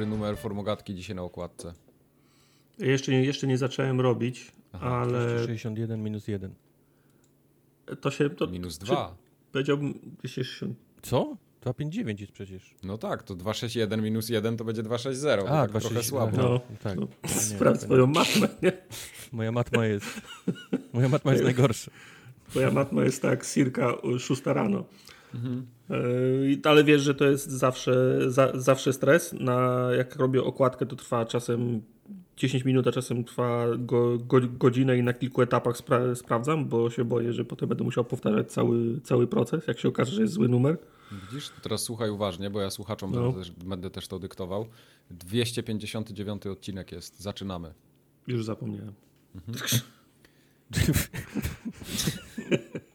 dobry numer formogatki dzisiaj na okładce? Jeszcze nie, jeszcze nie zacząłem robić, Aha, ale... 61 minus 1. To się... To, minus 2. Powiedziałbym 60... Co? 259 jest przecież. No tak, to 261 minus 1 to będzie 260. A, tak 260, trochę słabo. No, no, tak. No, sprawdź swoją matmę, nie? Moja matma jest... Moja matma jest najgorsza. Twoja matma jest tak circa 6 rano. Mhm. Ale wiesz, że to jest zawsze, za, zawsze stres. Na, jak robię okładkę, to trwa czasem 10 minut, a czasem trwa go, go, godzinę i na kilku etapach spra sprawdzam, bo się boję, że potem będę musiał powtarzać cały, cały proces, jak się okaże, że jest zły numer. Widzisz, teraz słuchaj uważnie, bo ja słuchaczom no. będę, też, będę też to dyktował. 259 odcinek jest. Zaczynamy. Już zapomniałem. Mhm.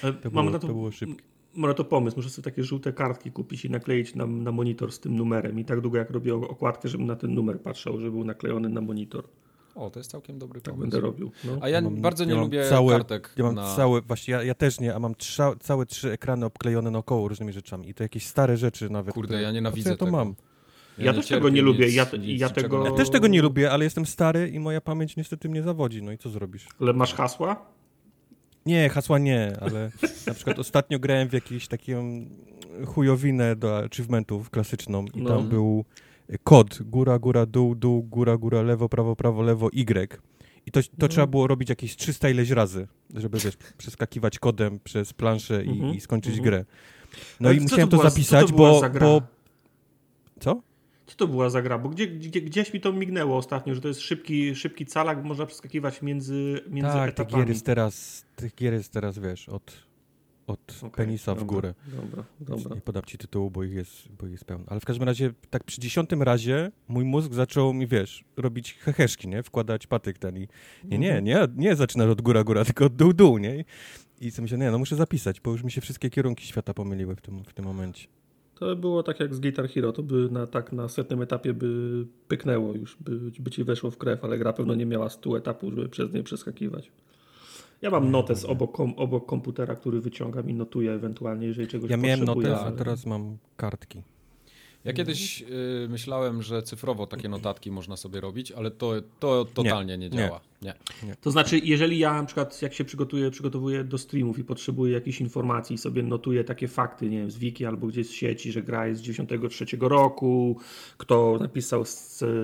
to, było, na to, to było szybkie. Mam na to pomysł. Muszę sobie takie żółte kartki kupić i nakleić na, na monitor z tym numerem. I tak długo jak robię okładkę, żebym na ten numer patrzał, żeby był naklejony na monitor. O, to jest całkiem dobry tak pomysł. będę robił. No. A ja, mam, bardzo nie ja lubię całe, kartek. Ja mam na... całe, właśnie ja, ja też nie, a mam trza, całe trzy ekrany obklejone naokoło różnymi rzeczami. I to jakieś stare rzeczy nawet. Kurde, które, ja nienawidzę ja to tego. mam. Ja, ja też tego nie lubię. Ja, ja, tego... ja też tego nie lubię, ale jestem stary i moja pamięć niestety mnie zawodzi. No i co zrobisz? Ale masz hasła? Nie, hasła nie, ale na przykład ostatnio grałem w jakieś taką chujowinę do achievementów klasyczną i no. tam był kod góra, góra, dół, dół, góra, góra, lewo, prawo, prawo, lewo, Y. I to, to no. trzeba było robić jakieś 300 ileś razy, żeby wiesz, przeskakiwać kodem przez planszę i, mhm. i skończyć mhm. grę. No Ale i musiałem to, była, zapisać, to bo, bo... Co? Co to była za gra? Bo gdzie, gdzie, gdzieś mi to mignęło ostatnio, że to jest szybki, szybki calak, można przeskakiwać między, między tak, etapami. Tak, gier jest teraz, tych gier jest teraz, wiesz, od od okay, penisa w górę. Dobra, dobra. Nie podam ci tytułu, bo ich, jest, bo ich jest pełno. Ale w każdym razie, tak przy dziesiątym razie mój mózg zaczął mi, wiesz, robić heheszki, nie? Wkładać patyk ten i nie, nie, mhm. nie, nie zaczynasz od góra, góra, tylko od dół, dół, nie? I sobie myślę, nie, no muszę zapisać, bo już mi się wszystkie kierunki świata pomyliły w tym, w tym momencie. To było tak jak z Guitar Hero, to by na, tak na setnym etapie by pyknęło już, by, by ci weszło w krew, ale gra pewno nie miała stu etapów, żeby przez nie przeskakiwać. Ja mam notes obok, kom, obok komputera, który wyciągam i notuję ewentualnie, jeżeli czegoś Ja miałem notes, ale... a teraz mam kartki. Ja kiedyś y, myślałem, że cyfrowo takie notatki można sobie robić, ale to, to totalnie nie, nie działa. Nie. nie. To znaczy, jeżeli ja na przykład jak się przygotuję, przygotowuję do streamów i potrzebuję jakichś informacji i sobie notuję takie fakty, nie wiem, z wiki albo gdzieś z sieci, że gra jest z 93 roku, kto napisał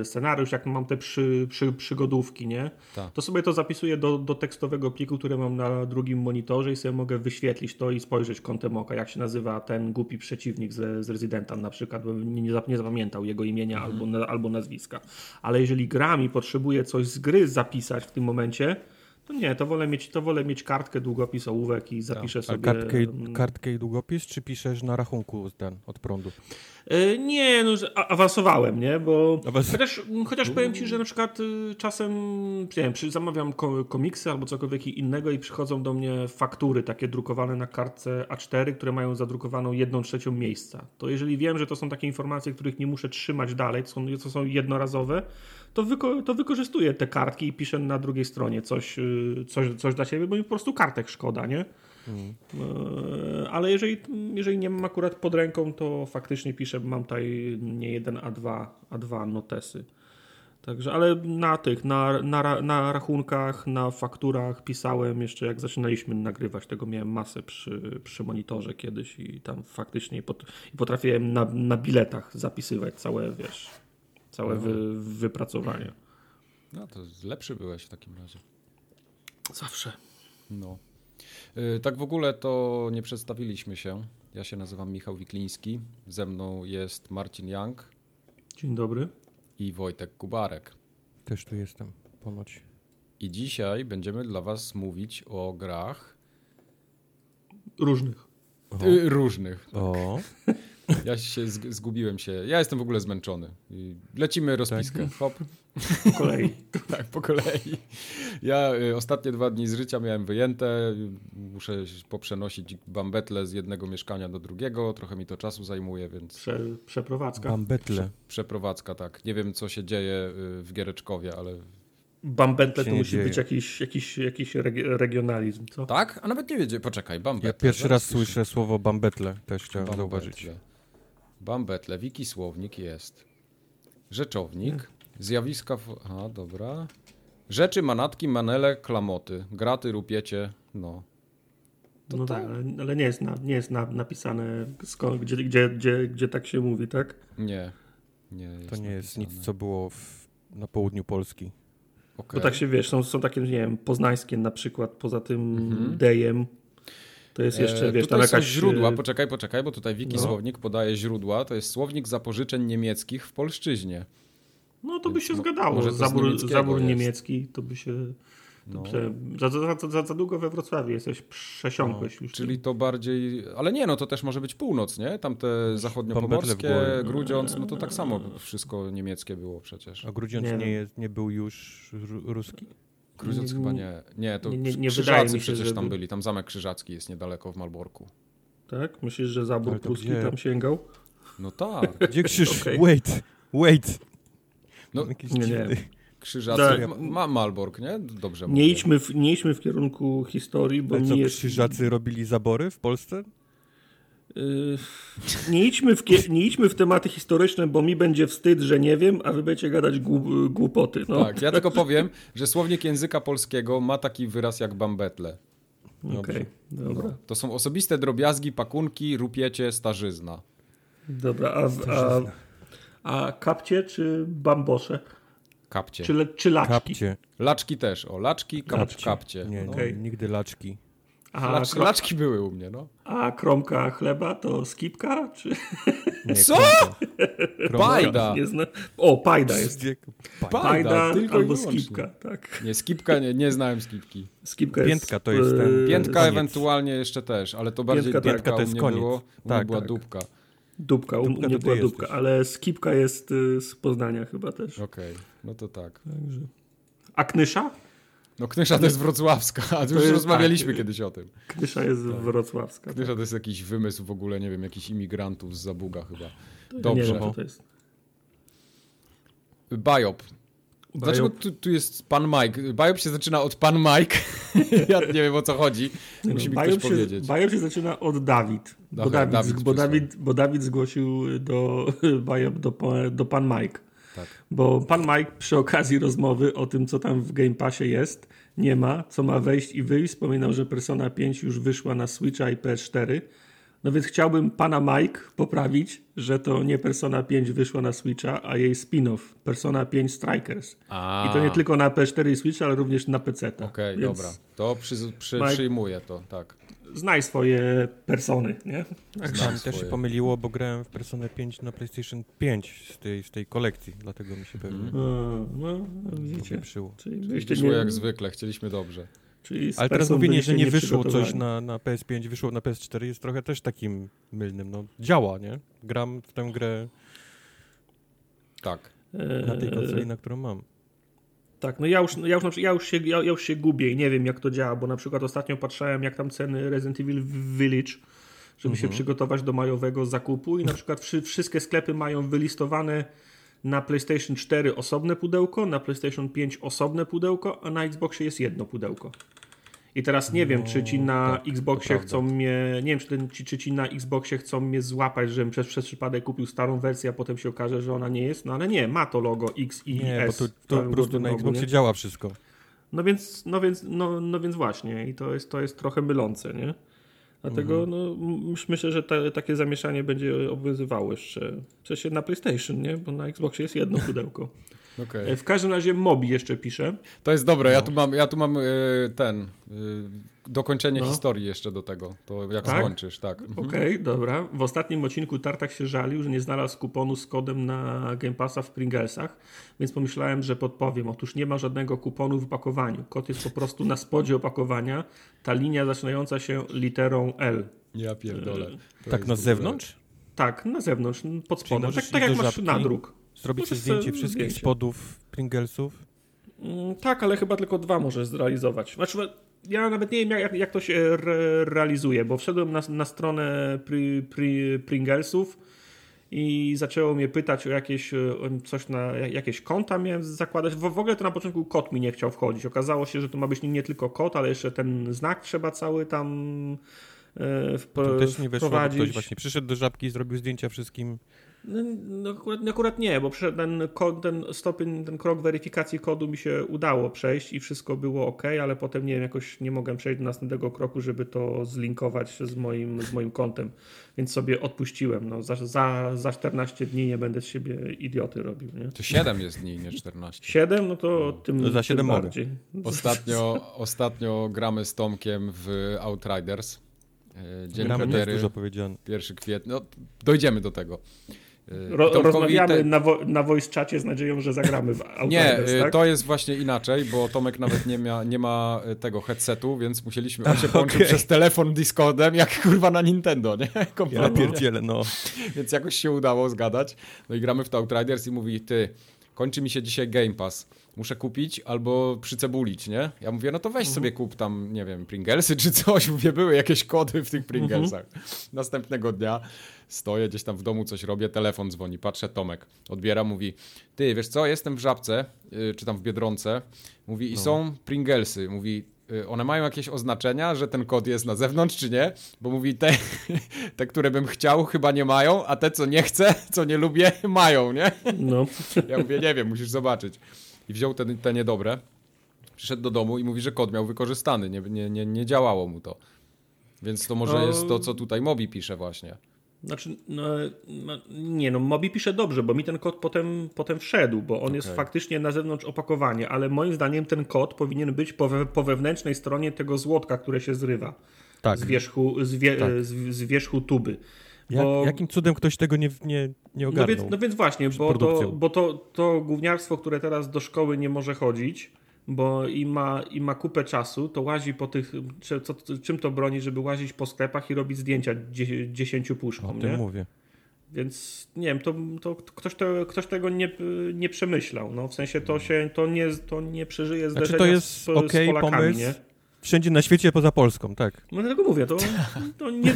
scenariusz, jak mam te przy, przy, przygodówki, nie? Ta. To sobie to zapisuję do, do tekstowego pliku, który mam na drugim monitorze i sobie mogę wyświetlić to i spojrzeć kątem oka, jak się nazywa ten głupi przeciwnik z, z Residenta na przykład, bo nie, nie zapamiętał jego imienia mhm. albo, albo nazwiska. Ale jeżeli gra mi potrzebuje coś z gry zapisać w tym momencie, to nie, to wolę mieć, to wolę mieć kartkę, długopis, ołówek i zapiszę tak. sobie... A kartkę, mm, kartkę i długopis, czy piszesz na rachunku ten, od prądu? Yy, nie, no awansowałem, nie, bo Awans... chociaż, chociaż powiem ci, że na przykład y, czasem nie wiem, zamawiam komiksy albo cokolwiek innego i przychodzą do mnie faktury takie drukowane na kartce A4, które mają zadrukowaną jedną trzecią miejsca. To jeżeli wiem, że to są takie informacje, których nie muszę trzymać dalej, to są, to są jednorazowe, to, wyko to wykorzystuję te kartki i piszę na drugiej stronie coś, y, coś, coś dla siebie, bo mi po prostu kartek szkoda, nie? Hmm. Ale jeżeli, jeżeli nie mam akurat pod ręką, to faktycznie piszę, mam tutaj nie jeden, a dwa, a dwa notesy. Także, ale na tych, na, na, na rachunkach, na fakturach pisałem jeszcze jak zaczynaliśmy nagrywać, tego miałem masę przy, przy monitorze kiedyś i tam faktycznie pot, potrafiłem na, na biletach zapisywać całe, wiesz, całe no. wy, wypracowanie. No to lepszy byłeś w takim razie. Zawsze. No. Yy, tak w ogóle to nie przedstawiliśmy się. Ja się nazywam Michał Wikliński. Ze mną jest Marcin Young. Dzień dobry. I Wojtek Kubarek. Też tu jestem, ponoć. I dzisiaj będziemy dla Was mówić o grach. Różnych. Yy, różnych. Tak. O. Ja się zgubiłem się. Ja jestem w ogóle zmęczony. Lecimy rozpiskę. Tak. Hop. Po kolei. tak, po kolei. Ja y, ostatnie dwa dni z życia miałem wyjęte. Muszę poprzenosić bambetle z jednego mieszkania do drugiego. Trochę mi to czasu zajmuje, więc... Prze, przeprowadzka. Bambetle. Prze, przeprowadzka, tak. Nie wiem, co się dzieje y, w Giereczkowie, ale Bambetle to musi dzieje. być jakiś, jakiś, jakiś regionalizm, co? Tak? A nawet nie wiedzie. Poczekaj, bambetle. Ja pierwszy raz słyszę słyszę słowo bambetle, też chciałem bambetle. zauważyć. Bambetle, wiki słownik jest. Rzeczownik, zjawiska... W... Aha, dobra. Rzeczy, manatki, manele, klamoty, graty, rupiecie, no. To no tak, ale, ale, nie jest, na, nie jest na, napisane, skąd, gdzie, gdzie, gdzie, gdzie tak się mówi, tak? Nie. nie to nie jest nic, co było w, na południu Polski. Okay. Bo tak się wiesz, są, są takie, nie wiem, poznańskie na przykład, poza tym mhm. dejem. To jest jeszcze, e, wiesz, tutaj tam jakaś... źródła, e, poczekaj, poczekaj, bo tutaj Wiki no. Słownik podaje źródła. To jest słownik zapożyczeń niemieckich w polszczyźnie. No to by się zgadało. Może zabór, zabór niemiecki to by się no. Za, za, za, za, długo we Wrocławiu jesteś, przesiąkłeś no, już. Czyli to bardziej, ale nie, no to też może być północ, nie? Tam te zachodniopomorskie, Grudziądz, no to tak samo wszystko niemieckie było przecież. A Grudziądz nie, nie, jest, nie był już ruski? Grudziądz chyba nie. Nie, to nie, nie, Krzyżacy się, przecież żeby... tam byli. Tam Zamek Krzyżacki jest niedaleko w Malborku. Tak? Myślisz, że zabór pruski gdzie... tam sięgał? No tak. Gdzie Krzyż... okay. Wait, wait. No, nie, nie. Krzyżacy. Tak. Ma Malbork, nie? Dobrze nie idźmy, w, nie idźmy w kierunku historii, bo nie jest... Krzyżacy robili zabory w Polsce? Yy, nie, idźmy w, nie idźmy w tematy historyczne, bo mi będzie wstyd, że nie wiem, a wy będziecie gadać głupoty. No. Tak, ja tylko powiem, że słownik języka polskiego ma taki wyraz jak bambetle. Okej, okay, dobra. No, to są osobiste drobiazgi, pakunki, rupiecie, starzyzna. Dobra, a, a, a kapcie czy bambosze? Kapcie. Czy, czy laczki? Kapcie. Laczki też, o, laczki, kap, kapcie. kapcie. Nie, no. okay. nigdy laczki. A Lacz. Laczki były u mnie, no. A kromka chleba to skipka? Czy... Nie, Co? Kromka. Pajda. Nie zna... O, pajda jest. Pajda, pajda tylko albo skipka, tak. Nie, skipka, nie, nie znałem skipki. Skipka Piętka to jest ten... Piętka koniec. ewentualnie jeszcze też, ale to bardziej piętka, piętka to jest koniec. Było, u tak, była tak. dupka. Dupka, u mnie była dupka, ale skipka jest y, z Poznania chyba też. Okej, okay. no to tak. Także. A Knysza? No Knysza to jest wrocławska, a tu już jest, rozmawialiśmy tak, kiedyś o tym. Knysza jest tak. wrocławska. Knysza to jest jakiś wymysł w ogóle, nie wiem, jakichś imigrantów z Zabuga chyba. Dobrze. Nie wiem, to jest. Biop. Dlaczego tu, tu, jest pan Mike? Biop się zaczyna od pan Mike. ja nie wiem o co chodzi. Musi mi ktoś się, powiedzieć. Biop się zaczyna od Dawid. Bo, Dawid, Dawid, bo, Dawid, bo Dawid zgłosił do Biop do, do pan Mike. Tak. Bo pan Mike przy okazji rozmowy o tym, co tam w Game Passie jest, nie ma, co ma wejść i wyjść. Wspominał, że Persona 5 już wyszła na Switcha i PS4 no więc chciałbym pana Mike poprawić, że to nie Persona 5 wyszła na Switcha, a jej spin-off Persona 5 Strikers. A. I to nie tylko na PS4 i Switch, ale również na PC. Okej, okay, więc... dobra. To przy, przy, Mike, przyjmuję to, tak. Znaj swoje persony, nie? Tak, też się pomyliło, bo grałem w Personę 5 na PlayStation 5 z tej, z tej kolekcji, dlatego mi się pewnie. Mm. No, widzicie. Czyli wyszło nie... jak zwykle, chcieliśmy dobrze. Ale teraz mówienie, że nie wyszło coś na, na PS5, wyszło na PS4 jest trochę też takim mylnym. No, działa, nie? Gram w tę grę tak. na tej konsoli, na którą mam. Tak, no ja już, ja już, ja już, się, ja, już się gubię i nie wiem jak to działa, bo na przykład ostatnio patrzałem jak tam ceny Resident Evil Village, żeby mhm. się przygotować do majowego zakupu i na przykład wszy, wszystkie sklepy mają wylistowane na PlayStation 4 osobne pudełko, na PlayStation 5 osobne pudełko, a na Xboxie jest jedno pudełko. I teraz nie no, wiem, czy ci na tak, Xboxie chcą mnie, nie wiem, czy, czy, czy, ci na Xboxie chcą mnie złapać, żebym przez, przez przypadek kupił starą wersję, a potem się okaże, że ona nie jest, no ale nie, ma to logo X i nie, S. Bo to, to po prostu na Xboxie nie? działa wszystko. No więc, no więc, no, no więc właśnie i to jest, to jest trochę mylące, nie? Dlatego mhm. no, myślę, że te, takie zamieszanie będzie obowiązywało jeszcze. W sensie na PlayStation, nie? Bo na Xboxie jest jedno pudełko. Okay. E, w każdym razie Mobi jeszcze pisze. To jest dobre, no. ja tu mam, ja tu mam yy, ten yy, dokończenie no. historii jeszcze do tego, to jak tak? skończysz, tak. Mhm. Okej, okay, dobra. W ostatnim odcinku Tartak się żalił, że nie znalazł kuponu z kodem na Game Passa w Pringlesach, więc pomyślałem, że podpowiem. Otóż nie ma żadnego kuponu w opakowaniu. Kod jest po prostu na spodzie opakowania, ta linia zaczynająca się literą L. Ja pierdolę. To tak na zewnątrz? Tak, na zewnątrz, pod spodem. Tak, tak jak masz nadruk. Zrobić sobie zdjęcie wszystkich zdjęcie. spodów Pringlesów? Mm, tak, ale chyba tylko dwa możesz zrealizować. Znaczy, ja nawet nie wiem, jak, jak to się re realizuje, bo wszedłem na, na stronę pri, pri, Pringlesów i zaczęło mnie pytać o jakieś coś na jakieś konta miałem zakładać. W, w ogóle to na początku kod mi nie chciał wchodzić. Okazało się, że to ma być nie tylko kod, ale jeszcze ten znak trzeba cały tam to też nie weszło, ktoś właśnie przyszedł do żabki i zrobił zdjęcia wszystkim. No, no akurat, no akurat, nie, bo ten, ten stopień, ten krok weryfikacji kodu mi się udało przejść i wszystko było ok, ale potem nie wiem, jakoś nie mogłem przejść do następnego kroku, żeby to zlinkować z moim, z moim kontem, więc sobie odpuściłem. No, za, za, za 14 dni nie będę z siebie idioty robił. Nie? To 7 jest dni, nie 14. 7? No to tym, to za 7 tym bardziej. Ostatnio, ostatnio gramy z Tomkiem w Outriders. E, dzień gramy premiery, dużo powiedziane. 1 kwietnia. No, dojdziemy do tego. Y, Ro, rozmawiamy te... na, vo, na voice czacie z nadzieją, że zagramy w Outriders, Nie, y, tak? to jest właśnie inaczej, bo Tomek nawet nie ma, nie ma y, tego headsetu, więc musieliśmy, on się połączył okay. przez telefon Discordem, jak kurwa na Nintendo, nie? Kompletnie. Ja pierdzielę, no. Więc jakoś się udało zgadać. No i gramy w to Outriders i mówi, ty, kończy mi się dzisiaj Game Pass muszę kupić albo przycebulić, nie? Ja mówię, no to weź mhm. sobie kup tam, nie wiem, Pringlesy czy coś. Mówię, były jakieś kody w tych Pringlesach. Mhm. Następnego dnia stoję gdzieś tam w domu, coś robię, telefon dzwoni, patrzę, Tomek odbiera, mówi, ty, wiesz co, jestem w Żabce, yy, czy tam w Biedronce, mówi, i no. są Pringlesy, mówi, y, one mają jakieś oznaczenia, że ten kod jest na zewnątrz, czy nie? Bo mówi, te, te, które bym chciał, chyba nie mają, a te, co nie chcę, co nie lubię, mają, nie? No. Ja mówię, nie wiem, musisz zobaczyć i wziął te, te niedobre, przyszedł do domu i mówi, że kod miał wykorzystany, nie, nie, nie, nie działało mu to. Więc to może jest to, co tutaj Mobi pisze właśnie. Znaczy, no, no, nie no, Mobi pisze dobrze, bo mi ten kod potem, potem wszedł, bo on okay. jest faktycznie na zewnątrz opakowania, ale moim zdaniem ten kod powinien być po, we, po wewnętrznej stronie tego złotka, które się zrywa. Tak. Z wierzchu, z, wie, tak. z, z wierzchu tuby. Bo... Jak, jakim cudem ktoś tego nie, nie, nie ogarnął? No więc, no więc właśnie, bo, to, bo to, to gówniarstwo, które teraz do szkoły nie może chodzić, bo i ma, i ma kupę czasu, to łazi po tych, co, czym to broni, żeby łazić po sklepach i robić zdjęcia dziesięciu puszkom, O tym mówię. Więc nie wiem, to, to ktoś, to, ktoś tego nie, nie przemyślał. No, w sensie to się to nie, to nie przeżyje zderzenia znaczy to jest z, okay, z Polakami, pomysł. nie? Wszędzie na świecie poza Polską, tak. No dlatego mówię, to, to nie,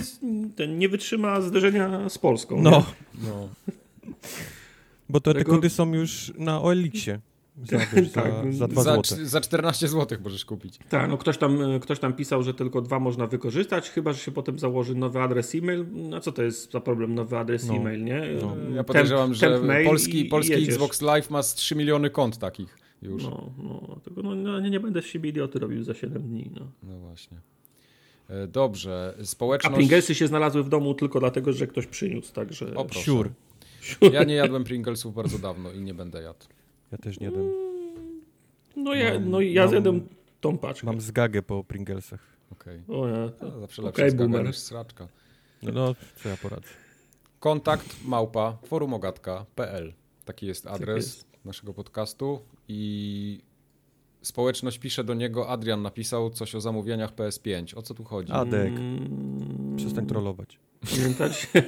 nie wytrzyma zderzenia z Polską. No. no. Bo to, te kody są już na OLX-ie. Za, tak, za, za, za, za 14 zł możesz kupić. Tak, no ktoś tam, ktoś tam pisał, że tylko dwa można wykorzystać, chyba, że się potem założy nowy adres e-mail. No co to jest za problem, nowy adres no, e-mail, nie? No. Ja podejrzewam, temp, że temp polski, polski Xbox Live ma 3 miliony kont takich już. No, no, tylko no, no, nie, nie będę z siebie idioty robił za 7 dni. No, no właśnie. E, dobrze, społeczność... A Pringlesy się znalazły w domu tylko dlatego, że ktoś przyniósł, także... O, Sure. Ja nie jadłem Pringlesów bardzo dawno i nie będę jadł. Ja też nie jadłem. Mm, no ja, no, ja mam, zjadłem tą paczkę. Mam zgagę po Pringlesach. Okej. Okay. O ja. ja zawsze lepsza okay, zgaga niż sraczka. No, no, co ja poradzę. Kontakt małpa forumogatka.pl Taki jest adres tak jest. Naszego podcastu i społeczność pisze do niego, Adrian napisał coś o zamówieniach PS5. O co tu chodzi? Adek, mm, przestań trollować. Pamiętacie,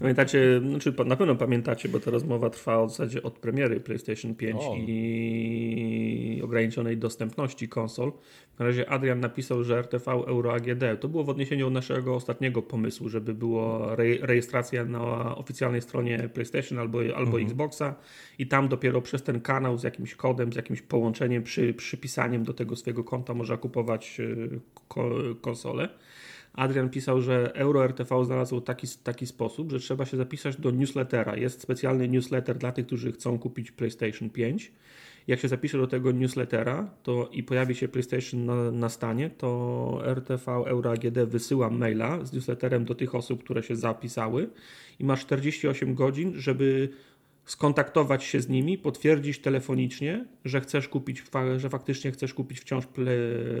pamiętacie, znaczy na pewno pamiętacie, bo ta rozmowa trwa w zasadzie od premiery PlayStation 5 o. i ograniczonej dostępności konsol. Na razie Adrian napisał, że RTV Euro AGD. To było w odniesieniu do naszego ostatniego pomysłu, żeby było re rejestracja na oficjalnej stronie PlayStation albo, albo mhm. Xboxa i tam dopiero przez ten kanał z jakimś kodem, z jakimś połączeniem, przy, przypisaniem do tego swojego konta można kupować y, ko konsolę. Adrian pisał, że EuroRTV znalazł taki, taki sposób, że trzeba się zapisać do newslettera. Jest specjalny newsletter dla tych, którzy chcą kupić PlayStation 5. Jak się zapisze do tego newslettera to i pojawi się PlayStation na, na stanie, to RTV EuroAGD wysyła maila z newsletterem do tych osób, które się zapisały i ma 48 godzin, żeby skontaktować się z nimi, potwierdzić telefonicznie, że chcesz kupić, że faktycznie chcesz kupić wciąż play,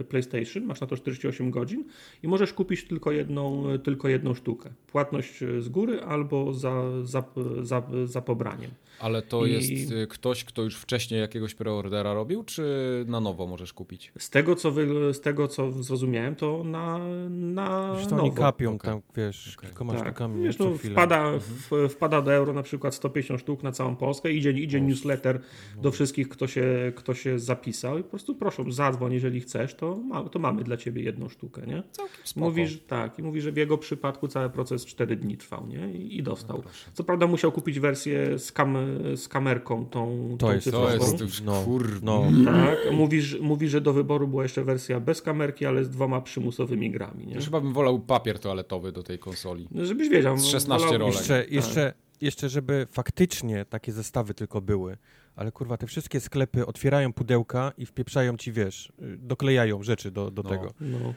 PlayStation, masz na to 48 godzin i możesz kupić tylko jedną, tylko jedną sztukę. Płatność z góry albo za, za, za, za pobraniem. Ale to I... jest y, ktoś, kto już wcześniej jakiegoś preordera robił, czy na nowo możesz kupić? Z tego, co, wy, z tego, co zrozumiałem, to na, na Zresztą nowo. oni kapią okay. tam, wiesz, okay. kilkoma tak. sztukami wiesz, no, wpada, mhm. w, wpada do euro na przykład 150 sztuk na całą Polskę, idzie, idzie newsletter do wszystkich, kto się, kto się zapisał i po prostu proszę, zadzwoń, jeżeli chcesz, to, ma, to mamy dla ciebie jedną sztukę, nie? Całkiem spoko. Mówisz, tak, i mówi, że w jego przypadku cały proces 4 dni trwał, nie? I, i dostał. No Co prawda musiał kupić wersję z, kam z kamerką tą, to tą jest, to jest już no, kur... no. Tak, mówi, mówi, że do wyboru była jeszcze wersja bez kamerki, ale z dwoma przymusowymi grami, nie? Ja chyba bym wolał papier toaletowy do tej konsoli. No, żebyś wiedział. Z 16 no, rolek. Jeszcze, jeszcze, jeszcze, żeby faktycznie takie zestawy tylko były, ale kurwa, te wszystkie sklepy otwierają pudełka i wpieprzają ci, wiesz, doklejają rzeczy do, do no. tego. No.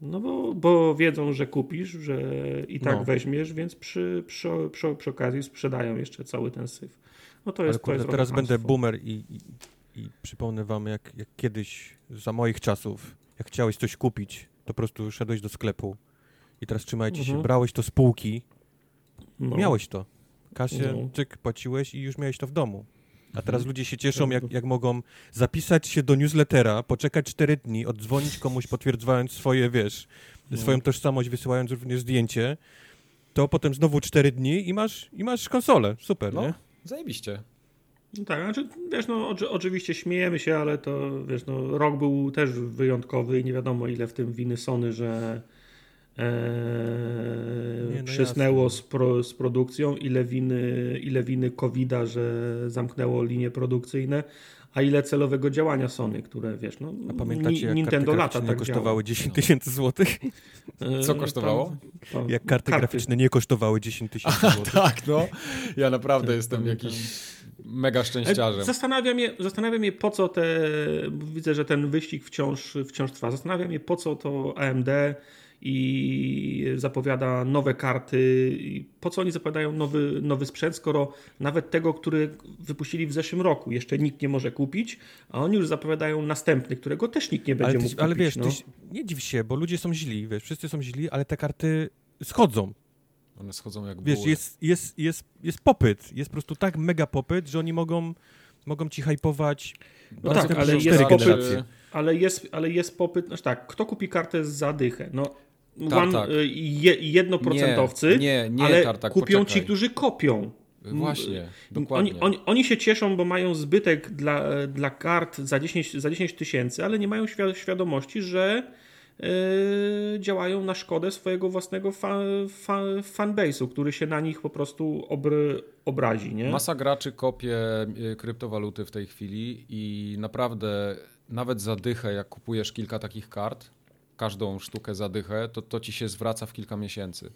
No bo, bo wiedzą, że kupisz, że i tak no. weźmiesz, więc przy, przy, przy, przy, okazji sprzedają jeszcze cały ten syf. No to jest, Ale kurde, to jest teraz będę boomer i, i, i, przypomnę wam, jak, jak kiedyś za moich czasów, jak chciałeś coś kupić, to po prostu szedłeś do sklepu i teraz trzymajcie mhm. się, brałeś to z półki, no. miałeś to. Kasie, no. czyk, płaciłeś i już miałeś to w domu. A teraz mhm. ludzie się cieszą, jak, jak mogą zapisać się do newslettera, poczekać 4 dni, oddzwonić komuś, potwierdzając swoje, wiesz, no. swoją tożsamość, wysyłając również zdjęcie, to potem znowu 4 dni i masz, i masz konsolę. Super, no, nie? Zajebiście. No tak, znaczy, wiesz, no oczywiście śmiejemy się, ale to, wiesz, no rok był też wyjątkowy i nie wiadomo ile w tym winy Sony, że Eee, no przysnęło z, pro, z, produkcją, ile winy, ile winy COVID-a, że zamknęło linie produkcyjne, a ile celowego działania Sony, które wiesz, no, a pamiętacie, jak Nintendo lata tak kosztowały 10 tysięcy złotych? Co kosztowało? Tam, tam, jak karty, karty, graficzne nie kosztowały 10 tysięcy złotych. Tak, no. Ja naprawdę tak, jestem jakiś mega szczęściarzem. Zastanawiam się, zastanawiam się, po co te. Widzę, że ten wyścig wciąż, wciąż trwa. Zastanawiam się, po co to AMD i zapowiada nowe karty. Po co oni zapowiadają nowy, nowy sprzęt, skoro nawet tego, który wypuścili w zeszłym roku, jeszcze nikt nie może kupić, a oni już zapowiadają następny, którego też nikt nie będzie ale ty, mógł ale kupić. Ale wiesz, no. nie dziw się, bo ludzie są źli, wiesz, wszyscy są źli, ale te karty schodzą. One schodzą jak Wiesz, jest, jest, jest, jest popyt, jest po prostu tak mega popyt, że oni mogą, mogą ci hypować no tak, ale jest, popyt, ale, jest, ale jest popyt, znaczy tak, kto kupi kartę za dychę? No One, y, je, jednoprocentowcy, nie, nie, nie ale tartak, kupią poczekaj. ci, którzy kopią. Właśnie, dokładnie. Oni, oni, oni, się cieszą, bo mają zbytek dla, dla kart za 10, za 10 tysięcy, ale nie mają świadomości, że yy, działają na szkodę swojego własnego fa, fa, fanbase'u, który się na nich po prostu obry, obrazi. Nie? Masa graczy kopie y, kryptowaluty w tej chwili i naprawdę nawet za dychę, jak kupujesz kilka takich kart, każdą sztukę zadychę, to to ci się zwraca w kilka miesięcy.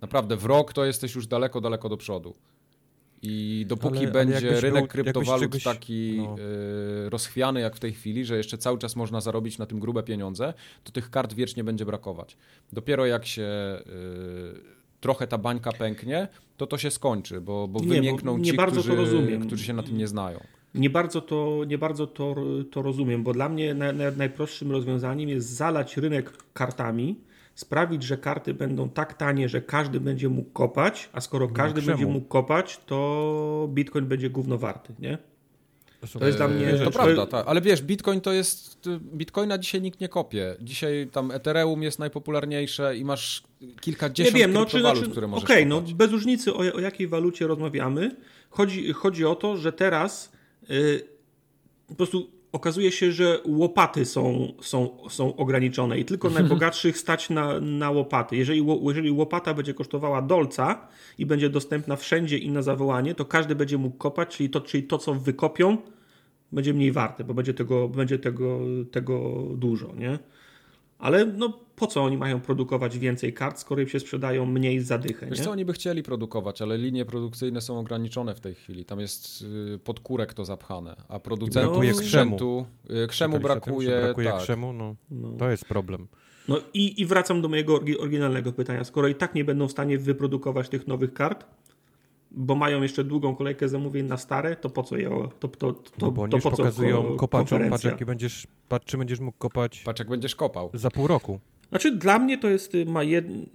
Naprawdę, w rok to jesteś już daleko, daleko do przodu. I dopóki ale, będzie ale rynek kryptowalut czegoś, taki no. y, rozchwiany jak w tej chwili, że jeszcze cały czas można zarobić na tym grube pieniądze, to tych kart wiecznie będzie brakować. Dopiero jak się y, trochę ta bańka pęknie, to to się skończy, bo, bo nie, wymiękną bo ci, którzy, którzy się na tym nie znają. Nie bardzo to, nie bardzo to, to rozumiem, bo dla mnie na, na, najprostszym rozwiązaniem jest zalać rynek kartami, sprawić, że karty będą tak tanie, że każdy będzie mógł kopać, a skoro no, każdy będzie mógł kopać, to Bitcoin będzie gówno warty, nie? To jest dla mnie. To, to prawda, tak. ale wiesz, Bitcoin to jest. Bitcoina dzisiaj nikt nie kopie. Dzisiaj tam Ethereum jest najpopularniejsze i masz kilkadziesiąt nie wiem, no, czy, znaczy, które możesz Okej, okay, no bez różnicy o, o jakiej walucie rozmawiamy. Chodzi, chodzi o to, że teraz po prostu okazuje się, że łopaty są, są, są ograniczone i tylko najbogatszych stać na, na łopaty. Jeżeli, jeżeli łopata będzie kosztowała dolca i będzie dostępna wszędzie i na zawołanie, to każdy będzie mógł kopać, czyli to, czyli to co wykopią, będzie mniej warte, bo będzie tego, będzie tego, tego dużo, nie? Ale no, po co oni mają produkować więcej kart, skoro im się sprzedają mniej za dychę? Wiesz nie? co, oni by chcieli produkować, ale linie produkcyjne są ograniczone w tej chwili. Tam jest y, pod kurek to zapchane, a producentów no, sprzętu krzemu, krzemu brakuje. Tym, brakuje tak. krzemu, no, no. to jest problem. No i, i wracam do mojego oryginalnego pytania. Skoro i tak nie będą w stanie wyprodukować tych nowych kart, bo mają jeszcze długą kolejkę zamówień na stare, to po co je, to, to, to, no bo to po co pokazują ko kopaczom, patrz, jaki będziesz, patrz, czy będziesz mógł kopać patrz jak będziesz kopał za pół roku. Znaczy dla mnie to jest, ma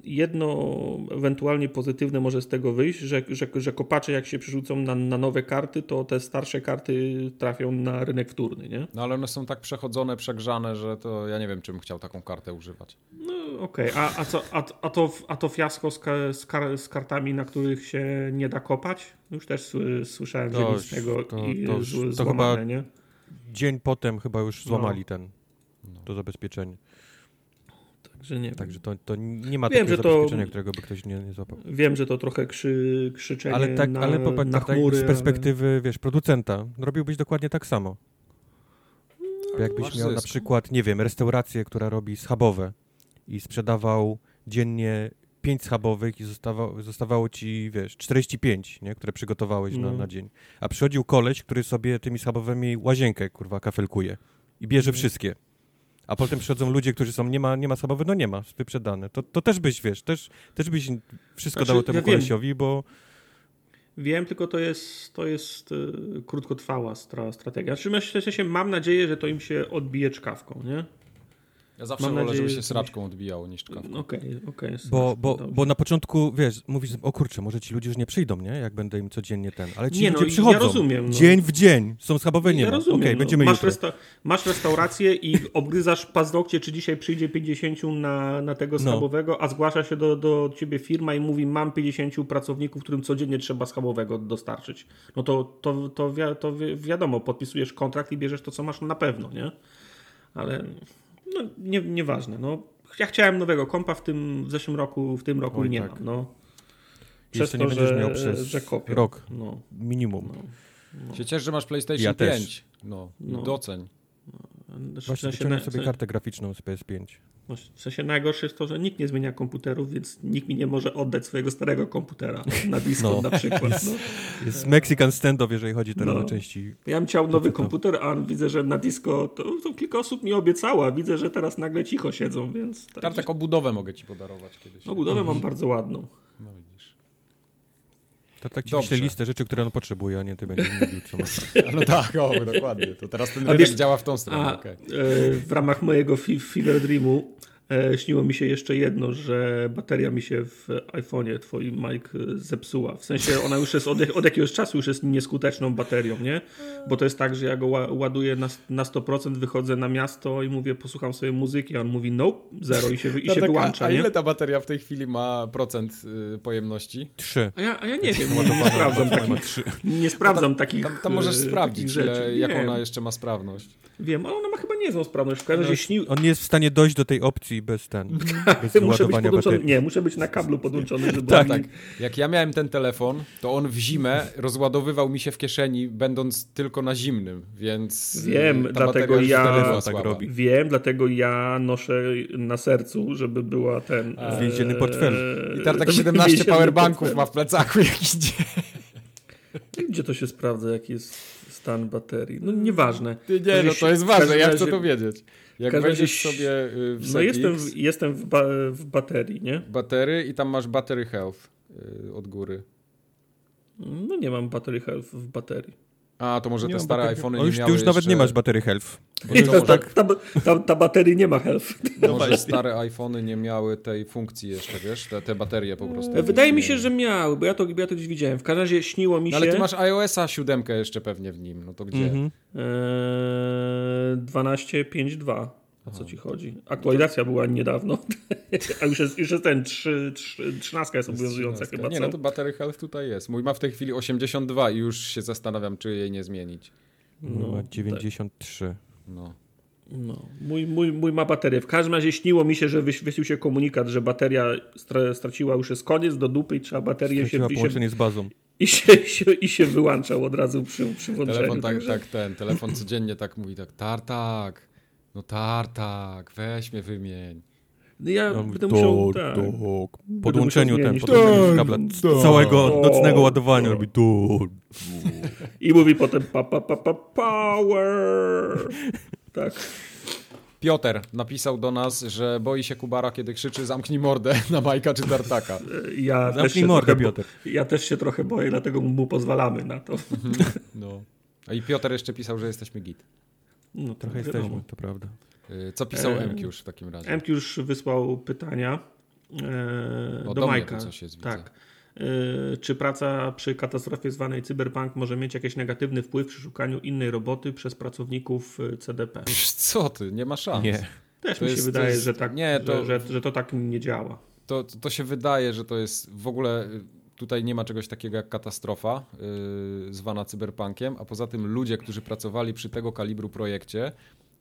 jedno ewentualnie pozytywne może z tego wyjść, że, że, że kopacze jak się przerzucą na, na nowe karty, to te starsze karty trafią na rynek wtórny, nie? No ale one są tak przechodzone, przegrzane, że to ja nie wiem, czym chciał taką kartę używać. No okej, okay. a, a, co, a, a, to, a to fiasko z, z, kar, z, kartami, na których się nie da kopać? Już też słyszałem, to, że z tego to, i to, z, to chyba nie? dzień potem chyba już złamali no. ten, to zabezpieczenie. Także nie Także to, to nie ma wiem, takiego zabezpieczenia, to, którego by ktoś nie, nie złapał. Wiem, że to trochę krzy, krzyczenie ale tak, na, ale popatrz, na tak, chmury, z perspektywy, ale... wiesz, producenta, robiłbyś dokładnie tak samo. No, jakbyś miał zysk. na przykład, nie wiem, restaurację, która robi schabowe i sprzedawał dziennie 5 schabowych i zostawało, zostawało ci, wiesz, 45, nie? które przygotowałeś na, mm. na dzień. A przychodził koleś, który sobie tymi schabowymi łazienkę, kurwa, kafelkuje i bierze mm. wszystkie a potem przychodzą ludzie, którzy są, nie ma, nie ma schabowy, no nie ma, wyprzedane. To, to też byś, wiesz, też, też byś wszystko znaczy, dało temu ja kolesiowi, bo... Wiem, tylko to jest, to jest y, krótkotrwała stra, strategia. Znaczy, myślę, się, mam nadzieję, że to im się odbije czkawką, nie? Ja zawsze Mam wolę, nadzieję, żeby się sraczką odbijało niż czkawką. Okej, okay, okej. Okay, bo, bo, bo na początku, wiesz, mówisz, o kurczę, może ci ludzie już nie przyjdą, nie? Jak będę im codziennie ten, ale ci nie, ludzie no, przychodzą. Ja rozumiem. No. Dzień w dzień. Są schabowe, nie ja ma. Rozumiem, okay, no. będziemy masz, resta masz restaurację i obgryzasz paznokcie, czy dzisiaj przyjdzie 50 na, na tego no. schabowego, no. a zgłasza się do, do ciebie firma i mówi, mam 50 pracowników, którym codziennie trzeba schabowego dostarczyć. No to, to, to, wi to wi wiadomo, podpisujesz kontrakt i bierzesz to, co masz na pewno, nie? Ale no, nie, nieważne. No, ja chciałem nowego kompa w tym w zeszłym roku, w tym roku Oj, i nie tak. mam. No. Przez to, nie będziesz że, miał przez że kopię. rok no. minimum. No. No. Się ciesz, że masz PlayStation ja 5. Też. No, no. doceń. No. Właśnie wyciągnę sobie kartę graficzną z PS5. No, w sensie najgorsze jest to, że nikt nie zmienia komputerów, więc nikt mi nie może oddać swojego starego komputera na Discord no. na przykład. No. Jest Mexican standoff, jeżeli chodzi teraz no. o części. Ja bym chciał nowy komputer, a widzę, że na Disco to, to, kilka osób mi obiecała. Widzę, że teraz nagle cicho siedzą, więc... Tak, tak taką budowę mogę ci podarować kiedyś. No budowę mhm. mam bardzo ładną. To tak ci listę rzeczy, które on potrzebuje, a nie ty będziesz mówił, co masz. No tak, o, dokładnie. To teraz ten rynek wiesz, działa w tą stronę. A, okay. e, w ramach mojego Fever Dreamu śniło mi się jeszcze jedno, że bateria mi się w iPhone'ie twoim Mike zepsuła. W sensie ona już jest od, od, jakiegoś czasu już jest nieskuteczną baterią, nie? Bo to jest tak, że ja go ładuję na, na 100%, wychodzę na miasto i mówię, posłucham sobie muzyki, a on mówi no, zero i się, i się wyłącza, a, a ile ta bateria w tej chwili ma procent y, pojemności? Trzy. A ja, a ja nie wiem, nie, nie sprawdzam takich, nie sprawdzam tam, takich Tam, tam możesz y, sprawdzić, ile, jak ona jeszcze ma sprawność. Wiem, ale ona ma chyba niezłą sprawność. W każdym razie śnił... On nie jest w stanie dojść do tej opcji bez ten, bez muszę być podłączony, Nie, muszę być na kablu podłączony, żeby... tak, tak. Jak ja miałem ten telefon, to on w zimę rozładowywał mi się w kieszeni, będąc tylko na zimnym, więc... Wiem, dlatego ja... Tak robi. Wiem, dlatego ja noszę na sercu, żeby była ten... W więziennym portfelu. I teraz tak 17 powerbanków ma w plecaku jakiś dzień. Gdzie to się sprawdza, jaki jest stan baterii. No nieważne. Nie, nie no to jest ważne, ja chcę to wiedzieć. Jak wejdziesz sobie y, w No jestem, w, jestem w, ba w baterii, nie? Batery i tam masz battery health yy, od góry. No nie mam battery health w baterii. A, to może nie te stare iPhony nie miały Ty już nawet nie masz batery health. Nie, to, tak, ta, ta, ta, baterii nie ma health. No może stare iPhony nie miały tej funkcji jeszcze, wiesz? Te, te baterie po prostu. E, wydaje mi się, że miały, bo ja to, ja to gdzieś widziałem. W każdym razie śniło mi no, się... ale ty masz iOS-a siódemkę jeszcze pewnie w nim, no to gdzie? Mhm. Eee, 12.5.2. O co ci chodzi? Aktualizacja była niedawno, a już jest, już jest ten 3, 3, 13 jest obowiązująca chyba. Nie, no to battery health tutaj jest. Mój ma w tej chwili 82 i już się zastanawiam, czy jej nie zmienić. No, ma 93. Tak. No. No, mój, mój, mój ma baterię. W każdym razie śniło mi się, że wyświecił się komunikat, że bateria straciła już jest koniec do dupy i trzeba baterię straciła się... połączenie z bazą. I się, się, I się wyłączał od razu przy, przy włączeniu. Telefon tak, tak, ten, telefon codziennie tak mówi tak, tartak, no tartak, weź mnie wymień. No ja no, będę musiał, tak. Po podłączeniu ten, podłączeniu kabla całego nocnego ładowania robi to. I mówi potem pa, pa, pa, pa, power. Tak. Piotr napisał do nas, że boi się Kubara, kiedy krzyczy zamknij mordę na bajka czy tartaka. Ja zamknij mordę, trochę, Piotr. Ja też się trochę boję, dlatego mu pozwalamy na to. No. A i Piotr jeszcze pisał, że jesteśmy git. No, trochę jesteśmy, to prawda. Co pisał e, MQ już w takim razie? MQ już wysłał pytania e, do Majka. Coś jest, tak. E, czy praca przy katastrofie zwanej Cyberpunk może mieć jakiś negatywny wpływ przy szukaniu innej roboty przez pracowników e, CDP? Co ty, nie ma szans. Nie. Też to mi się jest, wydaje, jest, że, tak, nie, to, że, że, że, to tak nie działa. To, to się wydaje, że to jest w ogóle tutaj nie ma czegoś takiego jak katastrofa, yy, zwana cyberpunkiem, a poza tym ludzie, którzy pracowali przy tego kalibru projekcie,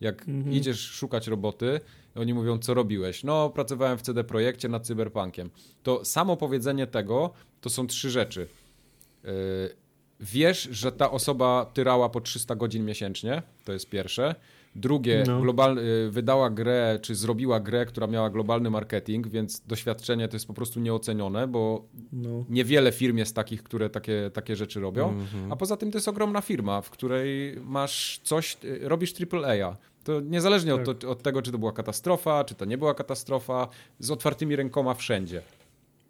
jak mhm. idziesz szukać roboty, oni mówią, co robiłeś? No, pracowałem w CD Projekcie nad cyberpunkiem. To samo powiedzenie tego to są trzy rzeczy. Yy, wiesz, że ta osoba tyrała po 300 godzin miesięcznie, to jest pierwsze. Drugie, no. global, y, wydała grę, czy zrobiła grę, która miała globalny marketing, więc doświadczenie to jest po prostu nieocenione, bo no. niewiele firm jest takich, które takie, takie rzeczy robią. Mm -hmm. A poza tym to jest ogromna firma, w której masz coś, y, robisz AAA. To niezależnie tak. od, od tego, czy to była katastrofa, czy to nie była katastrofa, z otwartymi rękoma wszędzie.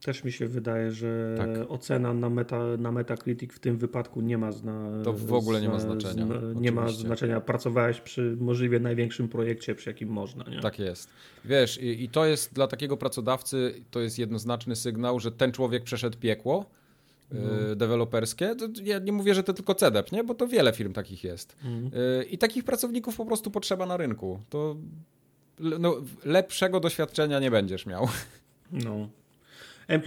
Też mi się wydaje, że tak. ocena na, meta, na Metacritic w tym wypadku nie ma zna, To w ogóle nie ma znaczenia. Zna, nie ma znaczenia. Pracowałeś przy możliwie największym projekcie, przy jakim można. Nie? Tak jest. Wiesz, i, i to jest dla takiego pracodawcy, to jest jednoznaczny sygnał, że ten człowiek przeszedł piekło no. deweloperskie. Ja nie mówię, że to tylko CDEP, nie? bo to wiele firm takich jest. Mm. I takich pracowników po prostu potrzeba na rynku. To no, lepszego doświadczenia nie będziesz miał. No.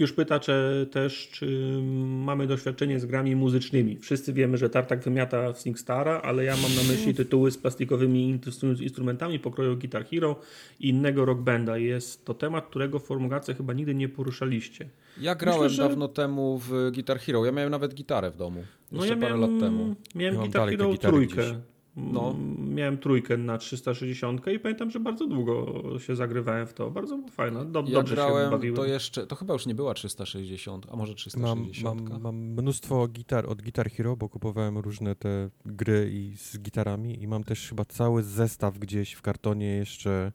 Już pyta czy, też, czy mamy doświadczenie z grami muzycznymi. Wszyscy wiemy, że Tartak wymiata SingStara, ale ja mam na myśli tytuły z plastikowymi instrumentami pokroju Guitar Hero i innego rock banda. Jest to temat, którego w chyba nigdy nie poruszaliście. Ja grałem Myślę, że... dawno temu w Guitar Hero. Ja miałem nawet gitarę w domu. Jeszcze no ja parę miałem, lat temu. Miałem ja Guitar Hero trójkę. Gdzieś. No. Miałem trójkę na 360 i pamiętam, że bardzo długo się zagrywałem w to. Bardzo fajne. Dob ja dobrze grałem, się bawiłem. To jeszcze, to chyba już nie była 360, a może 360. Mam, mam, mam mnóstwo gitar od Guitar Hero, bo kupowałem różne te gry i z gitarami i mam też chyba cały zestaw gdzieś w kartonie jeszcze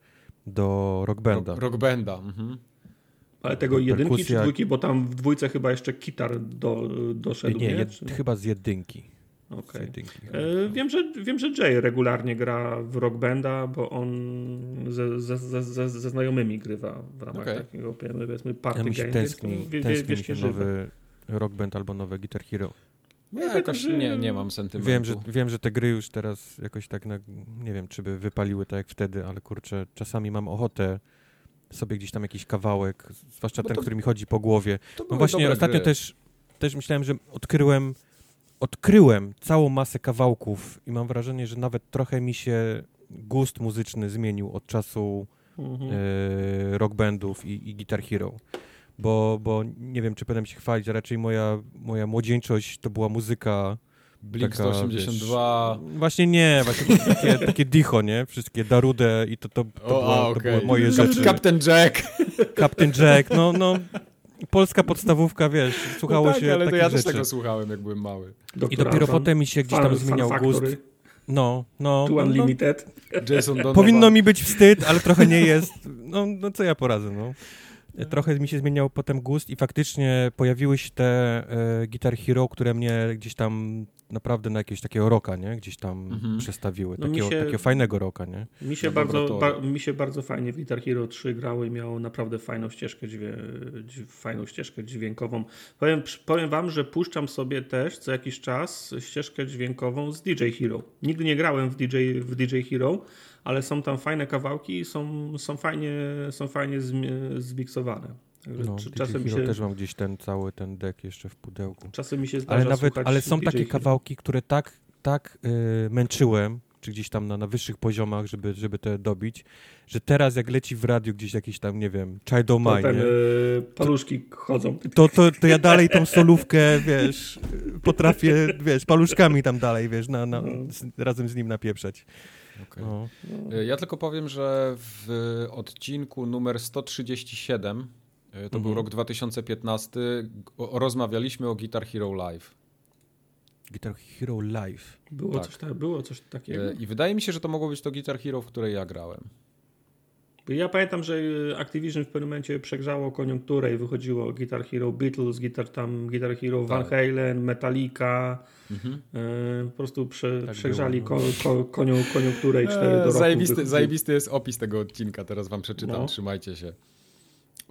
do Rock Banda. Rock, rock Banda, mhm. Ale tego jedynki czy dwójki, bo tam w dwójce chyba jeszcze kitar do, doszedł, nie? nie? Jed, chyba z jedynki. Okay. E, wiem, że, wiem, że Jay regularnie gra w Rock Banda, bo on ze, ze, ze, ze znajomymi grywa w ramach okay. takiego powiedzmy party ja mi się game. Tęskni, wie, tęskni mi się nowy Rock Band albo nowe Guitar Hero. Ja jakoś nie, nie mam sentymentu. Wiem że, wiem, że te gry już teraz jakoś tak, na, nie wiem, czy by wypaliły tak jak wtedy, ale kurczę, czasami mam ochotę sobie gdzieś tam jakiś kawałek, zwłaszcza ten, to, który mi chodzi po głowie. No właśnie, ostatnio też, też myślałem, że odkryłem, odkryłem całą masę kawałków i mam wrażenie, że nawet trochę mi się gust muzyczny zmienił od czasu mhm. e, rock bandów i, i Guitar Hero. Bo, bo nie wiem, czy będę się chwalić, a raczej moja, moja młodzieńczość to była muzyka Blink 182. Wiesz, właśnie nie, właśnie takie, takie dicho, nie? Wszystkie Darude i to, to, to, o, było, a, okay. to były moje rzeczy. Captain Jack. Captain Jack, no, no. Polska podstawówka, wiesz, słuchało no tak, się ale to ja też tego słuchałem, jak byłem mały. I dopiero potem mi się gdzieś tam zmieniał gust. No, no. Tu no, Unlimited. No. Jason Powinno mi być wstyd, ale trochę nie jest. No, no co ja poradzę, no. Trochę mi się zmieniał potem gust i faktycznie pojawiły się te e, Guitar Hero, które mnie gdzieś tam naprawdę na jakiegoś takiego roka, nie? Gdzieś tam mhm. przestawiły. No takiego, się, takiego fajnego roka, nie? Mi się, bardzo, ba, mi się bardzo fajnie w Guitar Hero 3 grało i miało naprawdę fajną ścieżkę, dźwię, fajną ścieżkę dźwiękową. Powiem, powiem wam, że puszczam sobie też co jakiś czas ścieżkę dźwiękową z DJ Hero. Nigdy nie grałem w DJ, w DJ Hero, ale są tam fajne kawałki i są, są fajnie, są fajnie zmiksowane. No, czasem mi się... też mam gdzieś ten cały ten deck jeszcze w pudełku. Czasem mi się zdarza ale nawet, Ale są takie kawałki, które tak, tak yy, męczyłem, czy gdzieś tam na, na wyższych poziomach, żeby, żeby te dobić, że teraz jak leci w radiu gdzieś jakiś tam, nie wiem, Child of Mine, yy, paluszki to, chodzą. To, to, to ja dalej tą solówkę, wiesz, potrafię, wiesz, paluszkami tam dalej, wiesz, na, na, no. z, razem z nim napieprzać. Okay. No. Ja tylko powiem, że w odcinku numer 137 to mhm. był rok 2015. rozmawialiśmy o Guitar Hero Live. Guitar Hero Live. Było, tak. coś, ta, było coś takiego. I wydaje mi się, że to mogło być to Guitar Hero, w której ja grałem. Ja pamiętam, że Activision w pewnym momencie przegrzało koniunkturę i wychodziło Guitar Hero Beatles, Guitar, tam, Guitar Hero Van tak. Halen, Metallica. Mhm. E, po prostu prze, tak przegrzali ko, ko, koniu, koniunkturę i cztery do roku. Zajebisty, zajebisty jest opis tego odcinka, teraz wam przeczytam, no. trzymajcie się.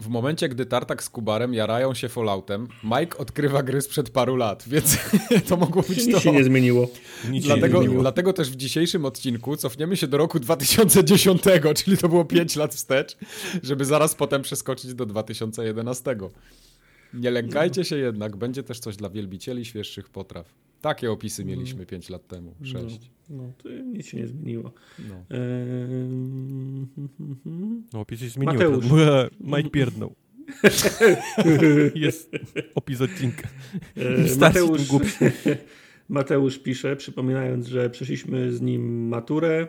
W momencie, gdy Tartak z Kubarem jarają się Falloutem, Mike odkrywa gry sprzed paru lat, więc to mogło być Nic to. się nie zmieniło. Nic dlatego, nie zmieniło. dlatego też w dzisiejszym odcinku cofniemy się do roku 2010, czyli to było 5 lat wstecz, żeby zaraz potem przeskoczyć do 2011. Nie lękajcie się jednak, będzie też coś dla wielbicieli świeższych potraw. Takie opisy no. mieliśmy 5 lat temu, 6. No, no, to nic się nie zmieniło. No, no opis się zmienił. Mateusz. Mike pierdnął. Jest opis odcinka. Mateusz, Mateusz pisze, przypominając, że przeszliśmy z nim maturę,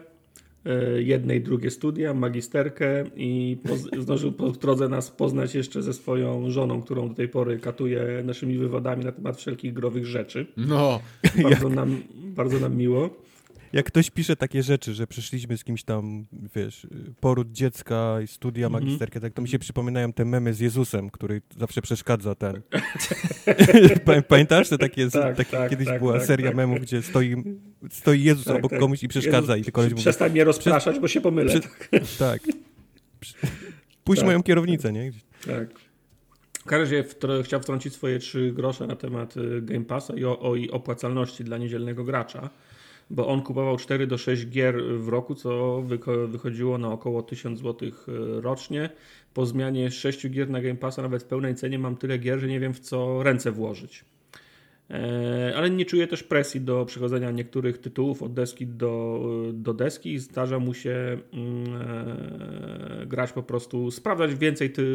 jedne i drugie studia, magisterkę i zdążył po drodze nas poznać jeszcze ze swoją żoną, którą do tej pory katuje naszymi wywodami na temat wszelkich growych rzeczy. No. Bardzo, nam, bardzo nam miło jak ktoś pisze takie rzeczy, że przyszliśmy z kimś tam, wiesz, poród dziecka i studia mm -hmm. magisterskie, tak to mi się przypominają te memy z Jezusem, który zawsze przeszkadza ten. Pamiętasz? To takie, tak, takie tak, kiedyś tak, była tak, seria tak. memów, gdzie stoi, stoi Jezus tak, obok tak. komuś i przeszkadza Jezus, i koleś mówi... Przestań mnie rozpraszać, bo się pomylę. Prze tak. Puść moją kierownicę, nie? Tak. W każdym razie w, chciał wtrącić swoje trzy grosze na temat y, Game Passa i o, o i opłacalności dla niedzielnego gracza bo on kupował 4 do 6 gier w roku, co wychodziło na około 1000 zł e, rocznie. Po zmianie 6 gier na Game Passa, nawet w pełnej cenie, mam tyle gier, że nie wiem w co ręce włożyć. E, ale nie czuję też presji do przechodzenia niektórych tytułów od deski do, do deski i zdarza mu się mm, e, grać po prostu, sprawdzać więcej ty,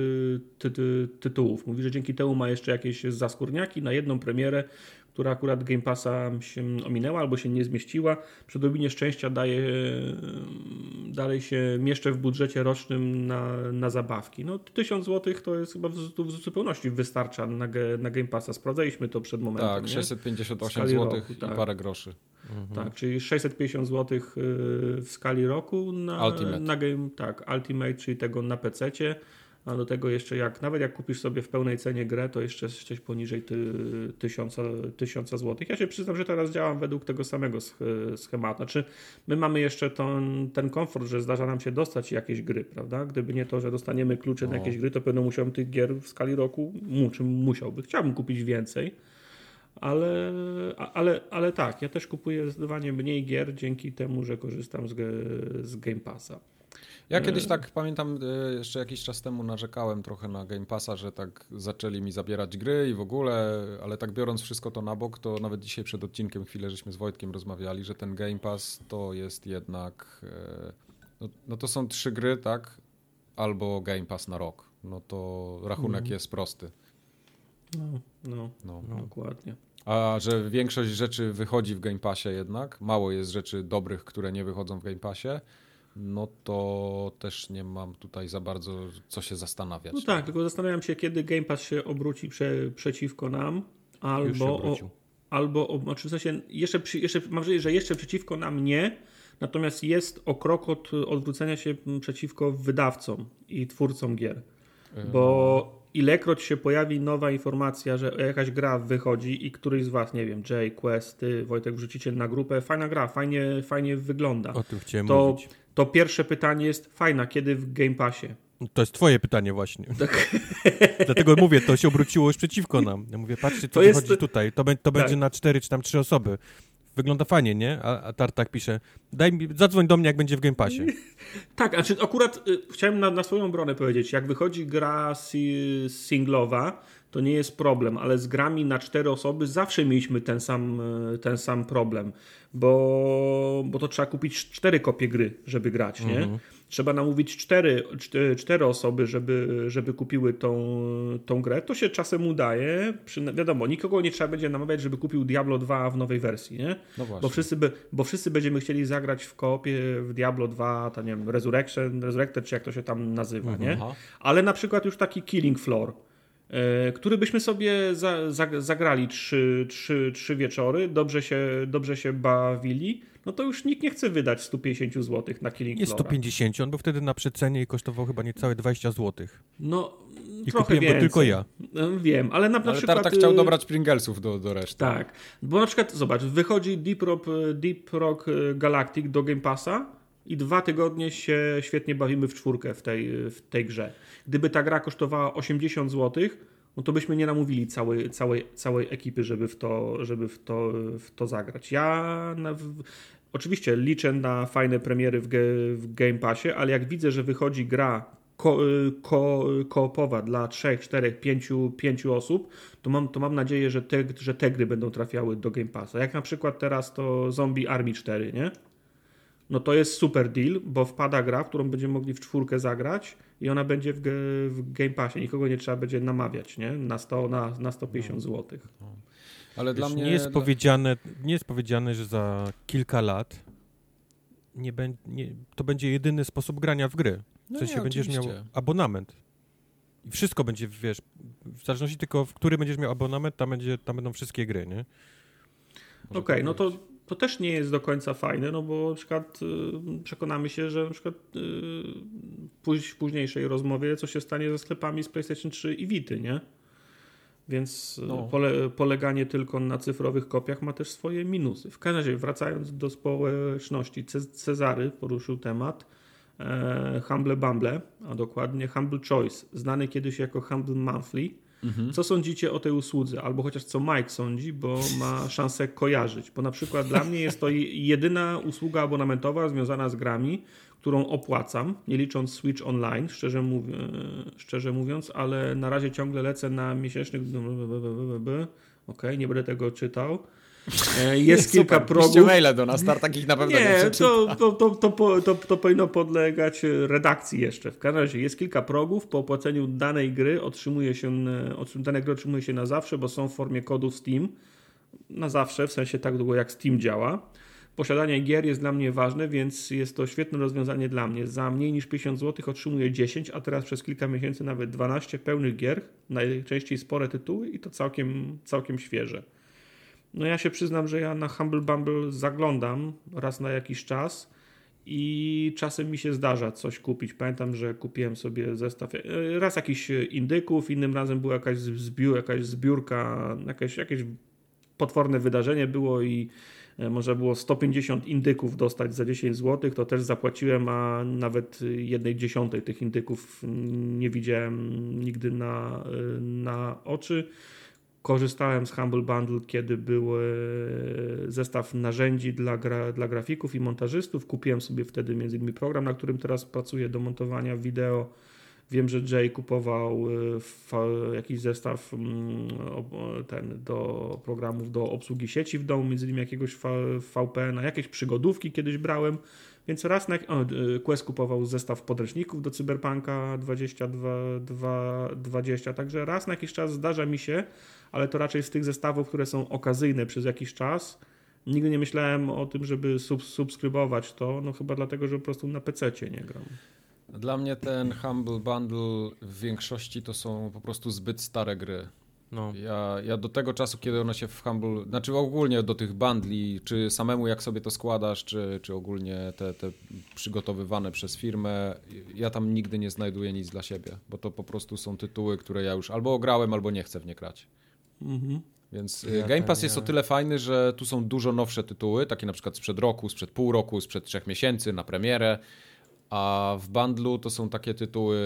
ty, ty, tytułów. Mówi, że dzięki temu ma jeszcze jakieś zaskórniaki na jedną premierę, która akurat Game Passa się ominęła albo się nie zmieściła. Przy odrobinie szczęścia daje, dalej się mieszczę w budżecie rocznym na, na zabawki. No 1000 zł to jest chyba w, w zupełności wystarcza na, na Game Passa. Sprawdzaliśmy to przed momentem. Tak, 658 zł roku, i tak. parę groszy. Mhm. Tak, czyli 650 zł y, w skali roku na, Ultimate. na game, tak, Ultimate, czyli tego na PC-cie a do tego jeszcze jak, nawet jak kupisz sobie w pełnej cenie grę, to jeszcze jesteś poniżej ty, tysiąca, tysiąca złotych. Ja się przyznam, że teraz działam według tego samego schematu. Znaczy, my mamy jeszcze ten, ten komfort, że zdarza nam się dostać jakieś gry, prawda? Gdyby nie to, że dostaniemy klucze na jakieś gry, to pewno musiałbym tych gier w skali roku, czym musiałby. Chciałbym kupić więcej, ale, ale, ale tak, ja też kupuję zdecydowanie mniej gier dzięki temu, że korzystam z, z Game Passa. Ja kiedyś tak pamiętam, e, jeszcze jakiś czas temu narzekałem trochę na Game Passa, że tak zaczęli mi zabierać gry i w ogóle, ale tak biorąc wszystko to na bok, to nawet dzisiaj przed odcinkiem chwilę żeśmy z Wojtkiem rozmawiali, że ten Game Pass to jest jednak, e, no, no to są trzy gry, tak? Albo Game Pass na rok. No to rachunek mm. jest prosty. No, no, no, no, dokładnie. A że większość rzeczy wychodzi w Game Passie jednak, mało jest rzeczy dobrych, które nie wychodzą w Game Passie, no to też nie mam tutaj za bardzo co się zastanawiać. No tak, tylko zastanawiam się, kiedy Game Pass się obróci prze, przeciwko nam, albo, o, albo o, znaczy w sensie jeszcze, jeszcze, mam wrażenie, że jeszcze przeciwko nam nie, natomiast jest o krok od odwrócenia się przeciwko wydawcom i twórcom gier. Bo ilekroć się pojawi nowa informacja, że jakaś gra wychodzi i któryś z was, nie wiem, Jay, Quest, ty, Wojtek, wrzucicie na grupę, fajna gra, fajnie, fajnie wygląda. O tym chciałem to, mówić to pierwsze pytanie jest fajna, kiedy w Game Passie? To jest twoje pytanie właśnie. Tak. Dlatego mówię, to się obróciło już przeciwko nam. Ja mówię, patrzcie, co to wychodzi jest... tutaj. To, be, to tak. będzie na cztery czy tam trzy osoby. Wygląda fajnie, nie? A, a Tartak pisze, daj mi, zadzwoń do mnie, jak będzie w Game Passie. tak, znaczy akurat y, chciałem na, na, swoją obronę powiedzieć, jak wychodzi gra si, singlowa, to nie jest problem, ale z grami na cztery osoby zawsze mieliśmy ten sam, y, ten sam problem bo, bo to trzeba kupić cztery kopie gry, żeby grać, nie? Mhm. Trzeba namówić cztery, cztery osoby, żeby, żeby kupiły tą, tą grę. To się czasem udaje. Przy, wiadomo, nikogo nie trzeba będzie namawiać, żeby kupił Diablo 2 w nowej wersji, nie? No bo, wszyscy by, bo wszyscy będziemy chcieli zagrać w koopie w Diablo 2, to nie wiem, Resurrection, Resurrected, czy jak to się tam nazywa, mhm. nie? Ale na przykład już taki Killing Floor E, który byśmy sobie za, za, zagrali trzy, trzy, trzy wieczory, dobrze się, dobrze się bawili. no to już nikt nie chce wydać 150 zł na Killing Nie 150, on był wtedy na przecenie i kosztował chyba niecałe 20 zł. No, I trochę kupiłem go tylko ja. No, wiem, ale na, na ale przykład... Chciał y, dobrać Pringlesów do, do reszty. Tak, bo na przykład, zobacz, wychodzi Deep Rock, Deep Rock Galactic do Game Passa i dwa tygodnie się świetnie bawimy w czwórkę w tej, w tej grze. Gdyby ta gra kosztowała 80 zł, no to byśmy nie namówili całej, całej, całej ekipy, żeby w to, żeby w to, w to zagrać. Ja na, w, oczywiście liczę na fajne premiery w, ge, w Game Passie, ale jak widzę, że wychodzi gra ko, ko, koopowa dla 3, 4, 5, 5 osób, to mam, to mam nadzieję, że te, że te gry będą trafiały do Game Passa. Jak na przykład teraz to Zombie Army 4, nie? No to jest super deal, bo wpada gra, w którą będziemy mogli w czwórkę zagrać i ona będzie w, w Game Passie. Nikogo nie trzeba będzie namawiać, nie? Na, 100, na, na 150 zł. No. Ale Wiesz, dla mnie... Nie jest, powiedziane, nie jest powiedziane, że za kilka lat nie będzie, nie, to będzie jedyny sposób grania w gry. W no sensie nie, będziesz miał abonament. I wszystko będzie, wiesz, w zależności tylko, w który będziesz miał abonament, tam, będzie, tam będą wszystkie gry, nie? Okej, okay, no to to też nie jest do końca fajne, no bo na przykład y, przekonamy się, że na przykład y, w późniejszej rozmowie co się stanie ze sklepami z PlayStation 3 i Vity, nie? Więc y, no. pole, poleganie tylko na cyfrowych kopiach ma też swoje minusy. W każdym razie, wracając do społeczności, Cezary poruszył temat e, Humble Bumble, a dokładnie Humble Choice, znany kiedyś jako Humble Monthly, Mhm. Co sądzicie o tej usłudze? Albo chociaż co Mike sądzi, bo ma szansę kojarzyć. Bo na przykład dla mnie jest to jedyna usługa abonamentowa związana z grami, którą opłacam, nie licząc Switch Online, szczerze, mów szczerze mówiąc, ale na razie ciągle lecę na miesięcznych. Ok, nie będę tego czytał. E, jest kilka super, progów. maile do nas, takich na pewno nie, nie to, to, to, to, to, to powinno podlegać redakcji jeszcze. W każdym razie jest kilka progów. Po opłaceniu danej gry otrzymuje się, dane gry otrzymuje się na zawsze, bo są w formie kodu Steam. Na zawsze, w sensie tak długo jak Steam działa. Posiadanie gier jest dla mnie ważne, więc jest to świetne rozwiązanie dla mnie. Za mniej niż 50 zł otrzymuję 10, a teraz przez kilka miesięcy nawet 12 pełnych gier, najczęściej spore tytuły i to całkiem, całkiem świeże. No ja się przyznam, że ja na Humble Bumble zaglądam raz na jakiś czas i czasem mi się zdarza coś kupić. Pamiętam, że kupiłem sobie zestaw e, raz jakiś indyków, innym razem była jakaś, zbiór, jakaś zbiórka, jakieś, jakieś potworne wydarzenie było i e, można było 150 indyków dostać za 10 zł, to też zapłaciłem, a nawet jednej dziesiątej tych indyków nie widziałem nigdy na, e, na oczy. Korzystałem z Humble Bundle, kiedy był e, zestaw narzędzi dla, gra, dla grafików i montażystów. Kupiłem sobie wtedy m.in. program, na którym teraz pracuję do montowania wideo. Wiem, że Jay kupował e, jakiś zestaw mm, ten, do programów do obsługi sieci w domu, między innymi jakiegoś VPN-a, jakieś przygodówki kiedyś brałem. Więc raz na. O, Quest kupował zestaw podręczników do Cyberpunka 2020, także raz na jakiś czas zdarza mi się ale to raczej z tych zestawów, które są okazyjne przez jakiś czas. Nigdy nie myślałem o tym, żeby sub subskrybować to, no chyba dlatego, że po prostu na PC nie gram. Dla mnie ten Humble Bundle w większości to są po prostu zbyt stare gry. No. Ja, ja do tego czasu, kiedy one się w Humble, znaczy ogólnie do tych bundli, czy samemu jak sobie to składasz, czy, czy ogólnie te, te przygotowywane przez firmę, ja tam nigdy nie znajduję nic dla siebie, bo to po prostu są tytuły, które ja już albo grałem, albo nie chcę w nie grać. Mhm. Więc y, ja Game Pass jest o tyle fajny, że tu są dużo nowsze tytuły, takie na przykład sprzed roku, sprzed pół roku, sprzed trzech miesięcy na premierę. A w bundlu to są takie tytuły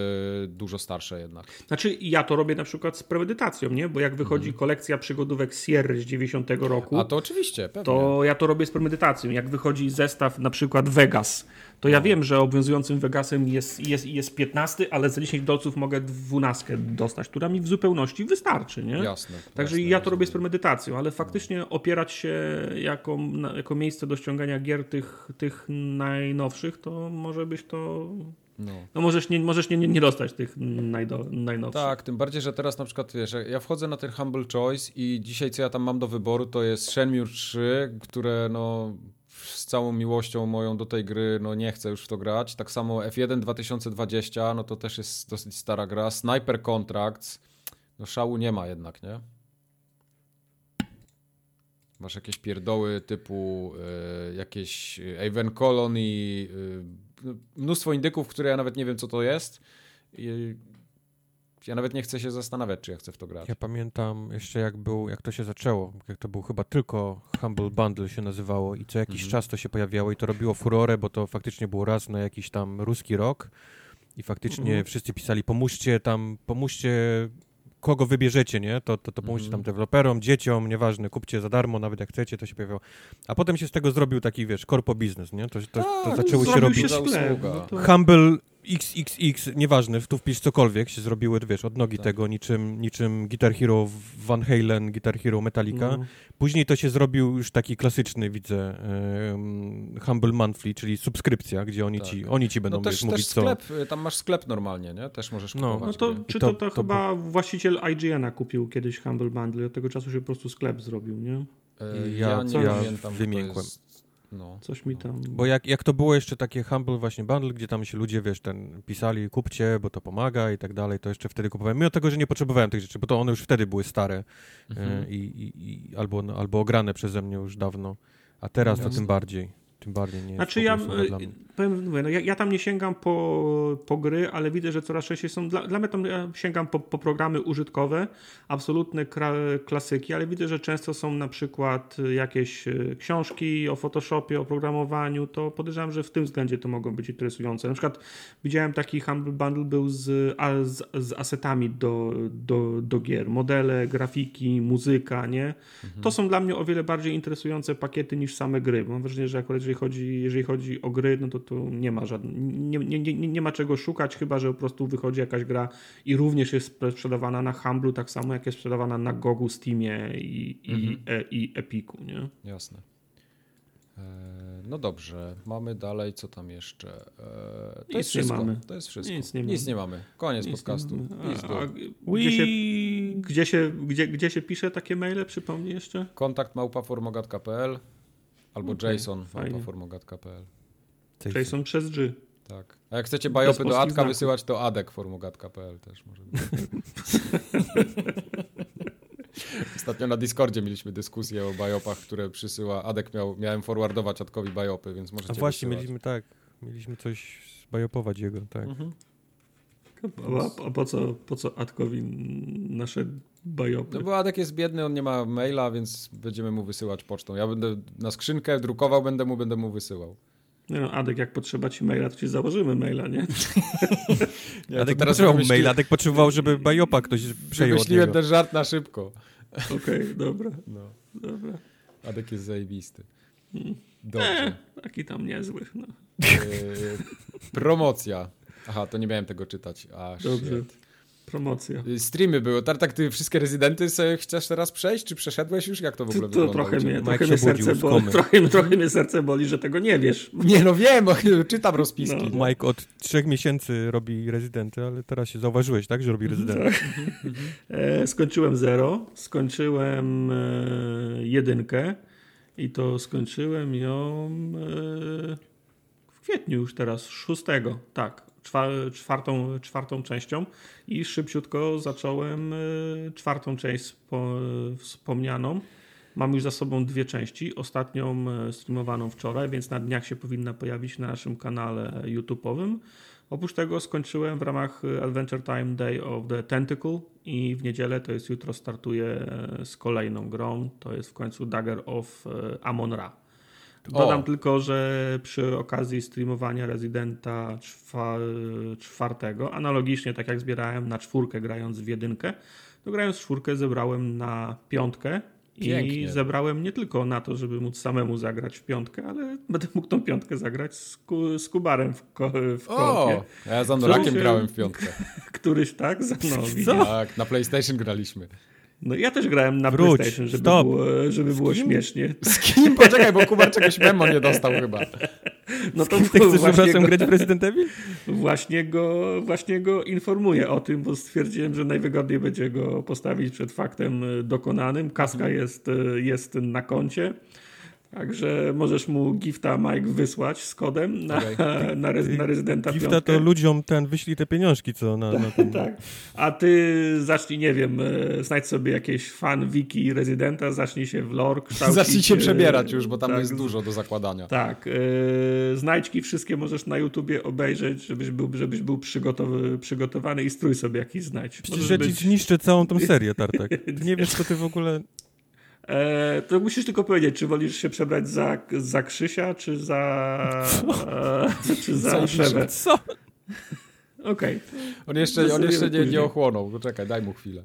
dużo starsze jednak. Znaczy, ja to robię na przykład z premedytacją, nie? Bo jak wychodzi mm. kolekcja przygodówek Sierra z 90 roku. A to oczywiście, pewnie. To ja to robię z premedytacją. Jak wychodzi zestaw na przykład Vegas to ja wiem, że obowiązującym Vegasem jest, jest, jest 15, ale za 10 dolców mogę 12 dostać, która mi w zupełności wystarczy. Nie? Jasne. Także jasne, ja to robię z premedytacją, ale faktycznie opierać się jako, jako miejsce do ściągania gier tych, tych najnowszych, to może być to no. no, możesz, nie, możesz nie, nie, nie dostać tych najdo, najnowszych. Tak, tym bardziej, że teraz na przykład, wiesz, ja wchodzę na ten Humble Choice i dzisiaj co ja tam mam do wyboru, to jest Shenmue 3, które no z całą miłością moją do tej gry, no nie chcę już w to grać. Tak samo F1 2020, no to też jest dosyć stara gra. Sniper Contracts, no szału nie ma jednak, nie? Masz jakieś pierdoły typu y, jakieś Avon Colony, y, mnóstwo indyków, które ja nawet nie wiem, co to jest. I ja nawet nie chcę się zastanawiać, czy ja chcę w to grać. Ja pamiętam jeszcze jak był, jak to się zaczęło, jak to był chyba tylko Humble Bundle się nazywało i co jakiś mhm. czas to się pojawiało i to robiło furorę, bo to faktycznie było raz na jakiś tam ruski rok i faktycznie mhm. wszyscy pisali pomóżcie tam, pomóżcie kogo wybierzecie, nie? To, to, to pomóżcie tam deweloperom, dzieciom, nieważne, kupcie za darmo, nawet jak chcecie, to się pojawiało. A potem się z tego zrobił taki, wiesz, korpo biznes, nie? To, to, to, to zaczęły się robić... Się sklep, no to... Humble XXX, nieważne, tu wpisz cokolwiek, się zrobiły, wiesz, od nogi tak. tego, niczym, niczym Guitar Hero Van Halen, Guitar Hero Metallica. No. Później to się zrobił już taki klasyczny, widzę, um, Humble Monthly, czyli subskrypcja, gdzie oni, tak. ci, oni ci będą no też, mówić, też sklep, co... Tam masz sklep normalnie, nie? Też możesz no. kupować. No to, czy to, to, to chyba właściciel IGN-a kupił kiedyś Humble Bundle, od tego czasu się po prostu sklep zrobił, nie? E, ja, ja nie ja pamiętam, wymiękłem. No, Coś mi tam... Bo jak, jak to było jeszcze takie Humble właśnie bundle, gdzie tam się ludzie, wiesz, ten pisali kupcie, bo to pomaga i tak dalej, to jeszcze wtedy kupowałem. Mimo tego, że nie potrzebowałem tych rzeczy, bo to one już wtedy były stare e, mhm. i, i, i, albo, albo ograne przeze mnie już dawno, a teraz to tym bardziej. Tym bardziej nie Znaczy ja, powiem, mówię, no ja, ja, tam nie sięgam po, po gry, ale widzę, że coraz częściej są, dla, dla mnie tam ja sięgam po, po programy użytkowe, absolutne klasyki, ale widzę, że często są na przykład jakieś e, książki o Photoshopie, o programowaniu, to podejrzewam, że w tym względzie to mogą być interesujące. Na przykład widziałem taki Humble Bundle był z, z, z asetami do, do, do gier, modele, grafiki, muzyka, nie? Mhm. To są dla mnie o wiele bardziej interesujące pakiety niż same gry. Mam wrażenie, że akurat jeżeli chodzi, jeżeli chodzi o gry, no to tu nie ma żadnych, nie, nie, nie, nie ma czego szukać, chyba że po prostu wychodzi jakaś gra i również jest sprzedawana na Humblu, tak samo jak jest sprzedawana na Gogu, Steamie i, mhm. i, e, i Epiku, nie? Jasne. E, no dobrze, mamy dalej, co tam jeszcze? E, to Nic jest wszystko. Mamy. To jest wszystko. Nic nie, Nic nie mamy. Koniec Nic podcastu. A, a, gdzie, się, gdzie, się, gdzie, gdzie się pisze takie maile? Przypomnij jeszcze. Kontakt małpaformogat.pl Albo okay, Jason, formogat.pl. Jason przez G. Tak. A jak chcecie bajopy do Adka znaków. wysyłać, to adek.formogat.pl też może być. Ostatnio na Discordzie mieliśmy dyskusję o bajopach, które przysyła. Adek miał, miałem forwardować Adkowi bajopy, więc możecie A właśnie, wysyłać. mieliśmy tak, mieliśmy coś bajopować jego, tak. Mhm. A, a, po, co, po co Adkowi nasze bajopy? No bo Adek jest biedny, on nie ma maila, więc będziemy mu wysyłać pocztą. Ja będę na skrzynkę drukował, będę mu, będę mu wysyłał. No, no Adek, jak potrzeba ci maila, to ci założymy maila, nie? nie Adek teraz potrzebował myśli... maila, Adek potrzebował, żeby bajopa ktoś przejął Wymyśliłem ten żart na szybko. Okej, okay, dobra. No. dobra. Adek jest zajebisty. Hmm. Dobrze. E, taki tam niezły. No. E, promocja. Aha, to nie miałem tego czytać. A, Dobrze. Shit. Promocja. Y, streamy były. Tak, ty wszystkie rezydenty sobie chcesz teraz przejść? Czy przeszedłeś już? Jak to w ogóle to, wygląda? Trochę mnie, trochę, mnie serce boli, trochę, trochę mnie serce boli, że tego nie wiesz. Nie, no wiem, czytam rozpiski. No. Mike od trzech miesięcy robi rezydenty, ale teraz się zauważyłeś, tak, że robi mhm, rezydenty. Tak. e, skończyłem zero, skończyłem e, jedynkę i to skończyłem ją e, w kwietniu już teraz, szóstego, tak czwartą, czwartą częścią i szybciutko zacząłem e, czwartą część wspomnianą. Mam już za sobą dwie części. Ostatnią e, streamowaną wczoraj, więc na dniach się powinna pojawić na naszym kanale YouTube'owym. Oprócz tego skończyłem w ramach Adventure Time Day of the Tentacle i w niedzielę, to jest jutro, startuję e, z kolejną grą. To jest w końcu Dagger of Amon-Ra. Dodam o. tylko, że przy okazji streamowania Residenta czwartego, analogicznie tak jak zbierałem na czwórkę grając w jedynkę, to grając czwórkę zebrałem na piątkę Pięknie. I zebrałem nie tylko na to, żeby móc samemu zagrać w piątkę, ale będę mógł tą piątkę zagrać z, ku, z Kubarem w, ko, w O, ja z Anorakiem grałem w piątkę. Któryś tak? No, tak, na PlayStation graliśmy. No ja też grałem na Wróć, PlayStation, żeby stop. było, żeby było śmiesznie. Z kim? Poczekaj, bo Kubar czegoś memo nie dostał chyba. No to ty chcesz właśnie grać Resident Evil? Właśnie go, właśnie go informuję o tym, bo stwierdziłem, że najwygodniej będzie go postawić przed faktem dokonanym. Kaska mhm. jest, jest na koncie. Także możesz mu gifta Mike wysłać z kodem na, okay. na, na rezydenta Gifta piątkę. to ludziom ten wyślij te pieniążki, co na, na ten... tak. A ty zacznij, nie wiem, e, znajdź sobie jakieś fan wiki rezydenta, zacznij się w lore kształcić. Zacznij się przebierać już, bo tam tak, jest dużo do zakładania. Tak. Yy, znajdźki wszystkie możesz na YouTubie obejrzeć, żebyś był, żebyś był przygotowy, przygotowany i strój sobie jakiś znajdź. Przecież ja ci zniszczę całą tą serię, Tartak. Ty nie wiesz, co ty w ogóle... E, to musisz tylko powiedzieć, czy wolisz się przebrać za, za Krzysia, czy za. E, czy za Szewę. Co? Okej. Okay. On jeszcze, on jeszcze nie, nie ochłonął. Czekaj, daj mu chwilę.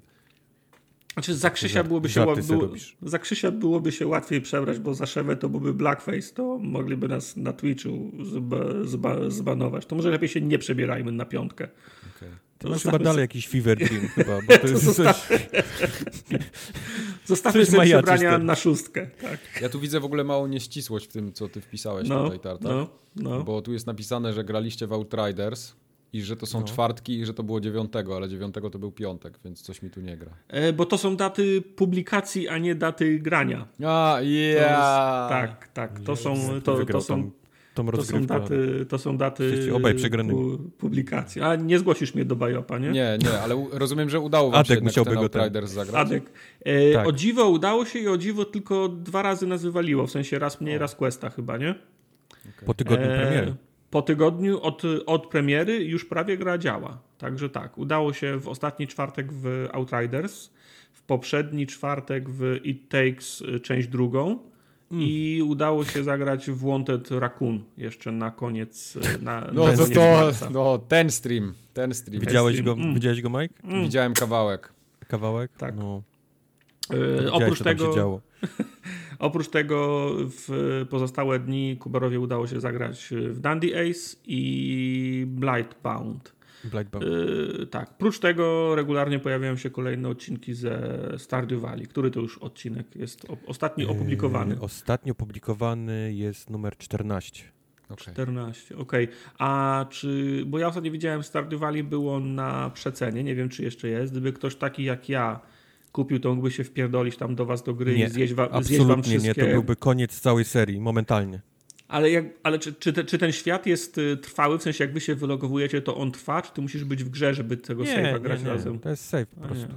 Znaczy za Krzysia, byłoby się, było, za Krzysia byłoby się łatwiej przebrać, bo za Szewę to byłby blackface, to mogliby nas na Twitchu zba, zba, zbanować. To może lepiej się nie przebierajmy na piątkę. To masz chyba dalej jakiś fever dream chyba, bo to, to jest coś... Zostawmy sobie przebrania na szóstkę. Tak. Ja tu widzę w ogóle małą nieścisłość w tym, co ty wpisałeś no, tutaj, Tartak. No, no. Bo tu jest napisane, że graliście w Outriders i że to są no. czwartki i że to było dziewiątego, ale dziewiątego to był piątek, więc coś mi tu nie gra. E, bo to są daty publikacji, a nie daty grania. A, yeah. tak, tak. To są, to, to są tą to są daty, to są daty obaj pu, publikacji. A nie zgłosisz mnie do Bajopa, nie? Nie, nie, ale rozumiem, że udało wam Adek się musiałby ten Outriders zagrać. Adek. E, tak. O dziwo udało się i o dziwo tylko dwa razy nas wywaliło, w sensie raz mniej, o. raz Questa chyba, nie? Okay. Po tygodniu e, premiery. Po tygodniu od, od premiery już prawie gra działa. Także tak, udało się w ostatni czwartek w Outriders, w poprzedni czwartek w It Takes y, część drugą, Mm. I udało się zagrać w Wanted Raccoon jeszcze na koniec. Na, no to, to no, ten stream. Ten stream. Widziałeś go, mm. widziałeś go Mike? Mm. Widziałem kawałek. Kawałek? Tak. No. Yy, oprócz tego, oprócz tego w pozostałe dni Kubarowie udało się zagrać w Dandy Ace i Blightbound. Yy, tak. Prócz tego regularnie pojawiają się kolejne odcinki ze Stardew Valley. Który to już odcinek jest ostatni opublikowany? Yy, ostatnio opublikowany jest numer 14. Okay. 14, okej. Okay. A czy, bo ja ostatnio widziałem Stardew Valley było na przecenie, nie wiem czy jeszcze jest. Gdyby ktoś taki jak ja kupił, to mógłby się wpierdolić tam do was do gry nie, i zjeść, wa absolutnie zjeść wam wszystkie... nie, to byłby koniec całej serii, momentalnie. Ale, jak, ale czy, czy, te, czy, ten świat jest y, trwały? W sensie, jak wy się wylogowujecie, to on trwa? Czy ty musisz być w grze, żeby tego save'a grać nie, nie. razem? To jest save po prostu.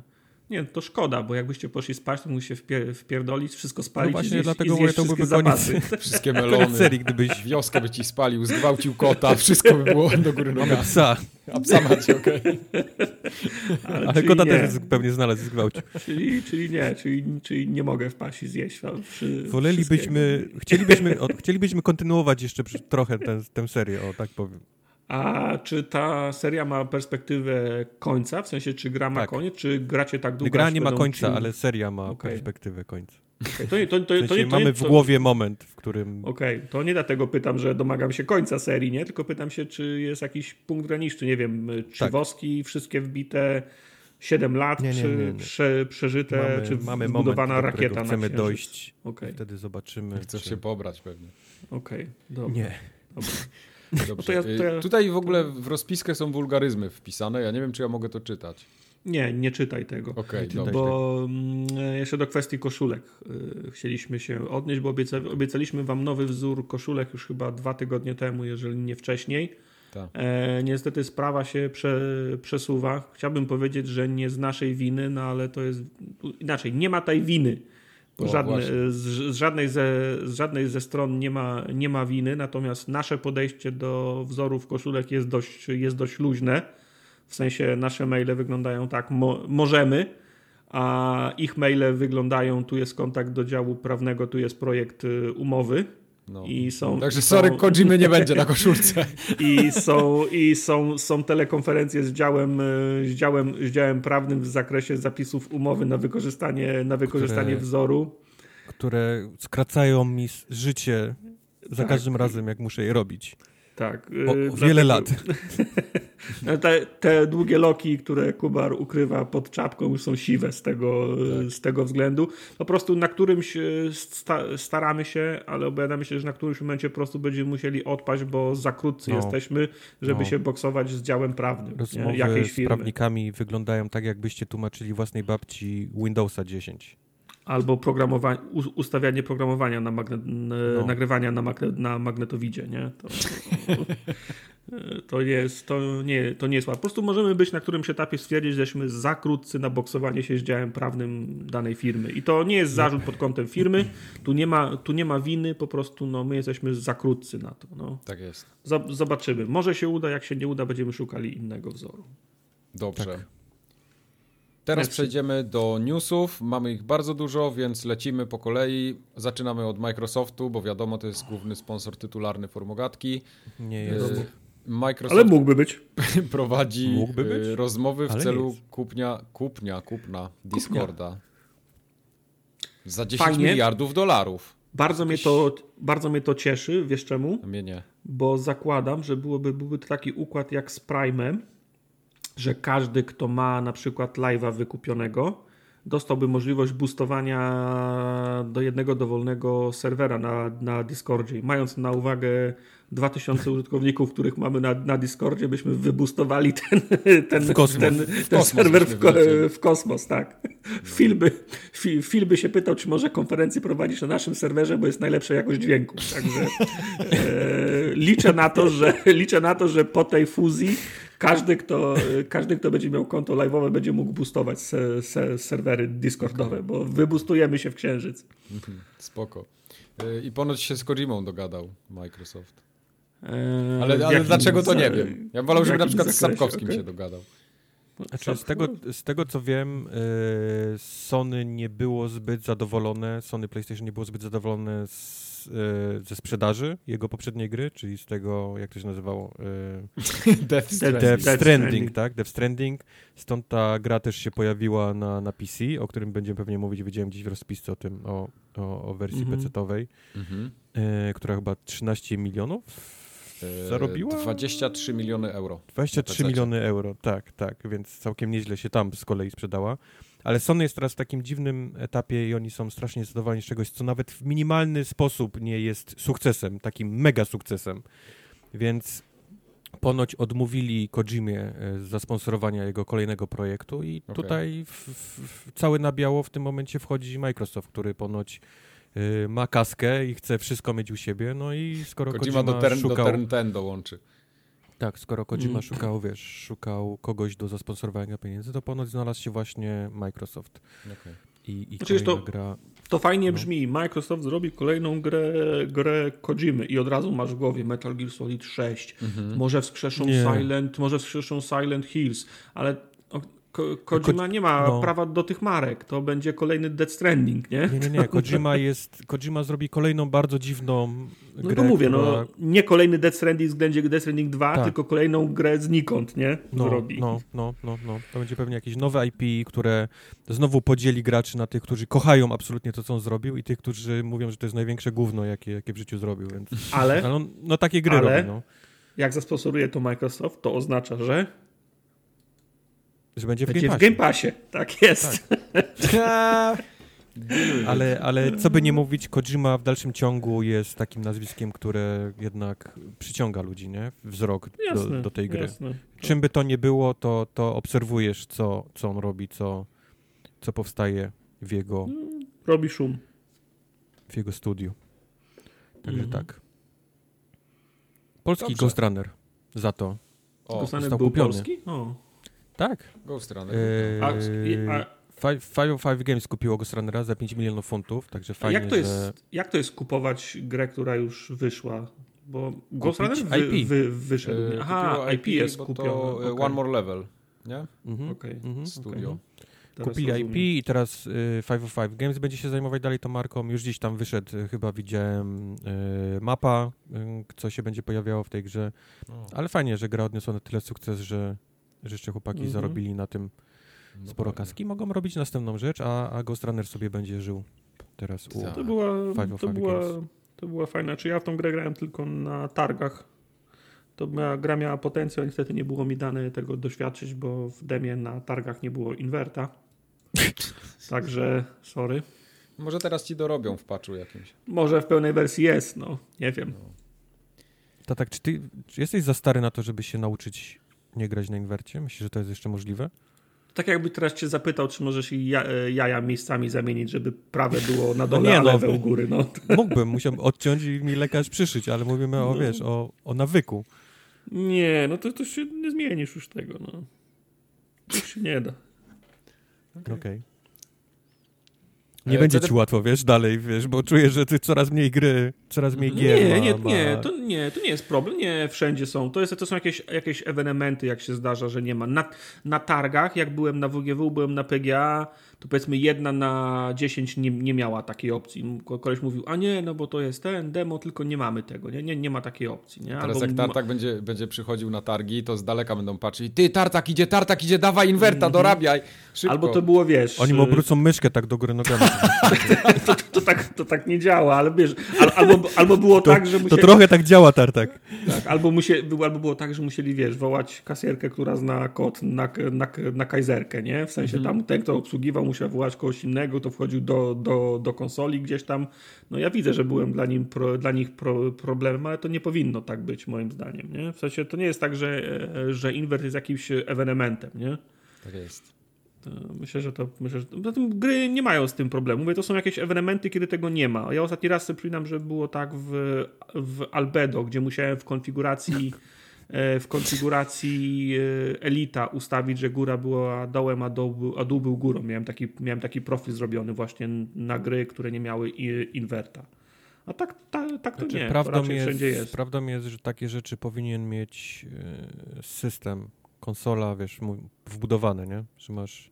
Nie. to szkoda, bo jakbyście poszli spać, to musicie wpier wpierdolić, wszystko spalić no właśnie, i dlatego mówię, to byłby koniec, Wszystkie melony. serii, gdybyś... Wioskę by ci spalił, zgwałcił kota, wszystko by było do góry nogami. Psa. A psa macie, okej. Okay. Ale, Ale kota nie. też pewnie znalazł zgwałcił. Czyli, czyli nie, czyli, czyli nie mogę wpaść i zjeść przy, Wolelibyśmy, chcielibyśmy, o, chcielibyśmy kontynuować jeszcze trochę tę serię, o tak powiem. A czy ta seria ma perspektywę końca? W sensie, czy gra ma tak. koniec, czy gracie tak długo? Gra nie ma końca, ale seria ma okay. perspektywę końca. Okay, to, to, to, w sensie mamy w głowie moment, w którym... Okej, okay, to nie dlatego pytam, że domagam się końca serii, nie? Tylko pytam się, czy jest jakiś punkt graniczny, nie wiem, czy tak. woski wszystkie wbite 7 lat, nie, nie, czy nie, prze, przeżyte, mamy, czy mamy wbudowana moment, rakieta chcemy na dojść, okay. wtedy zobaczymy. Chcesz czy... się pobrać pewnie. Okej, okay, dobra. Nie. Dobra. Dobrze. To ja, to ja... Tutaj w ogóle w rozpiskę są wulgaryzmy wpisane, ja nie wiem, czy ja mogę to czytać. Nie, nie czytaj tego. Okay, bo tego. jeszcze do kwestii koszulek y, chcieliśmy się odnieść, bo obieca, obiecaliśmy wam nowy wzór koszulek już chyba dwa tygodnie temu, jeżeli nie wcześniej. Tak. E, niestety sprawa się prze, przesuwa. Chciałbym powiedzieć, że nie z naszej winy, no ale to jest inaczej. Nie ma tej winy. Z, z, żadnej ze, z żadnej ze stron nie ma, nie ma winy, natomiast nasze podejście do wzorów koszulek jest dość, jest dość luźne w sensie nasze maile wyglądają tak, mo możemy, a ich maile wyglądają, tu jest kontakt do działu prawnego, tu jest projekt y, umowy. No. I są, Także sorry, są, Kojimy nie będzie na koszulce. I są, i są, są telekonferencje z działem, y, z, działem, z działem prawnym w zakresie zapisów umowy na wykorzystanie, na wykorzystanie które, wzoru. Które skracają mi życie za tak. każdym razem, jak muszę je robić. Tak. O, y, wiele lat. te, te, długie loki, które Kubar ukrywa pod czapką, już są siwe z tego, tak. z tego względu. Po prostu na którymś y, sta, staramy się, ale obawiamy się, że na którymś momencie po prostu będziemy musieli odpaść, bo za krótcy no. jesteśmy, żeby no. się boksować z działem prawnym Rozmowy jakiejś firmy. z prawnikami wyglądają tak, jakbyście tłumaczyli własnej babci Windowsa 10. Albo programowanie, ustawianie programowania na magne, no. nagrywania na, magne, na magnetowidzie, nie? To, to, jest, to, nie, to nie jest łatwe. Po prostu możemy być na którymś etapie stwierdzić, że jesteśmy za krótcy na boksowanie się z działem prawnym danej firmy. I to nie jest zarzut pod kątem firmy. Tu nie ma, tu nie ma winy, po prostu no, my jesteśmy za krótcy na to. No. Tak jest. Zobaczymy. Może się uda, jak się nie uda, będziemy szukali innego wzoru. Dobrze. Tak. Teraz przejdziemy do newsów. Mamy ich bardzo dużo, więc lecimy po kolei. Zaczynamy od Microsoftu, bo wiadomo, to jest główny sponsor tytularny Formogatki. Nie jest. Microsoft Ale mógłby być. prowadzi mógłby być? Y, rozmowy w Ale celu kupnia, kupnia, kupna Discorda. Za 10 Fajnie. miliardów dolarów. Bardzo mnie, to, bardzo mnie to cieszy, wiesz czemu? Mnie nie. Bo zakładam, że byłoby, byłby to taki układ jak z Prime'em, że każdy, kto ma na przykład live'a wykupionego, dostałby możliwość boostowania do jednego dowolnego serwera na, na Discordzie. Mając na uwagę 2000 użytkowników, których mamy na, na Discordzie, byśmy wybustowali ten, ten, w kosmos. ten, ten w serwer w, ko, w, kosmos. Tak. Phil, by, Phil by się pytał, czy może konferencję prowadzić na naszym serwerze, bo jest najlepsza jakość dźwięku. Także e, liczę, na to, że, liczę na to, że po tej fuzji każdy, kto, każdy, kto będzie miał konto live'owe, będzie mógł boostować se, se, serwery Discordowe, bo wybustujemy się w księżyc. Spoko. Y, I ponoć się z Kojimą dogadał Microsoft. Eee, ale, ale dlaczego to nie wiem. Ja wolał, żeby na przykład zakresie? z Sapkowskim okay. się dogadał. Znaczy, z, tego, z tego co wiem, yy, Sony nie było zbyt zadowolone, Sony PlayStation nie było zbyt zadowolone z E, ze sprzedaży jego poprzedniej gry, czyli z tego, jak to się nazywało? E, Death Stranding. Death Stranding, tak? Death Stranding. Stąd ta gra też się pojawiła na, na PC, o którym będziemy pewnie mówić. Widziałem gdzieś w rozpisce o tym, o, o, o wersji mm -hmm. PC-owej, mm -hmm. e, która chyba 13 milionów zarobiła? 23 miliony euro. 23 miliony euro, tak, tak, więc całkiem nieźle się tam z kolei sprzedała. Ale Sony jest teraz w takim dziwnym etapie i oni są strasznie zadowoleni z czegoś, co nawet w minimalny sposób nie jest sukcesem, takim mega sukcesem. Więc ponoć odmówili Kojimie e, zasponsorowania jego kolejnego projektu i okay. tutaj w, w, cały na biało w tym momencie wchodzi Microsoft, który ponoć y, ma kaskę i chce wszystko mieć u siebie, no i skoro Kojima, Kojima do, szukał... do dołączy. Tak, skoro Kojima mm. szukał, wiesz, szukał kogoś do zasponsorowania pieniędzy, to ponoć znalazł się właśnie Microsoft. Okay. I, i znaczy, to, gra... To fajnie no. brzmi. Microsoft zrobi kolejną grę, grę Kojimy i od razu masz w głowie Metal Gear Solid 6. Mm -hmm. Może wskrzeszą Nie. Silent, może wskrzeszą Silent Hills, ale Ko Kojima nie ma no. prawa do tych marek. To będzie kolejny Death Stranding, nie? Nie, nie, nie. Kojima, jest, Kojima zrobi kolejną bardzo dziwną grę. No to mówię, no, która... no nie kolejny Death Stranding względzie Death Stranding 2, tak. tylko kolejną grę znikąd, nie? No, zrobi. No, no, no, no. To będzie pewnie jakieś nowe IP, które znowu podzieli graczy na tych, którzy kochają absolutnie to, co on zrobił i tych, którzy mówią, że to jest największe gówno, jakie, jakie w życiu zrobił, więc... Ale... No, no takie gry ale, robi, no. jak zasponsoruje to Microsoft, to oznacza, że że będzie w będzie Game Passie. w Game Passie, tak jest. Tak. ale, ale co by nie mówić, Kojima w dalszym ciągu jest takim nazwiskiem, które jednak przyciąga ludzi, nie? Wzrok jasne, do, do, tej gry. Jasne. Czym by to nie było, to, to obserwujesz, co, co on robi, co, co powstaje w jego... Robi szum. W jego studiu. Także mhm. tak. Polski Dobrze. Ghost Runner za to. O, Ghost Runner był kupiony. polski? O. Tak. Ghost Runner. Eee, a, Five, five, five Games kupiło Ghost Runnera za 5 milionów funtów, także fajnie, jak to, jest, że... jak to jest kupować grę, która już wyszła? Bo Ghost Runner wy, IP. Wy, wyszedł. Eee, Aha, IP, jest kupione. To okay. One More Level, nie? Mhm. Okay. Mhm. Studio. Okay. Kupili rozumiem. IP i teraz y, 505 Games będzie się zajmować dalej tą marką. Już gdzieś tam wyszedł, y, chyba widziałem y, mapa, y, co się będzie pojawiało w tej grze. Ale fajnie, że gra odniosła na tyle sukces, że że jeszcze chłopaki mm -hmm. zarobili na tym no sporo kaski. Mogą robić następną rzecz, a, a Ghost Runner sobie będzie żył teraz u to była, to była, to była fajna. Czy ja w tą grę grałem tylko na targach. To miała, gra miała potencjał, niestety nie było mi dane tego doświadczyć, bo w demie na targach nie było inwerta. Także sorry. Może teraz ci dorobią w patchu jakimś. Może w pełnej wersji jest, no. Nie wiem. No. To tak, czy ty czy jesteś za stary na to, żeby się nauczyć nie grać na inwercie? Myślisz, że to jest jeszcze możliwe? tak jakby teraz cię zapytał, czy możesz jaja miejscami zamienić, żeby prawe było na dole, no nie, a no. lewe u góry. No. Mógłbym, musiał odciąć i mi lekarz przyszyć, ale mówimy o, no. wiesz, o, o nawyku. Nie, no to, to się nie zmienisz już tego, no. To się nie da. Okej. Okay. Nie będzie ci łatwo, wiesz, dalej, wiesz, bo czuję, że ty coraz mniej gry, coraz mniej gier Nie, ma, nie, ma... nie, to nie, to nie jest problem, nie, wszędzie są. To, jest, to są jakieś, jakieś ewenementy, jak się zdarza, że nie ma. Na, na targach, jak byłem na WGW, byłem na PGA, to powiedzmy jedna na 10 nie, nie miała takiej opcji. Koleś mówił, a nie, no bo to jest ten demo, tylko nie mamy tego, nie, nie, nie ma takiej opcji. Nie? Teraz jak Tartak ma... będzie, będzie przychodził na targi, to z daleka będą patrzeć, ty Tartak idzie, Tartak idzie, dawaj inwerta, mm -hmm. dorabiaj, szybko. Albo to było, wiesz... Oni mu obrócą myszkę tak do góry nogami. to, to, to, tak, to tak nie działa, ale wiesz, albo, albo było to, tak, że musieli... To trochę tak działa Tartak. Tak, albo, musieli, albo było tak, że musieli, wiesz, wołać kasjerkę, która zna kod na, na, na kajzerkę, nie? W sensie mm -hmm. tam ten, kto obsługiwał, musiał wołać kogoś innego, to wchodził do, do, do konsoli gdzieś tam. No ja widzę, że byłem dla, nim pro, dla nich pro, problemem, ale to nie powinno tak być moim zdaniem. Nie? W sensie to nie jest tak, że, że Invert jest jakimś ewenementem. Nie? Tak jest. Myślę, że to. Myślę, że to, gry nie mają z tym problemu. Mówię, to są jakieś ewenementy, kiedy tego nie ma. Ja ostatni raz sobie przypominam, że było tak w, w Albedo, gdzie musiałem w konfiguracji w konfiguracji e, Elita ustawić, że góra była dołem, a dół, a dół był górą. Miałem taki, miałem taki profil zrobiony właśnie na gry, które nie miały inwerta. A tak, tak, tak to znaczy, nie, prawdą to jest, jest. Prawdą jest, że takie rzeczy powinien mieć e, system, konsola, wiesz, wbudowane, nie? Że masz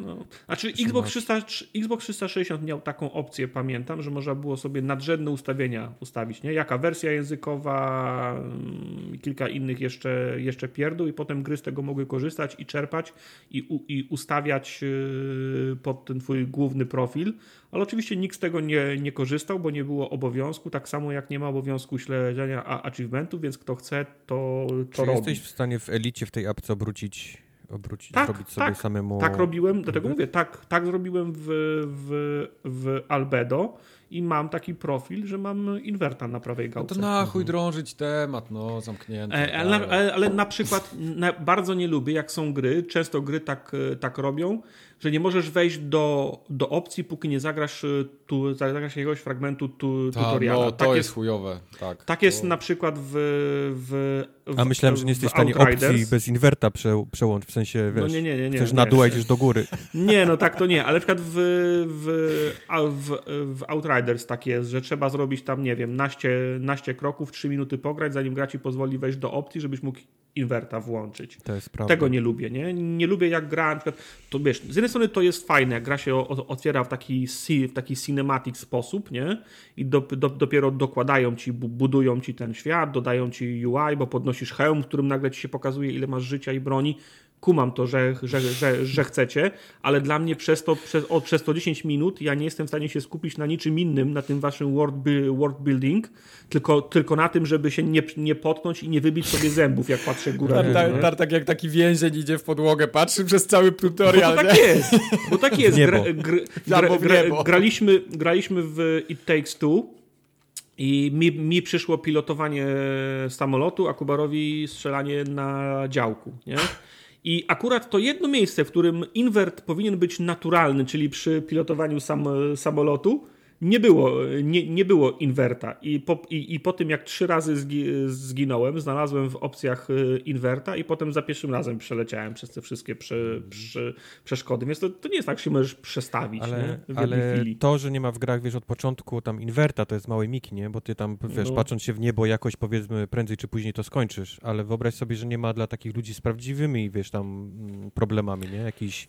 no. Znaczy Xbox, 300, Xbox 360 miał taką opcję, pamiętam, że można było sobie nadrzędne ustawienia ustawić, nie? Jaka wersja językowa, mm, kilka innych jeszcze, jeszcze pierdół i potem gry z tego mogły korzystać i czerpać i, u, i ustawiać y, pod ten twój główny profil, ale oczywiście nikt z tego nie, nie korzystał, bo nie było obowiązku, tak samo jak nie ma obowiązku śledzenia achievementów, więc kto chce, to, to Czy robi. jesteś w stanie w Elicie w tej apce obrócić obrócić, tak, zrobić sobie tak, samemu. Tak robiłem, dlatego mówię, tak, tak zrobiłem w, w, w Albedo i mam taki profil, że mam inwerta na prawej gałce. No to na chuj mhm. drążyć temat, no zamknięty. E, ale, ale, ale, na przykład na, bardzo nie lubię, jak są gry, często gry tak, tak robią, że nie możesz wejść do, do opcji, póki nie zagrasz, y, tu, zagrasz jakiegoś fragmentu tu, Ta, tutoriala. No, to tak jest, jest chujowe. Tak, tak to... jest na przykład w, w, w A myślałem, że nie jesteś w stanie opcji bez inwerta prze, przełączyć, w sensie, no wiesz, no nie, nie, nie, nie, chcesz na dół, idziesz do góry. Nie, no tak to nie, ale na przykład w, w, w, w Outriders tak jest, że trzeba zrobić tam, nie wiem, naście, naście kroków, trzy minuty pograć, zanim gra ci pozwoli wejść do opcji, żebyś mógł inwerta włączyć. Tego nie lubię, nie? Nie lubię jak gra, na przykład, to wiesz, z jednej strony to jest fajne, jak gra się otwiera w taki, w taki cinematic sposób, nie? I do, do, dopiero dokładają ci, budują ci ten świat, dodają ci UI, bo podnosisz hełm, w którym nagle ci się pokazuje, ile masz życia i broni kumam to, że, że, że, że chcecie, ale dla mnie przez to, przez, o, przez to 10 minut ja nie jestem w stanie się skupić na niczym innym, na tym waszym world, world building, tylko, tylko na tym, żeby się nie, nie potknąć i nie wybić sobie zębów, jak patrzę górę. Tak, tak, tak jak taki więzień idzie w podłogę, patrzy przez cały tutorial. Bo tak jest, bo tak jest. Gra, gra, gra, graliśmy, graliśmy w It Takes Two i mi, mi przyszło pilotowanie samolotu, a Kubarowi strzelanie na działku, nie? I akurat to jedno miejsce, w którym inwert powinien być naturalny, czyli przy pilotowaniu sam, samolotu, nie było, nie, nie było inwerta. I po, i, I po tym, jak trzy razy zgi, zginąłem, znalazłem w opcjach y, inwerta i potem za pierwszym razem przeleciałem przez te wszystkie prze, prze, przeszkody. Więc to, to nie jest tak, że się możesz przestawić ale, nie? w ale chwili. to, że nie ma w grach, wiesz, od początku tam inwerta, to jest małe miki, nie? Bo ty tam, wiesz, no. patrząc się w niebo, jakoś powiedzmy prędzej czy później to skończysz. Ale wyobraź sobie, że nie ma dla takich ludzi z prawdziwymi, wiesz, tam mm, problemami, nie? Jakichś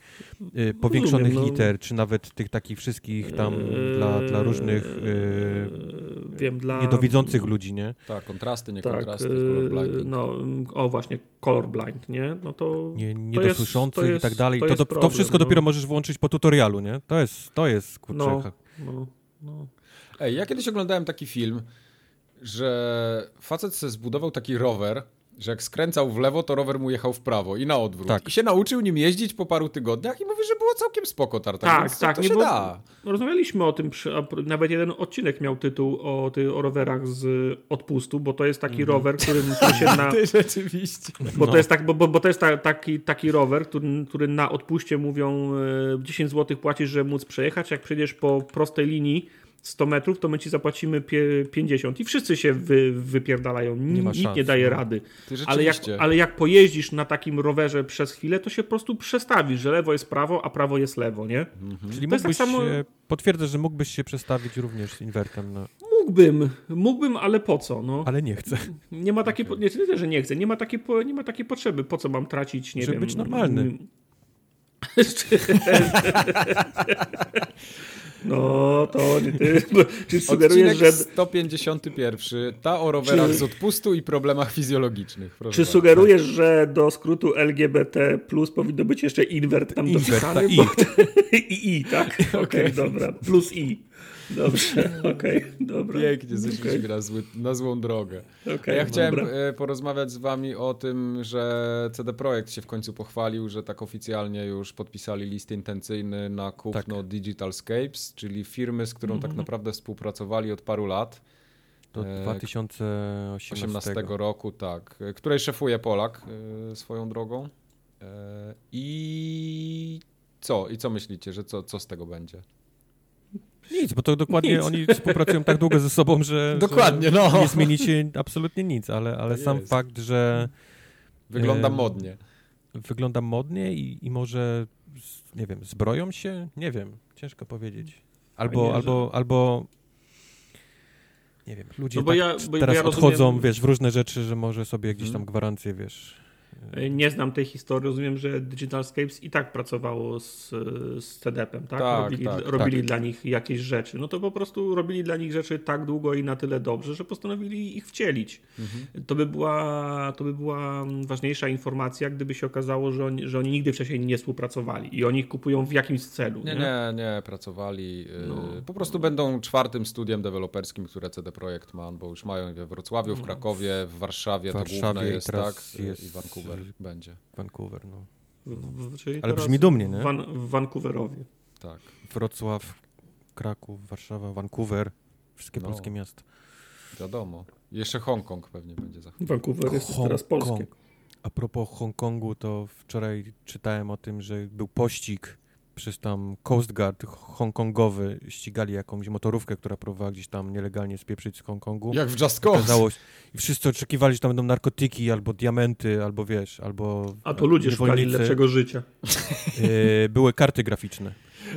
y, powiększonych Rozumiem, no. liter, czy nawet tych takich wszystkich tam yy... dla, dla różnych yy, Wiem, dla... niedowidzących ludzi, nie? Tak, kontrasty, nie tak, kontrasty, yy, No, o właśnie, colorblind, nie? No to nie, niedosłyszących i tak dalej. To, to, problem, to wszystko no. dopiero możesz włączyć po tutorialu, nie? To jest, to jest kurczę. No, no, no. Ej, ja kiedyś oglądałem taki film, że facet sobie zbudował taki rower że jak skręcał w lewo, to rower mu jechał w prawo i na odwrót. Tak. I się nauczył nim jeździć po paru tygodniach i mówi, że było całkiem spoko tartak. Tak, tak. To nie się było, da. Rozmawialiśmy o tym, przy, nawet jeden odcinek miał tytuł o, ty, o rowerach z odpustu, bo to jest taki mm. rower, którym się na... Ty rzeczywiście. Bo no. to jest, tak, bo, bo, bo to jest ta, taki, taki rower, który, który na odpuście mówią 10 e, zł płacisz, żeby móc przejechać, jak przejdziesz po prostej linii 100 metrów, to my ci zapłacimy 50 i wszyscy się wy, wypierdalają. Nie Nikt szans, nie daje no. rady. Ale jak, ale jak pojeździsz na takim rowerze przez chwilę, to się po prostu przestawisz, że lewo jest prawo, a prawo jest lewo, nie? Mhm. Czyli to mógłbyś tak samo... potwierdzasz, że mógłbyś się przestawić również z inwertem na... Mógłbym, mógłbym, ale po co? No. Ale nie chcę. Nie ma takiej, nie tyle, że nie chcę, nie ma takiej, nie ma takiej potrzeby. Po co mam tracić, nie Żeby wiem... być normalny. No, to nie ty. Czy sugerujesz, że. 151. Ta o rowerach czy... z odpustu i problemach fizjologicznych. Proszę czy sugerujesz, że do skrótu LGBT plus powinno być jeszcze invert tam invert, dopisany? I. Bo... I, I, tak? Okej, okay, okay, dobra. Plus I. Dobrze, okej, okay, dobra. Pięknie, zeszliśmy okay. na, zły, na złą drogę. Okay, ja chciałem dobra. E, porozmawiać z wami o tym, że CD Projekt się w końcu pochwalił, że tak oficjalnie już podpisali list intencyjny na kupno tak. Digitalscapes, czyli firmy, z którą mm -hmm. tak mhm. naprawdę współpracowali od paru lat. Do 2018 e, roku, tak. E, której szefuje Polak swoją drogą. I co? I co myślicie, że co, co z tego będzie? Nic, bo to dokładnie nic. oni współpracują tak długo ze sobą, że, dokładnie, że no. nie zmieni się absolutnie nic, ale, ale sam jest. fakt, że wygląda e, modnie. Wygląda modnie i, i może nie wiem, zbroją się? Nie wiem, ciężko powiedzieć. Albo, nie, albo, że... albo nie wiem, ludzie no tak ja, teraz ja rozumiem... odchodzą, wiesz, w różne rzeczy, że może sobie gdzieś tam hmm. gwarancje, wiesz, nie znam tej historii, rozumiem, że Digitalscapes i tak pracowało z, z CDP-em, tak? tak? robili, tak, robili tak. dla nich jakieś rzeczy. No to po prostu robili dla nich rzeczy tak długo i na tyle dobrze, że postanowili ich wcielić. Mhm. To, by była, to by była ważniejsza informacja, gdyby się okazało, że oni, że oni nigdy wcześniej nie współpracowali i oni ich kupują w jakimś celu. Nie, nie, nie, nie pracowali. Y, no. Po prostu będą czwartym studiem deweloperskim, które CD Projekt ma, bo już mają we Wrocławiu, w no. Krakowie, w Warszawie, Warszawie to główne jest, tak? Jest... I Vancouver. Vancouver będzie. Vancouver, no. Ale brzmi dumnie, nie? Van, w Vancouverowie. Tak. Wrocław, Kraków, Warszawa, Vancouver. Wszystkie no. polskie miasta. Wiadomo. Jeszcze Hongkong pewnie będzie za chwilę. Vancouver jest Hong teraz polskie. A propos Hongkongu, to wczoraj czytałem o tym, że był pościg przez tam Coast Guard hongkongowy ścigali jakąś motorówkę, która próbowała gdzieś tam nielegalnie spieprzyć z Hongkongu. Jak w Just Cause. I wszyscy oczekiwali, że tam będą narkotyki, albo diamenty, albo wiesz, albo... A to ludzie szukali lepszego życia. E, były karty graficzne.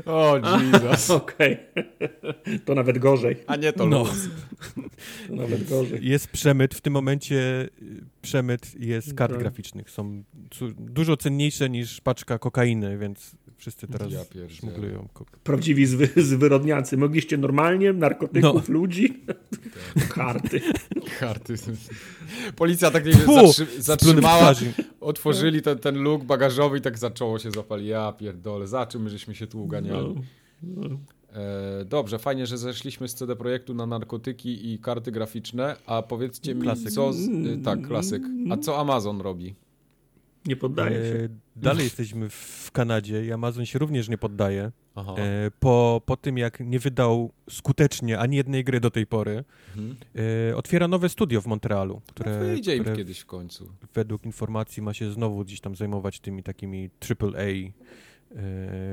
O, Jesus. Okej. Okay. To nawet gorzej. A nie to no. To nawet gorzej. Jest przemyt, w tym momencie y, przemyt jest kart tak. graficznych. Są dużo cenniejsze niż paczka kokainy, więc Wszyscy teraz ja szmuglują. Prawdziwi zwy, zwyrodniacy. Mogliście normalnie narkotyków, no. ludzi? Karty. Karty. Policja tak nie zatrzy, zatrzymała, otworzyli ten, ten luk bagażowy i tak zaczęło się zapalić. Ja pierdolę, za czym żeśmy się tu uganiali? No. No. E, dobrze, fajnie, że zeszliśmy z CD Projektu na narkotyki i karty graficzne, a powiedzcie mi, klasyk. co... Z, e, tak, klasyk. A co Amazon robi? Nie poddaje się. E, dalej jesteśmy w Kanadzie i Amazon się również nie poddaje. E, po, po tym, jak nie wydał skutecznie ani jednej gry do tej pory, mhm. e, otwiera nowe studio w Montrealu, które, no wyjdzie które kiedyś w końcu. Według informacji ma się znowu gdzieś tam zajmować tymi takimi AAA e,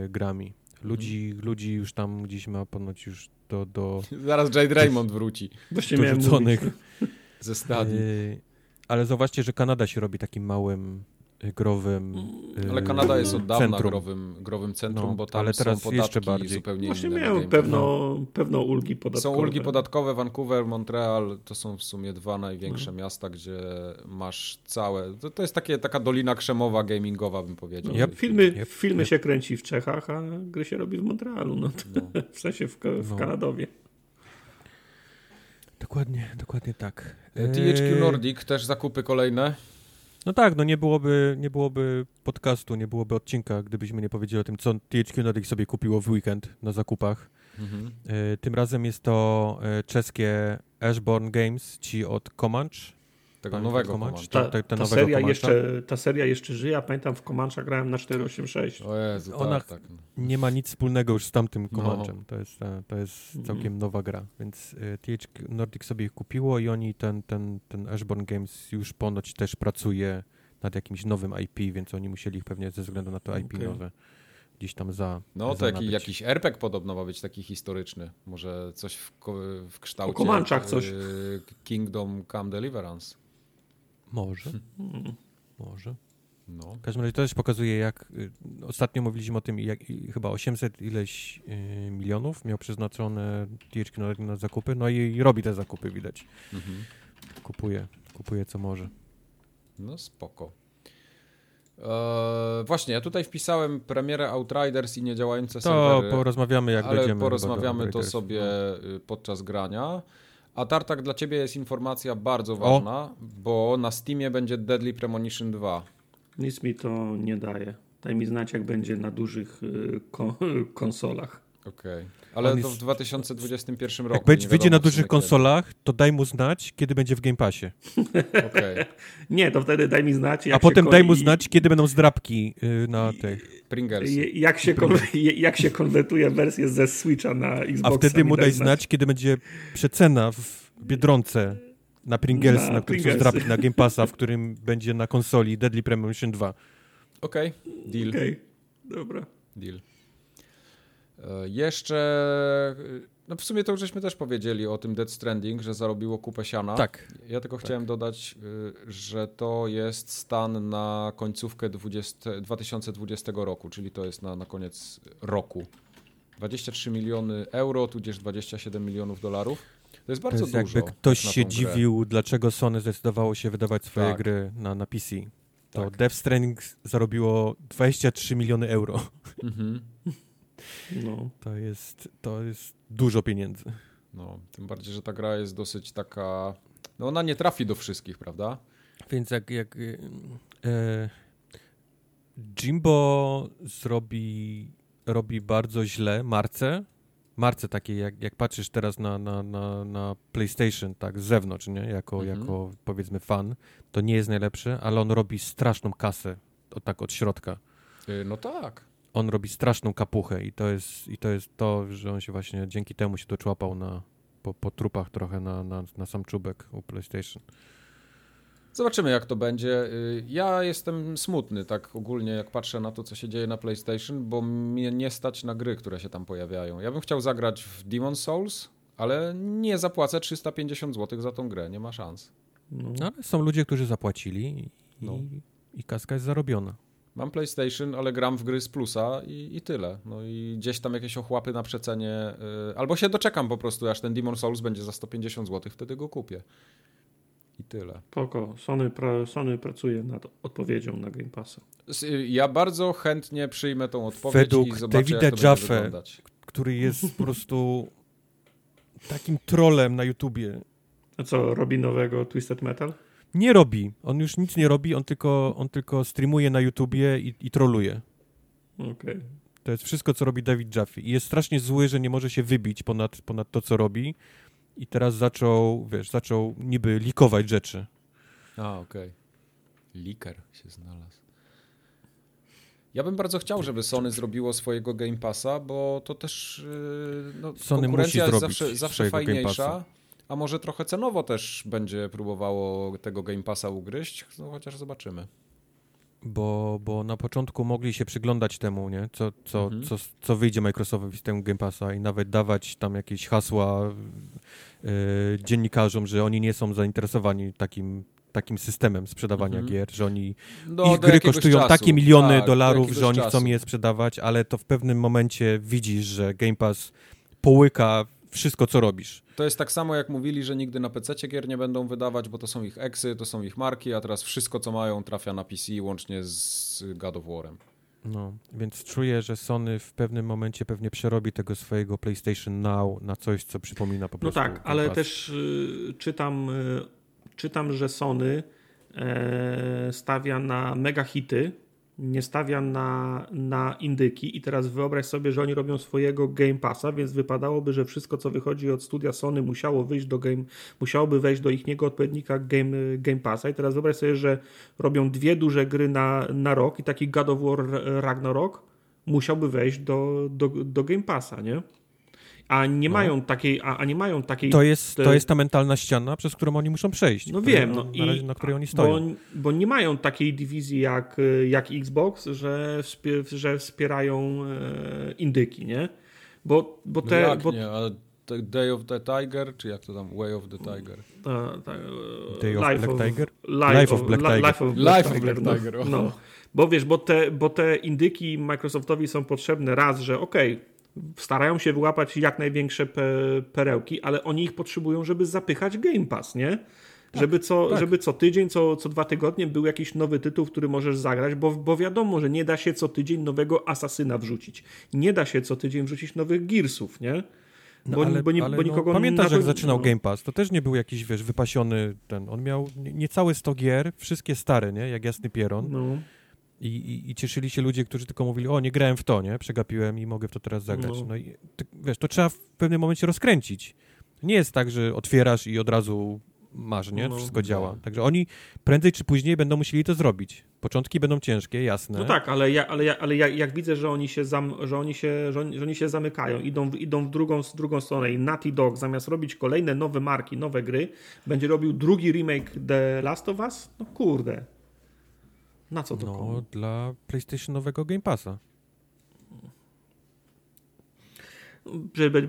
grami. Ludzi, mhm. ludzi już tam gdzieś ma ponoć już do... do Zaraz Jade Raymond wróci. Właśnie dorzuconych. Ze stadii. E, ale zauważcie, że Kanada się robi takim małym growym Ale Kanada jest od dawna centrum. Growym, growym centrum, no, bo tam ale teraz są podatki jeszcze bardziej. zupełnie Właśnie inne. Właśnie miałem pewno, no. pewno ulgi podatkowe. Są ulgi podatkowe, Vancouver, Montreal, to są w sumie dwa największe hmm. miasta, gdzie masz całe, to, to jest takie, taka dolina krzemowa, gamingowa bym powiedział. Yep. Filmy, yep. filmy yep. się kręci w Czechach, a gry się robi w Montrealu, no, no. w sensie w, w no. Kanadowie. Dokładnie, dokładnie tak. THQ Nordic też zakupy kolejne. No tak, no nie byłoby, nie byłoby podcastu, nie byłoby odcinka, gdybyśmy nie powiedzieli o tym, co THQ Nordic sobie kupiło w weekend na zakupach. Mhm. E, tym razem jest to e, czeskie Ashborn Games, ci od Comanche. Tego nowego Comanche. Ta, ta, ta, seria jeszcze, ta seria jeszcze żyje, ja pamiętam w Comanche grałem na 486. O Jezu, Ona tak, tak. nie ma nic wspólnego już z tamtym Comanchem. No. To jest, e, to jest mhm. całkiem nowa gra, więc e, THQ Nordic sobie ich kupiło i oni ten, ten, ten Ashborn Games już ponoć też pracuje nad jakimś nowym IP, więc oni musieli ich pewnie ze względu na to IP okay. nowe gdzieś tam za. No to jaki, jakiś RPG podobno ma być taki historyczny. Może coś w, w kształcie. O Komanczach coś. Y, Kingdom Come Deliverance. Może. Hmm. Może. No. W każdym razie to też pokazuje, jak y, ostatnio mówiliśmy o tym, jak chyba 800 ileś y, milionów miał przeznaczone THQ na, na zakupy, no i robi te zakupy, widać. Mhm. Kupuje, kupuje co może. No spoko. Eee, właśnie, ja tutaj wpisałem premierę Outriders i niedziałające to serwery. To porozmawiamy jak ale będziemy. porozmawiamy to sobie no. podczas grania. A Tartak, dla ciebie jest informacja bardzo ważna, o. bo na Steamie będzie Deadly Premonition 2. Nic mi to nie daje. Daj mi znać, jak będzie na dużych y, konsolach. Okej, okay. Ale jest... to w 2021 roku. Jak będzie, wyjdzie na dużych konsolach, kiedy. to daj mu znać, kiedy będzie w Game Passie. Okay. nie, to wtedy daj mi znać. A potem daj mu znać, kiedy będą zdrabki yy, na tych. Pringles. Jak się, jak się konwertuje wersję ze Switcha na Xbox. A wtedy mu daj znać, kiedy będzie przecena w Biedronce na Pringles, na, na których są zdrabki na Game Passa, w którym będzie na konsoli Deadly Premonition 2. Okej, okay. deal. Okej, okay. dobra. Deal. E, jeszcze, e, no w sumie to już żeśmy też powiedzieli o tym Dead Stranding, że zarobiło kupę siana. Tak. Ja tylko tak. chciałem dodać, e, że to jest stan na końcówkę 20, 2020 roku, czyli to jest na, na koniec roku. 23 miliony euro, tudzież 27 milionów dolarów. To jest bardzo to jest dużo. Jakby ktoś się dziwił, dlaczego Sony zdecydowało się wydawać swoje tak. gry na, na PC. To tak. Death Stranding zarobiło 23 miliony euro. Mhm. No. To, jest, to jest dużo pieniędzy. No, tym bardziej, że ta gra jest dosyć taka. No ona nie trafi do wszystkich, prawda? Więc jak, jak e, Jimbo zrobi robi bardzo źle marce, marce takie, jak, jak patrzysz teraz na, na, na, na PlayStation, tak, z zewnątrz, nie? Jako, mhm. jako powiedzmy fan, to nie jest najlepsze, ale on robi straszną kasę, o, tak od środka. Y, no tak on robi straszną kapuchę i to jest, i to, jest to, że on się właśnie dzięki temu się doczłapał na, po, po trupach trochę na, na, na sam czubek u PlayStation. Zobaczymy, jak to będzie. Y, ja jestem smutny, tak ogólnie, jak patrzę na to, co się dzieje na PlayStation, bo mnie nie stać na gry, które się tam pojawiają. Ja bym chciał zagrać w Demon Souls, ale nie zapłacę 350 zł za tą grę, nie ma szans. No, ale są ludzie, którzy zapłacili i, no. i kaska jest zarobiona. Mam PlayStation, ale gram w gry z plusa i, i tyle. No i gdzieś tam jakieś ochłapy na przecenie. Yy, albo się doczekam po prostu, aż ten Demon Souls będzie za 150 zł, wtedy go kupię. I tyle. Poko, Sony, pra, Sony pracuje nad odpowiedzią na Game Passa. Y, ja bardzo chętnie przyjmę tą odpowiedź Według i zobaczę, Davida jak to Jaffe, który jest po prostu takim trolem na YouTubie. A co, robi nowego Twisted Metal? Nie robi. On już nic nie robi, on tylko, on tylko streamuje na YouTubie i, i troluje. Okej. Okay. To jest wszystko, co robi David Jaffe. I jest strasznie zły, że nie może się wybić ponad, ponad to, co robi. I teraz zaczął, wiesz, zaczął niby likować rzeczy. A, okej. Okay. Liker się znalazł. Ja bym bardzo chciał, żeby Sony zrobiło swojego Game Passa, bo to też yy, no, Sony konkurencja musi jest zawsze, zawsze fajniejsza. A może trochę cenowo też będzie próbowało tego Game Passa ugryźć, no chociaż zobaczymy. Bo, bo na początku mogli się przyglądać temu, nie? Co, co, mhm. co, co wyjdzie Microsoftowi z tego Game Passa i nawet dawać tam jakieś hasła yy, dziennikarzom, że oni nie są zainteresowani takim takim systemem sprzedawania mhm. gier, że oni no, ich gry kosztują czasu. takie miliony tak, dolarów, że oni czasu. chcą je sprzedawać, ale to w pewnym momencie widzisz, że Game Pass połyka wszystko, co robisz. To jest tak samo, jak mówili, że nigdy na PC gier nie będą wydawać, bo to są ich eksy, to są ich marki, a teraz wszystko, co mają, trafia na PC, łącznie z God of War'em. No, więc czuję, że Sony w pewnym momencie pewnie przerobi tego swojego PlayStation Now na coś, co przypomina po no prostu. No tak, ale też y, czytam, y, czytam, że Sony e, stawia na mega hity nie stawia na, na indyki i teraz wyobraź sobie, że oni robią swojego Game Passa, więc wypadałoby, że wszystko co wychodzi od studia Sony musiało wyjść do game, musiałoby wejść do ich niego odpowiednika Game, game Passa i teraz wyobraź sobie, że robią dwie duże gry na, na rok i taki God of War Ragnarok musiałby wejść do, do, do Game Passa, nie? A nie no. mają takiej, a, a, nie mają takiej... To jest, to jest ta mentalna ściana, przez którą oni muszą przejść. No wiem, no na, razie, na której oni stoją. Bo, bo, nie mają takiej dywizji jak, jak Xbox, że, że wspierają e, indyki, nie? Bo, bo no te... No jak bo, nie, ale Day of the Tiger, czy jak to tam? Way of the Tiger. Ta, ta, Day of Black of, Tiger? Life, life of, Black Tiger. Life of Black, life Tiger, of Black Tiger. No, no. Bo wiesz, bo te, bo te indyki Microsoftowi są potrzebne raz, że okej, okay, starają się wyłapać jak największe pe perełki, ale oni ich potrzebują, żeby zapychać Game Pass, nie? Tak, żeby, co, tak. żeby co tydzień, co, co dwa tygodnie był jakiś nowy tytuł, który możesz zagrać, bo, bo wiadomo, że nie da się co tydzień nowego Asasyna wrzucić. Nie da się co tydzień wrzucić nowych Gearsów, nie? No, bo, ale, bo, nie, ale bo no, nikogo no, Pamiętasz, jak zaczynał. Game Pass? To też nie był jakiś, wiesz, wypasiony ten. On miał niecałe 100 gier, wszystkie stare, nie? Jak jasny pieron. No. I, i, I, cieszyli się ludzie, którzy tylko mówili, o, nie grałem w to, nie? Przegapiłem i mogę w to teraz zagrać. No, no i ty, wiesz, to trzeba w pewnym momencie rozkręcić. Nie jest tak, że otwierasz i od razu masz, nie? No, Wszystko no. działa. Także oni prędzej czy później będą musieli to zrobić. Początki będą ciężkie, jasne. No tak, ale, ja, ale, ja, ale ja, jak widzę, że oni się, zam, że oni się, że oni, że oni się zamykają, idą, idą w drugą, w drugą stronę i Naughty Dog zamiast robić kolejne nowe marki, nowe gry, będzie robił drugi remake The Last of Us, no kurde. Na co to No, komu? dla PlayStationowego Game Passa.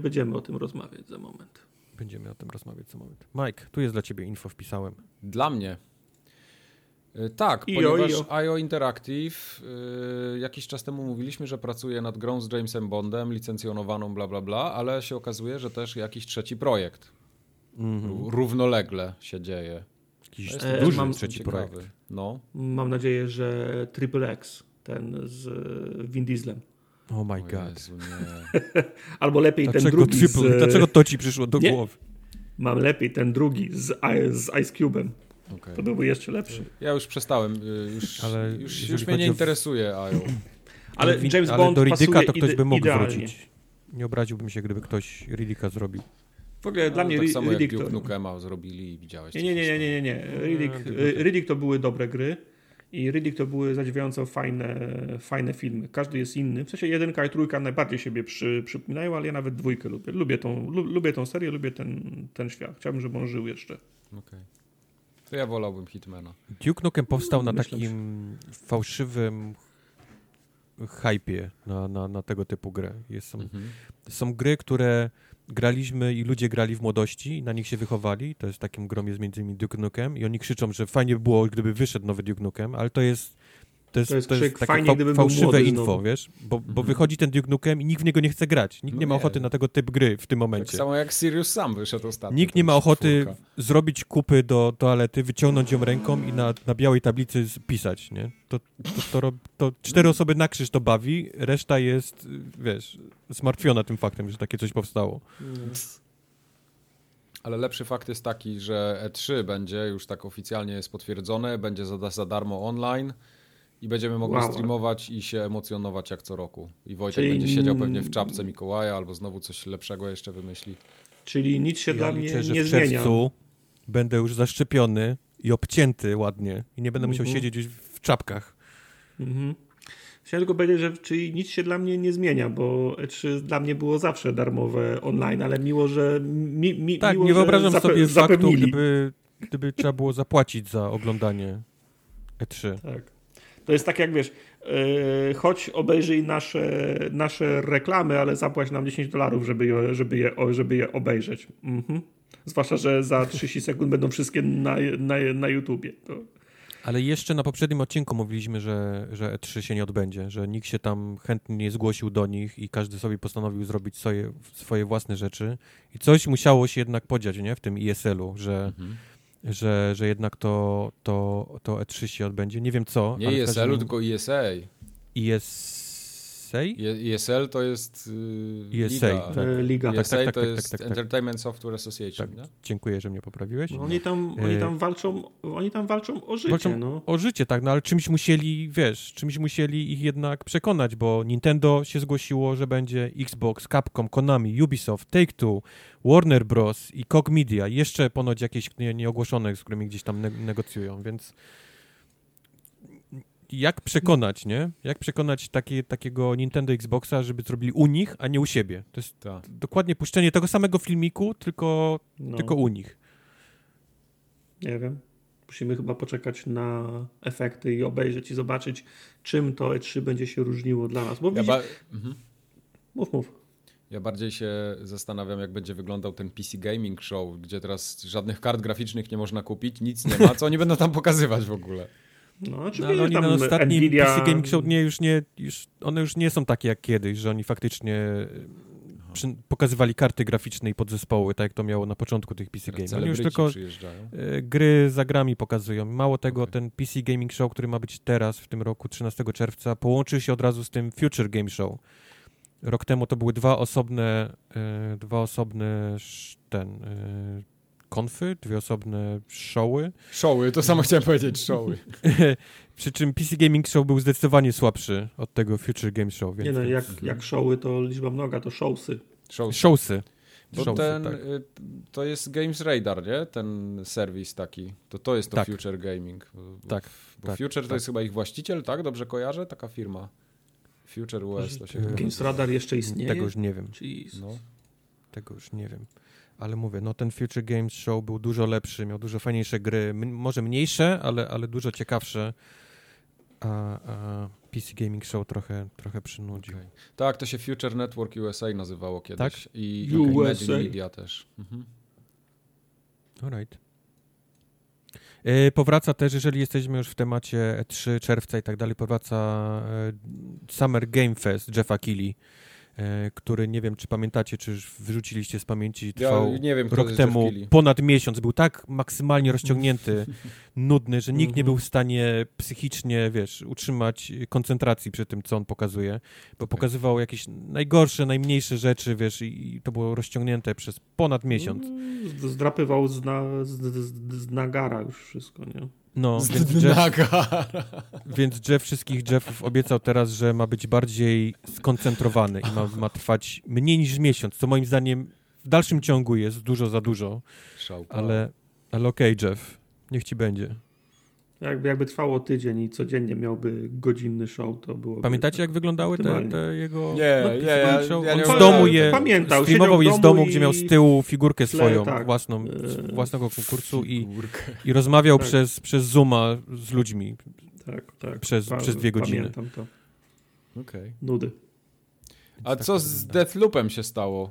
Będziemy o tym rozmawiać za moment. Będziemy o tym rozmawiać za moment. Mike, tu jest dla ciebie info, wpisałem. Dla mnie. Y, tak, IO, ponieważ IO, IO Interactive yy, jakiś czas temu mówiliśmy, że pracuje nad grą z Jamesem Bondem, licencjonowaną, bla, bla, bla, ale się okazuje, że też jakiś trzeci projekt mm -hmm. równolegle się dzieje. Jakiś e, duży mam, trzeci ciekawy. projekt. No. Mam nadzieję, że Triple X, ten z Vin Dieslem. Oh my god. Jezu, Albo lepiej dlaczego ten drugi triple, z... Dlaczego to ci przyszło do nie? głowy? Mam lepiej ten drugi z, z Ice Cube'em. Okay. To byłby jeszcze lepszy. Ja już przestałem. Y, już, ale już, już mnie nie interesuje. Ale James ale Bond do Riddicka to ktoś by mógł idealnie. wrócić. Nie obraziłbym się, gdyby ktoś Riddicka zrobił. W ogóle no, dla mnie tak samo Riddick jak Duke Nukema zrobili i widziałeś. Nie, nie, nie, nie, nie, nie. Riddick, Riddick to były dobre gry i Riddick to były zadziwiająco fajne, fajne filmy. Każdy jest inny. W sensie jedynka i trójka najbardziej siebie przy, przypominają, ale ja nawet dwójkę lubię. Lubię tą, lubię tą serię, lubię ten, ten świat. Chciałbym, żeby on żył jeszcze. Okej. Okay. To ja wolałbym Hitmana. Duke Nukem powstał na Myślę, takim że... fałszywym hypie na, na, na, tego typu grę. Jest, są, mhm. są gry, które graliśmy i ludzie grali w młodości na nich się wychowali. To jest takim grom jest między innymi Duke Nukem i oni krzyczą, że fajnie by było, gdyby wyszedł nowy Duke Nukem, ale to jest to jest, to jest, to jest takie fajnie, fa fałszywe info, znowu. wiesz? Bo, bo mhm. wychodzi ten Duke Nukem i nikt w niego nie chce grać. Nikt no nie ma ochoty na tego typ gry w tym momencie. Tak samo jak Sirius sam wyszedł ostatnio. Nikt nie ma ochoty czwórka. zrobić kupy do toalety, wyciągnąć ją ręką i na, na białej tablicy pisać, nie? To, to, to, to, cztery osoby na krzyż to bawi, reszta jest, wiesz, zmartwiona tym faktem, że takie coś powstało. Ale lepszy fakt jest taki, że E3 będzie, już tak oficjalnie jest potwierdzone, będzie za, za darmo online i będziemy mogli wow. streamować i się emocjonować jak co roku. I Wojtek Czyli... będzie siedział pewnie w czapce Mikołaja albo znowu coś lepszego jeszcze wymyśli. Czyli nic się ja dla mnie liczę, nie w zmienia. będę już zaszczepiony i obcięty ładnie i nie będę musiał mhm. siedzieć w czapkach. Mhm. Chciałem tylko powiedzieć, że czyli nic się dla mnie nie zmienia, bo E3 dla mnie było zawsze darmowe online, ale miło, że mi, mi, Tak, miło, nie wyobrażam sobie faktu, gdyby, gdyby trzeba było zapłacić za oglądanie E3. Tak. To jest tak jak wiesz, yy, choć obejrzyj nasze, nasze reklamy, ale zapłać nam 10 dolarów, żeby je, żeby, je, żeby je obejrzeć. Mhm. Zwłaszcza, że za 30 sekund będą wszystkie na, na, na YouTubie. To... Ale jeszcze na poprzednim odcinku mówiliśmy, że, że E3 się nie odbędzie, że nikt się tam chętnie nie zgłosił do nich i każdy sobie postanowił zrobić swoje, swoje własne rzeczy. I coś musiało się jednak podziać nie? w tym ISL-u, że mhm że, że jednak to, to, to E3 się odbędzie. Nie wiem co. Nie ESL-u, tylko ESA. ES... ESA? ESL to jest yy, ESA, liga. Tak. liga. ESA tak, tak, tak, to tak, jest tak, tak, Entertainment Software Association. Tak, dziękuję, że mnie poprawiłeś. No, oni, tam, oni, tam walczą, oni tam walczą o życie. Walczą no. O życie, tak, no ale czymś musieli, wiesz, czymś musieli ich jednak przekonać, bo Nintendo się zgłosiło, że będzie Xbox, Capcom, Konami, Ubisoft, Take-Two, Warner Bros. i Koch Media. Jeszcze ponoć jakieś nieogłoszone, z którymi gdzieś tam negocjują, więc jak przekonać, nie? Jak przekonać takie, takiego Nintendo Xboxa, żeby zrobili u nich, a nie u siebie? To jest Ta. dokładnie puszczenie tego samego filmiku, tylko, no. tylko u nich. Nie wiem. Musimy chyba poczekać na efekty i obejrzeć i zobaczyć, czym to E3 będzie się różniło dla nas. Bo ja widzi... mhm. Mów, mów. Ja bardziej się zastanawiam, jak będzie wyglądał ten PC Gaming Show, gdzie teraz żadnych kart graficznych nie można kupić, nic nie ma. Co oni będą tam pokazywać w ogóle? No, no ale oni na ostatnim Nvidia... PC Gaming Show nie, już nie, już, one już nie są takie jak kiedyś, że oni faktycznie e, przy, pokazywali karty graficzne i podzespoły, tak jak to miało na początku tych PC Gaming. Oni już tylko e, gry za grami pokazują. Mało tego, okay. ten PC Gaming Show, który ma być teraz, w tym roku, 13 czerwca, połączył się od razu z tym Future Game Show. Rok temu to były dwa osobne, e, dwa osobne ten, konfy, dwie osobne showy. Showy, to samo chciałem powiedzieć, showy. Przy czym PC Gaming Show był zdecydowanie słabszy od tego Future Game Show. Więc, nie no, jak, jak showy to liczba mnoga, to showsy. Showsy. showsy. Bo showsy, ten, tak. Y, to jest Games Radar, nie? Ten serwis taki. To to jest to tak. Future Gaming. Bo, tak. Bo tak, Future to tak. jest chyba ich właściciel, tak? Dobrze kojarzę? Taka firma. Future US to się Games Radar jeszcze istnieje? Tego już nie wiem. No. Tego już nie wiem ale mówię, no ten Future Games Show był dużo lepszy, miał dużo fajniejsze gry, może mniejsze, ale, ale dużo ciekawsze, a, a PC Gaming Show trochę, trochę przynudził. Okay. Tak, to się Future Network USA nazywało kiedyś tak? i USA. Media też. Mhm. Alright. E, powraca też, jeżeli jesteśmy już w temacie 3 czerwca i tak dalej, powraca e, Summer Game Fest Jeffa Keighley E, który nie wiem, czy pamiętacie, czy już wyrzuciliście z pamięci, trwał ja nie wiem, rok temu ponad miesiąc. Był tak maksymalnie rozciągnięty, nudny, że nikt nie był w stanie psychicznie, wiesz, utrzymać koncentracji przy tym, co on pokazuje, bo pokazywał jakieś najgorsze, najmniejsze rzeczy, wiesz, i to było rozciągnięte przez ponad miesiąc. Zdrapywał z, na, z, z, z nagara już wszystko, nie? No, więc Jeff, więc Jeff wszystkich Jeffów obiecał teraz, że ma być bardziej skoncentrowany i ma, ma trwać mniej niż miesiąc, co moim zdaniem w dalszym ciągu jest dużo za dużo. Ale, ale okej, okay, Jeff, niech ci będzie. Jakby, jakby trwało tydzień i codziennie miałby godzinny show, to było. Pamiętacie, tak jak wyglądały te, te, jego. Nie, no, nie, ja, ja, nie z domu je. Pamiętał, streamował je z domu, i... gdzie miał z tyłu figurkę swoją, tak. własną, e, własnego konkursu i, i rozmawiał tak. przez, przez Zooma z ludźmi. Tak, tak. Przez, pa, przez dwie godziny. Pamiętam to. Okej. Okay. Nudy. A co z Deathloopem się stało?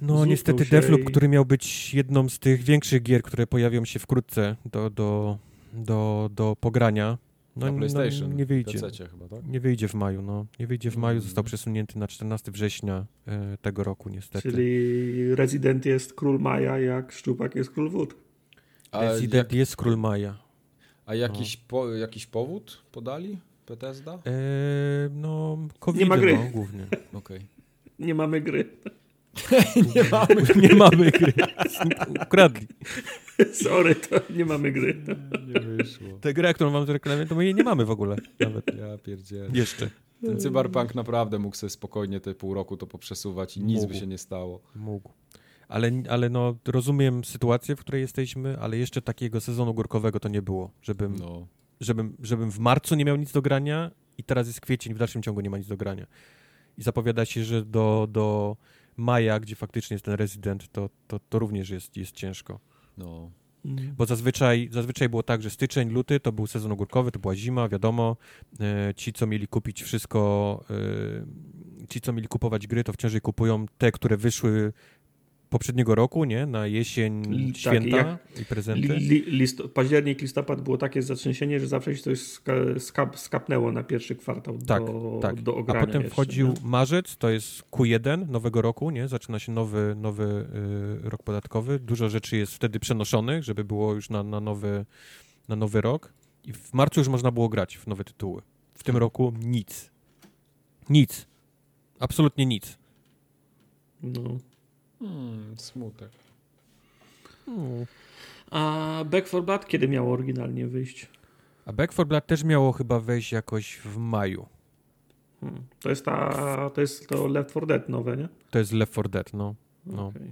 No niestety Deathloop, i... który miał być jedną z tych większych gier, które pojawią się wkrótce do, do do, do pogrania. No, na PlayStation, no, nie wyjdzie. chyba, tak? Nie wyjdzie w maju, no. Nie wyjdzie w maju, został mm. przesunięty na 14 września e, tego roku niestety. Czyli Resident jest król maja, jak Szczupak jest król wód. A Resident jak... jest król maja. A jakiś, no. po, jakiś powód podali Bethesda? E, no, COVID nie ma gry. No, głównie. Okay. Nie mamy gry. nie, mamy. nie mamy gry. Ukradli. Sorry, to nie mamy gry. Nie wyszło. Tę grę, którą wam zreklamuję, to my jej nie mamy w ogóle. Nawet. Ja pierdzielę. Jeszcze. Ten cyberpunk naprawdę mógł sobie spokojnie te pół roku to poprzesuwać i nic mógł. by się nie stało. Mógł. Ale, ale no, rozumiem sytuację, w której jesteśmy, ale jeszcze takiego sezonu górkowego to nie było, żebym, no. żebym, żebym w marcu nie miał nic do grania i teraz jest kwiecień, w dalszym ciągu nie ma nic do grania. I zapowiada się, że do, do maja, gdzie faktycznie jest ten rezydent, to, to, to również jest, jest ciężko. No. Mhm. Bo zazwyczaj, zazwyczaj było tak, że styczeń, luty to był sezon ogórkowy, to była zima, wiadomo. E, ci, co mieli kupić wszystko, e, ci, co mieli kupować gry, to wciąż kupują te, które wyszły poprzedniego roku, nie? Na jesień, tak, święta i prezenty. Li, list, październik, listopad było takie zatrzęsienie, że zawsze się coś skap, skapnęło na pierwszy kwartał tak, do, tak. do ogrania. A potem jeszcze, wchodził nie? marzec, to jest Q1 nowego roku, nie? Zaczyna się nowy, nowy y, rok podatkowy. Dużo rzeczy jest wtedy przenoszonych, żeby było już na, na, nowy, na nowy rok. I w marcu już można było grać w nowe tytuły. W tym roku nic. Nic. Absolutnie nic. No. Hmm, smutek. Hmm. A Back 4 Blood kiedy miało oryginalnie wyjść? A Back 4 Blood też miało chyba wejść jakoś w maju. Hmm. To jest ta, to jest to Left 4 Dead nowe, nie? To jest Left 4 Dead, no. no. Okay.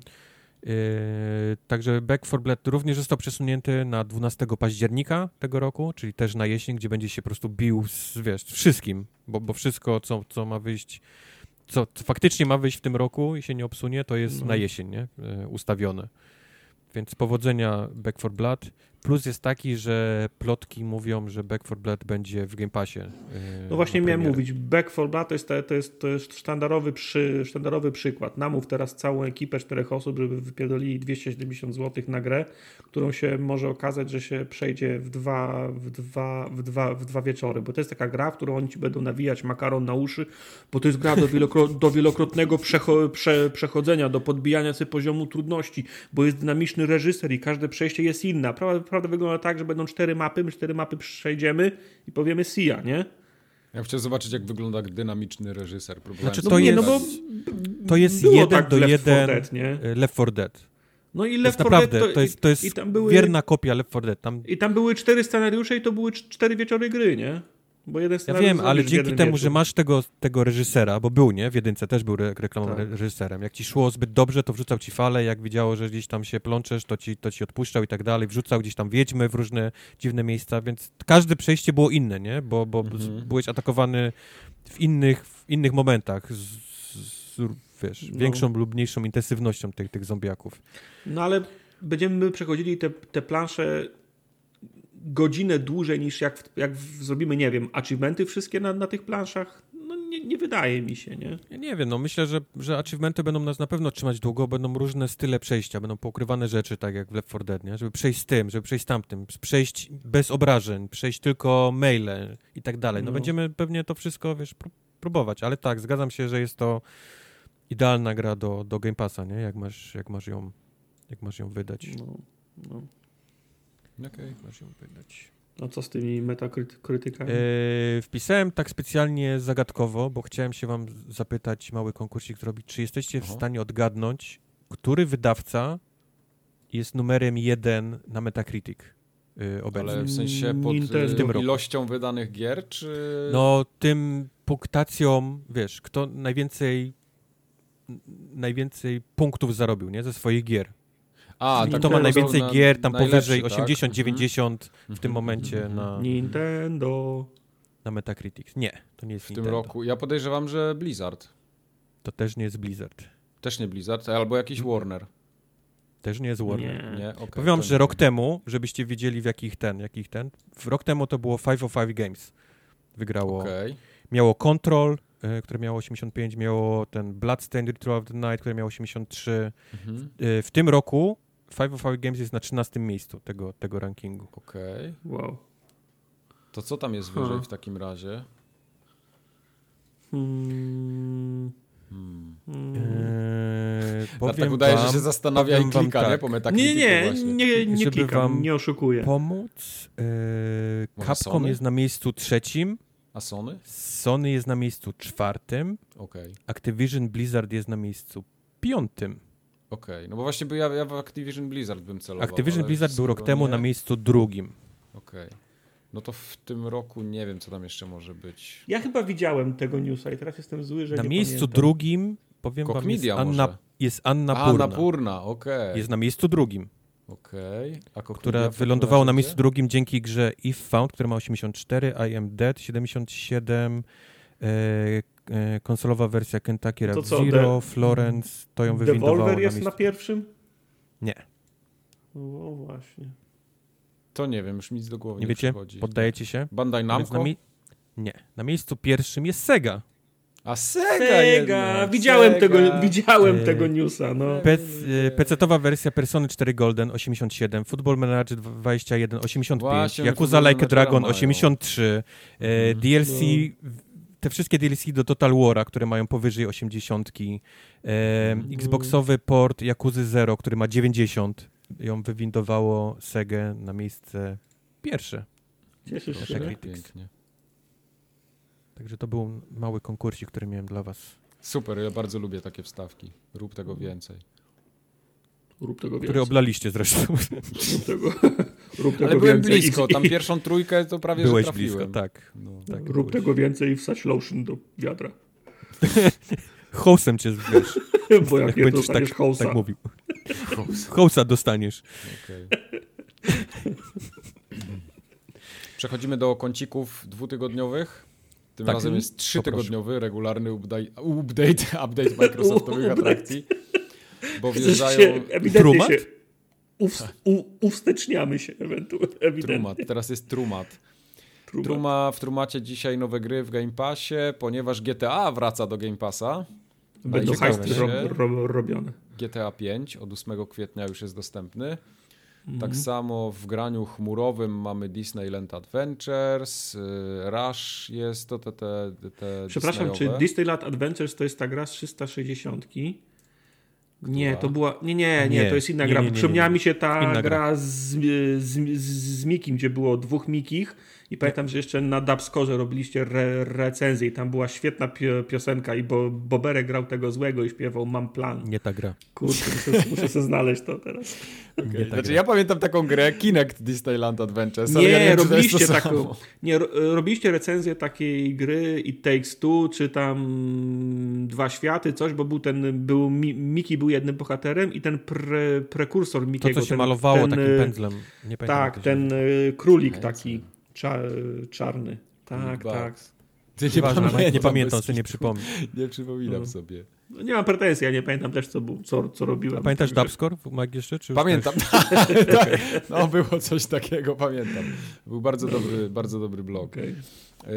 Yy, także Back 4 Blood również został przesunięty na 12 października tego roku, czyli też na jesień, gdzie będzie się po prostu bił z, wiesz, wszystkim, bo, bo wszystko, co, co ma wyjść, co, co faktycznie ma wyjść w tym roku i się nie obsunie, to jest no. na jesień, nie? Yy, ustawione. Więc powodzenia Back 4 Blood. Plus jest taki, że plotki mówią, że Back 4 Blood będzie w Game Passie. Yy, no właśnie miałem mówić, Back 4 Blood to jest, to jest, to jest sztandarowy, przy, sztandarowy przykład. Namów teraz całą ekipę czterech osób, żeby wypierdolili 270 zł na grę, którą się może okazać, że się przejdzie w dwa, w dwa, w dwa, w dwa wieczory, bo to jest taka gra, w którą oni ci będą nawijać makaron na uszy, bo to jest gra do, wielokrot, do wielokrotnego przecho, prze, przechodzenia, do podbijania sobie poziomu trudności, bo jest dynamiczny reżyser i każde przejście jest inne. Prawda, naprawdę wygląda tak, że będą cztery mapy, my cztery mapy przejdziemy i powiemy Sia, nie? Ja chciałem zobaczyć, jak wygląda dynamiczny reżyser. Próbowałem znaczy, to, jest, no bo to jest jeden tak do jeden Dead, nie? Left 4 Dead. No i Left 4 Dead to, to jest, to jest były, wierna kopia Left 4 Dead. Tam... I tam były cztery scenariusze i to były cztery wieczory gry, nie? Bo jeden ja wiem, ale dzięki temu, że masz tego, tego reżysera, bo był, nie? W jedynce też był re reklamowym tak. reżyserem. Jak ci szło zbyt dobrze, to wrzucał ci fale, jak widziało, że gdzieś tam się plączesz, to ci, to ci odpuszczał i tak dalej. Wrzucał gdzieś tam wiedźmy w różne dziwne miejsca, więc każde przejście było inne, nie? Bo, bo mhm. byłeś atakowany w innych, w innych momentach z, z wiesz, no. większą lub mniejszą intensywnością tych, tych zombiaków. No ale będziemy przechodzili te, te plansze godzinę dłużej niż jak, jak zrobimy, nie wiem, achievementy wszystkie na, na tych planszach, no nie, nie wydaje mi się, nie? Ja nie wiem, no myślę, że, że achievementy będą nas na pewno trzymać długo, będą różne style przejścia, będą poukrywane rzeczy, tak jak w Left 4 Dead, nie? Żeby przejść z tym, żeby przejść z tamtym, przejść bez obrażeń, przejść tylko maile i tak dalej. No, no. będziemy pewnie to wszystko, wiesz, próbować, ale tak, zgadzam się, że jest to idealna gra do, do Game Passa, nie? Jak masz, jak masz ją jak masz ją wydać. No, no. Okej, okay. masz ją wydać. A co z tymi metakrytykami? Yy, wpisałem tak specjalnie zagadkowo, bo chciałem się wam zapytać, mały konkursik zrobić, czy jesteście Aha. w stanie odgadnąć, który wydawca jest numerem jeden na Metacritic yy, obecnie? Ale w sensie pod Nintendo. ilością wydanych gier, czy... No, tym punktacją, wiesz, kto najwięcej najwięcej punktów zarobił, nie, ze swoich gier. A, tak, to ma najwięcej gier, tam powyżej 80-90 tak? Mhm. w tym momencie mhm. na... Nintendo. Na Metacritic. Nie, to nie jest W Nintendo. tym roku. Ja podejrzewam, że Blizzard. To też nie jest Blizzard. Też nie Blizzard, albo jakiś mhm. Warner. Też nie jest Warner. Nie. nie? Okay, Powiem że rok temu, żebyście wiedzieli w jakich ten, jakich ten, w rok temu to było 505 Games. Wygrało. Okay. Miało Control, y, które miało 85, miało ten Bloodstained Ritual of the Night, które miało 83. Mhm. Y, w tym roku Five of Our Games jest na 13 miejscu tego, tego rankingu. Okej. Okay. Wow. To co tam jest wyżej hmm. w takim razie? Hmm. Hmm. Eee, powiem tak udaje, wam, że się zastanawia i klika, tak. nie? Po Nie, nie, nie, nie Żeby klikam, wam nie oszukuję. pomóc, eee, Capcom Sony? jest na miejscu trzecim. A Sony? Sony jest na miejscu czwartym. Okay. Activision Blizzard jest na miejscu piątym. Okej, okay. no bo właśnie by ja, ja w Activision Blizzard bym celował. Activision Blizzard był rok temu nie. na miejscu drugim. Okej. Okay. No to w tym roku nie wiem, co tam jeszcze może być. Ja chyba widziałem tego newsa i teraz jestem zły, że Na nie miejscu pamiętam. drugim, powiem Koch wam, jest Anna, jest Anna Purna. Anna Purna, okej. Okay. Jest na miejscu drugim. Okej. Okay. Która wylądowała na miejscu drugim dzięki grze If Found, która ma 84, I Am Dead 77, e, E, konsolowa wersja Kentucky Route Zero, Florence, to ją wywindowało Devolver jest na, na pierwszym? Nie. No właśnie. To nie wiem, już nic do głowy nie, nie wiecie? Przychodzi. Poddajecie się? Bandai Namco? Na mi... Nie. Na miejscu pierwszym jest Sega. A Sega! Sega! Widziałem, Sega. Tego, widziałem e... tego newsa, no. PC-towa wersja Persony 4 Golden 87, Football Manager 21 85, Właśnie, Yakuza Like a Dragon 83, e, DLC no te wszystkie DLC do Total War'a, które mają powyżej 80, e, mm. Xboxowy port Yakuzy Zero, który ma 90, ją wywindowało Sega na miejsce pierwsze. Cieszysz się? Pięknie. Także to był mały konkursik, który miałem dla was. Super, ja bardzo lubię takie wstawki. Rób tego więcej. Rób tego więcej. Który oblaliście zresztą. Rób tego, rób tego Ale byłem więcej blisko, i- tam pierwszą trójkę to prawie Byłeś że trafiłem. blisko, tak. No. tak Rób byłeś. tego więcej i wsadź lotion do wiadra. Hołsem cię wiesz, Bo jak jak nie będziesz tak, hołsa. tak mówił. Hołsa dostaniesz. Okej. Przechodzimy do kącików dwutygodniowych. Tym Tak. razem jest trzytygodniowy, regularny update, update, update Microsoftowych atrakcji. Bo wjeżdżają się, ewidentnie Trumat? Uws, u, uwsteczniamy się ewentualnie. Trumat, teraz jest Trumat. Trumat. Truma, w Trumacie dzisiaj nowe gry w Game Passie, ponieważ GTA wraca do Game Passa. Będą hajsty ro, ro, robione. GTA 5 od 8 kwietnia już jest dostępny. Mhm. Tak samo w graniu chmurowym mamy Disneyland Adventures, y, Rush jest to te, te, te Przepraszam, czy. Disneyland Adventures to jest ta gra z 360? Nie, to była. Nie, nie, nie, Nie, to jest inna nie, gra. nie, Przypomniała mi się ta gra, gra. z, z, z, z Mikim, gdzie było dwóch Mikich. I pamiętam, że jeszcze na Dubscore robiliście re, recenzję i tam była świetna pio, piosenka i bo, Boberek grał tego złego i śpiewał Mam plan. Nie ta gra. Kurczę, muszę, muszę sobie znaleźć to teraz. Nie ta Znaczy, gra. ja pamiętam taką grę Kinect Disneyland Adventures. ale ja Nie, wiem, to to robiliście samo. taką. Nie, ro, robiliście recenzję takiej gry It Takes Two, czy tam Dwa Światy, coś, bo był ten, był, Mi- Miki był jednym bohaterem i ten pre, prekursor To, Mikiego. co się ten, malowało ten, takim pędzlem. Nie pamiętam, Tak, to ten y, królik taki cza, czarny. Tak, tak. Ty nie, Nieważne, pamiętam, nie pamiętam, sobie nie przypomnę. Nie przypominam No. sobie. No, nie mam pretensji, ja nie pamiętam też, co, był, co, co robiłem. A pamiętasz Także- Dubscore w Mag jeszcze? Czy Pamiętam. tak, no było coś takiego, pamiętam. Był bardzo dobry, bardzo dobry blog. Okej. Yy,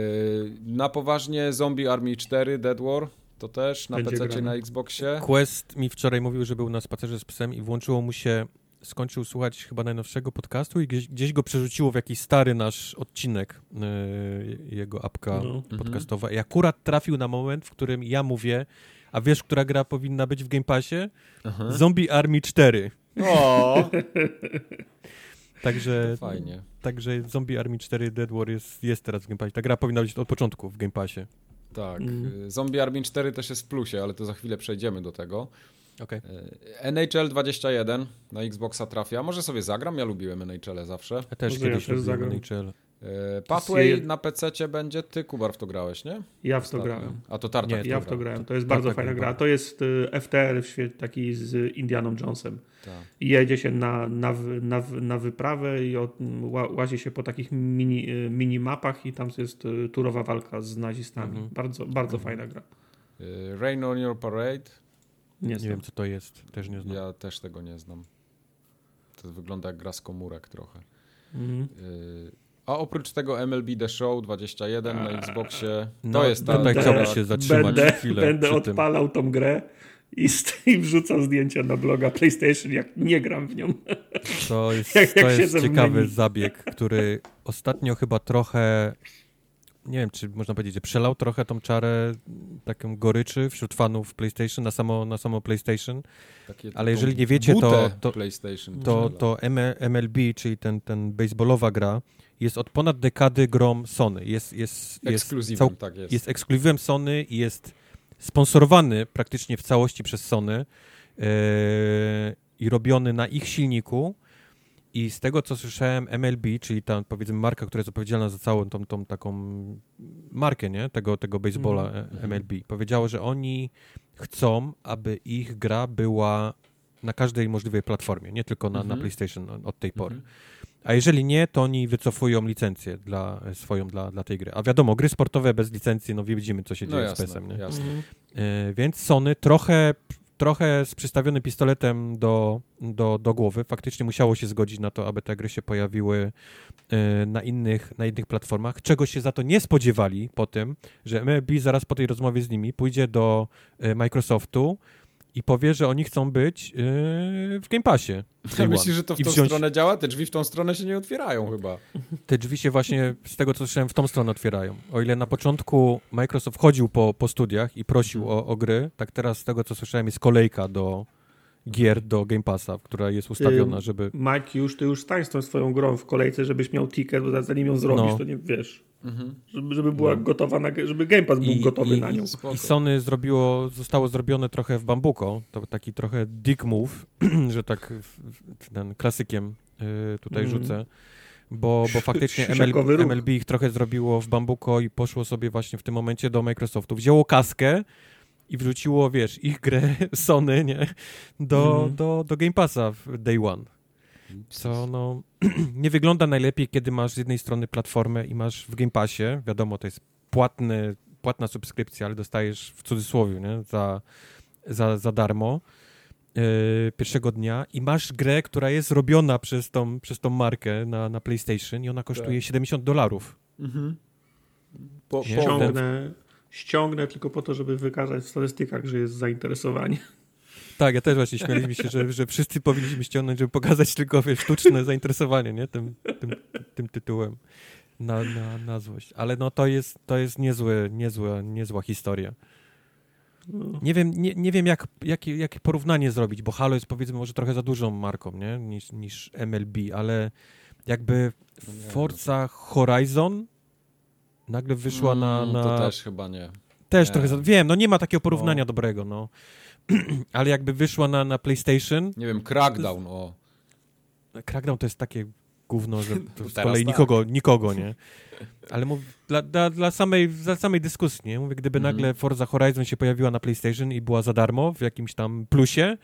Na poważnie Zombie Army 4 Dead War to też na PC na Xboxie. Quest mi wczoraj mówił, że był na spacerze z psem i włączyło mu się, skończył słuchać chyba najnowszego podcastu i gdzieś, gdzieś go przerzuciło w jakiś stary nasz odcinek yy, jego apka No. podcastowa i akurat trafił na moment, w którym ja mówię, a wiesz, która gra powinna być w Game Passie? Aha. Zombie Army 4. O, Także, fajnie. także Zombie Army 4 Dead War jest, jest teraz w Game Passie. Ta gra powinna być od początku w Game Passie. Tak. Mm. Zombie Army 4 też jest w plusie, ale to za chwilę przejdziemy do tego. Okej. Yy, NHL 21 na Xboxa trafia. Może sobie zagram, ja lubiłem NHL zawsze. Ja też Może ja kiedyś robiłem zagram. NHL. Yy, Pathway na PC będzie. Ty, Kubar, w to grałeś, nie? Ja w to grałem. A to Tartak. Nie, Ja w to grałem. To jest bardzo fajna gra. To jest y, FTR w świe- taki z Indianą Jonesem. Tak. I jedzie się na, na, na, na wyprawę i od, ła, łazi się po takich mini, y, minimapach i tam jest y, turowa walka z nazistami. Mhm. Bardzo, bardzo fajna gra. Yy, Rain on Your Parade. Nie, Nie znam. wiem, co to jest. Też nie znam. Ja też tego nie znam. To wygląda jak gra z komórek trochę. Mhm. Yy, A oprócz tego MLB The Show 21 na Xboxie. To No, jest ta. tutaj ta- chciałbym się zatrzymać będę, chwilę będę przy tym. odpalał tą grę i, i wrzucał zdjęcia na bloga PlayStation, jak nie gram w nią. To jest, Jak- jak to jest siedzę w ciekawy zabieg, który ostatnio chyba trochę, nie wiem, czy można powiedzieć, że przelał trochę tą czarę taką goryczy wśród fanów PlayStation na samo, na samo PlayStation. takie- Ale jeżeli nie wiecie, to- to- PlayStation. To, to MLB, czyli ten, ten baseballowa gra, jest od ponad dekady grom Sony. Jest, jest, jest, cał- tak jest. jest ekskluzywem Sony i jest sponsorowany praktycznie w całości przez Sony yy, i robiony na ich silniku. I z tego, co słyszałem, MLB, czyli ta, powiedzmy, marka, która jest odpowiedzialna za całą tą, tą taką markę, nie? Tego, tego baseballa Mhm. e, MLB, powiedziało, że oni chcą, aby ich gra była na każdej możliwej platformie, nie tylko na, na Mhm. PlayStation od tej pory. Mhm. A jeżeli nie, to oni wycofują licencję dla, swoją dla, dla tej gry. A wiadomo, gry sportowe bez licencji, no widzimy, co się No dzieje z jasne, PES-em, nie? jasne. E, więc Sony trochę, trochę z przystawionym pistoletem do, do, do głowy. Faktycznie musiało się zgodzić na to, aby te gry się pojawiły e, na innych, na innych platformach, czego się za to nie spodziewali po tym, że MLB zaraz po tej rozmowie z nimi pójdzie do e, Microsoftu i powie, że oni chcą być e, w Game Passie. Ja myślisz, że to w tą wziąć- stronę działa? Te drzwi w tą stronę się nie otwierają chyba. te drzwi się właśnie, z tego co słyszałem, w tą stronę otwierają. O ile na początku Microsoft chodził po, po studiach i prosił Mhm. o, o gry, tak teraz z tego co słyszałem jest kolejka do gier do Game Passa, która jest ustawiona, żeby... Mike, już ty już stań z tą swoją grą w kolejce, żebyś miał ticket, bo zanim ją zrobisz, no. to nie wiesz. Mhm. Żeby, żeby była no. gotowa, na, żeby Game Pass był I, gotowy i, na nią. I Sony zrobiło, zostało zrobione trochę w bambuko, to taki trochę dick move, że tak ten klasykiem y, tutaj mm. rzucę bo, bo faktycznie MLB, MLB ich trochę zrobiło w bambuko i poszło sobie właśnie w tym momencie do Microsoftu. Wzięło kaskę i wrzuciło, wiesz, ich grę Sony, nie? Do, mm. do, do Game Passa w Day One. Co, no, nie wygląda najlepiej, kiedy masz z jednej strony platformę i masz w Game Passie, wiadomo, to jest płatny, płatna subskrypcja, ale dostajesz w cudzysłowie, nie? Za, za, za darmo yy, pierwszego dnia i masz grę, która jest robiona przez tą, przez tą markę na, na PlayStation i ona kosztuje tak. 70 dolarów. Mhm. Po, ściągnę, ściągnę tylko po to, żeby wykazać w statystykach, że jest zainteresowanie. Tak, ja też właśnie śmialiśmy się, że, że wszyscy powinniśmy ściągnąć, żeby pokazać tylko wiesz, sztuczne zainteresowanie nie? Tym, tym, tym tytułem na, na, na złość. Ale no to jest, to jest niezły, niezła, niezła historia. Nie wiem, nie, nie wiem jak, jakie, jakie porównanie zrobić, bo Halo jest powiedzmy może trochę za dużą marką nie? Niż, niż MLB, ale jakby no Forza Horizon nagle wyszła mm, na, na... To też chyba nie. Też nie. trochę, za... wiem, no nie ma takiego porównania no. dobrego, no. ale jakby wyszła na, na PlayStation... Nie wiem, Crackdown, o. Crackdown to jest takie gówno, że to z kolei tak. nikogo, nikogo, nie? Ale mów, dla, dla, dla, samej, dla samej dyskusji, nie? Mówię, gdyby mm. nagle Forza Horizon się pojawiła na PlayStation i była za darmo w jakimś tam plusie,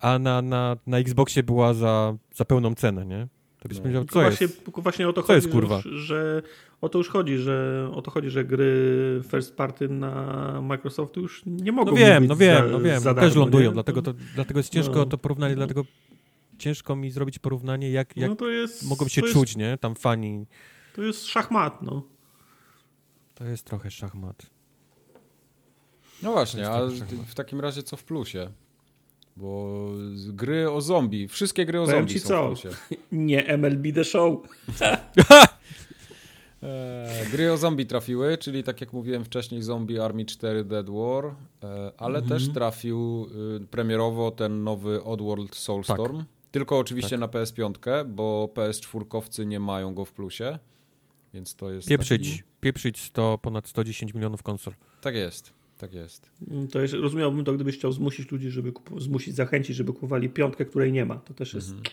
a na, na, na Xboxie była za, za pełną cenę, nie? To byś no. powiedział, co właśnie, jest? Właśnie o to co chodzi, jest, kurwa? Że, że o to już chodzi, że o to chodzi, że gry first party na Microsoft już nie mogą No wiem, no wiem, za, no wiem, no też lądują, dlatego, to, dlatego jest ciężko no. to porównanie, no. dlatego ciężko mi zrobić porównanie, jak, jak no jest, mogą się czuć, jest, nie? Tam fani. To jest szachmat, no. To jest trochę szachmat. No właśnie, a w takim razie co w plusie? Bo gry o zombie, wszystkie gry o Powiem zombie są co? w plusie. Nie MLB The Show. E, gry o zombie trafiły, czyli tak jak mówiłem wcześniej Zombie Army 4 Dead War, e, ale mhm. też trafił y, premierowo ten nowy Oddworld Soulstorm. Tak. Tylko oczywiście tak. na PS5, bo PS4 nie mają go w plusie. Więc to jest. Pieprzyć, taki... pieprzyć to ponad 110 milionów konsol. Tak jest. Tak jest. Mm, to jest, rozumiałbym to, gdybyś chciał zmusić ludzi, żeby kup- zmusić, zachęcić, żeby kupowali piątkę, której nie ma. To też jest. Mhm.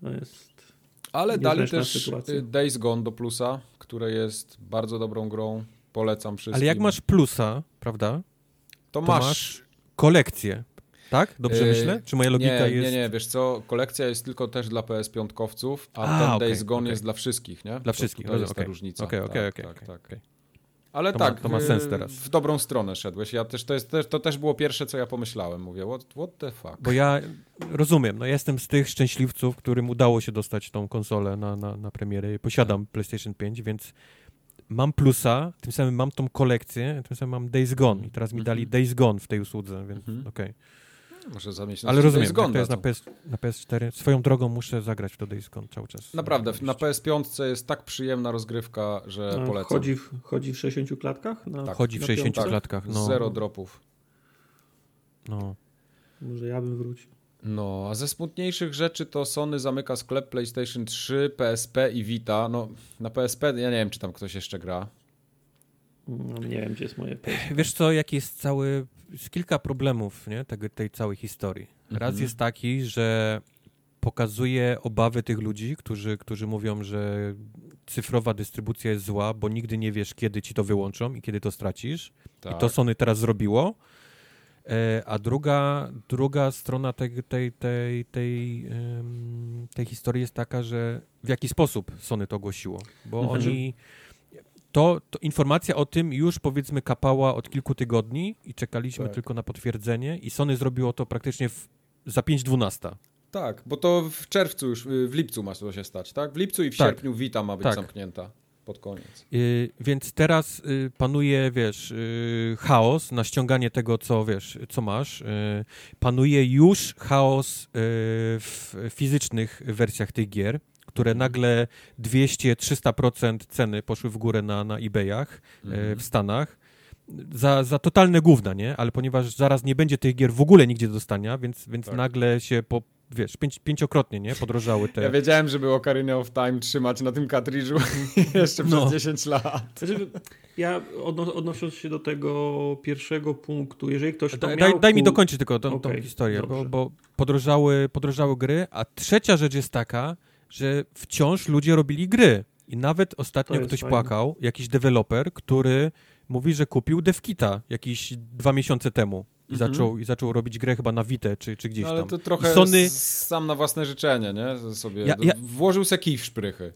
To jest. Ale dali też sytuacja. Days Gone do plusa, które jest bardzo dobrą grą. Polecam wszystkim. Ale jak masz plusa, prawda? To, to masz... masz kolekcję. Tak? Dobrze yy, myślę? Czy moja logika nie, jest... Nie, nie, wiesz co, kolekcja jest tylko też dla PS5-kowców, a, a ten okay, Days Gone okay. jest dla wszystkich, nie? Dla wszystkich, to, to jest okay. ta różnica. Okej, okej, okej. Ale to tak, ma, to ma sens teraz. W dobrą stronę szedłeś. Ja też, to, jest, to też było pierwsze, co ja pomyślałem. Mówię, what, what the fuck? Bo ja rozumiem, no jestem z tych szczęśliwców, którym udało się dostać tą konsolę na, na, na premierę. Posiadam PlayStation 5, więc mam plusa, tym samym mam tą kolekcję, tym samym mam Days Gone i teraz mi dali Days Gone w tej usłudze, więc -hmm. okej. Okay. Muszę zamieć Ale rozumiem, Gone to jest na, PS, na, PS4. Swoją drogą muszę zagrać w to Days Gone cały czas. Naprawdę, na PS5 jest tak przyjemna rozgrywka, że A, polecam. Chodzi w, chodzi w 60 klatkach? Na, tak, chodzi w 60 piątek? klatkach. No. Zero dropów. No. Może ja bym wrócił. No, a ze smutniejszych rzeczy to Sony zamyka sklep PlayStation 3, PSP i Vita. No, na PSP ja nie wiem, czy tam ktoś jeszcze gra. No, nie wiem, gdzie jest moje PSP. Wiesz co, jaki jest cały jest kilka problemów nie, tej, tej całej historii. Raz mhm. jest taki, że pokazuje obawy tych ludzi, którzy, którzy mówią, że cyfrowa dystrybucja jest zła, bo nigdy nie wiesz, kiedy ci to wyłączą i kiedy to stracisz. Tak. I to tak. Sony teraz zrobiło. E, a druga, druga strona tej, tej, tej, tej, tej historii jest taka, że w jaki sposób Sony to ogłosiło. Bo mhm. oni to, to, informacja o tym już powiedzmy kapała od kilku tygodni i czekaliśmy tak. tylko na potwierdzenie i Sony zrobiło to praktycznie w, za 5.12. Tak, bo to w czerwcu już, y, w lipcu ma to się stać, tak? W lipcu i w tak. sierpniu Wita ma być tak. zamknięta pod koniec. Yy, więc teraz y, panuje, wiesz, y, chaos na ściąganie tego, co, wiesz, co masz. Y, panuje już chaos y, w fizycznych wersjach tych gier które nagle 200-300% ceny poszły w górę na, na eBayach e, mhm. w Stanach. za, za totalne gówna, nie? Ale ponieważ zaraz nie będzie tych gier w ogóle nigdzie do dostania, więc, więc tak. nagle się po, wiesz, pięć, pięciokrotnie, nie? Podrożały te... Ja wiedziałem, żeby Ocarina of Time trzymać na tym kartridżu jeszcze przez no. 10 lat. Znaczy, ja odno odnosząc się do tego pierwszego punktu, jeżeli ktoś to daj, miał... Daj mi dokończyć tylko tą, okay, tą historię, bo, bo podrożały, podrożały gry, a trzecia rzecz jest taka, że wciąż ludzie robili gry. I nawet ostatnio ktoś fajne. płakał, jakiś deweloper, który mówi, że kupił DevKita jakieś dwa miesiące temu i, mhm. zaczął, i zaczął robić grę chyba na Vita czy, czy gdzieś no, ale tam. Ale to trochę Sony... sam na własne życzenie, nie? Sobie ja, ja... Włożył se kij w szprychy.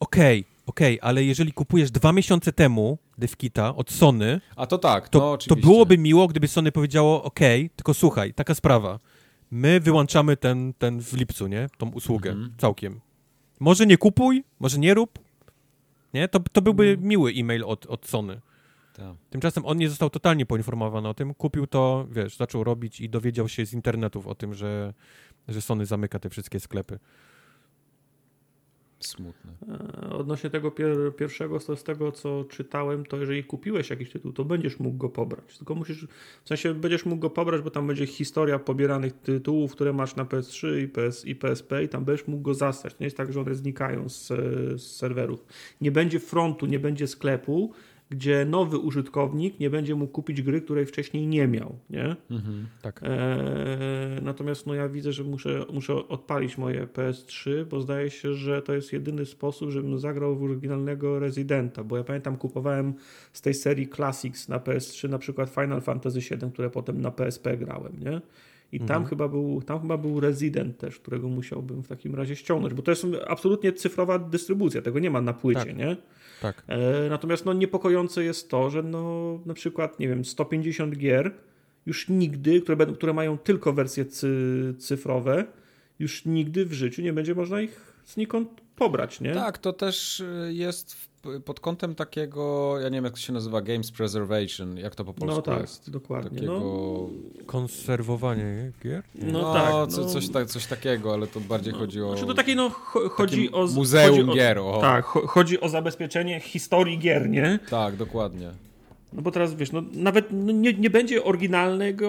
Okej, okay, okej, okay, ale jeżeli kupujesz dwa miesiące temu DevKita od Sony... A to tak, to, no, to byłoby miło, gdyby Sony powiedziało, okej, okay, tylko słuchaj, taka sprawa, my wyłączamy ten, ten w lipcu, nie? Tą usługę, mhm. całkiem. Może nie kupuj, może nie rób, nie? To, to byłby mhm. miły e-mail od, od Sony. Tak. Tymczasem on nie został totalnie poinformowany o tym, kupił to, wiesz, zaczął robić i dowiedział się z internetów o tym, że, że Sony zamyka te wszystkie sklepy. Smutne. Odnośnie tego pier pierwszego, to z tego co czytałem, to jeżeli kupiłeś jakiś tytuł, to będziesz mógł go pobrać. Tylko musisz, w sensie będziesz mógł go pobrać, bo tam będzie historia pobieranych tytułów, które masz na PS3 i, PS, i PSP i tam będziesz mógł go zastać. Nie jest tak, że one znikają z, z serwerów. Nie będzie frontu, nie będzie sklepu, gdzie nowy użytkownik nie będzie mógł kupić gry, której wcześniej nie miał, nie? Mhm, tak. E, natomiast no ja widzę, że muszę, muszę odpalić moje PS3, bo zdaje się, że to jest jedyny sposób, żebym zagrał w oryginalnego Residenta, bo ja pamiętam kupowałem z tej serii Classics na PS3 na przykład Final Fantasy VII, które potem na PSP grałem, nie? I tam, mhm. chyba był, tam chyba był Resident też, którego musiałbym w takim razie ściągnąć, bo to jest absolutnie cyfrowa dystrybucja, tego nie ma na płycie, tak. nie? Tak. E, natomiast no, niepokojące jest to, że no, na przykład, nie wiem, 150 gier już nigdy, które, będą, które mają tylko wersje cy, cyfrowe, już nigdy w życiu nie będzie można ich znikąd pobrać, nie? Tak, to też y, jest w, pod kątem takiego, ja nie wiem jak to się nazywa, Games Preservation, jak to po polsku no tak, jest? dokładnie. Takiego... No. Konserwowanie gier? No, no tak. No... Co, coś, ta, coś takiego, ale to bardziej no, chodzi o... Znaczy to takie, no, chodzi o... Muzeum chodzi o, gier. O. Tak, chodzi o zabezpieczenie historii gier, nie? Tak, dokładnie. No bo teraz wiesz, no nawet no nie, nie będzie oryginalnego,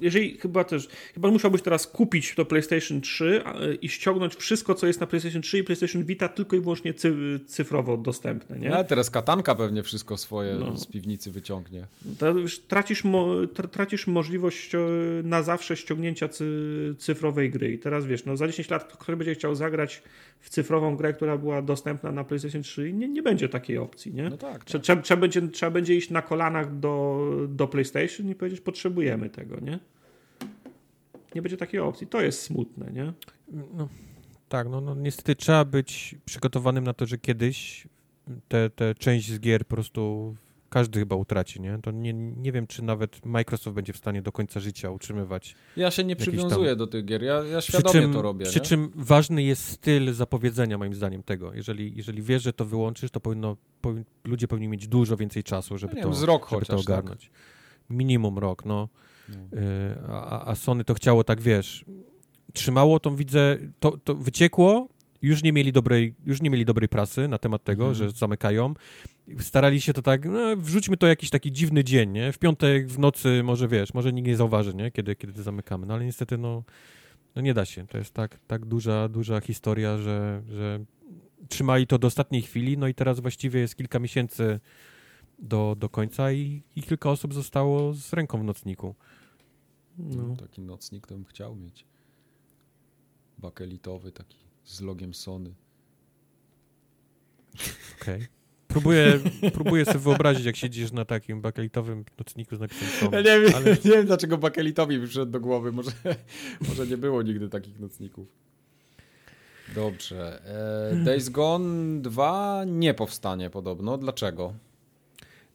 jeżeli chyba też, chyba musiałbyś teraz kupić to PlayStation 3 i ściągnąć wszystko, co jest na PlayStation 3 i PlayStation Vita tylko i wyłącznie cy, cyfrowo dostępne, nie? A teraz katanka pewnie wszystko swoje no. z piwnicy wyciągnie. To już tracisz, mo, tracisz możliwość e, na zawsze ściągnięcia cy, cyfrowej gry i teraz wiesz, no za 10 lat ktoś będzie chciał zagrać w cyfrową grę, która była dostępna na PlayStation 3 i nie, nie będzie takiej opcji, nie? No tak. tak. Trzeba, trzeba, będzie, trzeba będzie iść na kolanach do, do PlayStation i powiedzieć, potrzebujemy tego, nie? Nie będzie takiej opcji. To jest smutne, nie? No, tak, no, no niestety trzeba być przygotowanym na to, że kiedyś te, te część z gier po prostu każdy chyba utraci, nie? To nie, nie wiem, czy nawet Microsoft będzie w stanie do końca życia utrzymywać. Ja się nie przywiązuję tam... do tych gier, ja, ja świadomie czym, to robię. Przy nie? czym ważny jest styl zapowiedzenia, moim zdaniem, tego. Jeżeli, jeżeli wiesz, że to wyłączysz, to powinno, powin, ludzie powinni mieć dużo więcej czasu, żeby, to, rok żeby chociaż, to ogarnąć. Tak. Minimum rok, no. no. Y, a, a Sony to chciało tak, wiesz, trzymało tą, widzę, to, to wyciekło, już nie mieli dobrej, już nie mieli dobrej prasy na temat tego, mhm. że zamykają. Starali się to tak, no, wrzućmy to jakiś taki dziwny dzień, nie? W piątek w nocy może, wiesz, może nikt nie zauważy, nie? Kiedy, kiedy zamykamy. No ale niestety, no, no nie da się. To jest tak, tak duża, duża historia, że, że trzymali to do ostatniej chwili, no i teraz właściwie jest kilka miesięcy do, do końca i, i kilka osób zostało z ręką w nocniku. No. Taki nocnik to bym chciał mieć. Bakelitowy taki z logiem Sony. Okej. Okay. Próbuję, próbuję sobie wyobrazić, jak siedzisz na takim bakelitowym nocniku z napisem Sony. Ja nie wiem, ale... nie wiem dlaczego bakelitowi wyszedł do głowy. Może, może nie było nigdy takich nocników. Dobrze. E, Days Gone 2 nie powstanie podobno. Dlaczego?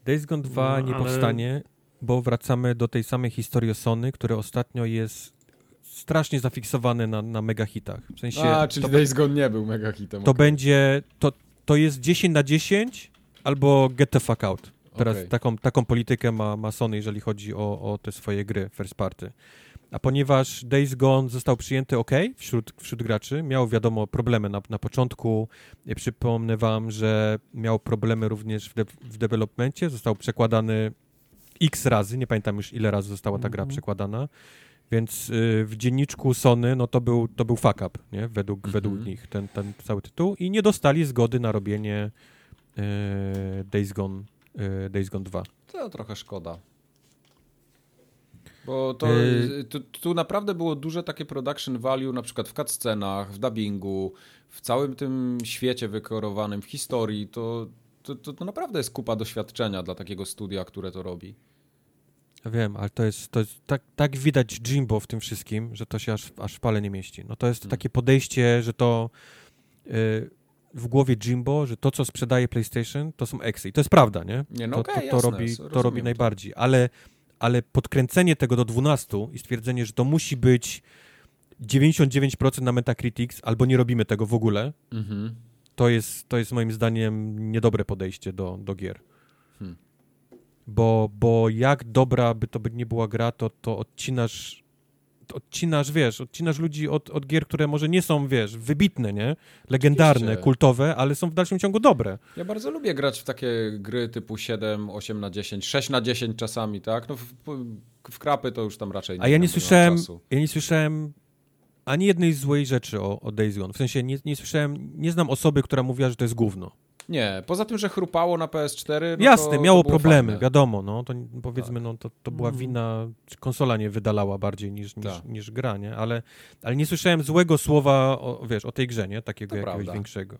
Days Gone 2 no, nie ale... powstanie, bo wracamy do tej samej historii o Sony, które ostatnio jest strasznie zafiksowany na, na megahitach. W sensie, A, czyli to, Days Gone nie był megahitem. To okay. będzie, to, to jest 10 na 10 albo get the fuck out. Teraz okay. taką, taką politykę ma, ma Sony, jeżeli chodzi o, o te swoje gry first party. a ponieważ Days Gone został przyjęty ok wśród, wśród graczy, miał wiadomo problemy na, na początku. Przypomnę wam, że miał problemy również w, de w developmencie, został przekładany x razy, nie pamiętam już ile razy została ta gra -hmm. przekładana. Więc y, w dzienniczku Sony, no to był, to był fuck up, nie? Według, mm -hmm. według nich ten, ten cały tytuł i nie dostali zgody na robienie Days, Gone, y, Days Gone 2. To trochę szkoda. Bo to, y, tu, tu, naprawdę było duże takie production value, na przykład w cutscenach, w dubbingu, w całym tym świecie wykorowanym, w historii. To, to, to, to naprawdę jest kupa doświadczenia dla takiego studia, które to robi. Ja wiem, ale to jest, to jest tak, tak widać Jimbo w tym wszystkim, że to się aż, aż w pale nie mieści. No to jest hmm. takie podejście, że to yy, w głowie Jimbo, że to, co sprzedaje PlayStation, to są eksy. I to jest prawda, nie? nie no to, okay, to, to, jasne, robi, to robi najbardziej. Ale ale podkręcenie tego do 12 i stwierdzenie, że to musi być 99% na Metacritics, albo nie robimy tego w ogóle, mhm. to, jest, to jest moim zdaniem niedobre podejście do, do gier. Hmm. Bo, bo jak dobra by to by nie była gra, to, to odcinasz odcinasz, wiesz, odcinasz ludzi od, od gier, które może nie są, wiesz, wybitne, nie? Legendarne, Oczywiście. kultowe, ale są w dalszym ciągu dobre. Ja bardzo lubię grać w takie gry typu 7, 8 na 10, 6 na 10 czasami, tak? No w, w krapy to już tam raczej nie A ja nie słyszałem, ja nie słyszałem ani jednej złej rzeczy o, o Days Gone. W sensie nie, nie słyszałem, nie znam osoby, która mówiła, że to jest gówno. Nie, poza tym, że chrupało na PS4. No Jasne, to, miało to problemy, fajne. wiadomo, no to powiedzmy, tak. no to, to była mm. wina, konsola nie wydalała bardziej niż, niż, tak. niż gra, nie? Ale, ale nie słyszałem złego słowa, o, wiesz, o tej grze, nie? Takiego to jakiegoś prawda. większego.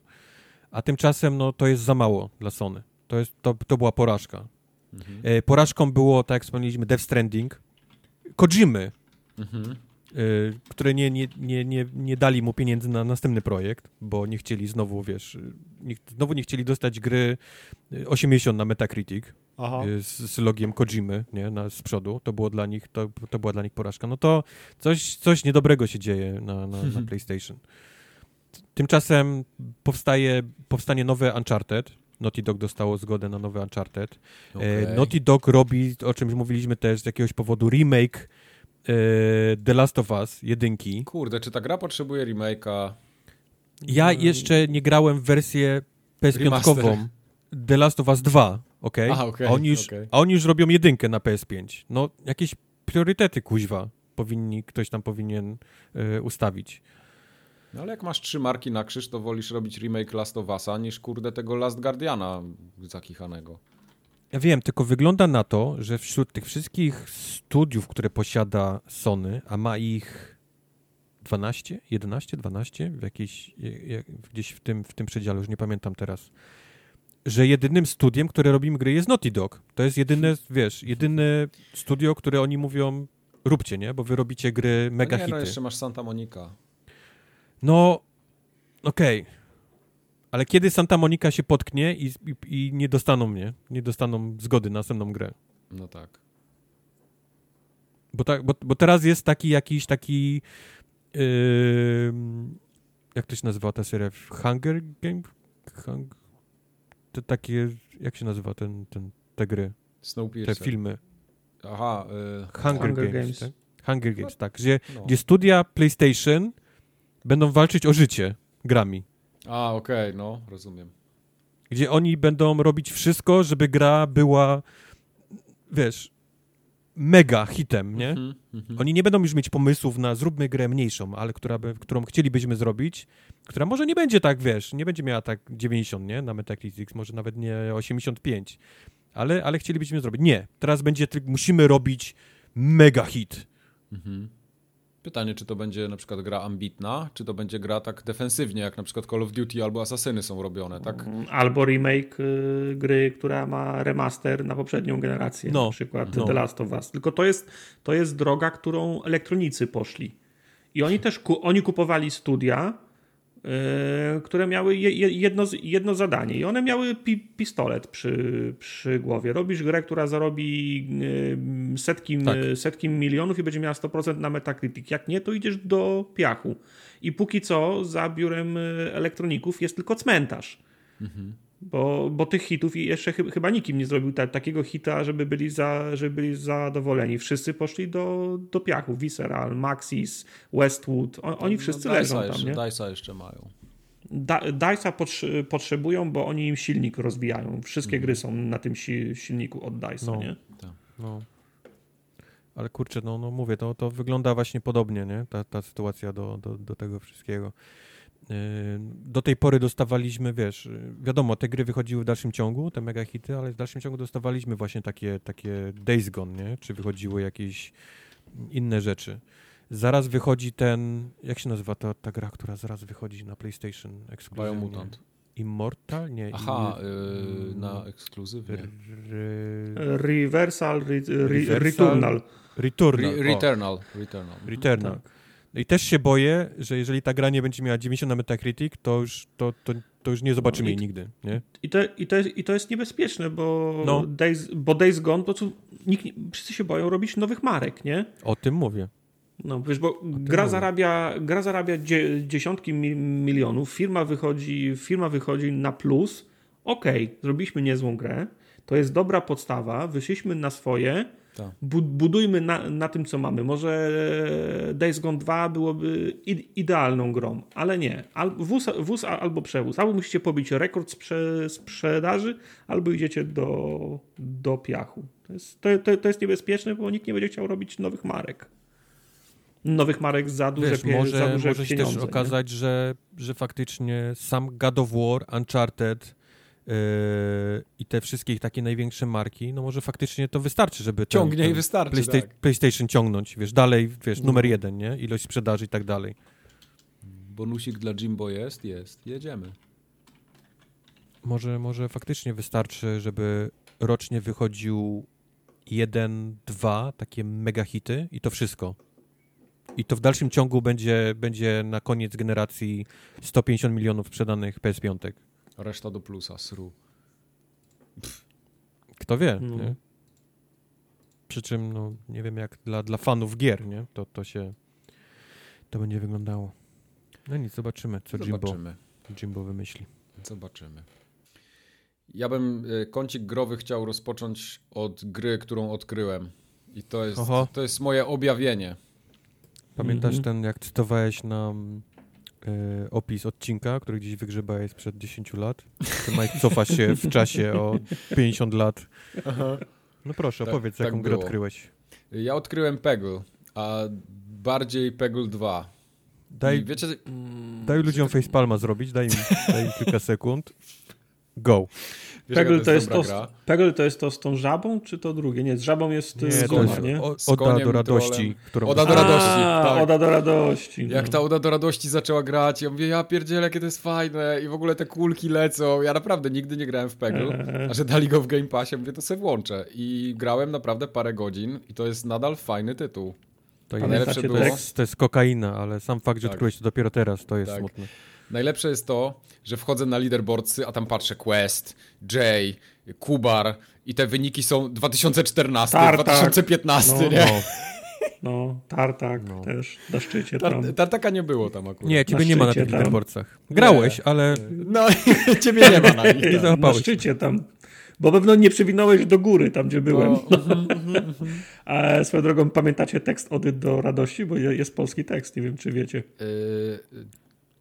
A tymczasem, no to jest za mało dla Sony. To, jest, to, to była porażka. Mhm. E, porażką było, tak jak wspomnieliśmy, Death Stranding, Kojimy, mhm. Y, które nie, nie, nie, nie, nie dali mu pieniędzy na następny projekt, bo nie chcieli znowu, wiesz, nie, znowu nie chcieli dostać gry 80 na Metacritic y, z, z, logiem Kojimy, nie, na, z przodu. To było dla nich, to, to była dla nich porażka. No to coś, coś niedobrego się dzieje na, na, na PlayStation. Tymczasem powstaje, powstanie nowe Uncharted, Naughty Dog dostało zgodę na nowe Uncharted. E, okay. Naughty Dog robi, o czym mówiliśmy też, z jakiegoś powodu remake The Last of Us jedynki. Kurde, czy ta gra potrzebuje remake'a? Ja jeszcze nie grałem w wersję PS5 The Last of Us 2, okay? Aha, okay, a, oni już, okay. a oni już robią jedynkę na PS5. No, jakieś priorytety, kuźwa, powinni, ktoś tam powinien y, ustawić. No ale jak masz trzy marki na krzyż, to wolisz robić remake Last of Us'a niż kurde tego Last Guardiana zakichanego. Ja wiem, tylko wygląda na to, że wśród tych wszystkich studiów, które posiada Sony, a ma ich 12, 11, 12, w jakiejś, gdzieś w tym, w tym przedziale, już nie pamiętam teraz, że jedynym studiem, które robimy gry jest Naughty Dog. To jest jedyne, wiesz, jedyne studio, które oni mówią, róbcie, nie? Bo wy robicie gry mega no nie, hity. No jeszcze masz Santa Monica. No, okej. Okay ale kiedy Santa Monica się potknie i, i, i, nie dostaną mnie, nie dostaną zgody na następną grę. No tak. Bo, tak, bo, bo teraz jest taki jakiś taki yy, jak to się nazywa ta seria? Hunger Game? Hung, te takie, jak się nazywa ten, ten, te gry? Snowpiercer. Te filmy. Aha. Yy, Hunger, Hunger, Games. Games. Tak? Hunger Games, tak. Gdzie, no. gdzie studia PlayStation będą walczyć o życie grami. A, okej, okay, no, rozumiem. Gdzie oni będą robić wszystko, żeby gra była, wiesz, mega hitem, nie? Mm -hmm. Oni nie będą już mieć pomysłów na zróbmy grę mniejszą, ale która by, którą chcielibyśmy zrobić, która może nie będzie tak, wiesz, nie będzie miała tak 90, nie? Na Metacritic, może nawet nie 85, ale, ale chcielibyśmy zrobić. Nie, teraz będzie, musimy robić mega hit. Mhm. Pytanie, czy to będzie na przykład gra ambitna, czy to będzie gra tak defensywnie, jak na przykład Call of Duty albo Asasyny są robione, tak? Mhm. Albo remake y, gry, która ma remaster na poprzednią generację, no, na przykład no. The Last of Us. Tylko to jest, to jest droga, którą elektronicy poszli. I oni też ku, oni kupowali studia, które miały jedno, jedno zadanie i one miały pi, pistolet przy, przy głowie. Robisz grę, która zarobi yy, setki, tak. setki milionów i będzie miała 100% na Metacritic. Jak nie, to idziesz do piachu. I póki co za biurem yy, elektroników jest tylko cmentarz. Mhm. Bo, bo tych hitów jeszcze ch chyba nikim nie zrobił ta, takiego hita, żeby byli, za, żeby byli zadowoleni. Wszyscy poszli do, do piachu. Visceral, Maxis, Westwood. On, oni no, wszyscy no, leżą jeszcze, tam, nie? Dice'a jeszcze mają. Da, DICE'a potrzebują, bo oni im silnik rozwijają. Wszystkie mm. gry są na tym si silniku od DICE'a, no, nie? Tak. No. Ale kurczę, no, no mówię, to, to wygląda właśnie podobnie, nie? Ta, ta sytuacja do, do, do tego wszystkiego. Yy, do tej pory dostawaliśmy, wiesz, wiadomo, te gry wychodziły w dalszym ciągu, te mega hity, ale w dalszym ciągu dostawaliśmy właśnie takie, takie Days Gone, nie? Czy wychodziły jakieś inne rzeczy. Zaraz wychodzi ten, jak się nazywa ta, ta gra, która zaraz wychodzi na PlayStation ekskluzywnie? Biomutant. Immortal? Nie. Aha, yy, na ekskluzywnie. Reversal, re, re, Returnal. Returnal. Re, returnal. Returnal. Returnal. No I też się boję, że jeżeli ta gra nie będzie miała 90 na Metacritic, to już, to, to, to już nie zobaczymy no jej nigdy. Nie? I, to, i, to jest, I to jest niebezpieczne, bo, no. Days, bo Days Gone, to co, nikt, wszyscy się boją robić nowych marek, nie? O tym mówię. No wiesz, bo gra zarabia, gra zarabia dzie, dziesiątki milionów, firma wychodzi, firma wychodzi na plus, okej, okay, zrobiliśmy niezłą grę, to jest dobra podstawa, wyszliśmy na swoje, tak. bu budujmy na, na, tym, co mamy. Może Days Gone 2 byłoby idealną grą, ale nie. Al wóz, wóz albo przewóz. Albo musicie pobić rekord sprze sprzedaży, albo idziecie do, do piachu. To jest, to, to, to jest niebezpieczne, bo nikt nie będzie chciał robić nowych marek nowych marek za duże, Wiesz, może, za duże może pieniądze. się też okazać, że, że faktycznie sam God of War, Uncharted yy, i te wszystkie takie największe marki, no może faktycznie to wystarczy, żeby Ciągnie ten, ten i wystarczy, Playsta tak. PlayStation ciągnąć, wiesz, dalej, wiesz, no. numer jeden, nie? Ilość sprzedaży i tak dalej. Bonusik dla Jimbo jest? Jest. Jedziemy. Może, może faktycznie wystarczy, żeby rocznie wychodził jeden, dwa takie mega hity i to wszystko. I to w dalszym ciągu będzie, będzie na koniec generacji 150 milionów sprzedanych PS5. Reszta do plusa, sru. Kto wie, no. nie? Przy czym, no, nie wiem jak dla, dla fanów gier, nie? To, to się, to będzie wyglądało. No nic, zobaczymy, co zobaczymy. Jimbo, Jimbo wymyśli. Zobaczymy. Ja bym e, kącik growy chciał rozpocząć od gry, którą odkryłem. I to jest, to jest moje objawienie. Pamiętasz mm -hmm. ten, jak cytowałeś nam y, opis odcinka, który gdzieś wygrzebałeś przed 10 lat? To Mike cofa się w czasie o 50 lat. Aha. No proszę, tak, opowiedz, tak jaką grę odkryłeś. Ja odkryłem Peggle, a bardziej Peggle 2. Daj, wiecie, daj ludziom facepalma zrobić, daj im, daj im kilka sekund. Go. Wiesz, Peggle to, jest to, Peggle to jest to z tą żabą, czy to drugie? Nie, z żabą jest nie, jest nie? O, oda do radości. Którą... Oda do radości, A, tak. Oda do radości. No. Jak ta Oda do radości zaczęła grać, ja mówię, ja pierdzielę, jakie to jest fajne i w ogóle te kulki lecą. Ja naprawdę nigdy nie grałem w Peggle, eee. a że dali go w Game Passie, mówię, to sobie włączę. I grałem naprawdę parę godzin i to jest nadal fajny tytuł. To, jest, najlepsze było... to, jest, to jest kokaina, ale sam fakt, że tak. odkryłeś to dopiero teraz, to jest tak. smutne. Najlepsze jest to, że wchodzę na leaderboardsy, a tam patrzę Quest, Jay, Kubar i te wyniki są 2014, Tartak. 2015, no, nie? No. No, Tartak no. też na szczycie Tar tam. Tartaka nie było tam akurat. Nie, ciebie nie ma na tych leaderboardsach. Grałeś, nie. ale... No, ciebie nie ma na nich. Nie tak. na szczycie tam. Bo pewno nie przewinąłeś do góry, tam gdzie byłem. No. A swoją drogą pamiętacie tekst Ody do radości? Bo jest polski tekst, nie wiem czy wiecie. Yy,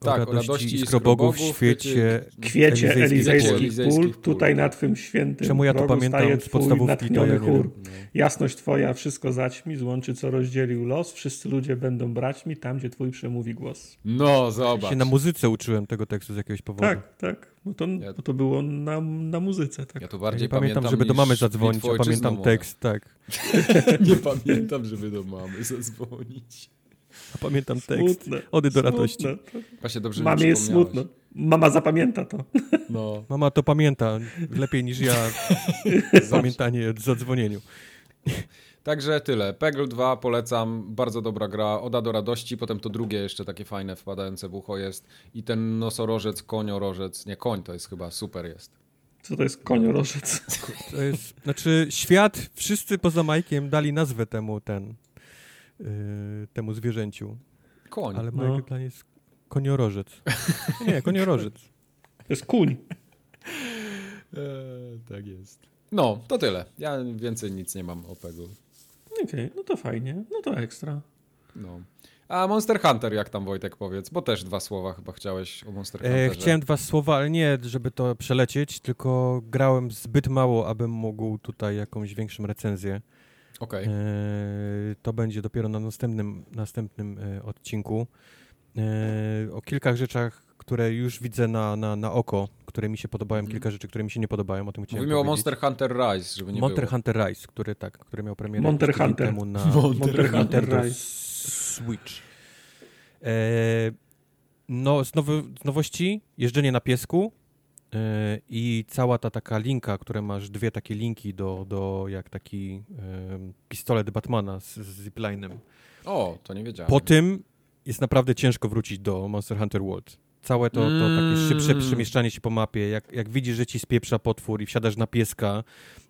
tak, radości, radości skrobogów w świecie kwiecie elizejskich pól, tutaj na twym świętym Czemu ja to pamiętam z podstawówki, to ja chór. Jasność twoja wszystko zaćmi, złączy co rozdzielił los, wszyscy ludzie będą braćmi tam, gdzie twój przemówi głos. No, zobacz. Ja się na muzyce uczyłem tego tekstu z jakiegoś powodu. Tak, tak. No to, ja... to było na, na muzyce, tak. Ja to bardziej ja pamiętam, pamiętam, żeby do mamy zadzwonić, ja pamiętam tekst, tak. nie pamiętam, żeby do mamy zadzwonić. A pamiętam tekst. Smutne, Ody do radości. Właśnie dobrze Mamie jest smutno. Mama zapamięta to. No. Mama to pamięta lepiej niż ja pamiętanie o zadzwonieniu. Także tyle. Peggle 2 polecam, bardzo dobra gra. Oda do radości, potem to drugie jeszcze takie fajne, wpadające w ucho jest. I ten nosorożec, koniorożec, nie koń, to jest chyba super jest. Co to jest koniorożec? To jest, znaczy świat, wszyscy poza Majkiem dali nazwę temu ten temu zwierzęciu. Koń. Ale no. dla jest koniorożec. Nie, koniorożec. To jest kuń. Eee, tak jest. No, to tyle. Ja więcej nic nie mam o Pegu. Okej, okay, no to fajnie. No to ekstra. No. A Monster Hunter, jak tam Wojtek powiedz? Bo też dwa słowa chyba chciałeś o Monster e, Hunterze. E, chciałem dwa słowa, ale nie, żeby to przelecieć, tylko grałem zbyt mało, abym mógł tutaj jakąś większą recenzję. Okay. E, to będzie dopiero na następnym, następnym e, odcinku. E, o kilka rzeczach, które już widzę na, na, na oko, które mi się podobają, mm. kilka rzeczy, które mi się nie podobają. O tym Mówimy powiedzieć. o Monster Hunter Rise, żeby nie Monster było. Hunter Rise, który tak, który miał premierę Monster Hunter. temu na Monster Hunter Rise. Switch. E, no, z, nowy, z nowości, jeżdżenie na piesku i cała ta taka linka, które masz dwie takie linki do, do jak taki pistolet Batmana z, z ziplinem. O, to nie wiedziałem. Po tym jest naprawdę ciężko wrócić do Monster Hunter World. Całe to, to takie szybsze mm. przemieszczanie się po mapie, jak, jak widzisz, że ci spieprza potwór i wsiadasz na pieska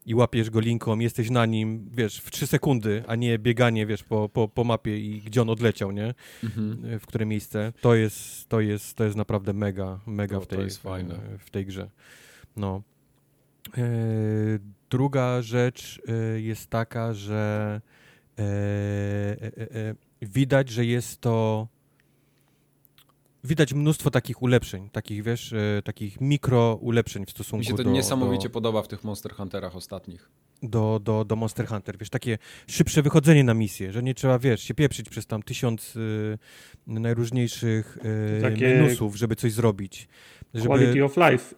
i łapiesz go linką, jesteś na nim, wiesz, w trzy sekundy, a nie bieganie, wiesz, po, po, po mapie i gdzie on odleciał, nie? Mhm. W które miejsce. To jest, to jest, to jest naprawdę mega, mega w, tej, w tej grze. No. E, druga rzecz e, jest taka, że e, e, e widać, że jest to widać mnóstwo takich ulepszeń, takich, wiesz, e, takich mikro ulepszeń w stosunku do... Mi się to do, niesamowicie do, podoba w tych Monster Hunterach ostatnich. Do, do, do Monster Hunter, wiesz, takie szybsze wychodzenie na misję, że nie trzeba, wiesz, się pieprzyć przez tam tysiąc y, najróżniejszych y, takie... minusów, żeby coś zrobić. Żeby... Quality of life,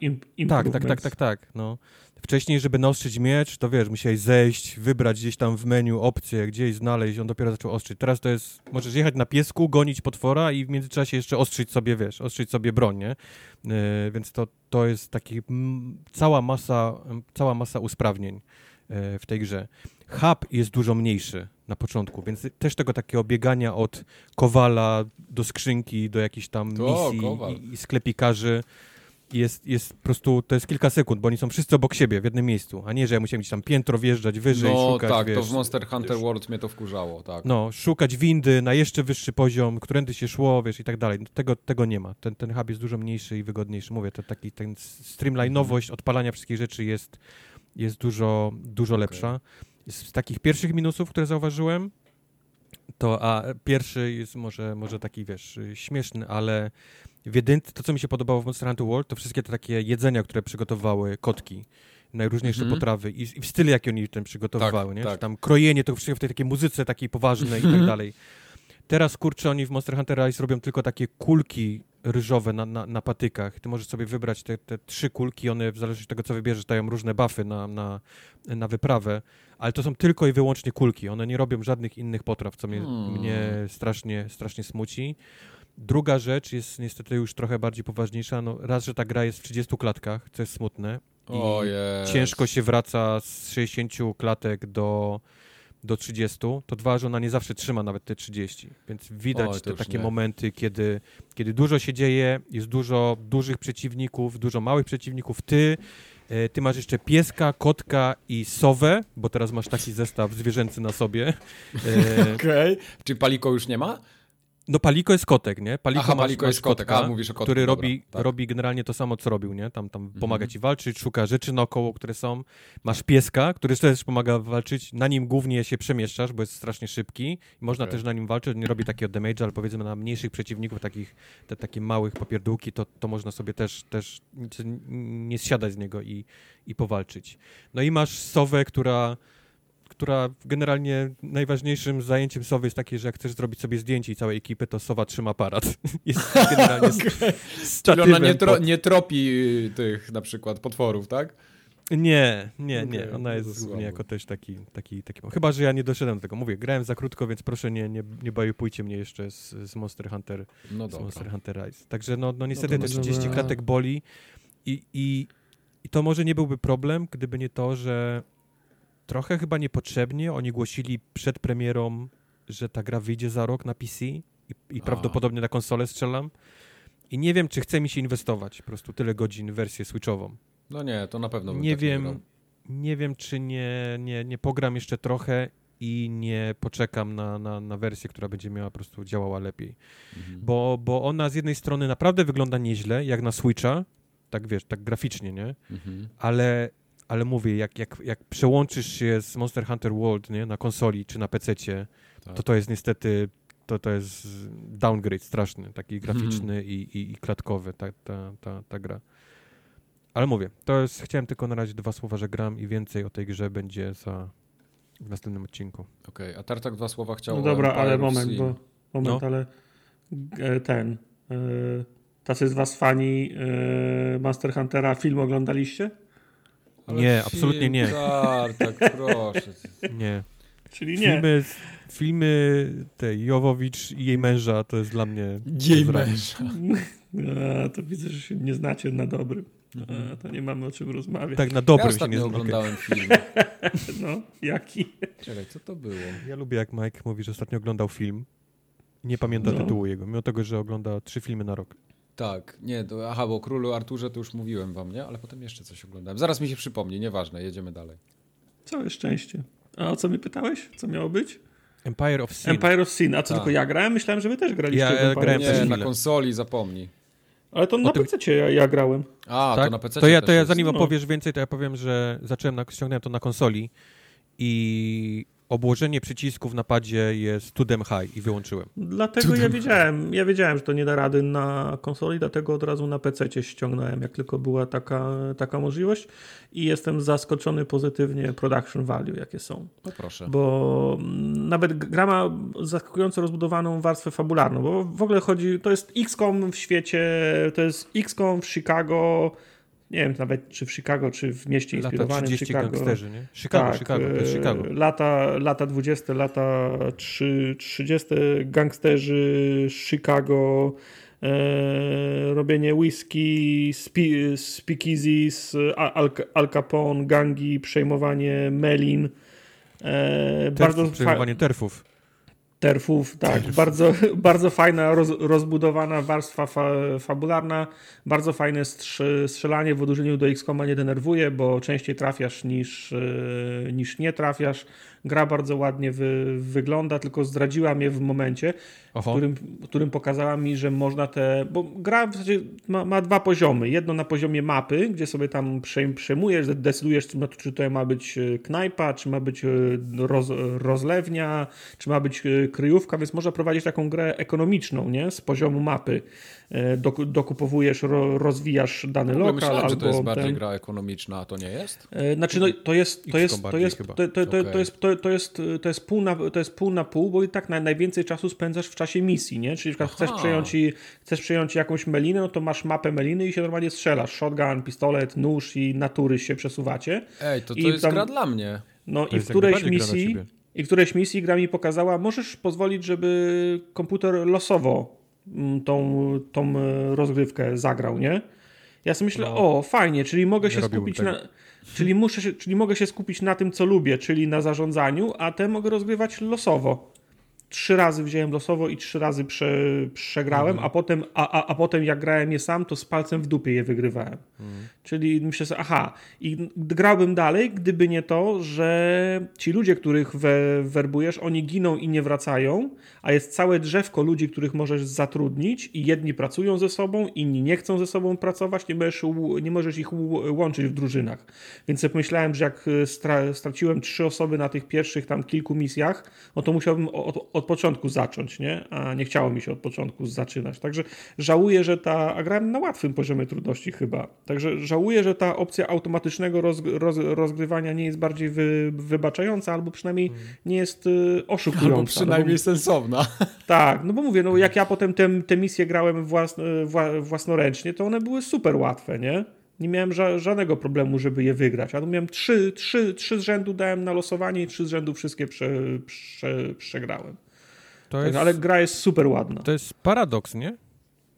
tak, tak, tak, tak, tak, no. Wcześniej, żeby naostrzyć miecz, to wiesz, musiałeś zejść, wybrać gdzieś tam w menu opcję, gdzieś znaleźć, on dopiero zaczął ostrzyć. Teraz to jest, możesz jechać na piesku, gonić potwora i w międzyczasie jeszcze ostrzyć sobie, wiesz, ostrzyć sobie broń, nie? Yy, więc to, to jest taki m, cała masa, cała masa usprawnień yy, w tej grze. Hub jest dużo mniejszy na początku, więc też tego takiego biegania od kowala do skrzynki, do jakichś tam misji i, i sklepikarzy jest, jest po prostu, to jest kilka sekund, bo oni są wszyscy obok siebie w jednym miejscu, a nie, że ja musiałem gdzieś tam piętro wjeżdżać wyżej, no, szukać, tak, wiesz, to w Monster Hunter World mnie to wkurzało, tak. No, szukać windy na jeszcze wyższy poziom, którędy się szło, wiesz, i tak dalej. Tego, tego nie ma. Ten, ten hub jest dużo mniejszy i wygodniejszy. Mówię, to taki, ten streamlinowość odpalania wszystkich rzeczy jest, jest dużo, dużo okay. lepsza. Z takich pierwszych minusów, które zauważyłem, to, a pierwszy jest może, może taki, wiesz, śmieszny, ale w jedynce, to co mi się podobało w Monster Hunter World, to wszystkie te takie jedzenia, które przygotowały kotki, najróżniejsze mm -hmm. potrawy i, i, w stylu, jaki oni ten przygotowywały, tak, nie? Tak. Czy tam krojenie tego wszystkiego w tej takiej muzyce takiej poważnej i tak mhm. dalej. Teraz, kurczę, oni w Monster Hunter Rise robią tylko takie kulki ryżowe na, na, na patykach. Ty możesz sobie wybrać te, te trzy kulki, one w zależności od tego, co wybierzesz, dają różne buffy na, na, na wyprawę, ale to są tylko i wyłącznie kulki. One nie robią żadnych innych potraw, co mnie, hmm. mnie strasznie, strasznie smuci. Druga rzecz jest niestety już trochę bardziej poważniejsza. No, raz, że ta gra jest w 30 klatkach, co jest smutne. I ciężko się wraca z 60 klatek do, do 30. To dwa, że ona nie zawsze trzyma nawet te 30. Więc widać Oj, te takie nie. momenty, kiedy, kiedy dużo się dzieje, jest dużo dużych przeciwników, dużo małych przeciwników. Ty e, ty masz jeszcze pieska, kotka i sowę, bo teraz masz taki zestaw zwierzęcy na sobie. E, Okej. Okay. Czy Paliko już nie ma? No Paliko jest kotek, nie? Paliko, Aha, masz, Paliko jest kotek, kotka, a mówisz o kotku, który dobra, robi, tak. robi generalnie to samo, co robił, nie? Tam, tam mhm. pomaga ci walczyć, szuka rzeczy naokoło, które są. Masz pieska, który też pomaga walczyć, na nim głównie się przemieszczasz, bo jest strasznie szybki. Można okay. też na nim walczyć, nie robi takiego damage, ale powiedzmy na mniejszych przeciwników, takich, te, takie małych popierdółki, to, to można sobie też, też nie zsiadać z niego i, i powalczyć. No i masz sowę, która która generalnie najważniejszym zajęciem Sowy jest takie, że jak chcesz zrobić sobie zdjęcie i całej ekipy, to Sowa trzyma aparat. jest generalnie okay. ona nie, tro, nie tropi y, tych na przykład potworów, tak? Nie, nie, okay, nie. Ona jest głównie jako też taki, taki, taki... Chyba, że ja nie doszedłem do tego. Mówię, grałem za krótko, więc proszę nie, nie, nie bajupujcie mnie jeszcze z, z Monster Hunter no z Monster Hunter Rise. Także no, no niestety no te 30 klatek boli i, i, i to może nie byłby problem, gdyby nie to, że trochę chyba niepotrzebnie oni głosili przed premierą, że ta gra wyjdzie za rok na PC i, i prawdopodobnie na konsolę strzelam. I nie wiem, czy chce mi się inwestować po prostu tyle godzin w wersję switchową. No nie, to na pewno bym nie tak wiem, nie, nie wiem, czy nie, nie, nie pogram jeszcze trochę i nie poczekam na, na, na wersję, która będzie miała po prostu działała lepiej. Mhm. Bo, bo ona z jednej strony naprawdę wygląda nieźle, jak na Switcha, tak wiesz, tak graficznie, nie? Mhm. Ale, ale mówię, jak, jak, jak przełączysz się z Monster Hunter World, nie? Na konsoli czy na PC-cie, tak. to to jest niestety to, to jest downgrade straszny, taki graficzny mm. i, i, i, klatkowy, ta, ta, ta, ta gra. Ale mówię, to jest, chciałem tylko na razie dwa słowa, że gram i więcej o tej grze będzie za, w następnym odcinku. Okej, okay, a Tartak dwa słowa chciał... No dobra, ale moment, bo, moment, no. ale e, ten, e, tacy z was fani e, Master Huntera film oglądaliście? Ale nie, film, absolutnie nie. Tartak, proszę. Nie. Czyli nie. Filmy, filmy tej Jowowicz i jej męża to jest dla mnie... Jej męża. A, to widzę, że się nie znacie na dobrym. A, to nie mamy o czym rozmawiać. Tak, na dobrym ja się nie oglądałem okay. film. No, jaki? Czekaj, co to było? Ja lubię, jak Mike mówi, że ostatnio oglądał film. Nie pamięta no. tytułu jego, mimo tego, że ogląda trzy filmy na rok. Tak, nie, to, aha, bo o Królu Arturze to już mówiłem wam, nie? Ale potem jeszcze coś oglądałem. Zaraz mi się przypomni, nieważne, jedziemy dalej. Całe szczęście. A o co mi pytałeś? Co miało być? Empire of Sin. Empire of Sin. A co, tak. tylko ja grałem? Myślałem, że wy też graliście ja, w grałem Nie, na konsoli, zapomnij. Ale to na tym... PC ja, ja, grałem. A, tak? to na PC To ja, to ja zanim opowiesz więcej, to ja powiem, że zacząłem, na, ściągnąłem to na konsoli i obłożenie przycisków w napadzie jest to them high i wyłączyłem. Dlatego ja wiedziałem, ja wiedziałem, że to nie da rady na konsoli, dlatego od razu na PC ściągnąłem, jak tylko była taka, taka możliwość i jestem zaskoczony pozytywnie production value, jakie są. No proszę. Bo nawet gra ma zaskakująco rozbudowaną warstwę fabularną, bo w ogóle chodzi, to jest XCOM w świecie, to jest XCOM w Chicago, nie wiem nawet czy w Chicago, czy w mieście inspirowanym lata 30 Chicago. gangsterzy, nie? Chicago, tak, Chicago, to jest Chicago. Lata, lata 20, lata 3, 30 gangsterzy Chicago, e, robienie whisky, spi, speakeasies, Al, Al Capone, gangi, przejmowanie melin. E, bardzo przejmowanie terfów terfów, tak. Bardzo, bardzo fajna, roz, rozbudowana warstwa fa, fabularna, bardzo fajne strzelanie w odróżnieniu do XCOMa nie denerwuje, bo częściej trafiasz niż, e, niż nie trafiasz. Gra bardzo ładnie wy, wygląda, tylko zdradziła mnie w momencie, w którym, w którym pokazała mi, że można te. Bo gra w zasadzie ma, ma dwa poziomy. Jedno na poziomie mapy, gdzie sobie tam przejmujesz, decydujesz, czy to ma być e, knajpa, czy ma być e, roz, rozlewnia, czy ma być e, kryjówka, więc można prowadzić taką grę ekonomiczną, nie? Z poziomu mapy. E, dokupowujesz, rozwijasz dany lokal. Myślałem, albo że to jest bardziej gra ekonomiczna, a to nie jest? E, znaczy, no, to jest to jest to jest to, to, to, to jest to, jest to jest pół na to jest pół na pół, bo i tak na, najwięcej czasu spędzasz w czasie misji, nie? Czyli na chcesz przejąć chcesz przejąć jakąś melinę, no to masz mapę meliny i się normalnie strzelasz. Shotgun, pistolet, nóż i natury się przesuwacie. Ej, to to I jest tam, gra dla mnie. No to i w którejś misji i w którejś misji gra mi pokazała, możesz pozwolić, żeby komputer losowo tą, tą e, rozgrywkę zagrał, nie? Ja sobie myślę, no. o, fajnie, czyli mogę się skupić na. Czyli, muszę się, czyli mogę się skupić na tym, co lubię, czyli na zarządzaniu, a te mogę rozgrywać losowo trzy razy wziąłem losowo i trzy razy prze, przegrałem, mhm. a, potem, a, a, a potem jak grałem je sam, to z palcem w dupie je wygrywałem. Mhm. Czyli myślę sobie, aha, i grałbym dalej, gdyby nie to, że ci ludzie, których we, werbujesz, oni giną i nie wracają, a jest całe drzewko ludzi, których możesz zatrudnić i jedni pracują ze sobą, inni nie chcą ze sobą pracować, nie możesz, nie możesz ich łączyć w drużynach. Więc jak myślałem, że jak stra, straciłem trzy osoby na tych pierwszych tam kilku misjach, no to musiałbym od, od początku zacząć, nie? A nie chciało mi się od początku zaczynać. Także żałuję, że ta. A grałem na łatwym poziomie trudności chyba. Także żałuję, że ta opcja automatycznego roz, roz, rozgrywania nie jest bardziej wy, wybaczająca, albo przynajmniej nie jest y, oszukująca. Albo przynajmniej no bo, sensowna. Tak, no bo mówię, no jak ja potem te, te misje grałem własno, własnoręcznie, to one były super łatwe, nie? Nie miałem ża żadnego problemu, żeby je wygrać. A tu miałem trzy, trzy, trzy z rzędu dałem na losowanie i trzy z rzędu wszystkie prze, prze, przegrałem. To tak, jest, ale gra jest super ładna. To jest paradoks, nie?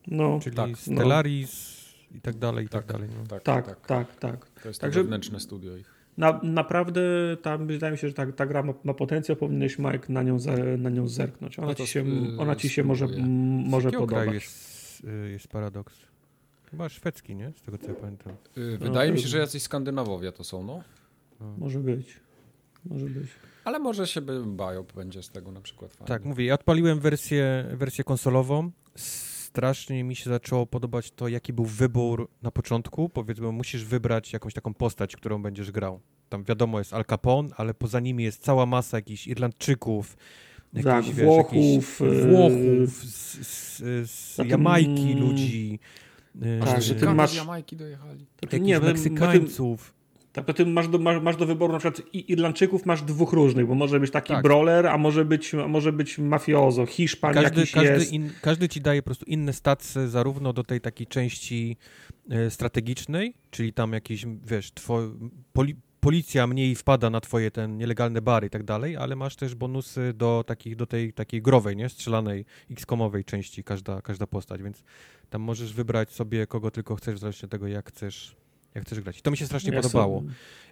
No, Czyli tak, Stellaris no. I tak dalej, i tak, tak dalej. No. Tak, tak, tak, tak, tak. To jest Także, wewnętrzne studio ich. Na, naprawdę tam wydaje mi się, że ta, ta gra ma, ma potencjał, powinieneś Mike na nią, na nią zerknąć. Ona no ci się, ona ci się może, może podobać. Jest, y, jest paradoks. Chyba szwedzki, nie? Z tego co ja pamiętam. Y, wydaje no, mi się, że jacyś Skandynawowie to są, no. no. Może być. Może być. Ale może się by Biop będzie z tego na przykład fajnie. Tak, mówię, ja odpaliłem wersję, wersję konsolową. Strasznie mi się zaczęło podobać to, jaki był wybór na początku. Powiedzmy, musisz wybrać jakąś taką postać, którą będziesz grał. Tam wiadomo jest Al Capone, ale poza nimi jest cała masa jakichś Irlandczyków, tak, wiesz, Włochów, e, Włochów, z, z, z Jamajki ludzi. Tak, że ty masz... Z Jamajki dojechali. Nie, Meksykańców. Tak, to ty masz do, masz, masz do wyboru na przykład Irlandczyków masz dwóch różnych, bo może być taki tak. brawler, a może być, a może być mafiozo, Hiszpan każdy, jakiś każdy, jest. In, każdy ci daje po prostu inne stacje zarówno do tej takiej części e, strategicznej, czyli tam jakieś, wiesz, two, poli, policja mniej wpada na twoje ten nielegalne bary i tak dalej, ale masz też bonusy do, takich, do tej takiej growej, nie? Strzelanej, x-komowej części każda, każda postać, więc tam możesz wybrać sobie kogo tylko chcesz, w zależności od tego, jak chcesz jak chcesz grać. I to mi się strasznie ja podobało.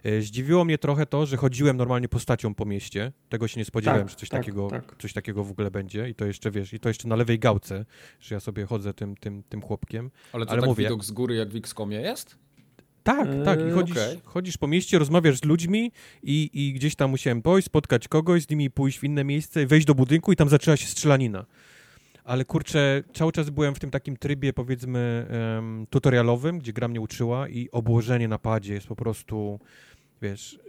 E, zdziwiło mnie trochę to, że chodziłem normalnie postacią po mieście. Tego się nie spodziewałem, tak, że coś, tak, takiego, tak. coś takiego w ogóle będzie. I to jeszcze, wiesz, i to jeszcze na lewej gałce, że ja sobie chodzę tym, tym, tym chłopkiem. Ale to Ale tak mówię, widok z góry jak w X-komie jest? Tak, tak. I chodzisz, okay. chodzisz po mieście, rozmawiasz z ludźmi i, i gdzieś tam musiałem pójść, spotkać kogoś, z nimi pójść w inne miejsce, wejść do budynku i tam zaczęła się strzelanina ale kurczę, cały czas byłem w tym takim trybie, powiedzmy, um, tutorialowym, gdzie gra mnie uczyła i obłożenie na padzie jest po prostu, wiesz,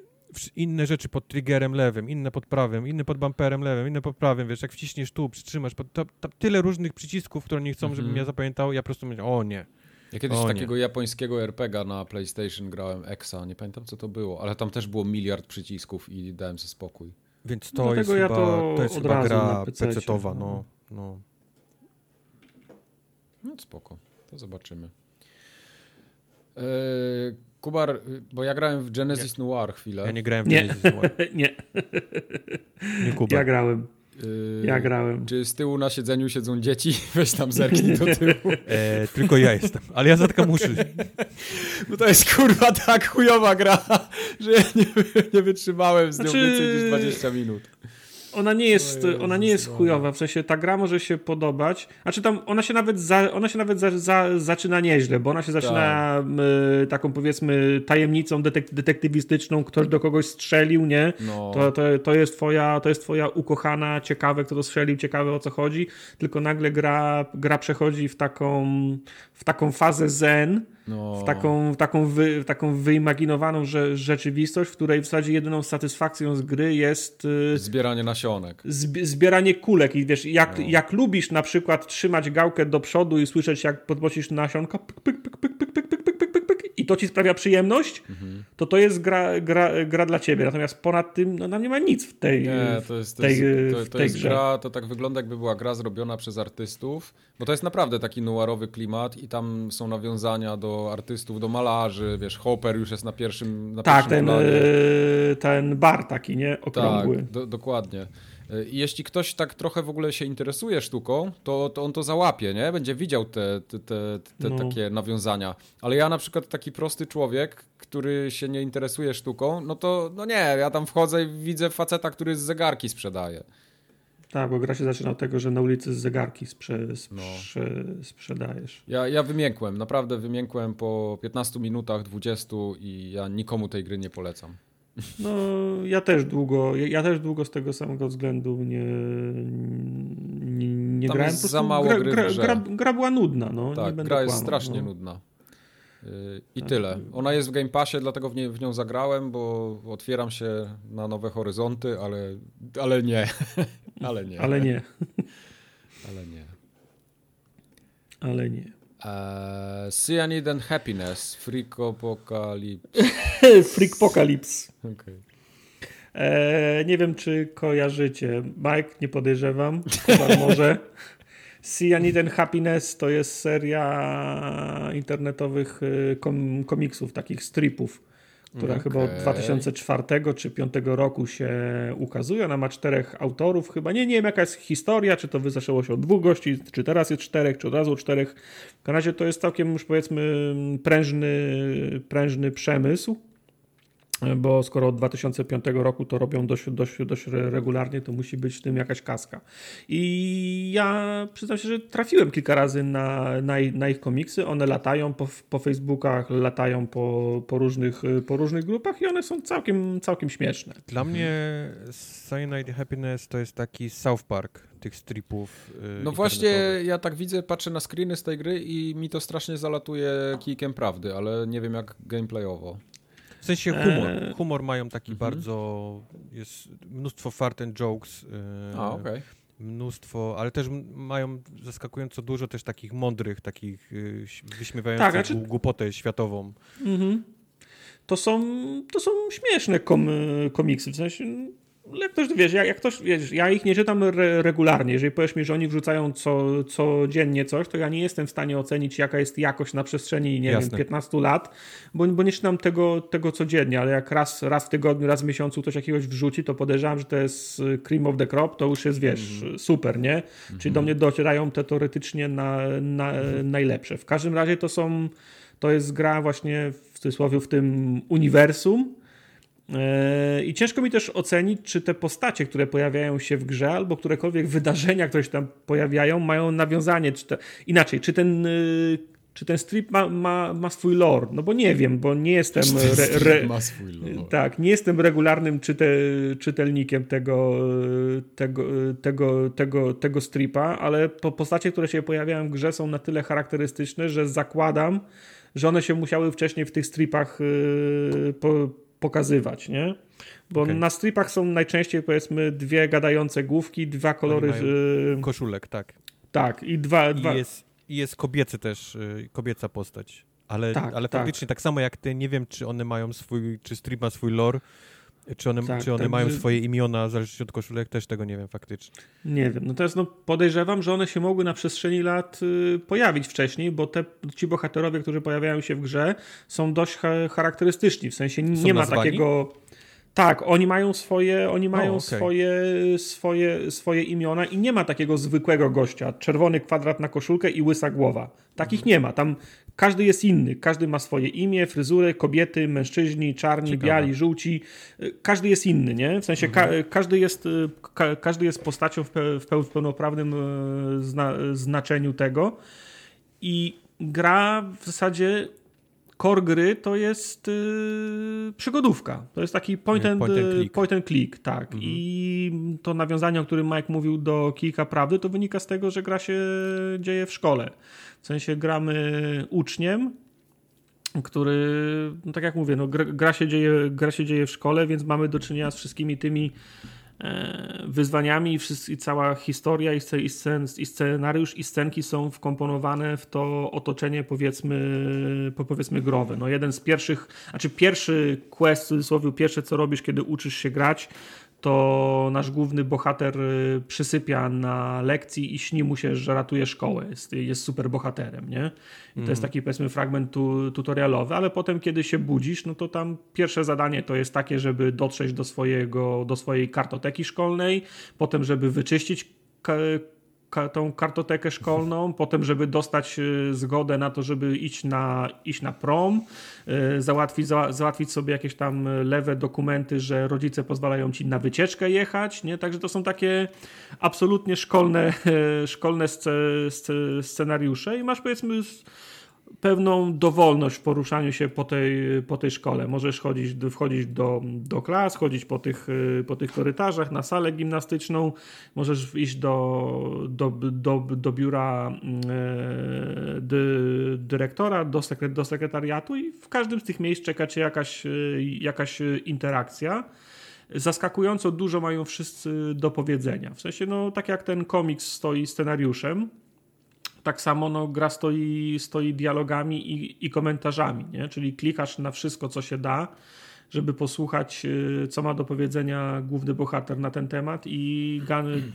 inne rzeczy pod triggerem lewym, inne pod prawym, inne pod bumperem lewym, inne pod prawym, wiesz, jak wciśniesz tu, przytrzymasz, to, to, tyle różnych przycisków, które nie chcą, -hmm. żebym ja zapamiętał, ja po prostu myślę, o nie. Ja kiedyś o, takiego nie. japońskiego RPGa na PlayStation grałem, Exa, nie pamiętam co to było, ale tam też było miliard przycisków i dałem sobie spokój. Więc to jest ja chyba, to, to jest chyba gra PC-towa, no. no. No spoko, to zobaczymy. Eee, Kubar, bo ja grałem w Genesis nie. Noir chwilę. Ja nie grałem w nie. Genesis Noir. nie. Nie Kubar. Ja grałem. Yy, ja grałem. Czy z tyłu na siedzeniu siedzą dzieci? Weź tam zerknij do tyłu. E, tylko ja jestem, ale ja zatkam uszy. Bo to jest kurwa tak chujowa gra, że ja nie, nie wytrzymałem z nią znaczy... więcej niż 20 minut ona nie jest, ona nie jest chujowa, w sensie ta gra może się podobać, znaczy tam ona się nawet, za, ona się nawet za, za, zaczyna nieźle, bo ona się zaczyna y, taką powiedzmy tajemnicą detek detektywistyczną, ktoś do kogoś strzelił, nie? No. To, to, to, jest twoja, to jest twoja ukochana, ciekawe kto to strzelił, ciekawe o co chodzi, tylko nagle gra, gra przechodzi w taką, w taką fazę zen, no. w taką, w taką, wy, w taką wyimaginowaną że, rzeczywistość, w której w zasadzie jedyną satysfakcją z gry jest y, zbieranie nasionek. zbieranie kulek i wiesz, jak, no. jak lubisz na przykład trzymać gałkę do przodu i słyszeć jak podnosisz nasionka, pyk, pyk, pyk, pyk, pyk, pyk, pyk, pyk, pyk, pyk, pyk, i to ci sprawia przyjemność, mhm. to to jest gra, gra, gra dla ciebie. Natomiast ponad tym no, nie ma nic w tej Nie, to jest, to tej, jest, to, to jest gra, to tak wygląda jakby była gra zrobiona przez artystów, bo to jest naprawdę taki noirowy klimat i tam są nawiązania do artystów, do malarzy, wiesz, Hopper już jest na pierwszym na Tak, ten, planie. ten bar taki, nie? Okrągły. Tak, do, dokładnie. I jeśli ktoś tak trochę w ogóle się interesuje sztuką, to, to on to załapie, nie? Będzie widział te, te, te, te no. takie nawiązania. Ale ja na przykład taki prosty człowiek, który się nie interesuje sztuką, no to no nie, ja tam wchodzę i widzę faceta, który z zegarki sprzedaje. Tak, bo gra się zaczyna od tego, że na ulicy z zegarki sprze, sprze, no. sprzedajesz. Ja, ja wymiękłem, naprawdę wymiękłem po 15 minutach, 20 i ja nikomu tej gry nie polecam. No, ja też długo, ja też długo z tego samego względu nie, nie, nie grałem. Jest za mało gra, gry gra, gra, gra, była nudna, no. Tak, gra kłamał, jest strasznie no. nudna. Y, I tak. tyle. Ona jest w Game Passie, dlatego w, nie, w nią zagrałem, bo otwieram się na nowe horyzonty, ale, ale nie. ale nie. Ale nie. ale nie. Ale nie. Uh, Cyanide and Happiness, Freakopocalypse. Freakopocalypse. Okay. E, nie wiem, czy kojarzycie. Mike, nie podejrzewam. Chyba może. Cyanide and Happiness to jest seria internetowych y, kom komiksów, takich stripów która okay. chyba od 2004 czy 2005 roku się ukazuje. Ona ma czterech autorów, chyba nie, nie wiem jaka jest historia, czy to zaczęło się od dwóch gości, czy teraz jest czterech, czy od razu czterech. W razie to jest całkiem już powiedzmy prężny, prężny przemysł. Bo skoro od 2005 roku to robią dość, dość, dość regularnie, to musi być w tym jakaś kaska. I ja przyznam się, że trafiłem kilka razy na, na, na ich komiksy. One latają po, po Facebookach, latają po, po, różnych, po różnych grupach i one są całkiem, całkiem śmieszne. Dla mnie Cyanide Happiness to jest taki South Park tych stripów. Yy, no właśnie, ja tak widzę, patrzę na screeny z tej gry i mi to strasznie zalatuje kijkiem prawdy, ale nie wiem jak gameplayowo. W sensie humor. Eee. Humor mają taki mhm. bardzo. Jest mnóstwo fart and jokes. Yy, A, okej. Okay. Mnóstwo, ale też mają zaskakująco dużo też takich mądrych, takich yy, wyśmiewających tak, znaczy... głupotę światową. Mhm. To są, to są śmieszne kom, komiksy, w sensie jak ktoś, wiesz, jak, jak ktoś, wiesz, ja ich nie czytam re regularnie. Jeżeli powiesz mi, że oni wrzucają co, codziennie coś, to ja nie jestem w stanie ocenić, jaka jest jakość na przestrzeni, nie Jasne. wiem, 15 lat, bo, bo nie czytam tego, tego codziennie, ale jak raz, raz w tygodniu, raz w miesiącu ktoś jakiegoś wrzuci, to podejrzewam, że to jest y, cream of the crop, to już jest, wiesz, mm. super, nie? Mm -hmm. Czyli do mnie docierają te teoretycznie na, na, mm. najlepsze. W każdym razie to są, to jest gra właśnie w cudzysłowie w tym uniwersum, I ciężko mi też ocenić, czy te postacie, które pojawiają się w grze, albo którekolwiek wydarzenia, które się tam pojawiają, mają nawiązanie. Czy te, inaczej, czy ten, y, czy ten strip ma, ma, ma swój lore? No bo nie wiem, bo nie jestem. Re, re, ma swój lore. Tak, nie jestem regularnym czyte, czytelnikiem tego, tego, tego, tego, tego stripa, ale postacie, które się pojawiają w grze, są na tyle charakterystyczne, że zakładam, że one się musiały wcześniej w tych stripach yy, po, pokazywać, nie? Bo okay. na stripach są najczęściej powiedzmy dwie gadające główki, dwa kolory. Yy... Koszulek, tak. Tak, i dwa. I dwa... Jest, jest kobiecy też, yy, kobieca postać. Ale, tak, ale tak. faktycznie tak samo jak ty, nie wiem, czy one mają swój, czy strip ma swój lore, czy one, tak, czy one tak, mają swoje imiona, zależnie od koszulek, też tego nie wiem faktycznie. Nie wiem. No teraz no, podejrzewam, że one się mogły na przestrzeni lat y, pojawić wcześniej, bo te, ci bohaterowie, którzy pojawiają się w grze, są dość ha charakterystyczni. W sensie nie są ma nazwani? takiego. Tak, oni mają swoje, oni mają okay. swoje, swoje, swoje imiona i nie ma takiego zwykłego gościa. Czerwony kwadrat na koszulkę i łysa głowa. Takich nie ma. Tam każdy jest inny. Każdy ma swoje imię, fryzurę, kobiety, mężczyźni, czarni, Ciekawe. biali, żółci. Każdy jest inny, nie? W sensie mhm. ka każdy, jest, ka każdy jest postacią w, pe w, pe w pełnoprawnym e, zna znaczeniu tego. I gra w zasadzie core gry to jest yy, przygodówka. To jest taki point and, point and click, point and click tak. Mhm. I to nawiązanie, o którym Mike mówił do kilka prawdy, to wynika z tego, że gra się dzieje w szkole. W sensie gramy uczniem, który, no tak jak mówię, no, gra, się dzieje, gra się dzieje w szkole, więc mamy do czynienia z wszystkimi tymi E, wyzwaniami i, wszyscy, i cała historia i, scen, i, scenariusz i scenki są wkomponowane w to otoczenie powiedzmy, powiedzmy growe. No jeden z pierwszych, znaczy pierwszy quest, w cudzysłowie pierwsze co robisz, kiedy uczysz się grać, to nasz główny bohater y, przysypia na lekcji i śni mu się, że ratuje szkołę. Jest, jest super bohaterem, nie? I to jest mhm. taki powiedzmy fragment tu, tutorialowy, ale potem kiedy się budzisz, no to tam pierwsze zadanie to jest takie, żeby dotrzeć do swojego, do swojej kartoteki szkolnej, potem żeby wyczyścić tą kartotekę szkolną, potem, żeby dostać y, zgodę na to, żeby iść na, iść na prom, y, załatwić, załatwić sobie jakieś tam lewe dokumenty, że rodzice pozwalają ci na wycieczkę jechać, nie? Także to są takie absolutnie szkolne, szkolne scenariusze i masz powiedzmy pewną dowolność w poruszaniu się po tej, po tej szkole. Możesz chodzić, wchodzić do, do klas, chodzić po tych, po tych korytarzach, na salę gimnastyczną, możesz iść do, do, do, do biura dy, dyrektora, do, sekre, do sekretariatu i w każdym z tych miejsc czeka cię jakaś, jakaś interakcja zaskakująco dużo mają wszyscy do powiedzenia. W sensie, no tak jak ten komiks stoi scenariuszem, tak samo no, gra stoi, stoi dialogami i, i komentarzami, nie? czyli klikasz na wszystko, co się da żeby posłuchać, y, co ma do powiedzenia główny bohater na ten temat i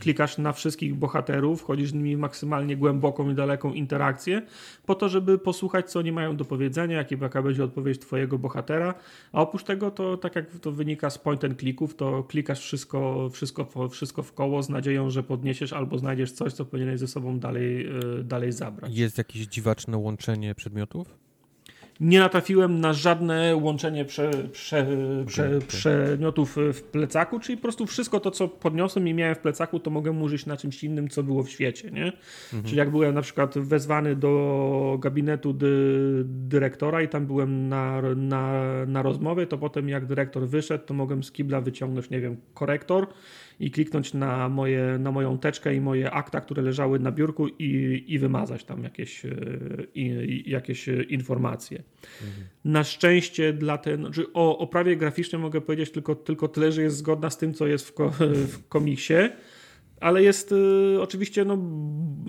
klikasz na wszystkich bohaterów, wchodzisz z nimi maksymalnie głęboką i daleką interakcję, po to, żeby posłuchać, co oni mają do powiedzenia, jaka będzie odpowiedź twojego bohatera, a oprócz tego, to tak jak to wynika z point and clicków, to klikasz wszystko, wszystko, wszystko w koło z nadzieją, że podniesiesz albo znajdziesz coś, co powinieneś ze sobą dalej, y, dalej zabrać. Jest jakieś dziwaczne łączenie przedmiotów? Nie natrafiłem na żadne łączenie prze, prze, prze, przedmiotów w plecaku, czyli po prostu wszystko to, co podniosłem i miałem w plecaku, to mogę użyć na czymś innym, co było w świecie, nie? Mhm. Czyli jak byłem na przykład wezwany do gabinetu dy, dyrektora i tam byłem na, na, na rozmowie, to potem jak dyrektor wyszedł, to mogłem z kibla wyciągnąć, nie wiem, korektor i kliknąć na, moje, na moją teczkę i moje akta, które leżały na biurku i, i wymazać tam jakieś, e, i, jakieś informacje. Mhm. Na szczęście dla ten, znaczy o oprawie graficznej mogę powiedzieć tylko, tylko tyle, że jest zgodna z tym, co jest w, ko, w komiksie ale jest y, oczywiście no,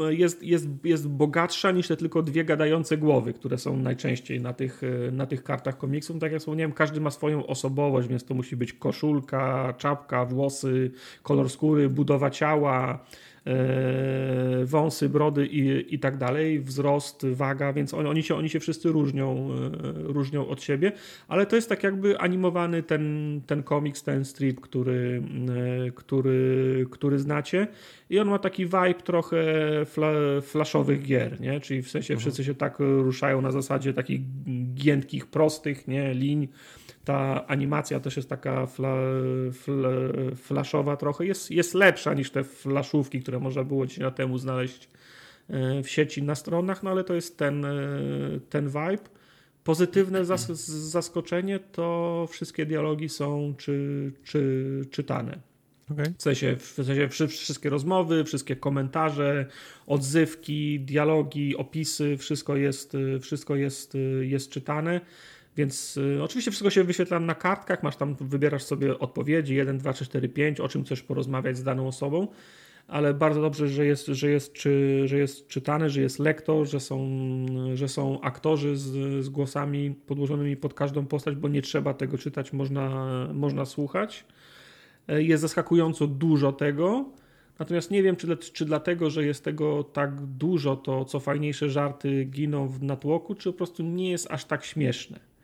jest, jest, jest bogatsza niż te tylko dwie gadające głowy, które są najczęściej na tych, y, na tych kartach komiksów. Tak jak wspomniałem, każdy ma swoją osobowość, więc to musi być koszulka, czapka, włosy, kolor skóry, budowa ciała, wąsy, brody i, i tak dalej, wzrost, waga, więc on, oni, się, oni się wszyscy różnią, e, różnią od siebie, ale to jest tak jakby animowany ten, ten komiks, ten strip, który, e, który, który znacie i on ma taki vibe trochę fla, flashowych gier, nie? czyli w sensie mhm. wszyscy się tak ruszają na zasadzie takich giętkich, prostych nie? liń, ta animacja też jest taka fla, fla, flashowa trochę. Jest, jest lepsza niż te flaszówki, które można było 10 lat temu znaleźć e, w sieci na stronach, no ale to jest ten, e, ten vibe. Pozytywne zas zaskoczenie to wszystkie dialogi są czy, czy, czytane. Okay. W, sensie, w sensie wszystkie rozmowy, wszystkie komentarze, odzywki, dialogi, opisy, wszystko jest, wszystko jest, jest czytane. Więc y, oczywiście wszystko się wyświetla na kartkach, masz tam, wybierasz sobie odpowiedzi 1, 2, 3, 4, 5, o czym chcesz porozmawiać z daną osobą, ale bardzo dobrze, że jest, że jest, czy, że jest czytane, że jest lektor, że są, że są aktorzy z, z głosami podłożonymi pod każdą postać, bo nie trzeba tego czytać, można, można słuchać. E, jest zaskakująco dużo tego. Natomiast nie wiem, czy, czy dlatego, że jest tego tak dużo, to co fajniejsze żarty giną w natłoku, czy po prostu nie jest aż tak śmieszne.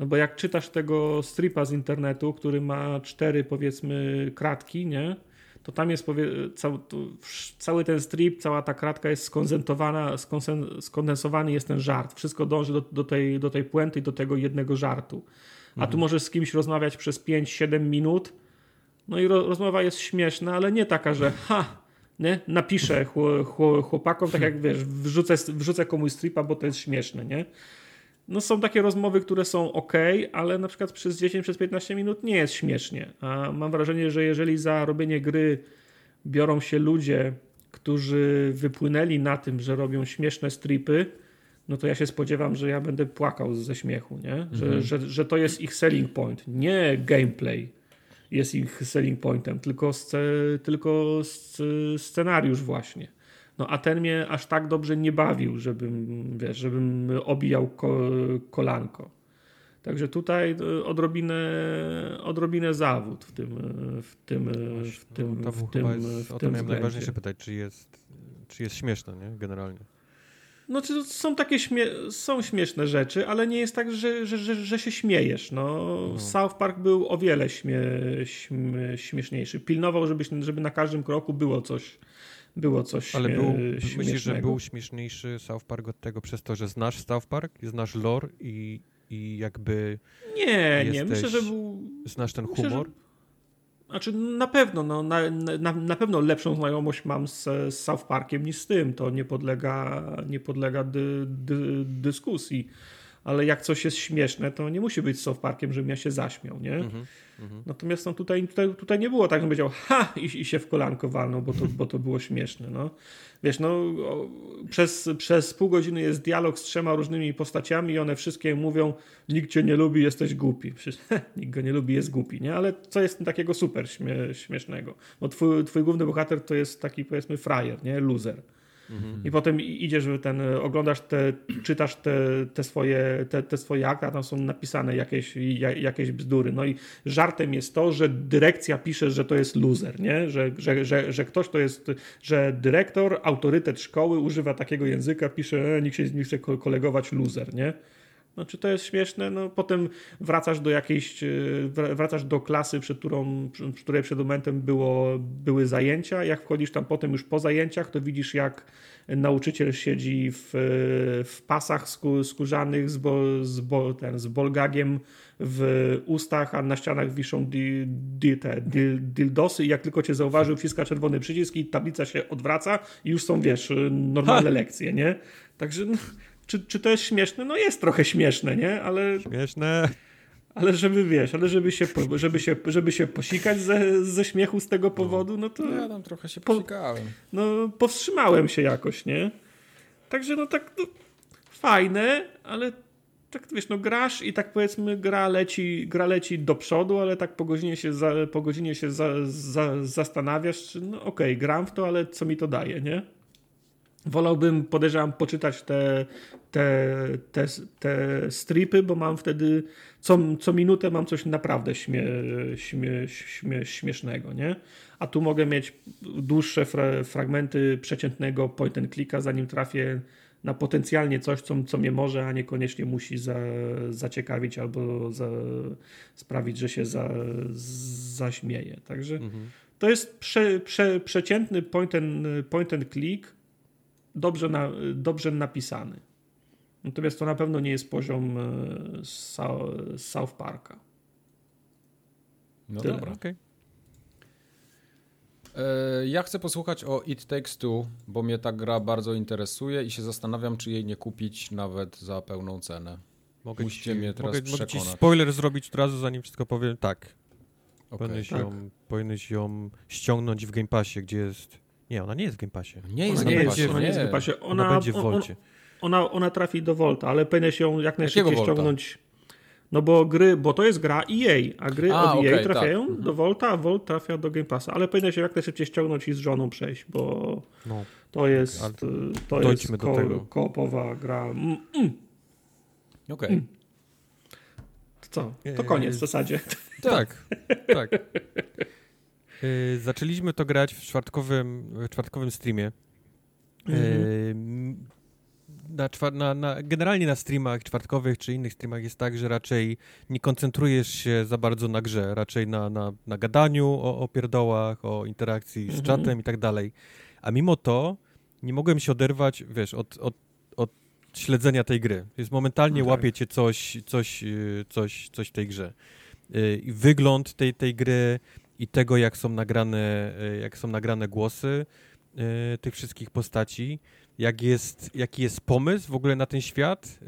No bo jak czytasz tego stripa z internetu, który ma cztery powiedzmy kratki, nie? To tam jest powie, cały, cały ten strip, cała ta kratka jest skondensowana, skondensowany jest ten żart. Wszystko dąży do, do, tej, do tej puenty i do tego jednego żartu. A mhm. tu możesz z kimś rozmawiać przez 5-7 minut, no i ro, rozmowa jest śmieszna, ale nie taka, że ha, nie? napiszę chłopakom, tak jak wiesz, wrzucę, wrzucę komuś stripa, bo to jest śmieszne, nie? No są takie rozmowy, które są ok, ale na przykład przez 10, przez 15 minut nie jest śmiesznie. A mam wrażenie, że jeżeli za robienie gry biorą się ludzie, którzy wypłynęli na tym, że robią śmieszne stripy, no to ja się spodziewam, że ja będę płakał ze śmiechu, nie? Że, mhm. że, że to jest ich selling point, nie gameplay jest ich selling pointem, tylko, sce, tylko scenariusz właśnie. No a ten mnie aż tak dobrze nie bawił, żebym, wiesz, żebym obijał ko kolanko. Także tutaj e, odrobinę, odrobinę zawód w tym, w tym, w tym, no, w tym, jest, w tym miałem najważniejsze pytać, czy jest, czy jest śmieszne, nie? Generalnie. No, są takie śmie są śmieszne rzeczy, ale nie jest tak, że, że, że, że się śmiejesz. No, no. South Park był o wiele śmie śmie śmieszniejszy. Pilnował, żeby, żeby na każdym kroku było coś, było coś Ale był, śmiesznego. myślisz, że był śmieszniejszy South Park od tego przez to, że znasz South Park, znasz lore i, i jakby Nie, nie, myślę, że był... Znasz ten myślę, humor? Że... Znaczy na pewno, no, na, na, na pewno lepszą znajomość mam z, z South Parkiem niż z tym, to nie podlega, nie podlega dy, dy, dyskusji ale jak coś jest śmieszne, to nie musi być South Parkiem, żebym ja się zaśmiał, nie? Mm -hmm, Natomiast no, tutaj, tutaj, tutaj nie było tak, że powiedział ha i, i się w kolanko walnął, bo to, bo to było śmieszne, no. Wiesz, no przez, przez pół godziny jest dialog z trzema różnymi postaciami i one wszystkie mówią nikt cię nie lubi, jesteś głupi. Przecież, nikt go nie lubi, jest głupi, nie? Ale co jest takiego super śmie śmiesznego? Bo twój, twój główny bohater to jest taki powiedzmy frajer, nie? Loser. Mhm. I potem idziesz, ten, oglądasz te, czytasz te, te, swoje, te, te swoje akta, tam są napisane jakieś, jakieś bzdury. No i żartem jest to, że dyrekcja pisze, że to jest loser, nie? Że, że, że, że ktoś to jest, że dyrektor, autorytet szkoły używa takiego języka, pisze, e, nikt się nie chce kolegować loser, nie? No, czy to jest śmieszne? No, potem wracasz do jakiejś, wracasz do klasy, przed którą, przy której przed momentem było, były zajęcia. Jak wchodzisz tam potem już po zajęciach, to widzisz jak nauczyciel siedzi w, w pasach skórzanych z, bo, z, bo, ten, z bolgagiem w ustach, a na ścianach wiszą di, di, te, dildosy i jak tylko cię zauważył, wciska czerwony przycisk i tablica się odwraca i już są, wiesz, normalne ha. lekcje, nie? Także no, czy, czy to jest śmieszne? No jest trochę śmieszne, nie? Ale... Śmieszne. Ale żeby, wiesz, ale żeby się, żeby się, żeby się posikać ze, ze śmiechu z tego powodu, no to... Ja tam trochę się posikałem. Po, no, powstrzymałem się jakoś, nie? Także no tak, no, fajne, ale tak wiesz, no grasz i tak powiedzmy gra leci, gra leci do przodu, ale tak po godzinie się, za, po godzinie się za, za, zastanawiasz, czy no okej, okay, gram w to, ale co mi to daje, nie? Wolałbym, podejrzewam, poczytać te, te, te, te stripy, bo mam wtedy co, co minutę mam coś naprawdę śmie, śmie, śmie, śmiesznego, nie? A tu mogę mieć dłuższe fra, fragmenty przeciętnego point and clicka, zanim trafię na potencjalnie coś, co, co mnie może, a niekoniecznie musi za, zaciekawić albo za, sprawić, że się za, zaśmieje. Także mhm. to jest prze, prze, przeciętny point and, point and click, dobrze, na, dobrze napisany. Natomiast to na pewno nie jest poziom e, South Parka. No Tyle. dobra. Okay. E, ja chcę posłuchać o It Takes Two, bo mnie ta gra bardzo interesuje i się zastanawiam, czy jej nie kupić nawet za pełną cenę. Mogę Musicie ci, mnie teraz mogę, przekonać. Mogę ci spoiler zrobić od razu, zanim wszystko powiem. Tak. Okay, powinieneś, tak. Ją, powinieneś ją ściągnąć w Game Passie, gdzie jest... Nie, ona nie jest w Game Passie. Nie jest, ona w Game Passie. Ona nie jest w Game Passie. Ona, ona będzie w Volcie. On, ona, ona trafi do Volta, ale powinieneś ją jak najszybciej ściągnąć. No bo gry, bo to jest gra EA, a gry a, od okay, EA trafiają tak. do Volta, a Volt trafia do Game Passa. Ale powinno się jak najszybciej ściągnąć i z żoną przejść, bo no, to jest, to jest ko koopowa gra. Mm, mm. Okej. Okay. Mm. Co? To koniec w zasadzie. Tak, tak. Yy, zaczęliśmy to grać w czwartkowym, w czwartkowym streamie. Mhm. Na, na, na, generalnie na streamach czwartkowych czy innych streamach jest tak, że raczej nie koncentrujesz się za bardzo na grze, raczej na, na, na gadaniu o, o pierdołach, o interakcji z mhm. czatem i tak dalej. A mimo to nie mogłem się oderwać, wiesz, od, od, od śledzenia tej gry. Jest momentalnie okay. łapie cię coś, coś, y, coś, coś w tej grze. Y, I wygląd tej, tej gry i tego, jak są nagrane, y, jak są nagrane głosy, e, tych wszystkich postaci, jak jest, jaki jest pomysł w ogóle na ten świat,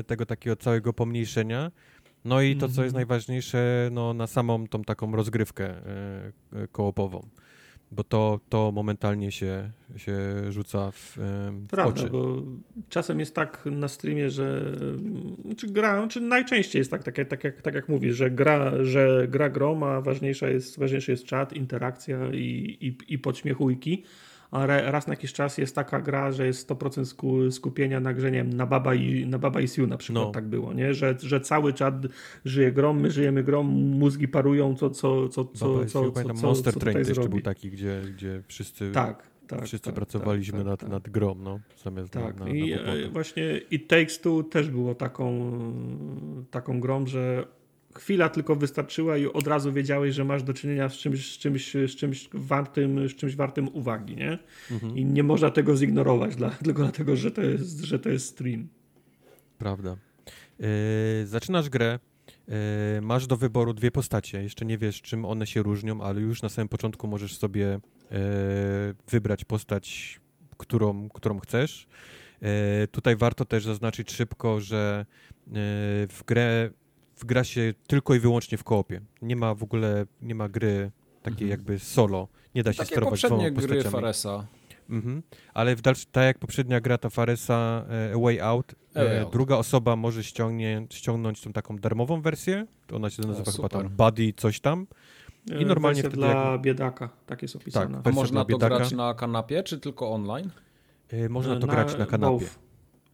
e, tego takiego całego pomniejszenia. No i to, co jest mhm. najważniejsze, no, na samą tą taką rozgrywkę e, kołopową bo to, to momentalnie się, się rzuca w, w Prawda, oczy. bo czasem jest tak na streamie, że czy gra, czy najczęściej jest tak, tak, tak, jak, tak jak mówisz, że gra, że gra grom, a ważniejsza jest, ważniejszy jest czat, interakcja i, i, i podśmiechujki a raz na jakiś czas jest taka gra, że jest 100% skupienia na grze, wiem, na Baba i, na Baba i Siu na przykład no. tak było, nie? Że, że cały czat żyje grą, my żyjemy grą, mózgi parują, co, co, co, co, Baba co, co, co, Monster co Train też był taki, gdzie, gdzie wszyscy... Tak. Tak, Wszyscy tak, pracowaliśmy tak, nad, tak. nad grą, no, zamiast tak. na, na, I na e, właśnie It Takes Two też było taką, taką grą, że chwila tylko wystarczyła i od razu wiedziałeś, że masz do czynienia z czymś, z czymś, z czymś, wartym, z czymś wartym uwagi, nie? Mhm. I nie można tego zignorować, dla, tylko dlatego, że to jest, że to jest stream. Prawda. Yy, zaczynasz grę, yy, masz do wyboru dwie postacie. Jeszcze nie wiesz, czym one się różnią, ale już na samym początku możesz sobie yy, wybrać postać, którą, którą chcesz. Tutaj warto też zaznaczyć szybko, że w grę gra się tylko i wyłącznie w koopie. Nie ma w ogóle, nie ma gry takiej mhm. jakby solo. Nie da się Takie sterować poprzednie gry Faresa. Mhm. Ale w dalszy, tak jak poprzednia gra ta Faresa e, Way Out, e, Out, druga osoba może ściągnie, ściągnąć tą taką darmową wersję, to ona się nazywa o, chyba tam Buddy coś tam. I e, normalnie wtedy dla jak... biedaka, tak jest opisane. Tak, A można to grać na kanapie, czy tylko online? E, można to na, grać na kanapie. Okej.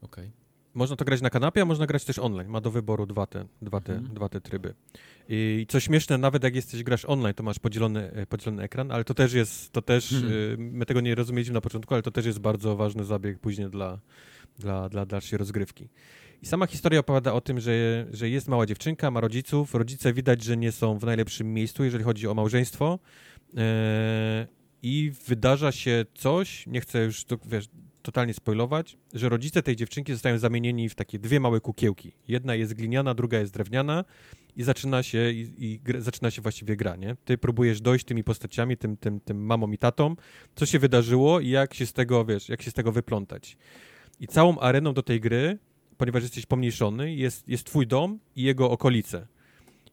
Okay. Można to grać na kanapie, a można grać też online. Ma do wyboru dwa te, dwa te, mhm. dwa te tryby. I co śmieszne, nawet jak jesteś grasz online, to masz podzielony, e, podzielony ekran, ale to też jest, to też, mhm. Y, my tego nie rozumieliśmy na początku, ale to też jest bardzo ważny zabieg później dla, dla, dla dalszej rozgrywki. I sama historia opowiada o tym, że, że jest mała dziewczynka, ma rodziców, rodzice widać, że nie są w najlepszym miejscu, jeżeli chodzi o małżeństwo. E, I wydarza się coś, nie chcę już to, wiesz, totalnie spoilować, że rodzice tej dziewczynki zostają zamienieni w takie dwie małe kukiełki. Jedna jest gliniana, druga jest drewniana i zaczyna się, i, i zaczyna się właściwie gra, nie? Ty próbujesz dojść tymi postaciami, tym, tym, tym mamą i tatą, co się wydarzyło i jak się z tego, wiesz, jak się z tego wyplątać. I całą areną do tej gry, ponieważ jesteś pomniejszony, jest, jest twój dom i jego okolice.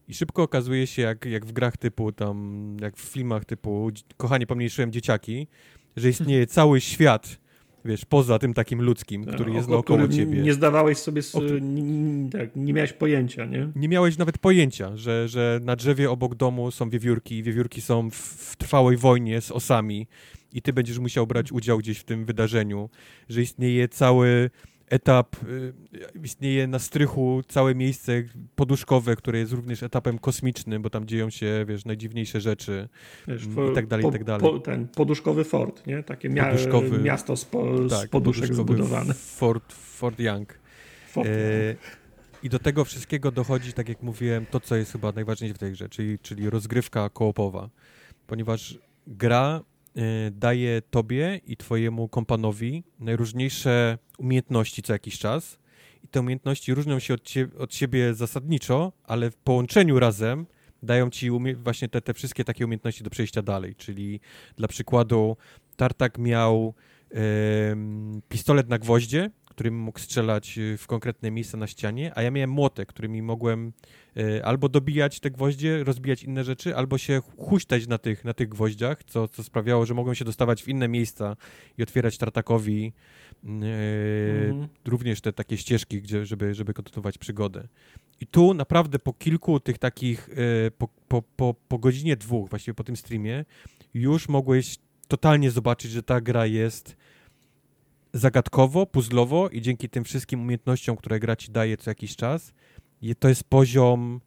I szybko okazuje się, jak, jak w grach typu tam, jak w filmach typu Kochanie, pomniejszyłem dzieciaki, że istnieje cały świat, wiesz, poza tym takim ludzkim, tak, który jest naokoło ciebie. Nie zdawałeś sobie, nie, tak, nie miałeś pojęcia, nie? Nie miałeś nawet pojęcia, że, że na drzewie obok domu są wiewiórki i wiewiórki są w, w trwałej wojnie z osami i ty będziesz musiał brać udział gdzieś w tym wydarzeniu, że istnieje cały etap, y, istnieje na strychu całe miejsce poduszkowe, które jest również etapem kosmicznym, bo tam dzieją się, wiesz, najdziwniejsze rzeczy wiesz, mm, i tak dalej, po, i tak dalej. Po, ten poduszkowy fort, nie? Takie mia poduszkowy, miasto z, po, tak, z poduszek zbudowane. Fort, fort Young. Fort e, I do tego wszystkiego dochodzi, tak jak mówiłem, to, co jest chyba najważniejsze w tej grze, czyli, czyli rozgrywka koopowa, ponieważ gra daje tobie i twojemu kompanowi najróżniejsze umiejętności co jakiś czas. I te umiejętności różnią się od, cie, od siebie zasadniczo, ale w połączeniu razem dają ci właśnie te, te wszystkie takie umiejętności do przejścia dalej, czyli dla przykładu Tartak miał pistolet na gwoździe, którym mógł strzelać y, w konkretne miejsca na ścianie, a ja miałem młotek, którymi mogłem y, albo dobijać te gwoździe, rozbijać inne rzeczy, albo się huśtać na tych, na tych gwoździach, co, co sprawiało, że mogłem się dostawać w inne miejsca i otwierać Tartakowi mhm. również te takie ścieżki, gdzie, żeby, żeby kontynuować przygodę. I tu naprawdę po kilku tych takich, y, po, po, po, po godzinie dwóch, właściwie po tym streamie, już mogłeś totalnie zobaczyć, że ta gra jest zagadkowo, puzzlowo i dzięki tym wszystkim umiejętnościom, które gra ci daje co jakiś czas, to jest poziom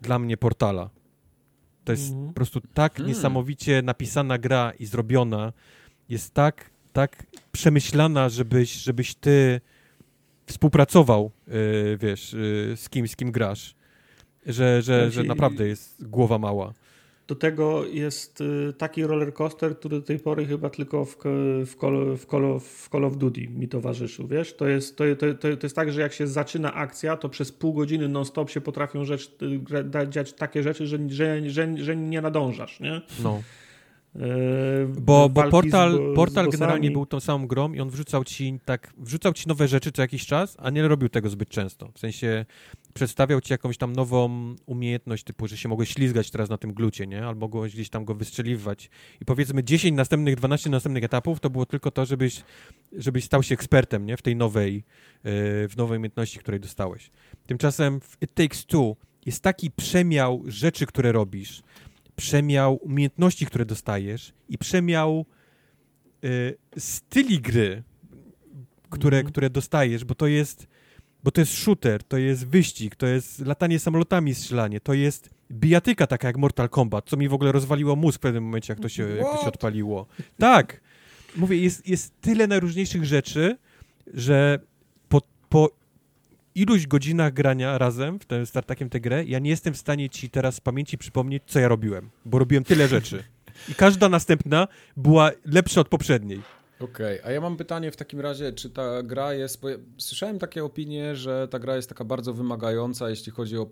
dla mnie portala. To jest mm. po prostu tak hmm. niesamowicie napisana gra i zrobiona, jest tak, tak przemyślana, żebyś, żebyś ty współpracował, yy, wiesz, yy, z kim, z kim grasz, że, że, że naprawdę jest głowa mała. Do tego jest y, taki roller coaster, który do tej pory chyba tylko w, w, Call, w, Call, w Call of Duty mi towarzyszył, wiesz? To jest, to, to, to, jest tak, że jak się zaczyna akcja, to przez pół godziny non-stop się potrafią rzecz, y, dziać takie rzeczy, że, że, że, że nie nadążasz, nie? No. Yy, bo, bo portal, z, portal z generalnie był tą samą grą i on wrzucał ci tak, wrzucał ci nowe rzeczy co jakiś czas, a nie robił tego zbyt często. W sensie przedstawiał ci jakąś tam nową umiejętność, typu, że się mogłeś ślizgać teraz na tym glucie, nie? Albo mogłeś gdzieś tam go wystrzeliwać. I powiedzmy 10 następnych, 12 następnych etapów to było tylko to, żebyś, żebyś stał się ekspertem, nie? W tej nowej, yy, w nowej umiejętności, której dostałeś. Tymczasem w It Takes Two jest taki przemiał rzeczy, które robisz, przemiał umiejętności, które dostajesz i przemiał y, styli gry, które, mm -hmm. które dostajesz, bo to jest bo to jest shooter, to jest wyścig, to jest latanie samolotami, strzelanie, to jest bijatyka taka jak Mortal Kombat, co mi w ogóle rozwaliło mózg w pewnym momencie, jak to się, jak to się odpaliło. Tak, mówię, jest, jest tyle najróżniejszych rzeczy, że po, po iluś godzinach grania razem w tym startakiem tę grę, ja nie jestem w stanie ci teraz z pamięci przypomnieć, co ja robiłem, bo robiłem tyle rzeczy. I każda następna była lepsza od poprzedniej. Okej, okay, a ja mam pytanie w takim razie, czy ta gra jest. Bo ja słyszałem takie opinie, że ta gra jest taka bardzo wymagająca, jeśli chodzi o,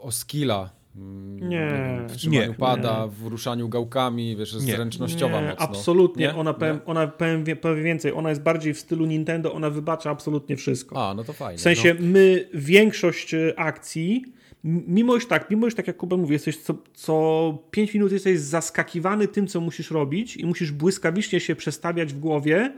o skilla Mm, nie. W trzymaniu nie, pada, nie. w ruszaniu gałkami, wiesz, jest nie, zręcznościowa nie, mocno. Absolutnie, nie? ona, powiem, ona powiem, powiem, więcej, ona jest bardziej w stylu Nintendo, ona wybacza absolutnie wszystko. A, no to fajnie. W sensie no. my większość e, akcji, mimo już tak, mimo już tak jak Kuba mówi, jesteś co, co 5 minut jesteś zaskakiwany tym, co musisz robić i musisz błyskawicznie się przestawiać w głowie,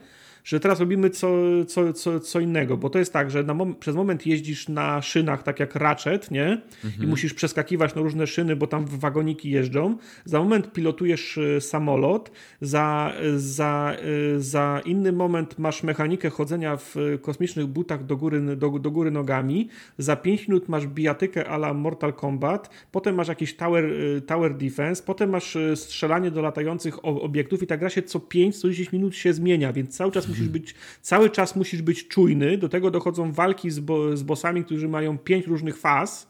że teraz robimy co, co, co, co innego, bo to jest tak, że mom przez moment jeździsz na szynach, tak jak Ratchet, nie? Mhm. I musisz przeskakiwać na różne szyny, bo tam wagoniki jeżdżą. Za moment pilotujesz e, samolot, za, za, e, za inny moment masz mechanikę chodzenia w kosmicznych butach do góry, do, do góry nogami, za 5 minut masz bijatykę ala Mortal Kombat, potem masz jakiś tower, e, tower defense, potem masz strzelanie do latających obiektów i ta gra się co 5-10 minut się zmienia, więc cały czas musisz być, cały czas musisz być czujny, do tego dochodzą walki z, bo, z bossami, którzy mają pięć różnych faz,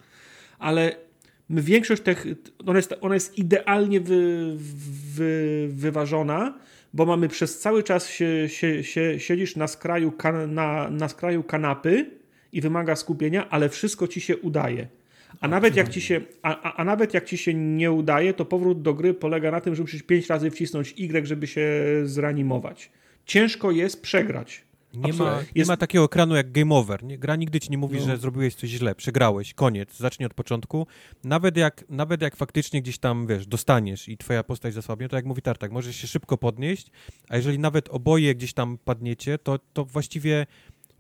ale większość tych, ona jest, ona jest idealnie wy, wy, wyważona, bo mamy przez cały czas się, się, się, siedzisz na skraju, na, na skraju kanapy i wymaga skupienia, ale wszystko ci się udaje. A nawet, jak ci się, a, a, nawet jak ci się nie udaje, to powrót do gry polega na tym, że musisz pięć razy wcisnąć Y, żeby się zreanimować. Ciężko jest przegrać. Nie ma, nie ma takiego ekranu jak game over. Nie, gra nigdy ci nie mówi, no. że zrobiłeś coś źle, przegrałeś, koniec, zacznij od początku. Nawet jak, nawet jak faktycznie gdzieś tam, wiesz, dostaniesz i twoja postać zasłabnie, to jak mówi Tartak, możesz się szybko podnieść, a jeżeli nawet oboje gdzieś tam padniecie, to, to właściwie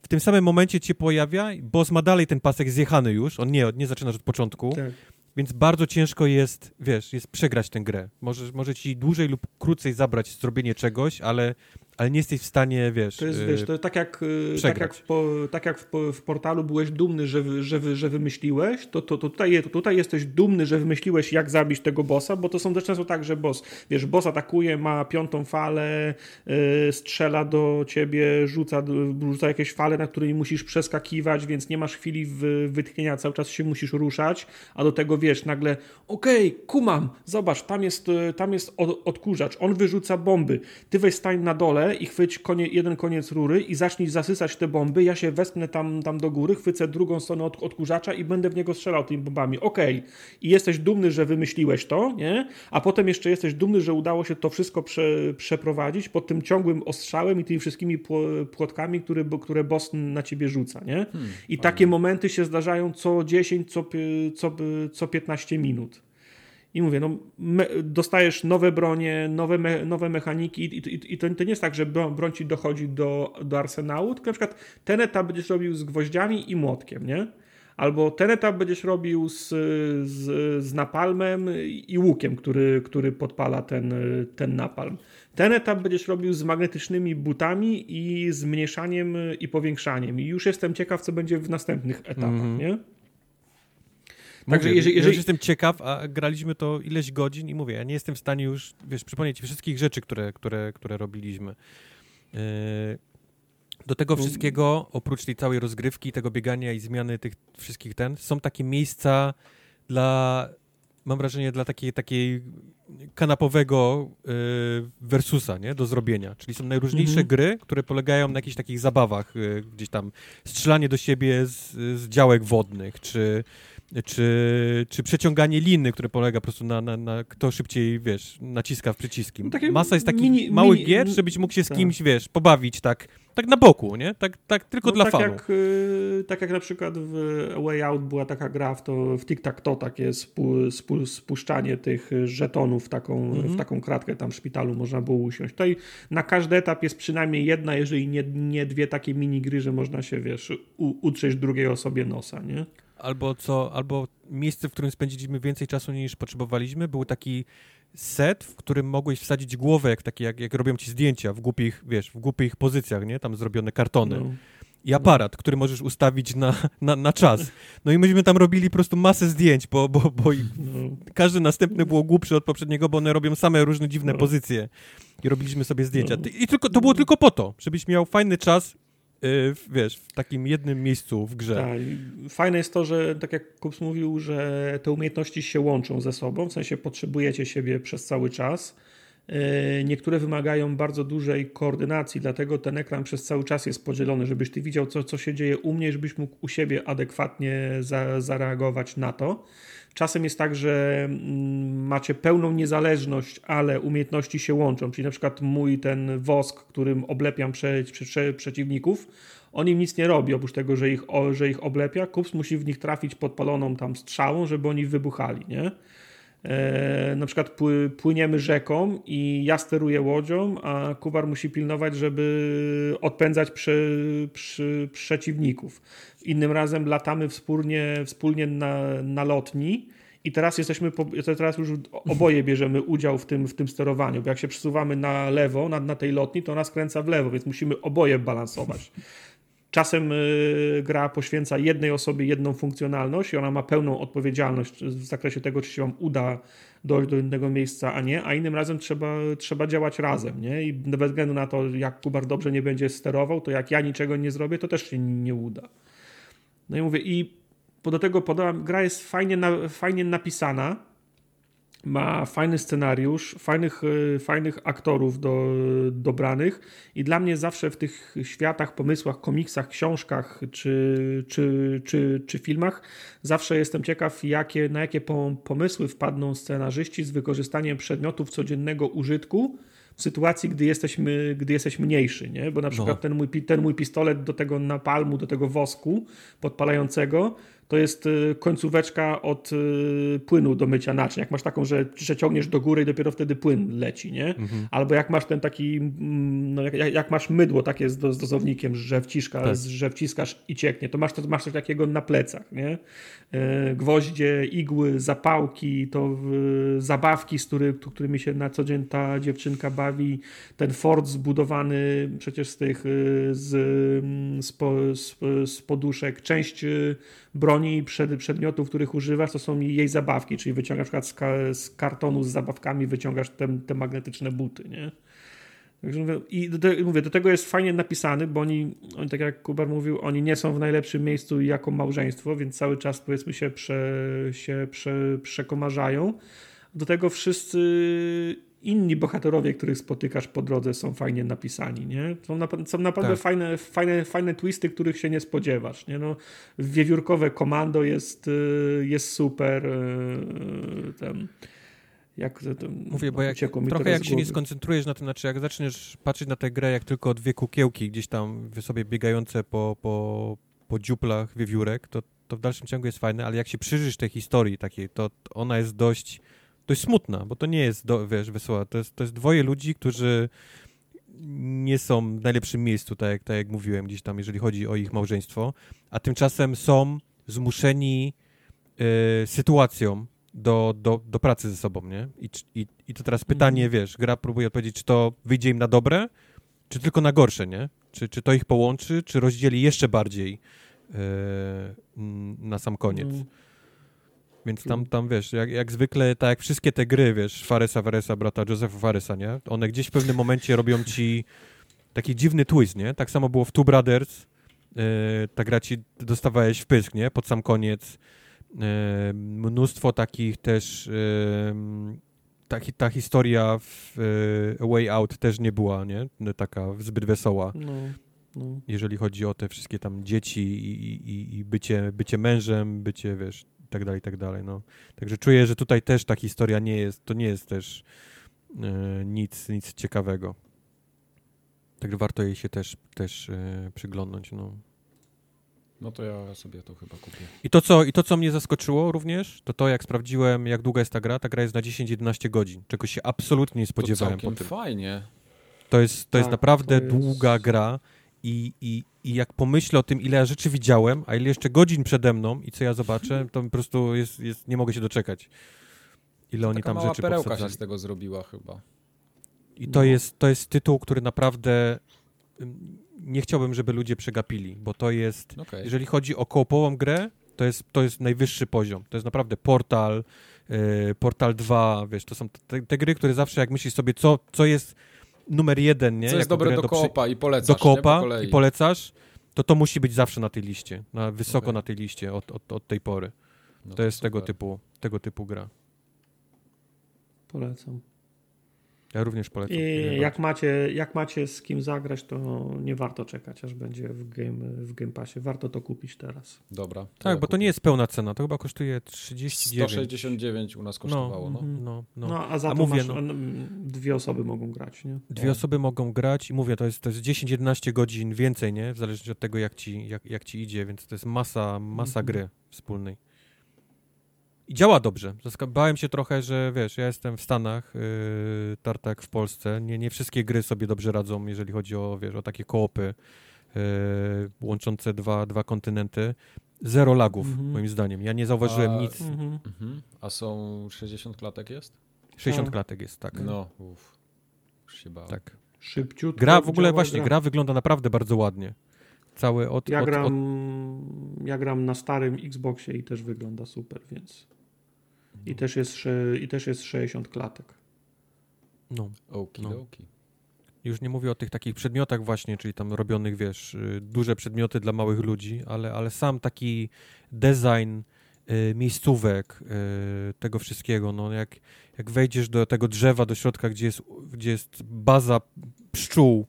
w tym samym momencie cię pojawia, boss ma dalej ten pasek zjechany już, on nie, nie zaczynasz od początku, tak. więc bardzo ciężko jest, wiesz, jest przegrać tę grę. Może, może ci dłużej lub krócej zabrać zrobienie czegoś, ale ale nie jesteś w stanie, wiesz. To jest, wiesz, to tak jak, y, tak jak, po, tak jak w, w, portalu byłeś dumny, że, że, że wymyśliłeś, to, to, to, tutaj, to tutaj jesteś dumny, że wymyśliłeś, jak zabić tego bossa, bo to są też często tak, że boss, wiesz, boss atakuje, ma piątą falę, yy, strzela do ciebie, rzuca, rzuca jakieś fale, na którymi musisz przeskakiwać, więc nie masz chwili wytchnienia, cały czas się musisz ruszać, a do tego wiesz, nagle, okej, okay, kumam, zobacz, tam jest, tam jest odkurzacz, on wyrzuca bomby, ty weź stań na dole, i chwyć konie, jeden koniec rury i zacznij zasysać te bomby. Ja się wespnę tam, tam do góry, chwycę drugą stronę od, odkurzacza i będę w niego strzelał tymi bombami. Okej. Okay. I jesteś dumny, że wymyśliłeś to, nie? A potem jeszcze jesteś dumny, że udało się to wszystko prze, przeprowadzić pod tym ciągłym ostrzałem i tymi wszystkimi płotkami, które, które boss na ciebie rzuca, nie? Hmm, I takie momenty się zdarzają co 10, co, co, co 15 minut. I mówię, no, me, dostajesz nowe bronie, nowe, me, nowe mechaniki i, i, i to, to, nie jest tak, że broń, ci dochodzi do, do arsenału, tylko na przykład ten etap będziesz robił z gwoździami i młotkiem, nie? Albo ten etap będziesz robił z, z, z napalmem i łukiem, który, który podpala ten, ten napalm. Ten etap będziesz robił z magnetycznymi butami i zmniejszaniem i powiększaniem. I już jestem ciekaw, co będzie w następnych etapach, mm -hmm. nie? Także jeżeli, jeżeli... Ja jestem ciekaw, a graliśmy to ileś godzin i mówię, ja nie jestem w stanie już, wiesz, przypomnieć wszystkich rzeczy, które, które, które robiliśmy. Yy, do tego wszystkiego, oprócz tej całej rozgrywki, tego biegania i zmiany tych wszystkich ten, są takie miejsca dla, mam wrażenie, dla takiej, takiej kanapowego yy, versusa, nie, do zrobienia. Czyli są najróżniejsze mm -hmm. gry, które polegają na jakichś takich zabawach, yy, gdzieś tam strzelanie do siebie z, z działek wodnych, czy czy, czy przeciąganie liny, które polega po prostu na, na, na kto szybciej, wiesz, naciska w przyciski. No Masa jest takich mini, małych mini, gier, żebyś mógł się z tak. kimś, wiesz, pobawić tak, tak na boku, nie? Tak, tak tylko no, dla tak fanu. Jak, y, tak jak na przykład w Way Out była taka gra, w, to, w Tic Tac To takie spu, spu, spuszczanie tych żetonów w taką, mm -hmm. w mhm. taką kratkę tam w szpitalu można było usiąść. Tutaj na każdy etap jest przynajmniej jedna, jeżeli nie, nie dwie takie mini gry, że można się, wiesz, u, utrzeć drugiej osobie nosa, nie? Albo co, albo miejsce, w którym spędziliśmy więcej czasu niż potrzebowaliśmy, był taki set, w którym mogłeś wsadzić głowę, jak, takie, jak, jak robią ci zdjęcia w głupich, wiesz, w głupich pozycjach, nie? Tam zrobione kartony. No. I aparat, no. który możesz ustawić na, na, na, czas. No i myśmy tam robili po prostu masę zdjęć, bo, bo, bo no. każdy następny było głupszy od poprzedniego, bo one robią same różne dziwne no. pozycje. I robiliśmy sobie zdjęcia. No. I tylko, to było tylko po to, żebyś miał fajny czas wiesz, w takim jednym miejscu w grze. Tak. Fajne jest to, że tak jak Kups mówił, że te umiejętności się łączą ze sobą, w sensie potrzebujecie siebie przez cały czas. Y, niektóre wymagają bardzo dużej koordynacji, dlatego ten ekran przez cały czas jest podzielony, żebyś ty widział, co, co się dzieje u mnie, żebyś mógł u siebie adekwatnie za, zareagować na to. Czasem jest tak, że mm, macie pełną niezależność, ale umiejętności się łączą. Czyli na przykład mój ten wosk, którym oblepiam prze, prze, przeciwników, on im nic nie robi, oprócz tego, że ich, że ich oblepia. Kups musi w nich trafić podpaloną tam strzałą, żeby oni wybuchali, nie? E, na przykład płyniemy rzeką i ja steruję łodzią, a Kubar musi pilnować, żeby odpędzać przy, przy, przeciwników. Innym razem latamy wspólnie, wspólnie na, na lotni i teraz jesteśmy, teraz już oboje bierzemy udział w tym, w tym sterowaniu, bo jak się przesuwamy na lewo, na, na tej lotni, to ona skręca w lewo, więc musimy oboje balansować czasem gra poświęca jednej osobie jedną funkcjonalność i ona ma pełną odpowiedzialność w zakresie tego, czy się wam uda dojść do innego miejsca, a nie, a innym razem trzeba, trzeba działać razem, nie? I bez względu na to, jak Kubar dobrze nie będzie sterował, to jak ja niczego nie zrobię, to też się nie uda. No i mówię, i do tego podałam, gra jest fajnie, fajnie napisana, ma fajny scenariusz, fajnych, e, fajnych aktorów do, dobranych i dla mnie zawsze w tych światach, pomysłach, komiksach, książkach czy, czy, czy, czy filmach zawsze jestem ciekaw, jakie, na jakie pomysły wpadną scenarzyści z wykorzystaniem przedmiotów codziennego użytku w sytuacji, gdy jesteśmy, gdy jesteś mniejszy, nie? Bo na przykład no. ten, mój, ten mój pistolet do tego napalmu, do tego wosku podpalającego to jest y, końcóweczka od y, płynu do mycia naczyń. Jak masz taką, że, że ciągniesz do góry i dopiero wtedy płyn leci, nie? Mhm. Albo jak masz ten taki, mm, no jak, jak, masz mydło takie z, z dozownikiem, że, wciska, tak. że wciskasz i cieknie, to masz, to masz coś takiego na plecach, nie? E, gwoździe, igły, zapałki, to zabawki, z który, którymi się na co dzień ta dziewczynka bawi, ten fort zbudowany przecież z tych, y, z, mm, z, z, z poduszek, część broni i przed, przedmiotów, których używasz, to są jej zabawki, czyli wyciągasz na przykład z, kartonu z zabawkami, wyciągasz te, te magnetyczne buty, nie? Także mówię, I do, mówię, do tego jest fajnie napisany, bo oni, oni, tak jak Kubar mówił, oni nie są w najlepszym miejscu jako małżeństwo, więc cały czas powiedzmy się, prze, się prze, przekomarzają. Do tego wszyscy inni bohaterowie, których spotykasz po drodze są fajnie napisani, nie? Są, na, są naprawdę tak. fajne, fajne, fajne twisty, których się nie spodziewasz, nie? No, wiewiórkowe komando jest, y, jest super. Y, ten, jak to, Mówię, bo jak, trochę jak się nie skoncentrujesz na tym, znaczy jak zaczniesz patrzeć na tę grę jak tylko dwie kukiełki gdzieś tam sobie biegające po, po, po dziuplach wiewiórek, to, to w dalszym ciągu jest fajne, ale jak się przyjrzysz tej historii takiej, to ona jest dość dość smutna, bo to nie jest, do, wiesz, wesoła. To jest, to jest dwoje ludzi, którzy nie są w najlepszym miejscu, tak jak, tak jak mówiłem gdzieś tam, jeżeli chodzi o ich małżeństwo, a tymczasem są zmuszeni y, sytuacją do, do, do pracy ze sobą, nie? I, i, i to teraz pytanie, mm. wiesz, gra próbuje odpowiedzieć, czy to wyjdzie im na dobre, czy tylko na gorsze, nie? Czy, czy to ich połączy, czy rozdzieli jeszcze bardziej y, na sam koniec. Mm. Więc tam, tam wiesz, jak, jak zwykle, tak jak wszystkie te gry, wiesz, Faresa Faresa, brata Josepha Faresa, nie? One gdzieś w pewnym momencie robią ci taki dziwny twist, nie? Tak samo było w Two Brothers, yy, ta gra ci dostawałeś w pysk, nie? Pod sam koniec. Yy, mnóstwo takich też, yy, ta, ta historia w Way Out też nie była, nie? Taka zbyt wesoła. No. No. Jeżeli chodzi o te wszystkie tam dzieci i, i, i bycie, bycie mężem, bycie, wiesz, i tak dalej, i tak dalej, no. Także czuję, że tutaj też ta historia nie jest, to nie jest też e, nic, nic ciekawego. Także warto jej się też, też e, przyglądnąć, no. No to ja sobie to chyba kupię. I to, co, I to, co mnie zaskoczyło również, to to, jak sprawdziłem, jak długa jest ta gra. Ta gra jest na 10-11 godzin, czego się absolutnie nie spodziewałem. To po tym. fajnie. To jest, to tak, jest naprawdę to jest... długa gra i, i, i jak pomyślę o tym, ile ja rzeczy widziałem, a ile jeszcze godzin przede mną i co ja zobaczę, to po prostu jest, jest nie mogę się doczekać. Ile to oni tam mała rzeczy perełka się z tego zrobiła chyba. I to, no. jest, to jest tytuł, który naprawdę nie chciałbym, żeby ludzie przegapili, bo to jest, okay. jeżeli chodzi o kołopową grę, to jest, to jest najwyższy poziom. To jest naprawdę Portal, yy, Portal 2, wiesz, to są te, te, gry, które zawsze jak myślisz sobie, co, co jest numer jeden, nie? Co jest dobre do, do koopa i polecasz, Do koopa i polecasz, to to musi być zawsze na tej liście, na, wysoko okay. na tej liście od, od, od tej pory. No to, to, jest tego typu, tego typu gra. Polecam. Ja również polecam. I jak macie, jak macie z kim zagrać, to nie warto czekać, aż będzie w Game, w game Passie. Warto to kupić teraz. Dobra. Tak, ja bo kupię. to nie jest pełna cena. To chyba kosztuje 39. 169 u nas kosztowało. No, no. no, no. no a za a to mówię, masz, no, dwie osoby mogą grać, nie? Dwie osoby mogą grać i mówię, to jest, to jest 10-11 godzin więcej, nie? W zależności od tego, jak ci, jak, jak ci idzie, więc to jest masa, masa mhm. gry wspólnej. I działa dobrze. Bałem się trochę, że wiesz, ja jestem w Stanach, yy, Tartak w Polsce. Nie, nie wszystkie gry sobie dobrze radzą, jeżeli chodzi o, wiesz, o takie koopy yy, łączące dwa, dwa kontynenty. Zero lagów, mm -hmm. moim zdaniem. Ja nie zauważyłem A, nic. Mm -hmm. A są 60 klatek jest? 60 klatek jest, tak. No, Już się bałem. Tak. Szybciutko. Gra w ogóle właśnie, gra. gra wygląda naprawdę bardzo ładnie. Całe od... Ja, od, gram, od... ja gram na starym Xboxie i też wygląda super, więc... I też jest, i też jest 60 klatek. No. Oki, no. oki. Już nie mówię o tych takich przedmiotach właśnie, czyli tam robionych, wiesz, y, duże przedmioty dla małych ludzi, ale, ale sam taki design y, miejscówek, y, tego wszystkiego, no jak, jak wejdziesz do tego drzewa, do środka, gdzie jest, gdzie jest baza pszczół,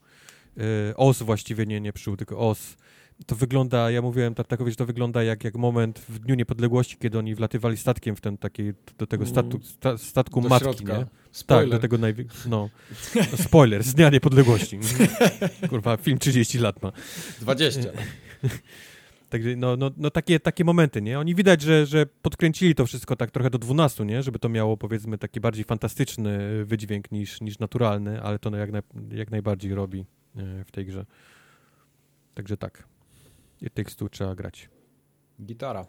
y, os właściwie, nie, nie pszczół, tylko os, to wygląda, ja mówiłem Tartakowi, że to wygląda jak, jak moment w Dniu Niepodległości, kiedy oni wlatywali statkiem w ten taki, do tego statu, sta, statku Do matki, środka. nie? Spoiler. Tak, do tego największego, no. Spoiler, z Dnia Niepodległości. Kurwa, film 30 lat ma. 20. Także no, no, no takie, takie momenty, nie? Oni widać, że, że podkręcili to wszystko tak trochę do 12, nie? Żeby to miało powiedzmy taki bardziej fantastyczny wydźwięk niż, niż naturalny, ale to no jak, naj, jak najbardziej robi e, w tej grze. Także tak. It Takes Two trzeba grać. Gitara.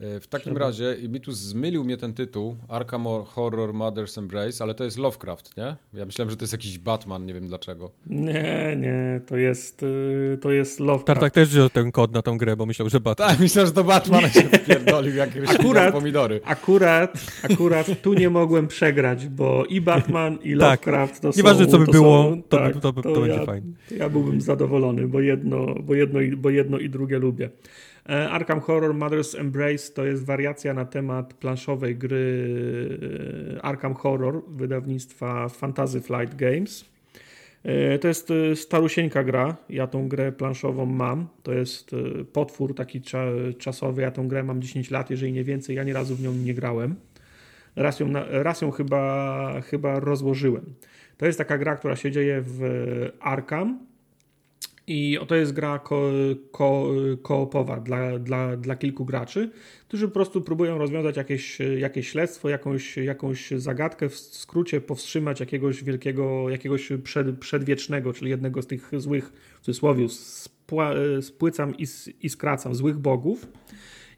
E, W takim Trzeba. razie, i mi tu zmylił mnie ten tytuł, Arkham Horror Mother's Embrace, ale to jest Lovecraft, nie? Ja myślałem, że to jest jakiś Batman, nie wiem dlaczego. Nie, nie, to jest, y, to jest Lovecraft. Tartak też wziął ten kod na tą grę, bo myślał, że Batman. Tak, myślałem, że to Batman się wpierdolił, jak Akurat- pomidory. Akurat, akurat tu nie mogłem przegrać, bo i Batman, i Tak. Lovecraft to Nieważne, są... co by to było, są, to tak, by- to by- to będzie ja, fajne. to Ja byłbym zadowolony, bo jedno, bo jedno, bo jedno i drugie lubię. E, Arkham Horror Mother's Embrace to jest wariacja na temat planszowej gry e, Arkham Horror wydawnictwa Fantasy Flight Games. E, To jest starusieńka gra. Ja tą grę planszową mam. To jest potwór taki cza- czasowy. Ja tą grę mam 10 lat, jeżeli nie więcej. Ja nie razu w nią nie grałem. Raz ją, raz ją chyba, chyba rozłożyłem. To jest taka gra, która się dzieje w Arkham. I to jest gra ko, ko, koopowa dla, dla, dla kilku graczy, którzy po prostu próbują rozwiązać jakieś, jakieś śledztwo, jakąś, jakąś zagadkę, w skrócie powstrzymać jakiegoś wielkiego, jakiegoś przed, przedwiecznego, czyli jednego z tych złych, w cudzysłowie, spłycam i, i skracam, złych bogów.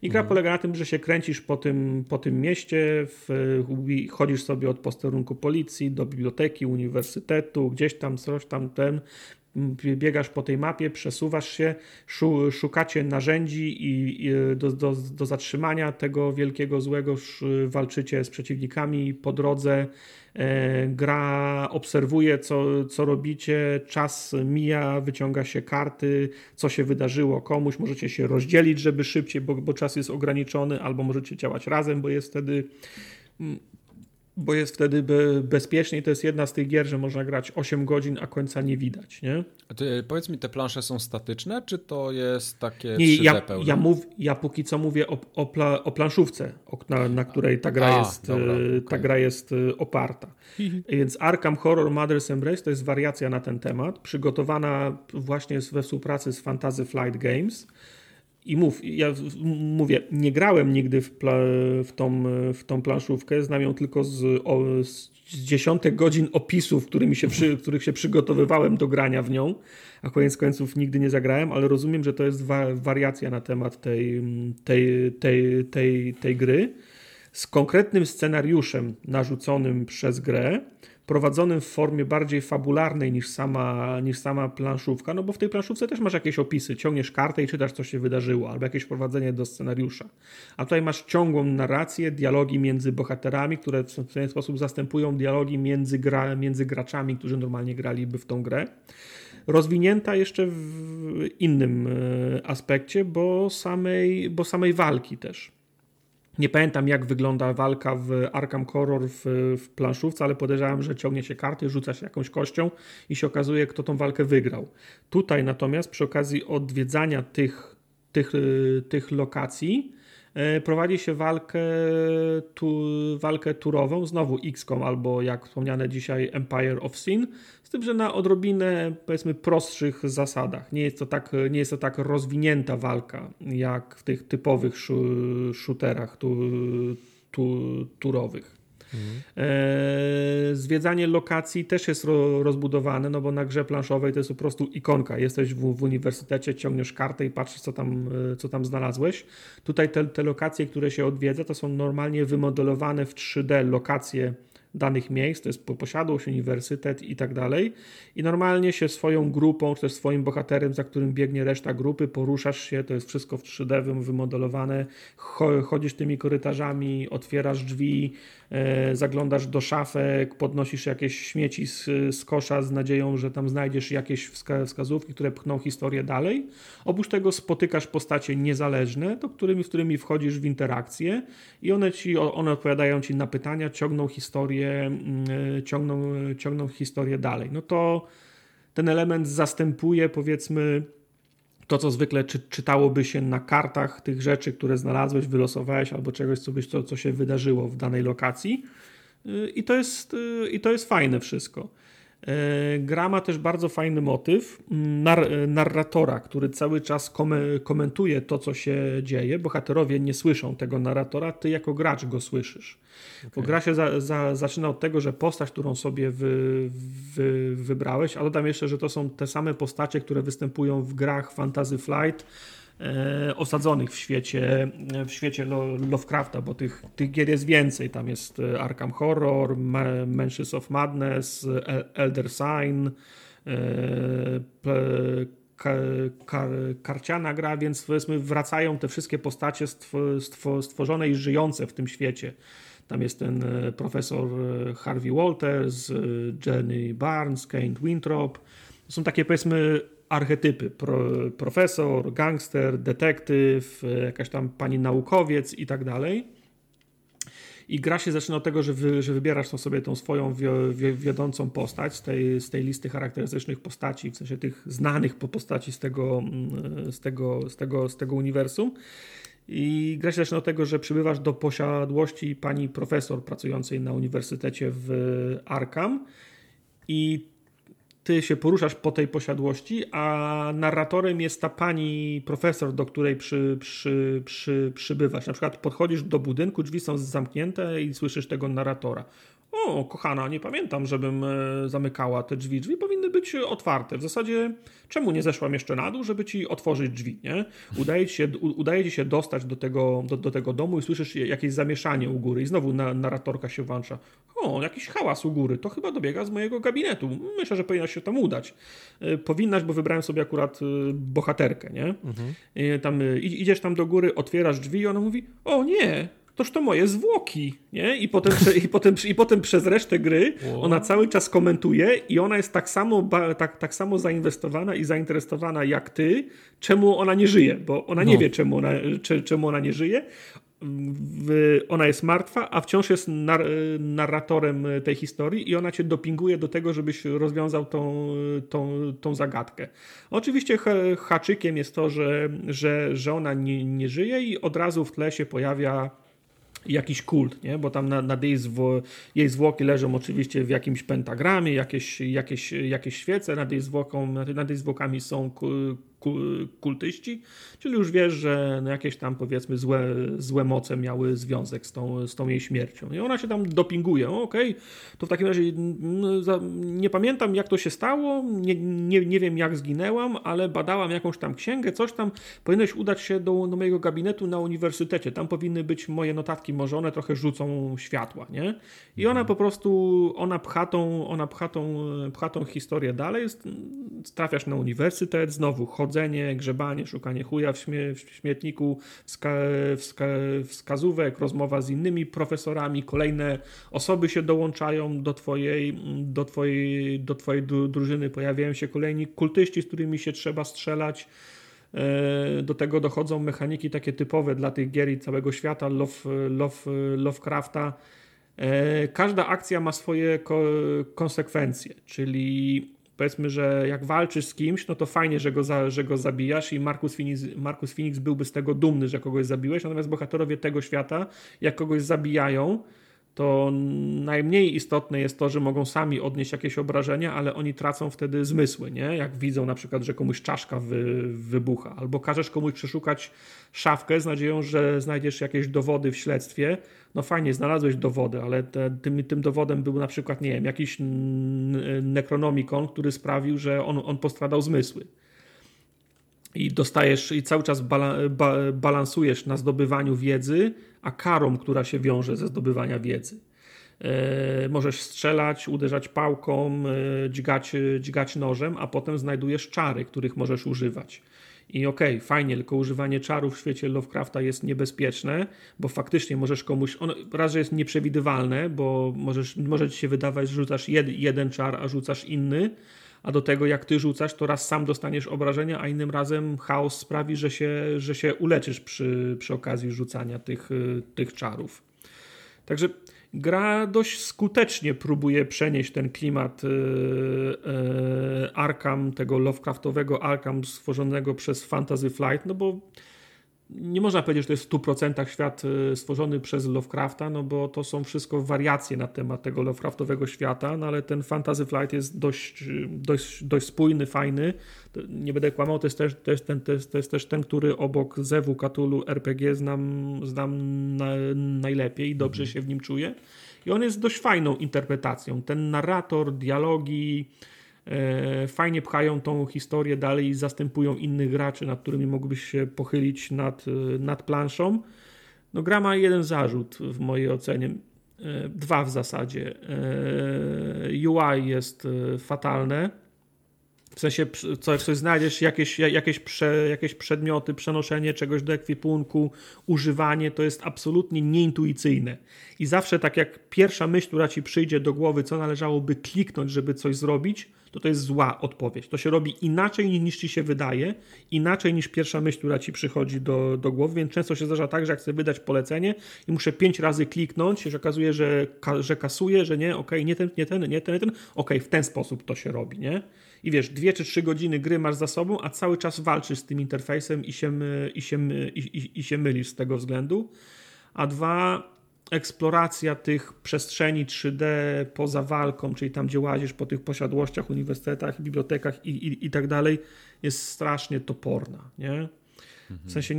I gra polega na tym, że się kręcisz po tym, po tym mieście, w, chodzisz sobie od posterunku policji do biblioteki, uniwersytetu, gdzieś tam, coś tam, ten, biegasz po tej mapie, przesuwasz się, szu, szukacie narzędzi i, do, do, do zatrzymania tego wielkiego złego walczycie z przeciwnikami po drodze. E, gra obserwuje, co, co robicie, czas mija, wyciąga się karty, co się wydarzyło komuś. Możecie się rozdzielić, żeby szybciej, bo, bo czas jest ograniczony, albo możecie działać razem, bo jest wtedy bo jest wtedy be, bezpieczniej. To jest jedna z tych gier, że można grać 8 godzin, a końca nie widać, nie? A Ty, powiedz mi, te plansze są statyczne, czy to jest takie Nie, 3D ja, pełne? ja, mów, ja póki co mówię o, o, pla, o planszówce, na, na której ta gra, A, jest, dobra, okej. ta gra jest e, oparta. Więc Arkham Horror Mother's Embrace to jest wariacja na ten temat, przygotowana właśnie we współpracy z Fantasy Flight Games. I mów, ja mówię, nie grałem nigdy w, w, tą, w tą planszówkę, znam ją tylko z, o, z dziesiątek godzin opisów, którymi się przy, których się przygotowywałem do grania w nią, a koniec końców nigdy nie zagrałem, ale rozumiem, że to jest wa, wariacja na temat tej, tej, tej, tej, tej gry. Z konkretnym scenariuszem narzuconym przez grę, prowadzonym w formie bardziej fabularnej niż sama, niż sama planszówka, no bo w tej planszówce też masz jakieś opisy, ciągniesz kartę i czytasz, co się wydarzyło, albo jakieś prowadzenie do scenariusza. A tutaj masz ciągłą narrację, dialogi między bohaterami, które w pewien sposób zastępują dialogi między, gra, między graczami, którzy normalnie graliby w tą grę rozwinięta jeszcze w innym e, aspekcie, bo samej, bo samej walki też. Nie pamiętam, jak wygląda walka w Arkham Horror w, w planszówce, ale podejrzewam, że ciągnie się karty, rzuca się jakąś kością i się okazuje, kto tą walkę wygrał. Tutaj natomiast przy okazji odwiedzania tych, tych, tych lokacji prowadzi się walkę, tu, walkę turową, znowu XCOM albo jak wspomniane dzisiaj Empire of Sin, z tym, że na odrobinę powiedzmy prostszych zasadach. Nie jest to tak, nie jest to tak rozwinięta walka jak w tych typowych shooterach tu, tu, turowych. E, zwiedzanie lokacji też jest ro, rozbudowane, no bo na grze planszowej to jest po prostu ikonka. Jesteś w, w uniwersytecie, ciągniesz kartę i patrzysz, co tam, e, co tam znalazłeś. Tutaj te, te lokacje, które się odwiedza, to są normalnie wymodelowane w 3D lokacje danych miejsc, to jest posiadłość, uniwersytet i tak dalej. I normalnie się swoją grupą, czy też swoim bohaterem, za którym biegnie reszta grupy, poruszasz się, to jest wszystko w 3D wymodelowane, chodzisz tymi korytarzami, otwierasz drzwi, zaglądasz do szafek, podnosisz jakieś śmieci z, z kosza z nadzieją, że tam znajdziesz jakieś wskazówki, które pchną historię dalej. Oprócz tego spotykasz postacie niezależne, do którymi, w którymi wchodzisz w interakcję i one, ci, one odpowiadają ci na pytania, ciągną historię, mm, e, ciągną, ciągną historię dalej. No to ten element zastępuje powiedzmy to, co zwykle czy, czytałoby się na kartach tych rzeczy, które znalazłeś, wylosowałeś, albo czegoś, co, byś, co, co się wydarzyło w danej lokacji. E, I to jest, e, i to jest fajne wszystko. E, gra ma też bardzo fajny motyw nar narratora, który cały czas komentuje to, co się dzieje. Bohaterowie nie słyszą tego narratora, ty jako gracz go słyszysz. Okay. Bo gra się za, za, zaczyna od tego, że postać, którą sobie wy, wy, wybrałeś, a dodam jeszcze, że to są te same postacie, które występują w grach Fantasy Flight, osadzonych w świecie, w świecie Lovecrafta, bo tych, tych gier jest więcej. Tam jest e, Arkham Horror, Mansions of Madness, Elder Sign, e, karciana gra, więc powiedzmy wracają te wszystkie postacie stworzone i żyjące w tym świecie. Tam jest ten e, profesor e, Harvey Walters, Jenny Barnes, Kane Winthrop. Są takie powiedzmy archetypy. Pro, profesor, gangster, detektyw, e, jakaś tam pani naukowiec i tak dalej. I gra się zaczyna od tego, że, wy, że wybierasz sobie tą swoją wiodącą postać z tej, z tej listy charakterystycznych postaci, w sensie tych znanych po postaci z tego, mm, z tego, z tego, z tego uniwersum. I gra się zaczyna od tego, że przybywasz do posiadłości pani profesor pracującej na uniwersytecie w Arkham i ty się poruszasz po tej posiadłości, a narratorem jest ta pani profesor, do której przy, przy, przy, przybywasz. Na przykład podchodzisz do budynku, drzwi są zamknięte i słyszysz tego narratora. O, kochana, nie pamiętam, żebym e, zamykała te drzwi. Drzwi powinny być otwarte. W zasadzie, czemu nie zeszłam jeszcze na dół, żeby ci otworzyć drzwi, nie? Udaje ci się, udaje ci się dostać do tego, do, do tego domu i słyszysz jakieś zamieszanie u góry i znowu na, narratorka się włącza. O, jakiś hałas u góry. To chyba dobiega z mojego gabinetu. Myślę, że powinnaś się tam udać. E, powinnaś, bo wybrałem sobie akurat e, bohaterkę, nie? Mhm. Tam, idziesz tam do góry, otwierasz drzwi i ona mówi, o nie, toż to moje zwłoki, nie? I potem, i potem, i potem przez resztę gry ona cały czas komentuje i ona jest tak samo, tak, tak samo zainwestowana i zainteresowana jak ty, czemu ona nie żyje, bo ona nie no. wie, czemu ona, czemu ona nie żyje. Ona jest martwa, a wciąż jest nar narratorem tej historii i ona cię dopinguje do tego, żebyś rozwiązał tą, tą, tą zagadkę. Oczywiście haczykiem jest to, że, że, że ona nie, nie żyje i od razu w tle się pojawia jakiś kult, nie? bo tam nad, jej, zwo, jej zwłoki leżą oczywiście w jakimś pentagramie, jakieś, jakieś, jakieś świece, nad jej, zwłoką, nad jej zwłokami są kultyści, czyli już wiesz, że no jakieś tam powiedzmy złe, złe moce miały związek z tą, z tą jej śmiercią. I ona się tam dopinguje. Okej, okay, to w takim razie nie pamiętam jak to się stało, nie, nie, nie wiem jak zginęłam, ale badałam jakąś tam księgę, coś tam. Powinieneś udać się do, do mojego gabinetu na uniwersytecie. Tam powinny być moje notatki, może one trochę rzucą światła, nie? I ona po prostu, ona pcha tą, ona pcha tą, pcha tą historię dalej, trafiasz na uniwersytet, znowu chodzę chodzenie, grzebanie, szukanie chuja w, śmie w śmietniku, wska wska wskazówek, rozmowa z innymi profesorami, kolejne osoby się dołączają do twojej, do twojej, do twojej drużyny, pojawiają się kolejni kultyści, z którymi się trzeba strzelać. E, do tego dochodzą mechaniki takie typowe dla tych gier i całego świata love, love, Lovecrafta. E, każda akcja ma swoje konsekwencje, czyli powiedzmy, że jak walczysz z kimś, no to fajnie, że go, za, że go zabijasz i Marcus Phoenix, Marcus Phoenix byłby z tego dumny, że kogoś zabiłeś, natomiast bohaterowie tego świata, jak kogoś zabijają, to najmniej istotne jest to, że mogą sami odnieść jakieś obrażenia, ale oni tracą wtedy zmysły, nie? Jak widzą na przykład, że komuś czaszka wy, wybucha, albo każesz komuś przeszukać szafkę z nadzieją, że znajdziesz jakieś dowody w śledztwie. No fajnie, znalazłeś dowody, ale te, tym, tym dowodem był na przykład, nie wiem, jakiś nekronomikon, który sprawił, że on, on postradał zmysły i dostajesz i cały czas bala, ba, balansujesz na zdobywaniu wiedzy, a karą, która się wiąże ze zdobywania wiedzy. E, możesz strzelać, uderzać pałką, e, dźgać, dźgać nożem, a potem znajdujesz czary, których możesz używać. I okej, okay, fajnie, tylko używanie czarów w świecie Lovecrafta jest niebezpieczne, bo faktycznie możesz komuś. On, raz, że jest nieprzewidywalne, bo możesz, może ci się wydawać, że rzucasz jed, jeden czar, a rzucasz inny, a do tego jak ty rzucasz, to raz sam dostaniesz obrażenia, a innym razem chaos sprawi, że się, że się uleczysz przy, przy okazji rzucania tych, tych czarów. Także gra dość skutecznie próbuje przenieść ten klimat yy, yy, Arkham, tego Lovecraftowego Arkham stworzonego przez Fantasy Flight, no bo nie można powiedzieć, że to jest w 100% świat y, stworzony przez Lovecrafta, no bo to są wszystko wariacje na temat tego Lovecraftowego świata, no ale ten Fantasy Flight jest dość, dość, dość spójny, fajny. Nie będę kłamał, to jest też, to jest ten, to jest, to jest też ten, który obok Zewu, Cthulhu, RPG znam, znam na, najlepiej i dobrze mhm. się w nim czuję. I on jest dość fajną interpretacją. Ten narrator, dialogi, fajnie pchają tą historię dalej i zastępują innych graczy, nad którymi mógłbyś się pochylić nad, e, nad planszą. No gra ma jeden zarzut w mojej ocenie, e, dwa w zasadzie. UI jest fatalne, w sensie co, coś znajdziesz, jakieś, jakieś, prze, jakieś przedmioty, przenoszenie czegoś do ekwipunku, używanie, to jest absolutnie nieintuicyjne. I zawsze tak jak pierwsza myśl, która ci przyjdzie do głowy, co należałoby kliknąć, żeby coś zrobić, to to jest zła odpowiedź. To się robi inaczej niż ci się wydaje, inaczej niż pierwsza myśl, która ci przychodzi do, do głowy, więc często się zdarza tak, że jak chcę wydać polecenie i muszę pięć razy kliknąć, się okazuje, że, że kasuje, że nie, ok, nie ten, nie ten, nie ten, nie ten, ok, w ten sposób to się robi, nie? I wiesz, dwie czy trzy godziny gry masz za sobą, a cały czas walczysz z tym interfejsem i się, i się, i, i, i się mylisz z tego względu. A dwa, eksploracja tych przestrzeni 3D poza walką, czyli tam, gdzie łazisz po tych posiadłościach, uniwersytetach, bibliotekach i, i, i tak dalej, jest strasznie toporna, nie? W sensie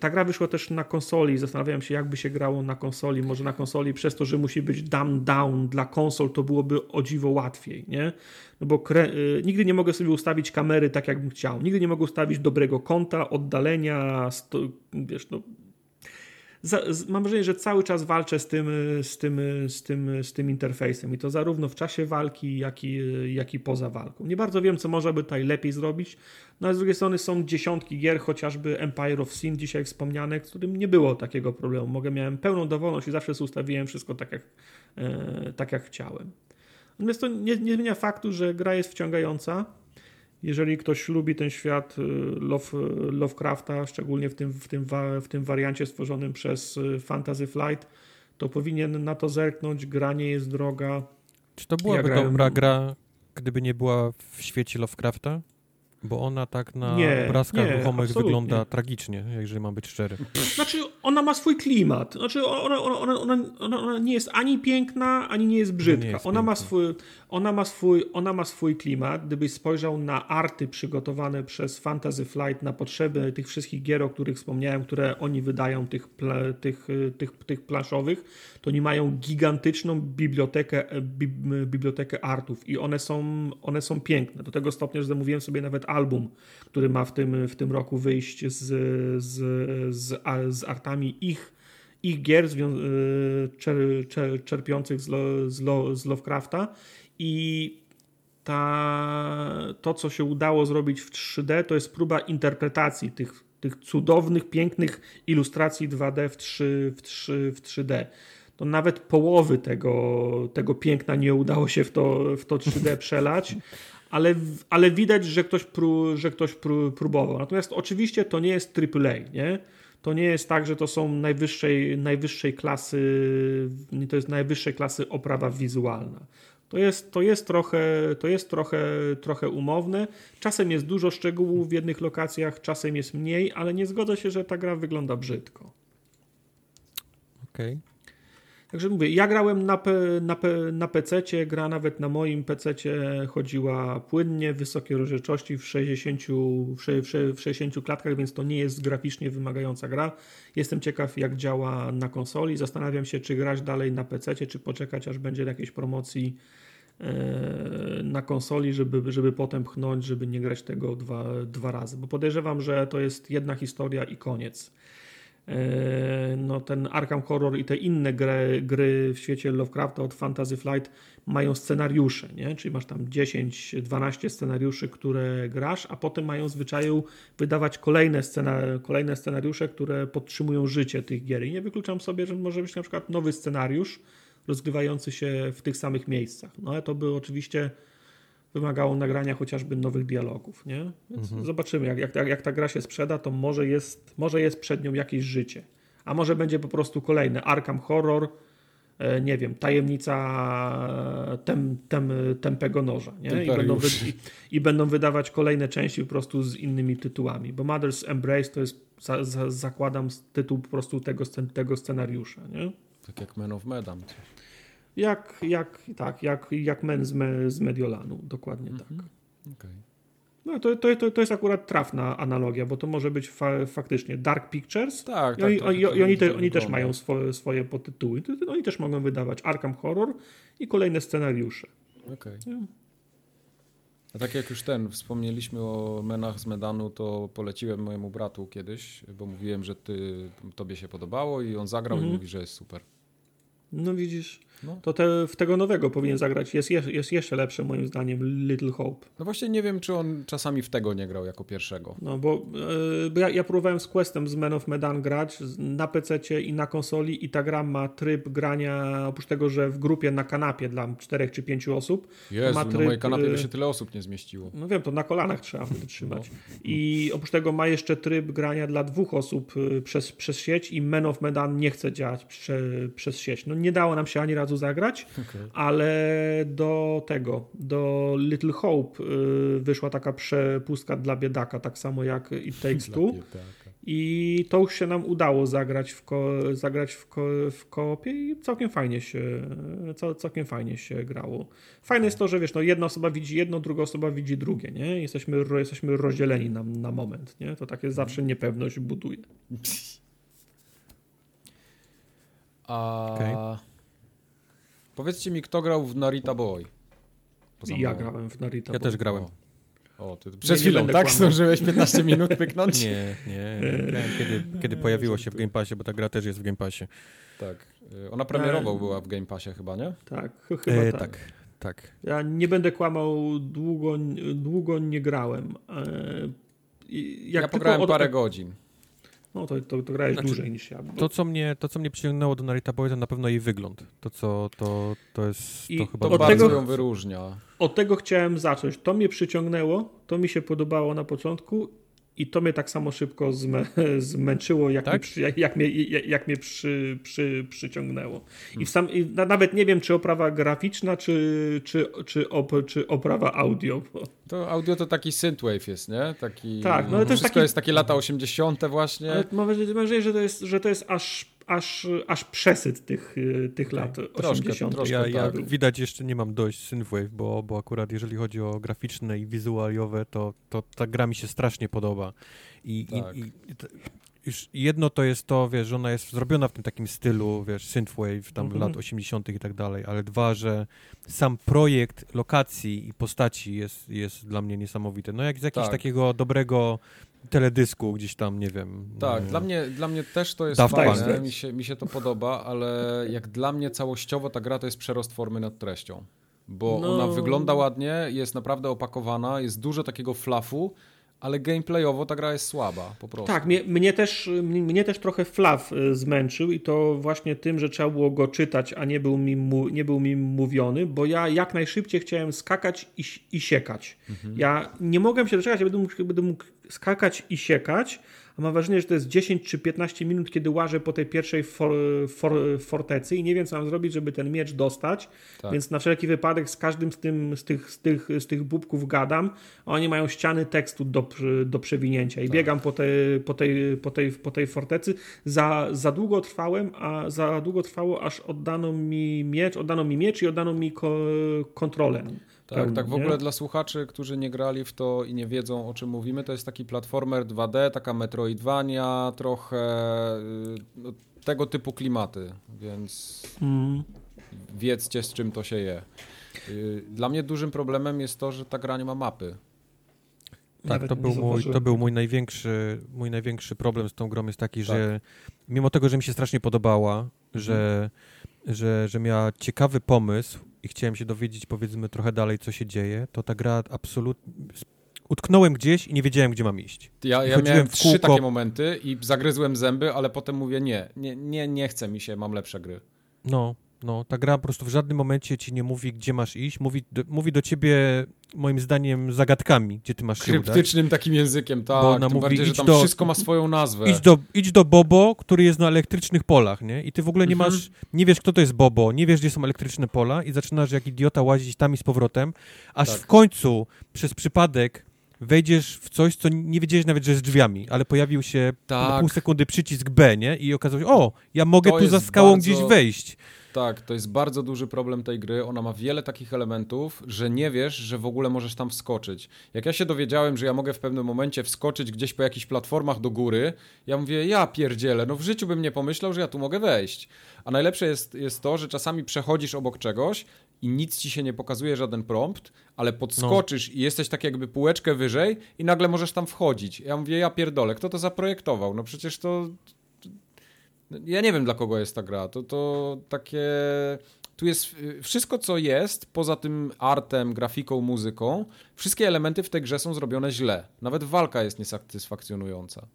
ta gra wyszła też na konsoli. Zastanawiałem się, jakby się grało na konsoli. Może na konsoli przez to, że musi być dumb down dla konsol, to byłoby o dziwo łatwiej, nie? No bo. Y, nigdy nie mogę sobie ustawić kamery tak, jakbym chciał. Nigdy nie mogę ustawić dobrego kąta, oddalenia, wiesz, no mam wrażenie, że cały czas walczę z tym, z, tym, z, tym, z tym interfejsem i to zarówno w czasie walki, jak i, jak i poza walką. Nie bardzo wiem, co można by tutaj lepiej zrobić, no ale z drugiej strony są dziesiątki gier, chociażby Empire of Sin dzisiaj wspomniane, z którym nie było takiego problemu. Mogę, miałem pełną dowolność i zawsze ustawiłem wszystko tak, jak, e, tak jak chciałem. Natomiast to nie, nie zmienia faktu, że gra jest wciągająca, jeżeli ktoś lubi ten świat y, Love, Lovecrafta, szczególnie w tym, w, tym, w tym wariancie stworzonym przez y, Fantasy Flight, to powinien na to zerknąć. Gra nie jest droga. Czy to byłaby ja grałem... dobra gra, gdyby nie była w świecie Lovecrafta? Bo ona tak na nie, obrazkach nie, ruchomych absolutnie. wygląda tragicznie, jeżeli mam być szczery. Znaczy, ona ma swój klimat. Znaczy, ona, ona, ona, ona nie jest ani piękna, ani nie jest brzydka. Nie jest ona, ma swój, ona, ma swój, ona ma swój klimat. Gdybyś spojrzał na arty przygotowane przez Fantasy Flight na potrzeby tych wszystkich gier, o których wspomniałem, które oni wydają, tych, tych, tych, tych planszowych, to oni mają gigantyczną bibliotekę, bibliotekę artów i one są, one są piękne. Do tego stopnia, że zamówiłem sobie nawet album, który ma w tym, w tym roku wyjść z, z, z, z artami ich, ich gier y, czer, czer, czerpiących z, z, z Lovecrafta i ta, to, co się udało zrobić w 3D, to jest próba interpretacji tych, tych cudownych, pięknych ilustracji 2D w, 3, w, 3, w 3D. To nawet połowy tego, tego piękna nie udało się w to, w to 3D przelać, ale, ale widać, że ktoś, pró, że ktoś pró, próbował. Natomiast oczywiście to nie jest AAA, nie? To nie jest tak, że to są najwyższej, najwyższej klasy, to jest najwyższej klasy oprawa wizualna. To jest, to jest, trochę, to jest trochę, trochę umowne. Czasem jest dużo szczegółów w jednych lokacjach, czasem jest mniej, ale nie zgodzę się, że ta gra wygląda brzydko. Okej. Okay. Także mówię, ja grałem na, na, na PC, gra nawet na moim PC chodziła płynnie, wysokiej rozdzielczości w 60, w 60 klatkach, więc to nie jest graficznie wymagająca gra. Jestem ciekaw, jak działa na konsoli. Zastanawiam się, czy grać dalej na PC, czy poczekać, aż będzie jakiejś promocji e, na konsoli, żeby, żeby potem pchnąć, żeby nie grać tego dwa, dwa razy, bo podejrzewam, że to jest jedna historia i koniec. No ten Arkham Horror i te inne gry, gry w świecie Lovecrafta od Fantasy Flight mają scenariusze, nie? czyli masz tam 10-12 scenariuszy, które grasz, a potem mają zwyczaju wydawać kolejne, scena, kolejne scenariusze, które podtrzymują życie tych gier. I nie wykluczam sobie, że może być na przykład nowy scenariusz rozgrywający się w tych samych miejscach. No ale to by oczywiście wymagało nagrania chociażby nowych dialogów, nie? Mhm. zobaczymy, jak, jak, jak ta gra się sprzeda, to może jest, może jest przed nią jakieś życie. A może będzie po prostu kolejny Arkham Horror, e, nie wiem, tajemnica tem, tem, tempego noża, nie? I będą, wy, i, I będą, wydawać kolejne części po prostu z innymi tytułami, bo Mother's Embrace to jest, za, za, zakładam, tytuł po prostu tego, tego scenariusza, nie? Tak jak Men of Medan. Jak, jak, tak, jak, jak Men z, me, z Mediolanu, dokładnie mm -hmm. tak. Okay. No to, to, to jest akurat trafna analogia, bo to może być fa faktycznie Dark Pictures. Tak, I oni, tak, i, oni, te, oni też mają swoje, swoje podtytuły. Oni też mogą wydawać Arkham Horror i kolejne scenariusze. Okej. Okay. A tak jak już ten, wspomnieliśmy o Menach z Medanu, to poleciłem mojemu bratu kiedyś, bo mówiłem, że ty, tobie się podobało i on zagrał -hmm. i mówi, że jest super. No widzisz. No. To te, w tego nowego powinien zagrać. Jest, jest jeszcze lepsze moim zdaniem Little Hope. No właśnie nie wiem, czy on czasami w tego nie grał jako pierwszego. No bo, yy, bo ja, ja, próbowałem z Questem z Men of Medan grać na PC i na konsoli i ta gra ma tryb grania, oprócz tego, że w grupie na kanapie dla czterech czy pięciu osób. Jezu, ma tryb, na mojej kanapie by y, się tyle osób nie zmieściło. No wiem, to na kolanach trzeba wtedy trzymać. No. I oprócz tego ma jeszcze tryb grania dla dwóch osób y, przez, przez sieć i Men of Medan nie chce działać prze, przez sieć. No nie dało nam się ani razu zagrać. Okay. Ale do tego, do Little Hope y, wyszła taka przepustka dla biedaka, tak samo jak It Takes Two. I to już się nam udało zagrać w, ko zagrać w, ko w koopie i całkiem fajnie się całkiem fajnie się grało. Fajne jest to, że wiesz, no jedna osoba widzi jedno, druga osoba widzi drugie, nie? Jesteśmy, jesteśmy rozdzieleni na, na moment, nie? To takie zawsze niepewność buduje. A... Okay. Powiedzcie mi, kto grał w Narita Boy? Poza ja grałem w Narita Ja Boy. też grałem. O, o ty przed chwilą, tak? Zdążyłeś 15 minut pyknąć? Nie, nie. Grałem, kiedy, kiedy pojawiło się w Game Passie, bo ta gra też jest w Game Passie. Tak. Y, ona premierowo e... była w Game Passie chyba, nie? Tak, chyba e, tak. tak. Tak. Ja nie będę kłamał, długo, długo nie grałem. E, jak ja pograłem od... parę godzin. No to, to, to grałeś znaczy, dłużej niż ja. Bo... To, co mnie, to, co mnie przyciągnęło do Narita Boy, to na pewno jej wygląd. To, co, to, to jest, I to chyba... To bardzo tego, ją wyróżnia. Od tego chciałem zacząć. To mnie przyciągnęło, to mi się podobało na początku i to mnie tak samo szybko zmę, zmęczyło, jak, tak? mnie, przy, jak, jak, mnie, jak mnie przy, przy, przyciągnęło. Hmm. I, sam, I, nawet nie wiem, czy oprawa graficzna, czy, czy, czy, op, czy oprawa audio. To audio to taki synthwave jest, nie? Taki, tak, no ale to jest, taki, jest takie lata 80. właśnie. Ale mam wrażenie, że to jest, że to jest aż aż, aż przesyt tych, y, tych lat troszkę, 80. Troszkę, ja, ja tak. widać jeszcze nie mam dość Synthwave, bo, bo akurat jeżeli chodzi o graficzne i wizualiowe, to, to ta gra mi się strasznie podoba. I, tak. i, i już jedno to jest to, wiesz, że ona jest zrobiona w tym takim stylu, wiesz, synthwave, tam mm -hmm. lat 80. i tak dalej, ale dwa, że sam projekt lokacji i postaci jest, jest dla mnie niesamowity. No jak z jakiegoś tak. takiego dobrego teledysku gdzieś tam, nie wiem. Tak, nie dla, mnie, dla mnie też to jest fajne, mi się, mi się to podoba, ale jak dla mnie całościowo ta gra to jest przerost formy nad treścią. Bo no. ona wygląda ładnie, jest naprawdę opakowana, jest dużo takiego flafu, ale gameplayowo ta gra jest słaba, po prostu. Tak, mnie, mnie, też, mnie też trochę flaw y, zmęczył i to właśnie tym, że trzeba było go czytać, a nie był mi, mu, nie był mi mówiony, bo ja jak najszybciej chciałem skakać i, i siekać. Mhm. Ja nie mogłem się doczekać, będę mógł, będę mógł skakać i siekać, a mam wrażenie, że to jest 10 czy 15 minut, kiedy łażę po tej pierwszej for, for, fortecy i nie wiem, co mam zrobić, żeby ten miecz dostać, tak. więc na wszelki wypadek z każdym z, tym, z, tych, z, tych, z tych bubków gadam, a oni mają ściany tekstu do, do przewinięcia i tak. biegam po tej, po, tej, po, tej, po tej fortecy. Za, za długo trwałem, a za długo trwało, aż oddano mi miecz, oddano mi miecz i oddano mi ko, kontrolę. Tak, pełni, tak w ogóle dla słuchaczy, którzy nie grali w to i nie wiedzą o czym mówimy, to jest taki platformer 2D, taka Metroidvania, trochę y, no, tego typu klimaty, więc mm. wiedzcie z czym to się je. Y, dla mnie dużym problemem jest to, że ta gra nie ma mapy. Tak, to był, mój, to był mój największy, mój największy problem z tą grą jest taki, tak. że mimo tego, że mi się strasznie podobała, mhm. że, że, że miała ciekawy pomysł i chciałem się dowiedzieć powiedzmy trochę dalej, co się dzieje, to ta gra absolutnie utknąłem gdzieś i nie wiedziałem, gdzie mam iść. Ja, ja miałem trzy takie momenty i zagryzłem zęby, ale potem mówię nie, nie, nie, nie chce mi się, mam lepsze gry. No, no, ta gra po prostu w żadnym momencie ci nie mówi, gdzie masz iść, mówi do, mówi do ciebie, moim zdaniem, zagadkami, gdzie ty masz się Kryptycznym takim językiem, tak, Bo ona mówi, bardziej, że tam do, wszystko ma swoją nazwę. Idź do, idź do Bobo, który jest na elektrycznych polach, nie? I ty w ogóle nie mhm. masz, nie wiesz, kto to jest Bobo, nie wiesz, gdzie są elektryczne pola i zaczynasz jak idiota łazić tam i z powrotem, aż tak. w końcu, przez przypadek, wejdziesz w coś, co nie wiedziałeś nawet, że jest drzwiami, ale pojawił się tak. na pół sekundy przycisk B, nie? I okazało się, o, ja mogę to tu za skałą bardzo... gdzieś wejść. Tak, to jest bardzo duży problem tej gry. Ona ma wiele takich elementów, że nie wiesz, że w ogóle możesz tam wskoczyć. Jak ja się dowiedziałem, że ja mogę w pewnym momencie wskoczyć gdzieś po jakichś platformach do góry, ja mówię, ja pierdzielę, no w życiu bym nie pomyślał, że ja tu mogę wejść. A najlepsze jest, jest to, że czasami przechodzisz obok czegoś i nic ci się nie pokazuje, żaden prompt, ale podskoczysz no. i jesteś tak jakby półeczkę wyżej i nagle możesz tam wchodzić. Ja mówię, ja pierdolę, kto to zaprojektował? No przecież to... Ja nie wiem, dla kogo jest ta gra. To, to takie... Tu jest y, wszystko, co jest, poza tym artem, grafiką, muzyką, wszystkie elementy w tej grze są zrobione źle. Nawet walka jest niesatysfakcjonująca.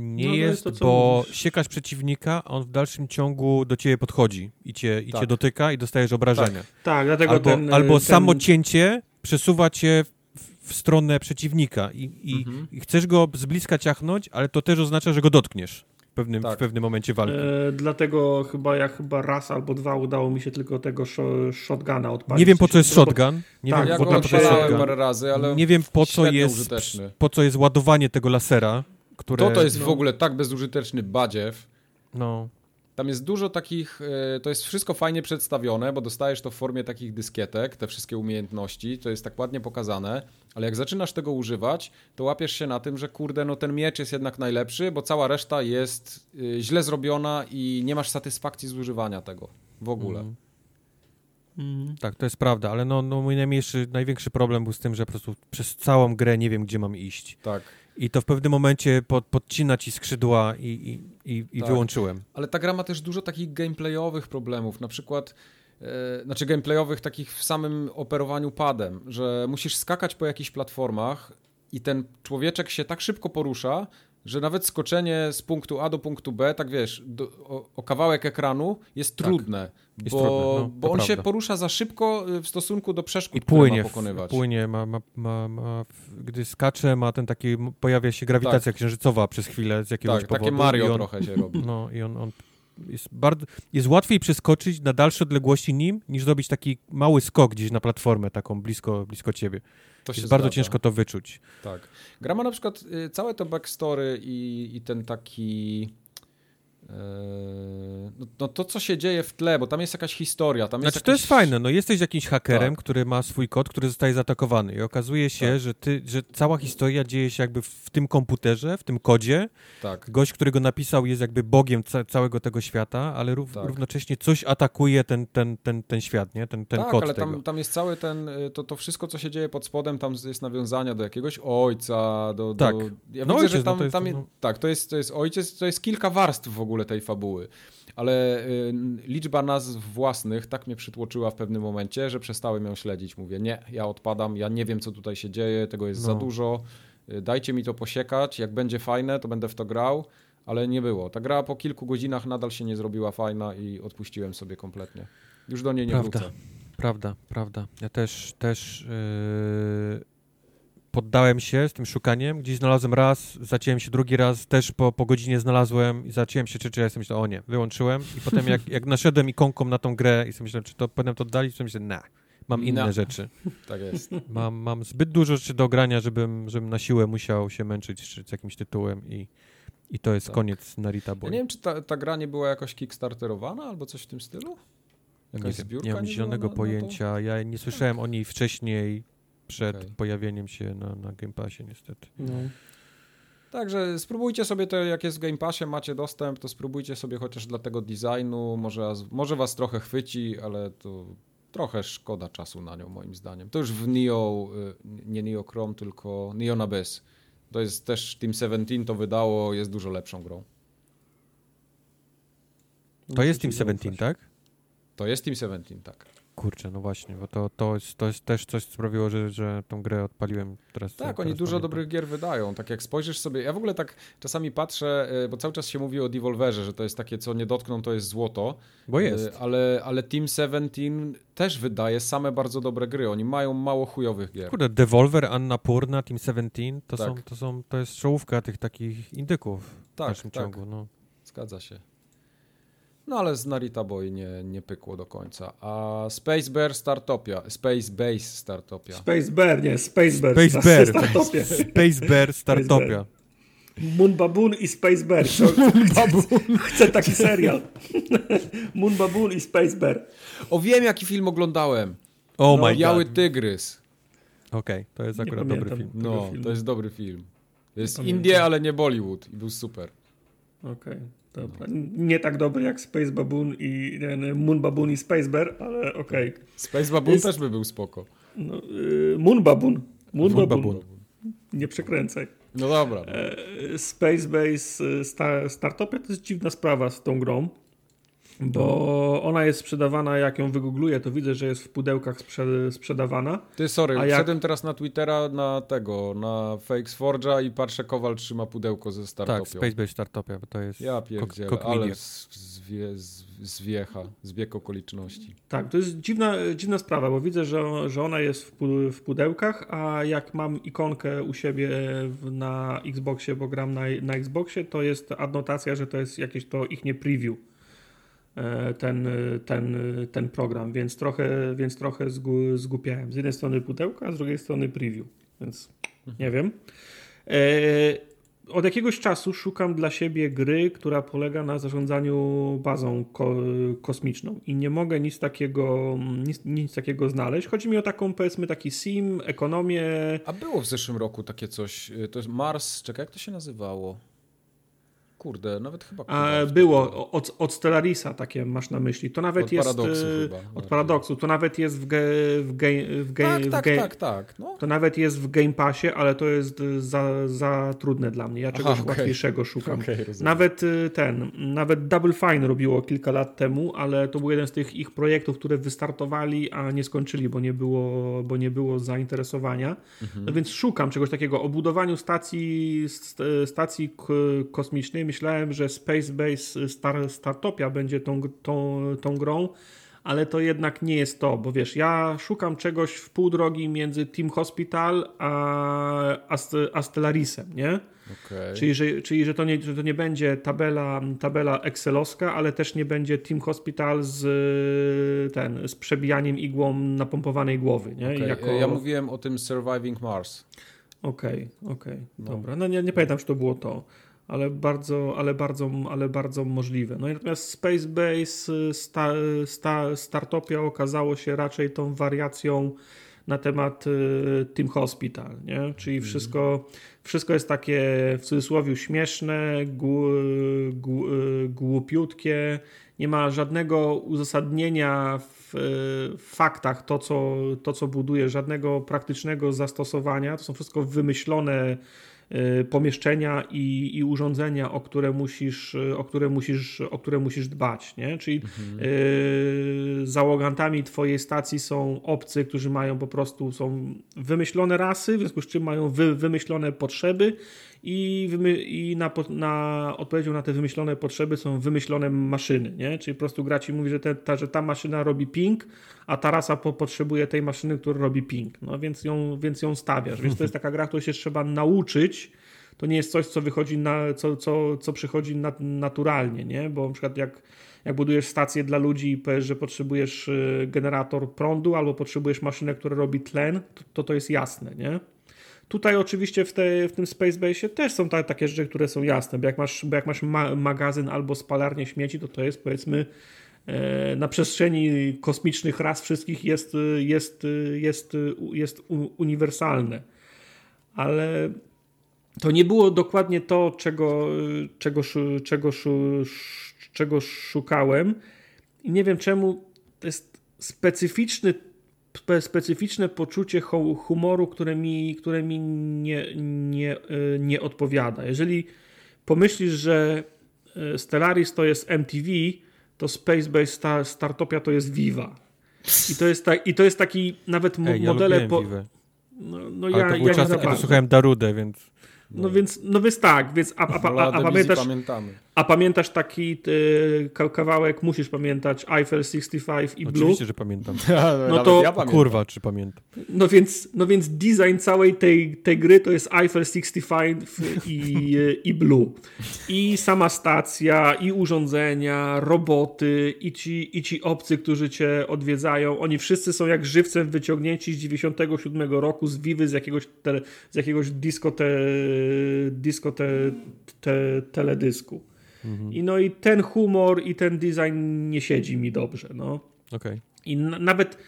Nie no, jest, jest to, bo mówisz. siekasz przeciwnika, a on w dalszym ciągu do ciebie podchodzi i cię, i tak. cię dotyka i dostajesz obrażenia. Tak, tak dlatego albo, ten, albo ten... samo cięcie przesuwa cię w, w stronę przeciwnika i, i, mhm. i, chcesz go z bliska ciachnąć, ale to też oznacza, że go dotkniesz pewnym, tak. w pewnym momencie walki. E, dlatego chyba ja chyba raz albo dwa udało mi się tylko tego shotguna odpalić. Nie wiem po co jest shotgun. Nie tak, wiem ja po co jest shotgun. parę razy, ale Nie wiem po co jest po co jest ładowanie tego lasera które... To to jest no... w ogóle tak bezużyteczny badziew. No. Tam jest dużo takich, e, to jest wszystko fajnie przedstawione, bo dostajesz to w formie takich dyskietek, te wszystkie umiejętności, to jest tak ładnie pokazane, ale jak zaczynasz tego używać, to łapiesz się na tym, że kurde, no ten miecz jest jednak najlepszy, bo cała reszta jest e, źle zrobiona i nie masz satysfakcji z używania tego w ogóle. Mm. Mm. Tak, to jest prawda, ale no, no mój najmniejszy, największy problem był z tym, że po prostu przez całą grę nie wiem, gdzie mam iść. Tak. I to w pewnym momencie pod, podcina ci skrzydła i, i, i, i tak. wyłączyłem. Ale ta gra ma też dużo takich gameplayowych problemów, na przykład e, znaczy gameplayowych takich w samym operowaniu padem, że musisz skakać po jakichś platformach i ten człowieczek się tak szybko porusza, że nawet skoczenie z punktu A do punktu B, tak wiesz, do, o, o, kawałek ekranu jest tak. trudne, jest bo, trudne, no, bo on prawda. się porusza za szybko y, w stosunku do przeszkód, I płynie, ma pokonywać. płynie, ma, ma, ma, ma, gdy skacze, ma ten taki, pojawia się grawitacja tak. księżycowa przez chwilę z jakiegoś tak, powodu. takie Mario on, trochę się robi. No i on, on jest, bardzo, jest łatwiej przeskoczyć na dalsze odległości nim, niż zrobić taki mały skok gdzieś na platformę taką blisko, blisko ciebie. To jest bardzo zgadza. ciężko to wyczuć. Tak. Gra ma na przykład y, całe to backstory i, i ten taki no, no, to, co się dzieje w tle, bo tam jest jakaś historia. Tam znaczy, jest to jest fajne. No, jesteś jakimś hakerem, tak. który ma swój kod, który zostaje zaatakowany i okazuje się, tak. że, ty, że cała historia dzieje się jakby w tym komputerze, w tym kodzie. Tak. Gość, który go napisał jest jakby bogiem ca całego tego świata, ale rów tak. równocześnie coś atakuje ten, ten, ten, ten świat, nie? Ten, ten tak, kod ale tam, tam jest cały ten, y, to, to wszystko, co się dzieje pod spodem, tam jest nawiązania do jakiegoś ojca, do... Tak. Do, ja no widzę, ojciec, że tam, no to jest, tam no... tak, to jest, to jest ojciec, to jest kilka warstw w ogóle tej fabuły ale y, liczba nazw własnych tak mnie przytłoczyła w pewnym momencie, że przestałem ją śledzić. Mówię, nie, ja odpadam, ja nie wiem, co tutaj się dzieje, tego jest no. za dużo, y, dajcie mi to posiekać, jak będzie fajne, to będę w to grał, ale nie było. Ta gra po kilku godzinach nadal się nie zrobiła fajna i odpuściłem sobie kompletnie. Już do niej nie prawda, wrócę. Prawda, prawda. Ja też, też yy poddałem się z tym szukaniem, gdzieś znalazłem raz, zaciąłem się drugi raz, też po, po godzinie znalazłem i zaciąłem się, czy, czy ja jestem myślę, o nie, wyłączyłem i potem jak, jak naszedłem ikonką na tą grę i sobie myślałem, czy to powinienem to oddalić, to myślę, na, mam inne no. rzeczy. Tak jest. Mam, mam zbyt dużo rzeczy do grania, żebym, żebym na siłę musiał się męczyć z jakimś tytułem i, i to jest tak. koniec Narita Boy. Ja nie wiem, czy ta, ta gra nie była jakoś kickstarterowana albo coś w tym stylu? Jakaś nie, wiem, nie mam zielonego pojęcia. Ja nie słyszałem o niej wcześniej przed okay. pojawieniem się na, na Game Passie niestety. No. Także spróbujcie sobie to, jak jest w Game Passie, macie dostęp, to spróbujcie sobie chociaż dla tego designu, może, może was trochę chwyci, ale to trochę szkoda czasu na nią moim zdaniem. To już w Neo, y, nie Neo Chrome, tylko Neo na Bez. To jest też Team 17 to wydało, jest dużo lepszą grą. To jest Team 17, tak? To jest Team 17, tak. Kurczę, no właśnie, bo to, to, jest, to jest też coś, co sprawiło, że, że tą grę odpaliłem teraz. Tak, teraz oni dużo pamiętam. dobrych gier wydają. Tak jak spojrzysz sobie, ja w ogóle tak czasami patrzę, y, bo cały czas się mówi o Devolverze, że to jest takie, co nie dotkną, to jest złoto. Bo jest. Y, ale, ale Team 17 też wydaje same bardzo dobre gry. Oni mają mało chujowych gier. Kurde, Devolver, Anna Purna, Team 17, to, tak. są, to, są, to jest czołówka tych takich indyków tak, w naszym tak. ciągu. No. Zgadza się. No ale z Narita Boy nie, nie pykło do końca. A Space Bear Startopia, Space Base Startopia. Space Bear, nie, Space Bear. Space Bear, Startopia. Space Bear Startopia. Moon Baboon i Space Bear. Moon Baboon. Chcę taki serial. Moon Baboon i Space Bear. O, wiem jaki film oglądałem. Oh no, my Biały Tygrys. Okej, okay, to jest akurat dobry film. No, to jest dobry film. To jest Indie, ale nie Bollywood i był super. Okej. Okay. Dobra. Nie tak dobry jak Space Baboon i Moon Baboon i Space Bear, ale okej. Okay. Space Baboon Jest... też by był spoko. No, y, Moon Baboon. Moon, Moon Baboon. Baboon. Nie przekręcaj. No dobra. E, Space Base y, Star to jest dziwna sprawa z tą grą. Bo ona jest sprzedawana, jak ją wygoogluję, to widzę, że jest w pudełkach sprze sprzedawana. Ty, sorry, A jak... teraz na Twittera, na tego, na Fakes Forge'a i patrzę, Kowal trzyma pudełko ze startopią. Tak, Spacebase Startopia, bo to jest Ja pierdzielę, ale zwie, zwiecha, zbieg okoliczności. Tak, to jest dziwna, dziwna sprawa, bo widzę, że, że ona jest w, w pudełkach, a jak mam ikonkę u siebie na Xboxie, bo gram na, na Xboxie, to jest adnotacja, że to jest jakieś to ich nie preview. E, ten, ten, ten program, więc trochę, więc trochę zgupiałem. Z jednej strony pudełka, a z drugiej strony preview, więc nie wiem. E, od jakiegoś czasu szukam dla siebie gry, która polega na zarządzaniu bazą ko kosmiczną i nie mogę nic takiego, nic, nic, takiego znaleźć. Chodzi mi o taką, powiedzmy, taki sim, ekonomię. A było w zeszłym roku takie coś, to jest Mars, czekaj, jak to się nazywało? Kurde, nawet chyba. Było od, od Stellarisa takie masz na myśli. To nawet od jest. Paradoksu e, chyba, od paradoksu. To nawet jest w, ge, w, ge, w, ge, tak, w tak, ge, tak, tak. No. To nawet jest w Game Passie, ale to jest za, za trudne dla mnie. Ja czegoś Aha, okay. łatwiejszego szukam. Okay, nawet e, ten, nawet Double Fine robiło kilka lat temu, ale to był jeden z tych ich projektów, które wystartowali, a nie skończyli, bo nie było, bo nie było zainteresowania. Mhm. No więc szukam czegoś takiego o budowaniu stacji, stacji kosmicznej myślałem, że Space Base Star, Startopia będzie tą, tą, tą grą, ale to jednak nie jest to, bo wiesz, ja szukam czegoś w pół drogi między Team Hospital a, a, Stellarisem, nie? Okay. Czyli, że, czyli że, to nie, że to nie będzie tabela, tabela Excelowska, ale też nie będzie Team Hospital z, ten, z przebijaniem igłą napompowanej głowy. Nie? Okay. Jako... Ja mówiłem o tym Surviving Mars. Okej, okay, okej, okay. no. dobra. No nie, nie pamiętam, czy to było to ale bardzo, ale bardzo, ale bardzo możliwe. No i natomiast Space Base sta, sta, Startopia okazało się raczej tą wariacją na temat y, Team Hospital, nie? czyli mhm. wszystko, wszystko jest takie w cudzysłowie śmieszne, gu, gu, y, głupiutkie, nie ma żadnego uzasadnienia w, w faktach to co, to, co buduje, żadnego praktycznego zastosowania, to są wszystko wymyślone Y, pomieszczenia i, i urządzenia, o które musisz, o które musisz, o które musisz dbać. Nie? Czyli mhm. y, załogantami twojej stacji są obcy, którzy mają po prostu są wymyślone rasy, w związku z czym mają wy, wymyślone potrzeby i, i na, na odpowiedzią na te wymyślone potrzeby są wymyślone maszyny, nie? Czyli po prostu gra ci mówi, że, te, ta, że ta maszyna robi ping, a ta rasa po, potrzebuje tej maszyny, która robi ping, no więc ją, więc ją stawiasz, więc to jest taka gra, którą się trzeba nauczyć, to nie jest coś, co wychodzi na, co, co, co przychodzi na, naturalnie, nie? Bo na przykład jak, jak budujesz stację dla ludzi i powiesz, że potrzebujesz y, generator prądu albo potrzebujesz maszynę, która robi tlen, to, to jest jasne, nie? Tutaj oczywiście w, te, w tym Space Base też są ta, takie rzeczy, które są jasne, bo jak masz, bo jak masz ma, magazyn albo spalarnię śmieci, to to jest powiedzmy e, na przestrzeni kosmicznych ras wszystkich jest, jest, jest, jest uniwersalne. Ale to nie było dokładnie to, czego, czego, czego, czego szukałem. I nie wiem czemu to jest specyficzny specyficzne poczucie humoru, które mi, które mi nie, nie, y, nie odpowiada. Jeżeli pomyślisz, że y, Stellaris to jest MTV, to Space Base Star, Startopia to jest Viva. I to jest, ta, i to jest taki nawet Ej, modele... Ja po... No, no ja, to ja czasy, kiedy słuchałem Darudę, więc... No, więc, no więc tak, więc a, a, a, a pamiętasz, pamiętamy. a pamiętasz taki y, kawałek, musisz pamiętać Eiffel 65 i Blue? Oczywiście, że pamiętam. no to ja kurwa, czy pamiętam. No więc, no więc design całej tej, tej gry to jest Eiffel 65 i, i Blue. I sama stacja, i urządzenia, roboty, i ci, i ci obcy, którzy cię odwiedzają, oni wszyscy są jak żywcem wyciągnięci z 97 roku z Vivy, z jakiegoś, te, z jakiegoś disco te, disco te, te, teledysku. Mhm. I no i ten humor i ten design nie siedzi mi dobrze. No. Okay. I nawet,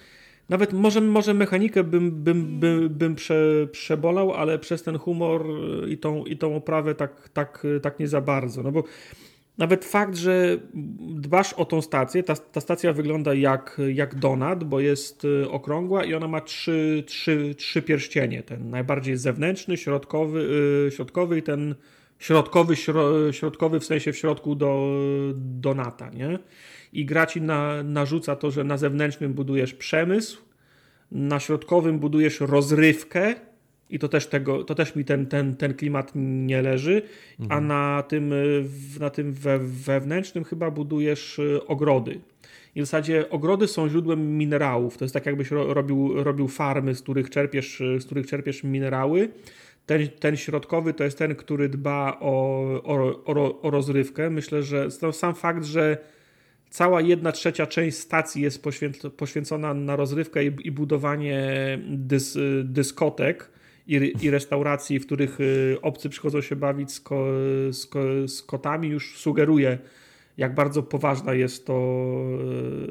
nawet może, może mechanikę bym, bym, bym, bym prze, przebolał, ale przez ten humor i tą, i tą oprawę tak, tak, tak nie za bardzo. No bo nawet fakt, że dbasz o tą stację, ta, ta stacja wygląda jak, jak donat, bo jest y, okrągła i ona ma trzy, trzy, trzy pierścienie. Ten najbardziej zewnętrzny, środkowy, yy, środkowy i ten środkowy, śro, środkowy w sensie w środku do donata, nie? I gra ci na, narzuca to, że na zewnętrznym budujesz przemysł, na środkowym budujesz rozrywkę, i to też, tego, to też mi ten, ten, ten klimat nie leży. Mhm. A na tym, na tym we, wewnętrznym chyba budujesz y, ogrody. I w zasadzie ogrody są źródłem minerałów. To jest tak, jakbyś robił, robił farmy, z których czerpiesz, z których czerpiesz minerały. Ten, ten środkowy to jest ten, który dba o, o, o, o rozrywkę. Myślę, że sam fakt, że cała jedna trzecia część stacji jest poświęcona na rozrywkę i, i budowanie dys, dyskotek i, i restauracji, w których y, obcy przychodzą się bawić z, ko, z, z kotami, już sugeruje, jak bardzo poważna jest to,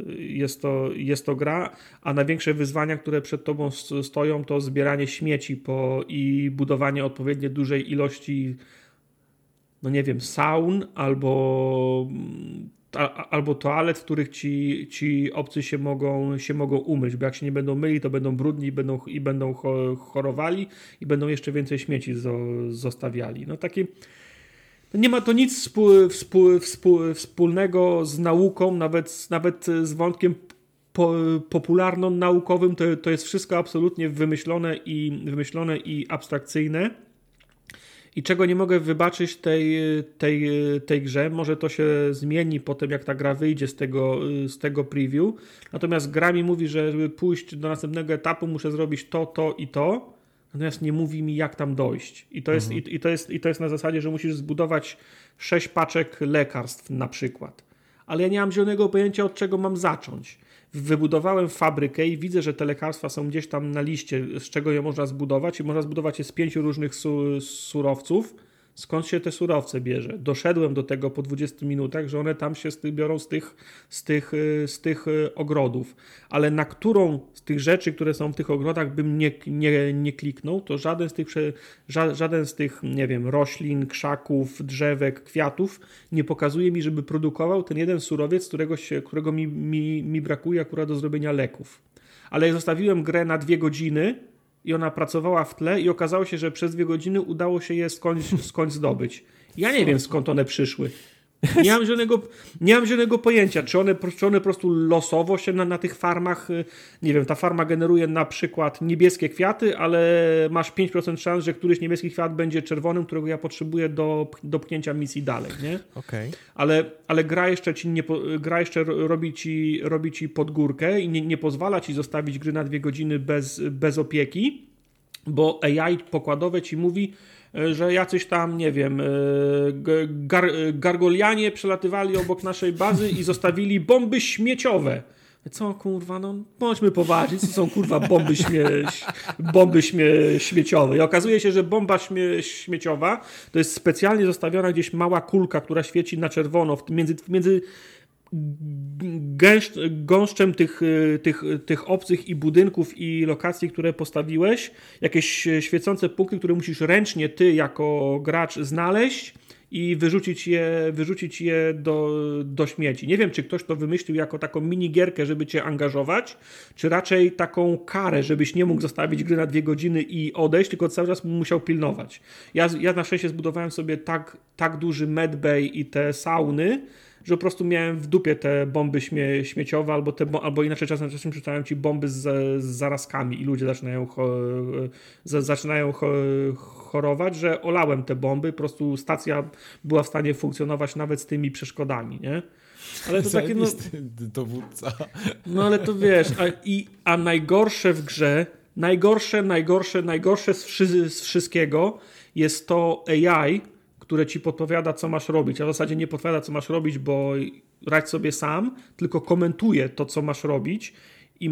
y, jest, to, jest to gra, a największe wyzwania, które przed tobą stoją, to zbieranie śmieci po, i budowanie odpowiednio dużej ilości, no nie wiem, saun albo albo toalet, w których ci, ci obcy się mogą, się mogą umyć, bo jak się nie będą myli, to będą brudni będą, i będą chorowali i będą jeszcze więcej śmieci zostawiali. No takie nie ma to nic współ, współ, współ, wspólnego z nauką, nawet, nawet z wątkiem po, popularno-naukowym. To, to jest wszystko absolutnie wymyślone i, wymyślone i abstrakcyjne i czego nie mogę wybaczyć tej, tej, tej grze. Może to się zmieni potem, jak ta gra wyjdzie z tego, z tego preview. Natomiast gra mi mówi, że żeby pójść do następnego etapu, muszę zrobić to, to i to. Natomiast nie mówi mi, jak tam dojść. I to, jest, mhm. i, i, to jest, i to jest na zasadzie, że musisz zbudować sześć paczek lekarstw na przykład. Ale ja nie mam zielonego pojęcia, od czego mam zacząć wybudowałem fabrykę i widzę, że te lekarstwa są gdzieś tam na liście, z czego je można zbudować i można zbudować je z pięciu różnych su surowców skąd się te surowce bierze. Doszedłem do tego po 20 minutach, że one tam się z tych, biorą z tych, z, tych, y, z tych y, ogrodów. Ale na którą z tych rzeczy, które są w tych ogrodach, bym nie, nie, nie kliknął, to żaden z tych, żaden z tych, nie wiem, roślin, krzaków, drzewek, kwiatów nie pokazuje mi, żeby produkował ten jeden surowiec, którego, się, którego mi, mi, mi brakuje akurat do zrobienia leków. Ale zostawiłem grę na dwie godziny, i ona pracowała w tle i okazało się, że przez dwie godziny udało się je skądś, skądś zdobyć. Ja nie wiem skąd one przyszły. Nie mam żadnego, nie mam żadnego pojęcia, czy one, czy one po prostu losowo się na, na tych farmach, y, nie wiem, ta farma generuje na przykład niebieskie kwiaty, ale masz 5% szans, że któryś niebieski kwiat będzie czerwonym, którego ja potrzebuję do, do pchnięcia misji dalej, nie? Okay. Ale, ale gra jeszcze, ci nie, gra jeszcze robi, ci, robi ci pod górkę i nie, nie pozwala ci zostawić gry na dwie godziny bez, bez opieki, bo AI pokładowe ci mówi, że jacyś tam, nie wiem, e, gar, gargolianie przelatywali obok naszej bazy i zostawili bomby śmieciowe. Co kurwa, no bądźmy poważni, co są kurwa bomby, śmie, bomby śmie, śmieciowe. I okazuje się, że bomba śmie, śmieciowa to jest specjalnie zostawiona gdzieś mała kulka, która świeci na czerwono między, między gęszcz, gąszczem tych, y, tych, tych obcych i budynków i lokacji, które postawiłeś, jakieś świecące punkty, które musisz ręcznie ty jako gracz znaleźć i wyrzucić je, wyrzucić je do, do śmieci. Nie wiem, czy ktoś to wymyślił jako taką minigierkę, żeby cię angażować, czy raczej taką karę, żebyś nie mógł zostawić gry na dwie godziny i odejść, tylko cały czas musiał pilnować. Ja, ja na szczęście zbudowałem sobie tak, tak duży medbay i te sauny, że po prostu miałem w dupie te bomby śmie śmieciowe, albo, te, albo inaczej czasem, czasem czytałem ci bomby z, z zarazkami i ludzie zaczynają, cho, z, zaczynają cho, chorować, że olałem te bomby, po prostu stacja była w stanie funkcjonować nawet z tymi przeszkodami, nie? Ale to takie no, dowódca. No ale to wiesz, a, i, a najgorsze w grze, najgorsze, najgorsze, najgorsze z, wszy, z wszystkiego jest to AI, które ci podpowiada, co masz robić. A w zasadzie nie podpowiada, co masz robić, bo radź sobie sam, tylko komentuje to, co masz robić. I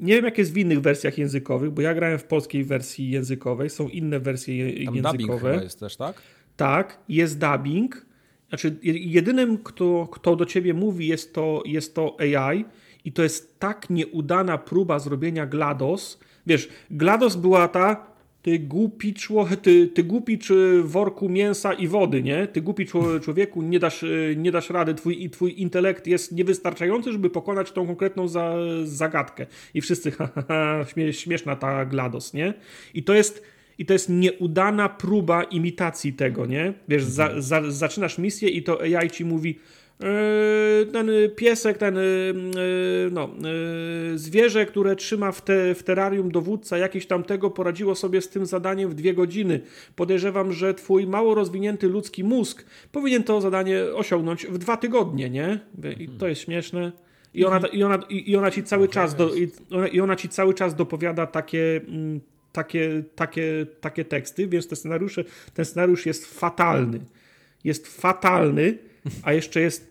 nie wiem, jak jest w innych wersjach językowych, bo ja grałem w polskiej wersji językowej, są inne wersje Tam językowe. Jest też, tak? Tak, jest dubbing. Znaczy, jedynym, kto, kto do ciebie mówi, jest to, jest to AI, i to jest tak nieudana próba zrobienia GLaDOS. Wiesz, GLaDOS była ta, ty głupi, ty, ty głupi czy worku mięsa i wody, nie? Ty głupi człowieku, nie dasz, nie dasz rady, twój, twój intelekt jest niewystarczający, żeby pokonać tą konkretną za, zagadkę. I wszyscy, haha, śmieszna ta GLaDOS, nie? I to jest i to jest nieudana próba imitacji tego, nie? Wiesz, za, za, zaczynasz misję i to AI ci mówi ten piesek, ten yy, no, yy, zwierzę, które trzyma w, te, w terrarium dowódca jakiś tam tego poradziło sobie z tym zadaniem w dwie godziny. Podejrzewam, że twój mało rozwinięty ludzki mózg powinien to zadanie osiągnąć w dwa tygodnie, nie? I to jest śmieszne. I ona, i ona, i ona ci cały czas do, i ona, i ona ci cały czas dopowiada takie mm, takie, takie, takie teksty, więc te scenariusze, ten scenariusz jest fatalny. Jest fatalny a jeszcze jest,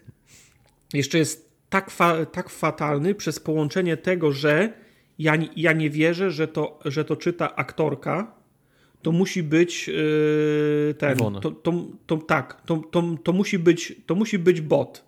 jeszcze jest tak, fa, tak fatalny przez połączenie tego, że ja, ja nie wierzę, że to, że to czyta aktorka, to musi być yy, ten, to, to, to, tak, to, to, to, musi być, to musi być bot.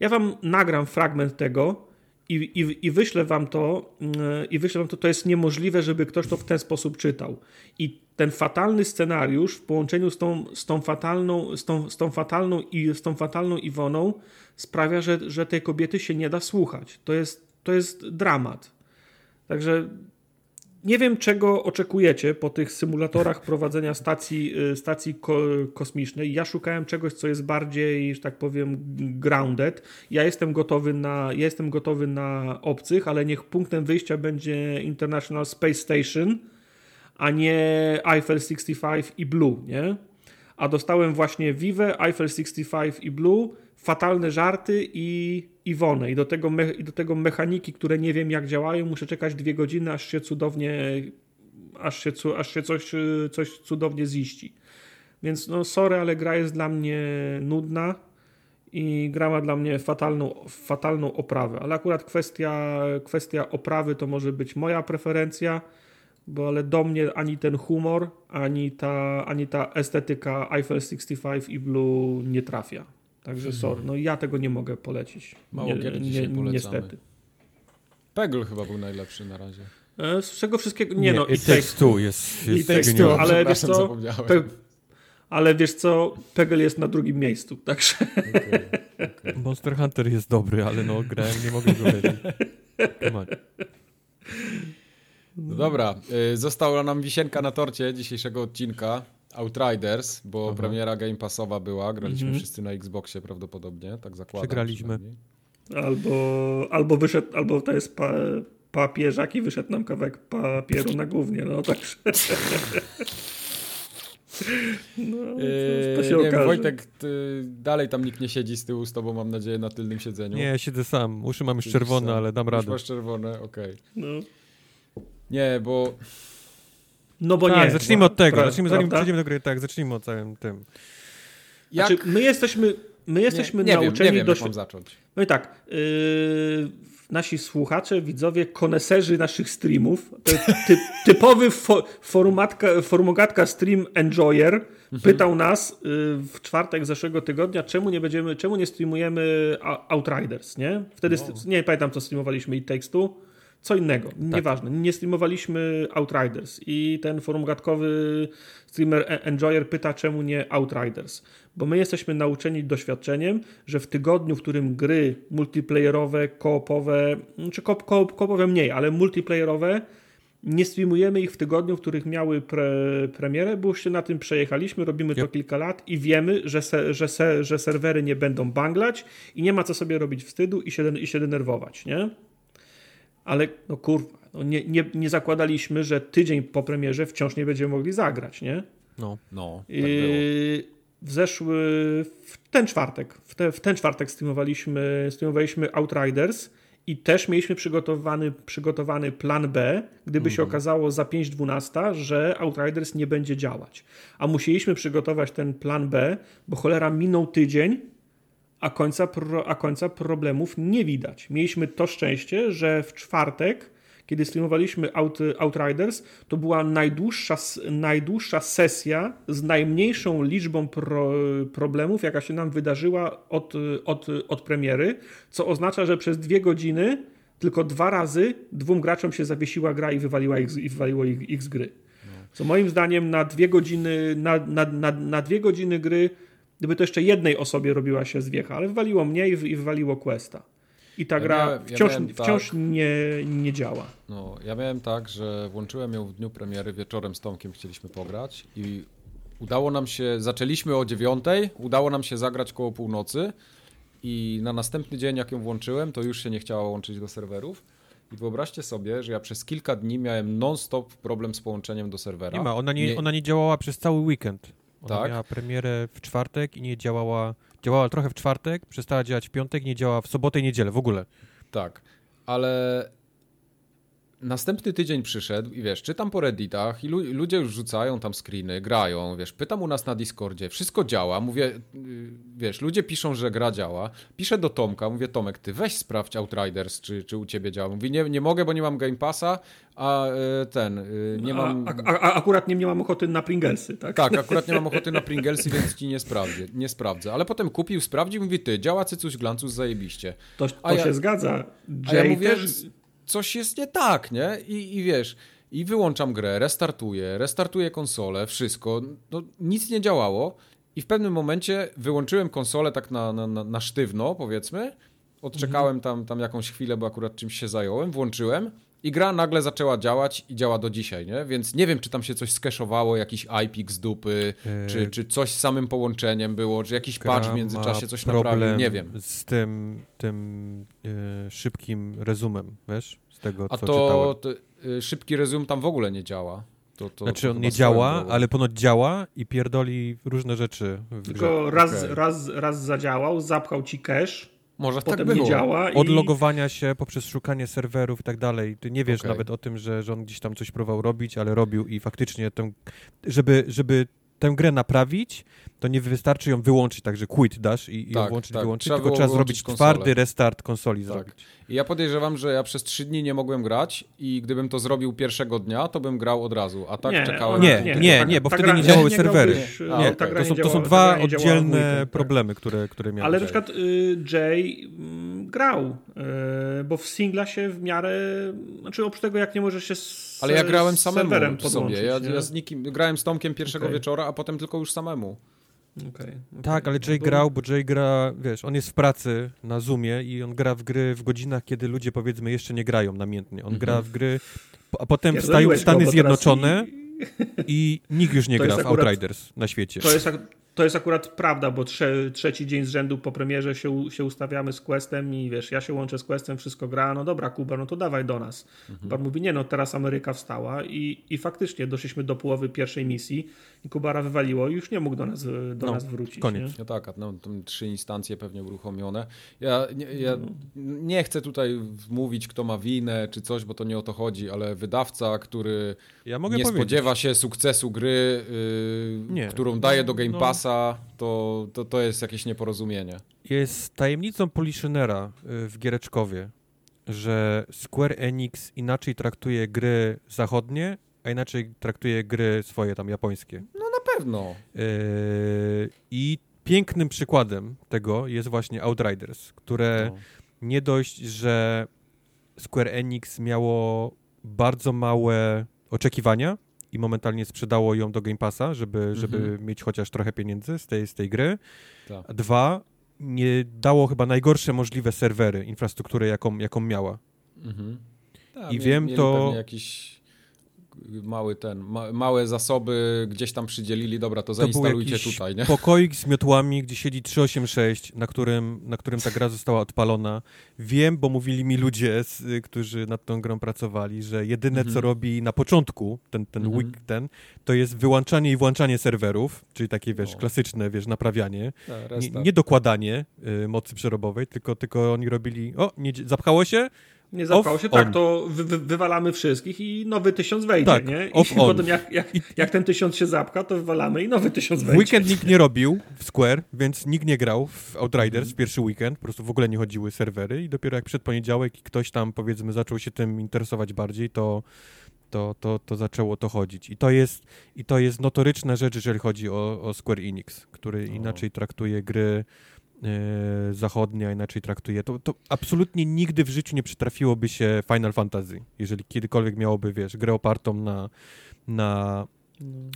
Ja wam nagram fragment tego i, i, i wyślę wam to, yy, i wyślę wam to, to jest niemożliwe, żeby ktoś to w ten sposób czytał. I ten fatalny scenariusz w połączeniu z tą, z tą, fatalną, z tą, z tą fatalną i z tą fatalną Iwoną sprawia, że, że tej kobiety się nie da słuchać. To jest, to jest dramat. Także nie wiem, czego oczekujecie po tych symulatorach prowadzenia stacji, y, stacji ko kosmicznej. Ja szukałem czegoś, co jest bardziej, że tak powiem, grounded. Ja jestem gotowy na, ja jestem gotowy na obcych, ale niech punktem wyjścia będzie International Space Station a nie Eiffel 65 i Blue, nie? A dostałem właśnie Vive, Eiffel 65 i Blue, fatalne żarty i Iwonę. I do, tego I do tego mechaniki, które nie wiem jak działają, muszę czekać dwie godziny, aż się cudownie, aż się, aż się coś, coś cudownie ziści. Więc no sorry, ale gra jest dla mnie nudna i gra ma dla mnie fatalną, fatalną oprawę. Ale akurat kwestia, kwestia oprawy to może być moja preferencja bo ale do mnie ani ten humor, ani ta, ani ta estetyka Eiffel 65 i Blue nie trafia. Także mhm. sorry, no ja tego nie mogę polecić. Mało nie, gier nie, Niestety. Peggle chyba był najlepszy na razie. E, z czego wszystkiego... Nie, nie no, i Takes Two jest, jest Takes Two, ale wiesz co... Pe... Ale wiesz co, Peggle jest na drugim miejscu, także... Okay, okay. Monster Hunter jest dobry, ale no grałem, nie mogę go wiedzieć. No dobra, y, została nam wisienka na torcie dzisiejszego odcinka. Outriders, bo Aha. premiera Game Passowa była, graliśmy mhm. wszyscy na Xboxie prawdopodobnie, tak zakładam. Przegraliśmy. Albo, albo wyszedł, albo to jest pa, papieżak i wyszedł nam kawałek papieru na głównie, no także... No, to się nie. Wiem, Wojtek, dalej tam nikt nie siedzi z tyłu z tobą, mam nadzieję, na tylnym siedzeniu. Nie, siedzę sam. Uszy mam już czerwone, ale dam radę. masz czerwone, okej. Okay. No. Nie, bo... No bo tak, nie. zacznijmy od tego. Zacznijmy, zanim przejdziemy do gry, tak, zacznijmy od całym tym. Jak... Znaczy, my jesteśmy, my jesteśmy nie, nie nauczeni... Wiem, nie wiem, mam zacząć. No i tak, yy, nasi słuchacze, widzowie, koneserzy naszych streamów, ty, typowy fo, forumatka, forumogatka stream enjoyer mhm. pytał nas yy, w czwartek zeszłego tygodnia, czemu nie będziemy, czemu nie streamujemy Outriders, nie? Wtedy, no. nie pamiętam, co streamowaliśmy i tekstu co innego, tak. nieważne. Nie streamowaliśmy Outriders i ten forum gadkowy streamer e- Enjoyer pyta, czemu nie Outriders. Bo my jesteśmy nauczeni doświadczeniem, że w tygodniu, w którym gry multiplayerowe, koopowe, czy koop, koop, koopowe mniej, ale multiplayerowe, nie streamujemy ich w tygodniu, w których miały pre, premierę, bo już się na tym przejechaliśmy, robimy yep. to kilka lat i wiemy, że, se, że, se, że serwery nie będą banglać i nie ma co sobie robić wstydu i się, i się denerwować, nie? Ale no kurwa, no nie, nie, nie zakładaliśmy, że tydzień po premierze wciąż nie będziemy mogli zagrać, nie? No, no. Tak I w zeszły, w ten czwartek, w, te, w ten czwartek streamowaliśmy, streamowaliśmy Outriders i też mieliśmy przygotowany, przygotowany plan B, gdyby się mhm. okazało za 5.12, że Outriders nie będzie działać. A musieliśmy przygotować ten plan B, bo cholera minął tydzień, a końca, pro, a końca problemów nie widać. Mieliśmy to szczęście, że w czwartek, kiedy streamowaliśmy Out, Outriders, to była najdłuższa, najdłuższa sesja z najmniejszą liczbą pro, problemów, jaka się nam wydarzyła od, od, od premiery, co oznacza, że przez dwie godziny tylko dwa razy dwóm graczom się zawiesiła gra i wywaliła ich, i wywaliło ich, ich z gry. Co moim zdaniem na dwie godziny, na, na, na, na dwie godziny gry Gdyby to jeszcze jednej osobie robiła się zwiecha, ale wywaliło mnie i wywaliło Questa. I ta ja gra miałem, wciąż, ja wciąż tak, nie, nie działa. No, ja miałem tak, że włączyłem ją w dniu premiery, wieczorem z Tomkiem chcieliśmy pograć i udało nam się, zaczęliśmy o dziewiątej, udało nam się zagrać koło północy i na następny dzień jak ją włączyłem, to już się nie chciała łączyć do serwerów. I wyobraźcie sobie, że ja przez kilka dni miałem non-stop problem z połączeniem do serwera. Nie ma, ona nie, nie, ona nie działała przez cały weekend. Ona tak? miała premierę w czwartek i nie działała, działała trochę w czwartek, przestała działać w piątek, nie działała w sobotę i niedzielę w ogóle. Tak, ale następny tydzień przyszedł i wiesz, czytam po redditach i lu ludzie już rzucają tam screeny, grają, wiesz, pytam u nas na Discordzie, wszystko działa, mówię, y, wiesz, ludzie piszą, że gra działa, piszę do Tomka, mówię, Tomek, ty weź sprawdź Outriders, czy, czy u ciebie działa. Mówi, nie, nie mogę, bo nie mam Game Passa, a y, ten, y, nie mam... A, a, a, akurat nie, nie mam ochoty na Pringlesy, tak? Tak, akurat nie mam ochoty na Pringlesy, więc ci nie sprawdzę, nie sprawdzę. Ale potem kupił, sprawdził, mówi, ty, działa cycuś glancus, zajebiście. To, to się ja, zgadza. Jay ja mówię, też coś jest nie tak, nie? I, i wiesz, i wyłączam grę, restartuję, restartuję konsolę, wszystko, no nic nie działało. I w pewnym momencie wyłączyłem konsolę tak na, na, na sztywno, powiedzmy, odczekałem tam, tam jakąś chwilę, bo akurat czymś się zająłem, włączyłem i gra nagle zaczęła działać i działa do dzisiaj, nie? Więc nie wiem, czy tam się coś skeszowało, jakiś IPIC z dupy, yy, czy, czy coś z samym połączeniem było, czy jakiś patch w międzyczasie coś naprawił, nie wiem. z tym, tym yy, szybkim rezumem, wiesz? Z tego, A co to, to yy, szybki rezum tam w ogóle nie działa. To, to, znaczy on nie działa, ale ponoć działa i pierdoli różne rzeczy. Tylko raz, okay. raz, raz zadziałał, zapchał ci cache, może Potem tak było. nie działa. Od logowania się poprzez szukanie serwerów i tak dalej. Ty nie wiesz okay. nawet o tym, że, że on gdzieś tam coś próbował robić, ale robił i faktycznie tę, żeby, żeby tę grę naprawić, to nie wystarczy ją wyłączyć, także quit dasz i, i tak, ją włączyć, tak. wyłączyć, trzeba tylko trzeba zrobić konsolę. twardy restart konsoli tak. zrobić. I ja podejrzewam, że ja przez trzy dni nie mogłem grać i gdybym to zrobił pierwszego dnia, to bym grał od razu, a tak nie, czekałem. Nie, nie, nie, nie bo wtedy nie działały nie serwery. Grałbyś, nie, okay. to, są, to są dwa oddzielne tak. problemy, które, które miałem. Ale na przykład y, Jay mm, grał, y, bo w singla się w miarę, znaczy oprócz tego jak nie możesz się Ale ja grałem samemu sobie, ja, ja, z nikim, grałem z Tomkiem pierwszego okay. wieczora, a potem tylko już samemu. Okay, okay. Tak, ale Jay grał, bo Jay gra, wiesz, on jest w pracy na Zoomie i on gra w gry w godzinach, kiedy ludzie powiedzmy jeszcze nie grają namiętnie. On gra w gry, a potem wstają Stany Zjednoczone i... i... nikt już nie to gra w akurat, Outriders na świecie. To jest, to jest akurat prawda, bo trze, trzeci dzień z rzędu po premierze się, się ustawiamy z Questem i wiesz, ja się łączę z Questem, wszystko gra, no dobra Kuba, no to dawaj do nas. Mhm. Kuba mówi, nie no, teraz Ameryka wstała i, i faktycznie doszliśmy do połowy pierwszej misji i Kubara wywaliło i już nie mógł do nas, do no, nas wrócić. Koniec. Nie? No tak, no, trzy instancje pewnie uruchomione. Ja, nie, ja no. nie chcę tutaj mówić, kto ma winę czy coś, bo to nie o to chodzi, ale wydawca, który ja nie powiedzieć. spodziewa się sukcesu gry, yy, którą daje do Game no. To, to, to jest jakieś nieporozumienie. Jest tajemnicą Poliszynera y, w Giereczkowie, że Square Enix inaczej traktuje gry zachodnie, a inaczej traktuje gry swoje tam japońskie. No na pewno. Yy, I pięknym przykładem tego jest właśnie Outriders, które no. nie dość, że Square Enix miało bardzo małe oczekiwania i momentalnie sprzedało ją do Game Passa, żeby, żeby mhm. mieć chociaż trochę pieniędzy z tej, z tej gry. Tak. Dwa, nie dało chyba najgorsze możliwe serwery, infrastrukturę, jaką, jaką miała. Mhm. Tak, I wiem to. Jakiś mały ten, ma, małe zasoby gdzieś tam przydzielili, dobra, to, to zainstalujcie tutaj, nie? pokoik z miotłami, gdzie siedzi 386, na którym, na którym ta gra została odpalona. Wiem, bo mówili mi ludzie, z, którzy nad tą grą pracowali, że jedyne, mhm. co robi na początku, ten, ten mhm. week, ten, to jest wyłączanie i włączanie serwerów, czyli takie, wiesz, klasyczne, wiesz, naprawianie. Nie, nie, dokładanie y, mocy przerobowej, tylko, tylko oni robili, o, nie, zapchało się, nie zapchało się, tak, to wy, wy, wywalamy wszystkich i nowy tysiąc wejdzie, tak, nie? I potem jak, jak, jak, ten tysiąc się zapcha, to wywalamy i nowy tysiąc wejdzie. Weekend nikt nie robił w Square, więc nikt nie grał w Outriders mm. pierwszy weekend, po prostu w ogóle nie chodziły serwery i dopiero jak przed poniedziałek i ktoś tam, powiedzmy, zaczął się tym interesować bardziej, to to, to, to zaczęło to chodzić. I to jest, i to jest notoryczna rzecz, jeżeli chodzi o, o Square Enix, który o. inaczej traktuje gry zachodnia inaczej traktuje, to, to absolutnie nigdy w życiu nie przytrafiłoby się Final Fantasy, jeżeli kiedykolwiek miałoby, wiesz, grę opartą na, na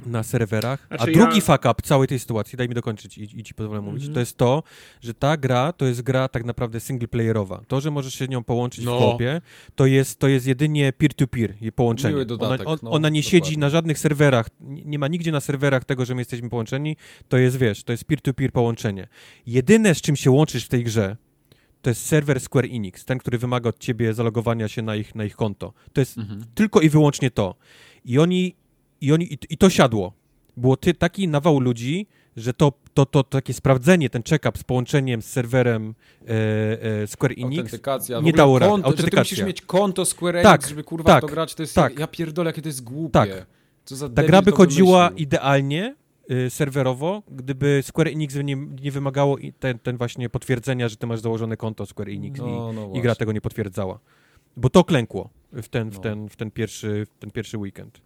na serwerach. Znaczy A drugi ja... fuck up całej tej sytuacji, daj mi dokończyć i, i ci pozwolę mówić, mm -hmm. to jest to, że ta gra to jest gra tak naprawdę singleplayerowa. To, że możesz się nią połączyć no. w kopie, to jest, to jest jedynie peer-to-peer -peer, połączenie. Dodatek, ona, on, no, ona nie dokładnie. siedzi na żadnych serwerach, nie ma nigdzie na serwerach tego, że my jesteśmy połączeni, to jest, wiesz, to jest peer-to-peer -peer połączenie. Jedyne, z czym się łączysz w tej grze, to jest serwer Square Enix, ten, który wymaga od ciebie zalogowania się na ich, na ich konto. To jest mhm. tylko i wyłącznie to. I oni i, oni, i, to siadło. Było ty, taki nawał ludzi, że to, to, to, to takie sprawdzenie, ten check-up z połączeniem z serwerem e, e, Square Enix nie dało rady. Konto, Autentykacja. Że ty musisz mieć konto Square Enix, tak, żeby kurwa tak, to grać, to jest, tak. ja pierdolę, jakie to jest głupie. Tak. Ta gra by chodziła idealnie y, serwerowo, gdyby Square Enix nie, nie wymagało ten, ten właśnie potwierdzenia, że ty masz założone konto Square Enix no, i, no i gra tego nie potwierdzała. Bo to klękło w ten, w no. ten, w ten, pierwszy, w ten pierwszy weekend.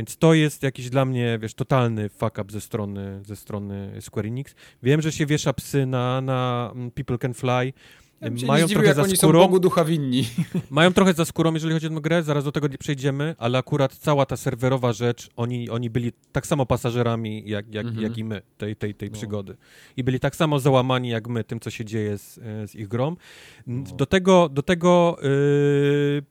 Więc to jest jakiś dla mnie, wiesz, totalny fuck up ze strony, ze strony Square Enix. Wiem, że się wiesza psy na, na mm, People Can Fly. Ja mają trochę za oni skórą. Są Bogu ducha winni. Mają trochę za skórą, jeżeli chodzi o tę grę, zaraz do tego przejdziemy, ale akurat cała ta serwerowa rzecz, oni, oni byli tak samo pasażerami, jak, jak, mhm. jak i my tej, tej, tej no. przygody. I byli tak samo załamani, jak my, tym, co się dzieje z, z ich grą. No. Do tego, do tego yy,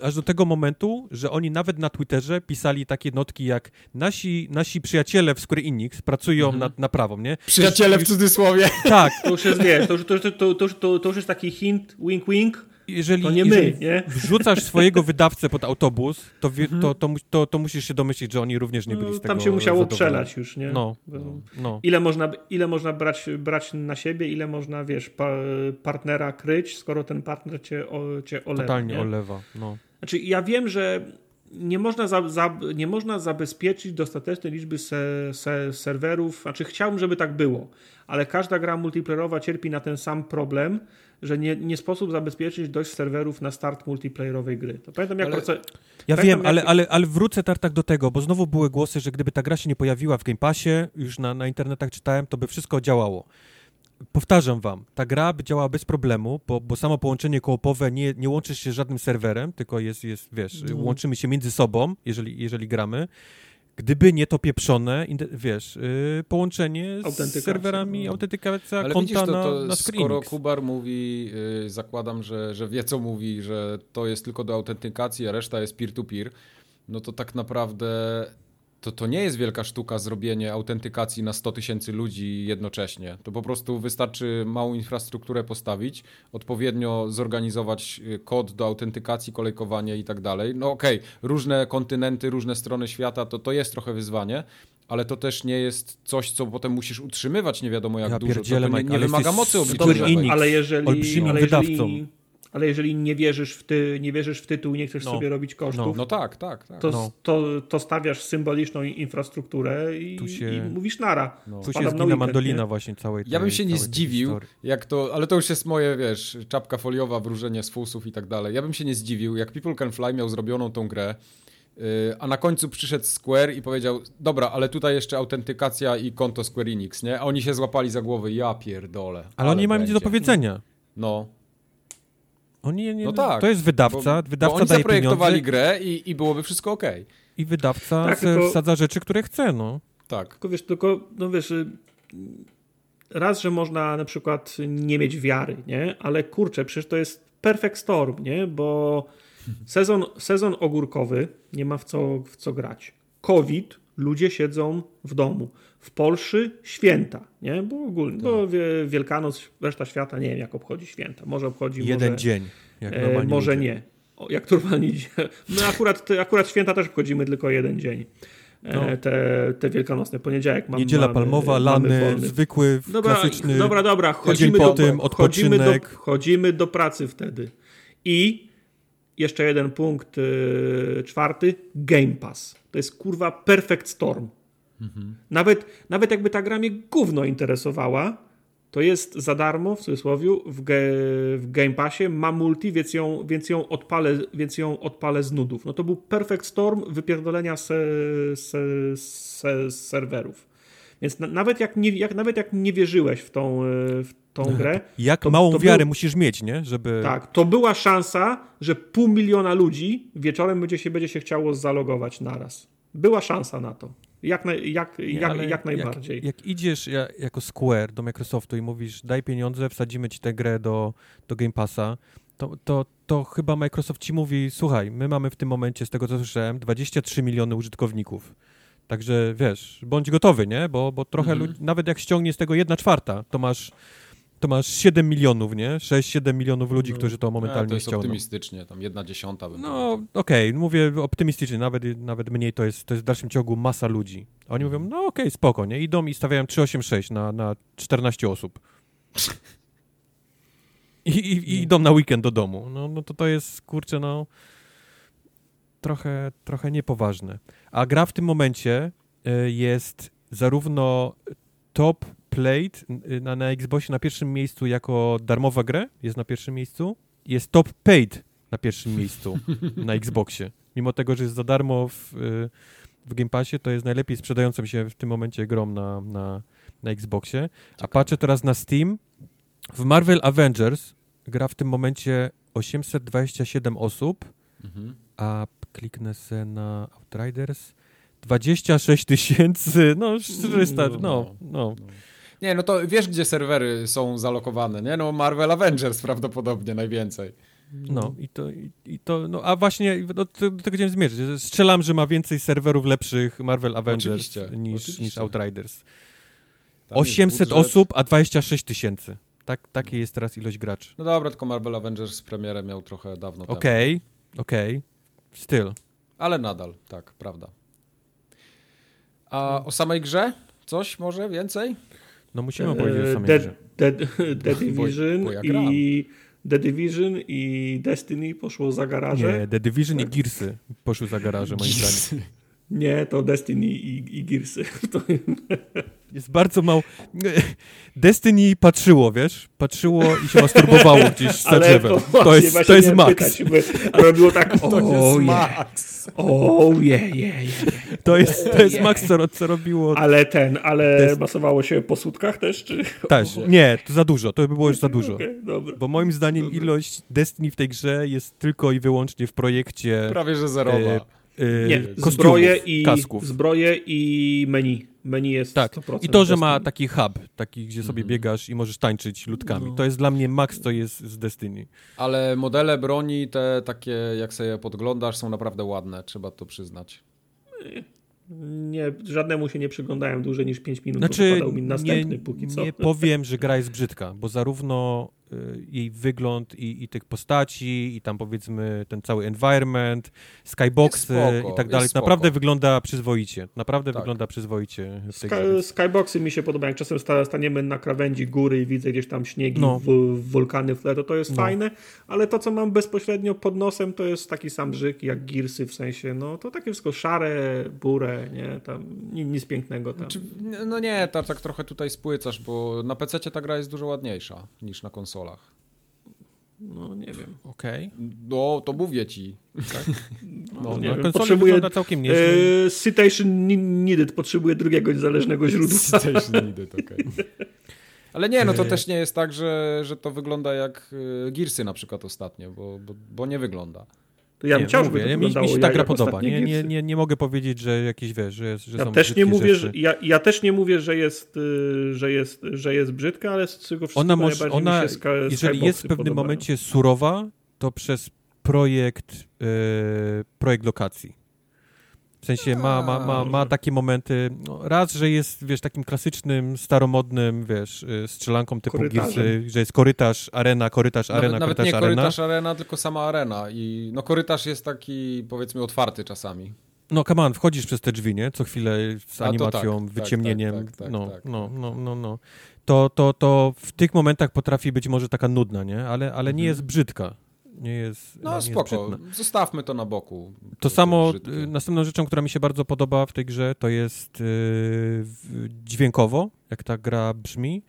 aż do tego momentu, że oni nawet na Twitterze pisali takie notki jak nasi, nasi przyjaciele w Square Enix pracują mhm. nad naprawą, nie? Przyjaciele w cudzysłowie. Tak. To już jest, wiesz, to, już, to, to, to, to, to już jest taki hint, wink, wink, jeżeli, to nie my, nie? wrzucasz swojego wydawcę pod autobus, to, mhm. to, to, to, to, musisz się domyślić, że oni również nie byli no, z tego Tam się musiało przelać już, nie? No, no. Ile można, ile można brać, brać na siebie, ile można, wiesz, pa, partnera kryć, skoro ten partner cię, o, cię olewa. Totalnie nie? olewa, no. Znaczy, ja wiem, że nie można, za, za, nie można zabezpieczyć dostatecznej liczby se, se, serwerów. Znaczy, chciałbym, żeby tak było, ale każda gra multiplayerowa cierpi na ten sam problem, że nie, nie sposób zabezpieczyć dość serwerów na start multiplayerowej gry. To pamiętam jak... Ale... Proce... Ja pamiętam, wiem, jak... ale, ale, ale wrócę tartak do tego, bo znowu były głosy, że gdyby ta gra się nie pojawiła w Game Passie, już na, na internetach czytałem, to by wszystko działało powtarzam wam, ta gra by działała bez problemu, bo, bo samo połączenie koopowe nie, nie łączy się z żadnym serwerem, tylko jest, jest wiesz, no. łączymy się między sobą, jeżeli, jeżeli gramy. Gdyby nie to pieprzone, wiesz, yy, połączenie z serwerami, no. autentykacja Ale konta widzisz, to, to na, na Skoro Kubar mówi, yy, zakładam, że, że wie co mówi, że to jest tylko do autentykacji, a reszta jest peer-to-peer, -peer, no to tak naprawdę to, to nie jest wielka sztuka zrobienie autentykacji na 100 tysięcy ludzi jednocześnie. To po prostu wystarczy małą infrastrukturę postawić, odpowiednio zorganizować y, kod do autentykacji, kolejkowania i tak dalej. No okej, okay, różne kontynenty, różne strony świata, to, to jest trochę wyzwanie, ale to też nie jest coś, co potem musisz utrzymywać nie wiadomo jak ja dużo. To, to nie, nie wymaga mocy obliczeniowej. Ale jeżeli, ale jeżeli, ale jeżeli nie wierzysz w, ty, nie wierzysz w tytuł i nie chcesz no. sobie robić kosztów, no, no tak, tak, tak. To, no. to, to, stawiasz symboliczną infrastrukturę i, się, i mówisz nara. No. Tu się zgina mandolina nie? właśnie całej tej, Ja bym się nie zdziwił, jak to, ale to już jest moje, wiesz, czapka foliowa, wróżenie z fusów i tak dalej. Ja bym się nie zdziwił, jak People Can Fly miał zrobioną tą grę, yy, a na końcu przyszedł Square i powiedział, dobra, ale tutaj jeszcze autentykacja i konto Square Enix, nie? A oni się złapali za głowę, ja pierdolę. Ale, ale oni mają nic do powiedzenia. No. Oni nie, no tak, to jest wydawca, bo, wydawca bo oni daje zaprojektowali grę i, i byłoby wszystko ok. I wydawca tak, tylko, wsadza rzeczy, które chce, no. Tak. Tylko wiesz, tylko, no wiesz, y, raz, że można na przykład nie mieć wiary, nie? Ale kurczę, przecież to jest perfect storm, nie? Bo sezon, sezon ogórkowy, nie ma w co, w co grać. COVID, ludzie siedzą w domu. W Polsce święta, nie? Bo ogólnie, tak. bo Wielkanoc, reszta świata nie wiem, jak obchodzi święta. Może obchodzi jeden może, dzień. E, może ludzie. nie. O, jak normalnie My akurat, akurat święta też obchodzimy tylko jeden dzień. E, no. Te, te wielkanocne poniedziałek mamy, Niedziela palmowa, lany, zwykły, dobra, klasyczny. Dobra, dobra, chodzimy, po tym, do, chodzimy, do, chodzimy do pracy wtedy. I jeszcze jeden punkt yy, czwarty, Game Pass. To jest kurwa perfect storm. Mhm. Nawet, nawet jakby ta gra mnie gówno interesowała, to jest za darmo, w cudzysłowie, w, ge, w Game Passie, ma multi, więc ją, więc, ją odpalę, więc ją odpalę z nudów. No to był perfect storm wypierdolenia se, se, se, z serwerów. Więc na, nawet, jak nie, jak, nawet jak nie wierzyłeś w tą, w tą grę... Jak to, małą to wiarę był, musisz mieć, nie? Żeby... Tak, to była szansa, że pół miliona ludzi wieczorem będzie się, będzie się chciało zalogować naraz. Była szansa na to. Jak, na, jak, nie, jak, jak najbardziej. Jak, jak idziesz ja, jako Square do Microsoftu i mówisz, daj pieniądze, wsadzimy ci tę grę do, do Game Passa, to, to, to chyba Microsoft ci mówi, słuchaj, my mamy w tym momencie, z tego co słyszałem, 23 miliony użytkowników. Także wiesz, bądź gotowy, nie? Bo, bo trochę, mm -hmm. nawet jak ściągnie z tego jedna czwarta, to masz to masz 7 milionów, nie? 6-7 milionów ludzi, no, którzy to momentalnie to jest ściągną. optymistycznie, tam jedna dziesiąta. Bym no, okej, okay, mówię optymistycznie, nawet, nawet mniej to jest, to jest w dalszym ciągu masa ludzi. Oni mhm. mówią, no okej, okay, spoko, nie? Idą i stawiają 386 na, na 14 osób. I, i, I, idą na weekend do domu. No, no to to jest, kurczę, no trochę, trochę niepoważne. A gra w tym momencie y, jest zarówno top played na, na Xboxie na pierwszym miejscu jako darmowa grę, jest na pierwszym miejscu. Jest top paid na pierwszym miejscu na Xboxie. Mimo tego, że jest za darmo w, w Game Passie, to jest najlepiej sprzedającym się w tym momencie grom na, na, na Xboxie. A patrzę teraz na Steam. W Marvel Avengers gra w tym momencie 827 osób, mhm. a kliknę se na Outriders 26 tysięcy, no 400, no, no. no. no. Nie, no to wiesz, gdzie serwery są zalokowane, nie? No Marvel Avengers prawdopodobnie najwięcej. No i to, i, i to no a właśnie no, to, do tego chciałem zmierzyć. Strzelam, że ma więcej serwerów lepszych Marvel Avengers oczywiście, niż, oczywiście. niż Outriders. Tam 800 osób, a 26 tysięcy. Tak, takie jest teraz ilość graczy. No dobra, tylko Marvel Avengers premierę miał trochę dawno temu. Okej, okej. Okay. Styl. Ale nadal, tak, prawda. A o samej grze? Coś może więcej? No musimy e, powiedzieć o samej The, The, The Division bo, bo ja i The Division i Destiny poszło za garaże. Nie, The Division tak. i Gearsy poszły za garaże moim zdaniem. Nie, to Destiny i, i Gearsy. To... Jest bardzo mało. Destiny patrzyło, wiesz? Patrzyło i się masturbowało gdzieś za drzewem. To, to, jest, to jest Max. Pytać, robiło tak, to jest Max. O, je, je, je. To jest, to jest Max, co, co robiło. Ale ten, ale Dest... masowało się po sutkach też, czy? Też. Nie, to za dużo, to by było już za dużo. Okay, Bo moim zdaniem dobra. ilość Destiny w tej grze jest tylko i wyłącznie w projekcie... Prawie, że zerowa. E, nie, zbroje i, kasków. zbroje i menu menu jest tak. 100%. I to, że ma taki hub, taki, gdzie sobie mm. biegasz i możesz tańczyć ludkami. No. To jest dla mnie max, to jest z Destiny. Ale modele broni, te takie, jak sobie podglądasz, są naprawdę ładne, trzeba to przyznać. Nie, żadnemu się nie przyglądałem dłużej niż 5 minut, znaczy, mi następny nie, póki co. Nie powiem, że gra jest brzydka, bo zarówno Y, jej wygląd i, i tych postaci i tam powiedzmy ten cały environment, skyboxy spoko, i tak dalej. Naprawdę wygląda przyzwoicie. Naprawdę tak. wygląda przyzwoicie. Sky, skyboxy mi się podobają. Jak czasem staniemy na krawędzi góry i widzę gdzieś tam śniegi, no. wulkany w tle, to to jest no. fajne, ale to, co mam bezpośrednio pod nosem, to jest taki sam brzyk jak Gearsy w sensie, no to takie wszystko szare, burę, nie, tam nic pięknego tam. Znaczy, no nie, tak, tak trochę tutaj spłycasz, bo na PC ta gra jest dużo ładniejsza niż na konsolach konsolach. No nie wiem. Okej. Okay. No, to mówię ci. Tak? No, no, nie wiem. Potrzebuję całkiem nieźle. E, citation needed. Potrzebuję drugiego niezależnego źródła. Citation needed, okej. Okay. Ale nie, no to też nie jest tak, że, że to wygląda jak Gearsy na przykład ostatnio, bo, bo, bo nie wygląda. To ja nie, chciał, mówię, to mi, mi się ta gra podoba. Nie, nie, nie, nie mogę powiedzieć, że jakieś wiesz, że, że ja są też nie mówię, że, ja, ja też nie mówię, że jest, y, że jest, że jest brzydka, ale z tego wszystkiego ona może, ona, mi się Jeżeli jest w pewnym podobają. momencie surowa, to przez projekt, yy, projekt lokacji. W sensie ma, ma, ma, ma takie momenty, no, raz, że jest, wiesz, takim klasycznym, staromodnym, wiesz, y, strzelanką typu Gearsy, że jest korytarz, arena, korytarz, arena, nawet, korytarz, nie arena. korytarz, arena, tylko sama arena i no korytarz jest taki, powiedzmy, otwarty czasami. No, come on, wchodzisz przez te drzwi, nie? Co chwilę z animacją, tak, tak, wyciemnieniem. Tak, tak, no, tak, no, no, no, no. To, to, to w tych momentach potrafi być może taka nudna, nie? Ale, ale nie mhm. jest brzydka nie jest. No nie spoko, jest zostawmy to na boku. To, samo, y, następną rzeczą, która mi się bardzo podoba w tej grze, to jest yy, dźwiękowo, jak ta gra brzmi.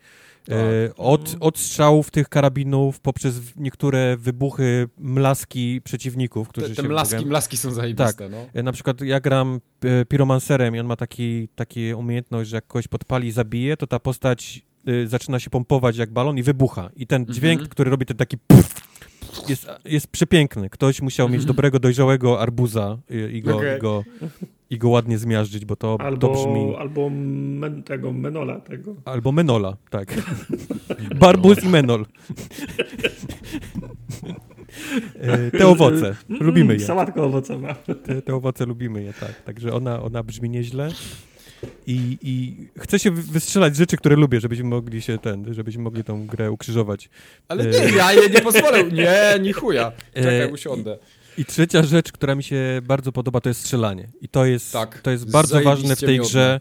Tak. Yy, od, od strzałów tych karabinów poprzez niektóre wybuchy, mlaski przeciwników, którzy te, te się... mlaski, mlaski są zajebiste, tak. no. Y, na przykład ja gram y, piromancerem i on ma taki, taki umiejętność, że jak kogoś podpali i zabije, to ta postać y, zaczyna się pompować jak balon i wybucha. I ten dźwięk, mm -hmm. który robi ten taki jest, jest przepiękny. Ktoś musiał mieć dobrego, dojrzałego arbuza i, i go, okay. i, go, i go ładnie zmiażdżyć, bo to, albo, to brzmi... Albo men, tego, Menola tego. Albo Menola, tak. Barbus i Menol. E, te owoce, lubimy je. Sałatka owocowa. Te, te owoce lubimy je, tak. Także ona, ona brzmi nieźle. I, I chcę się wystrzelać rzeczy, które lubię, żebyśmy mogli się ten, żebyśmy mogli tą grę ukrzyżować. Ale e, nie, ja je nie pozwolę. Nie, ni chuja. Czekaj, e, usiądę. I trzecia rzecz, która mi się bardzo podoba, to jest strzelanie. I to jest, tak, to jest bardzo ważne w tej grze,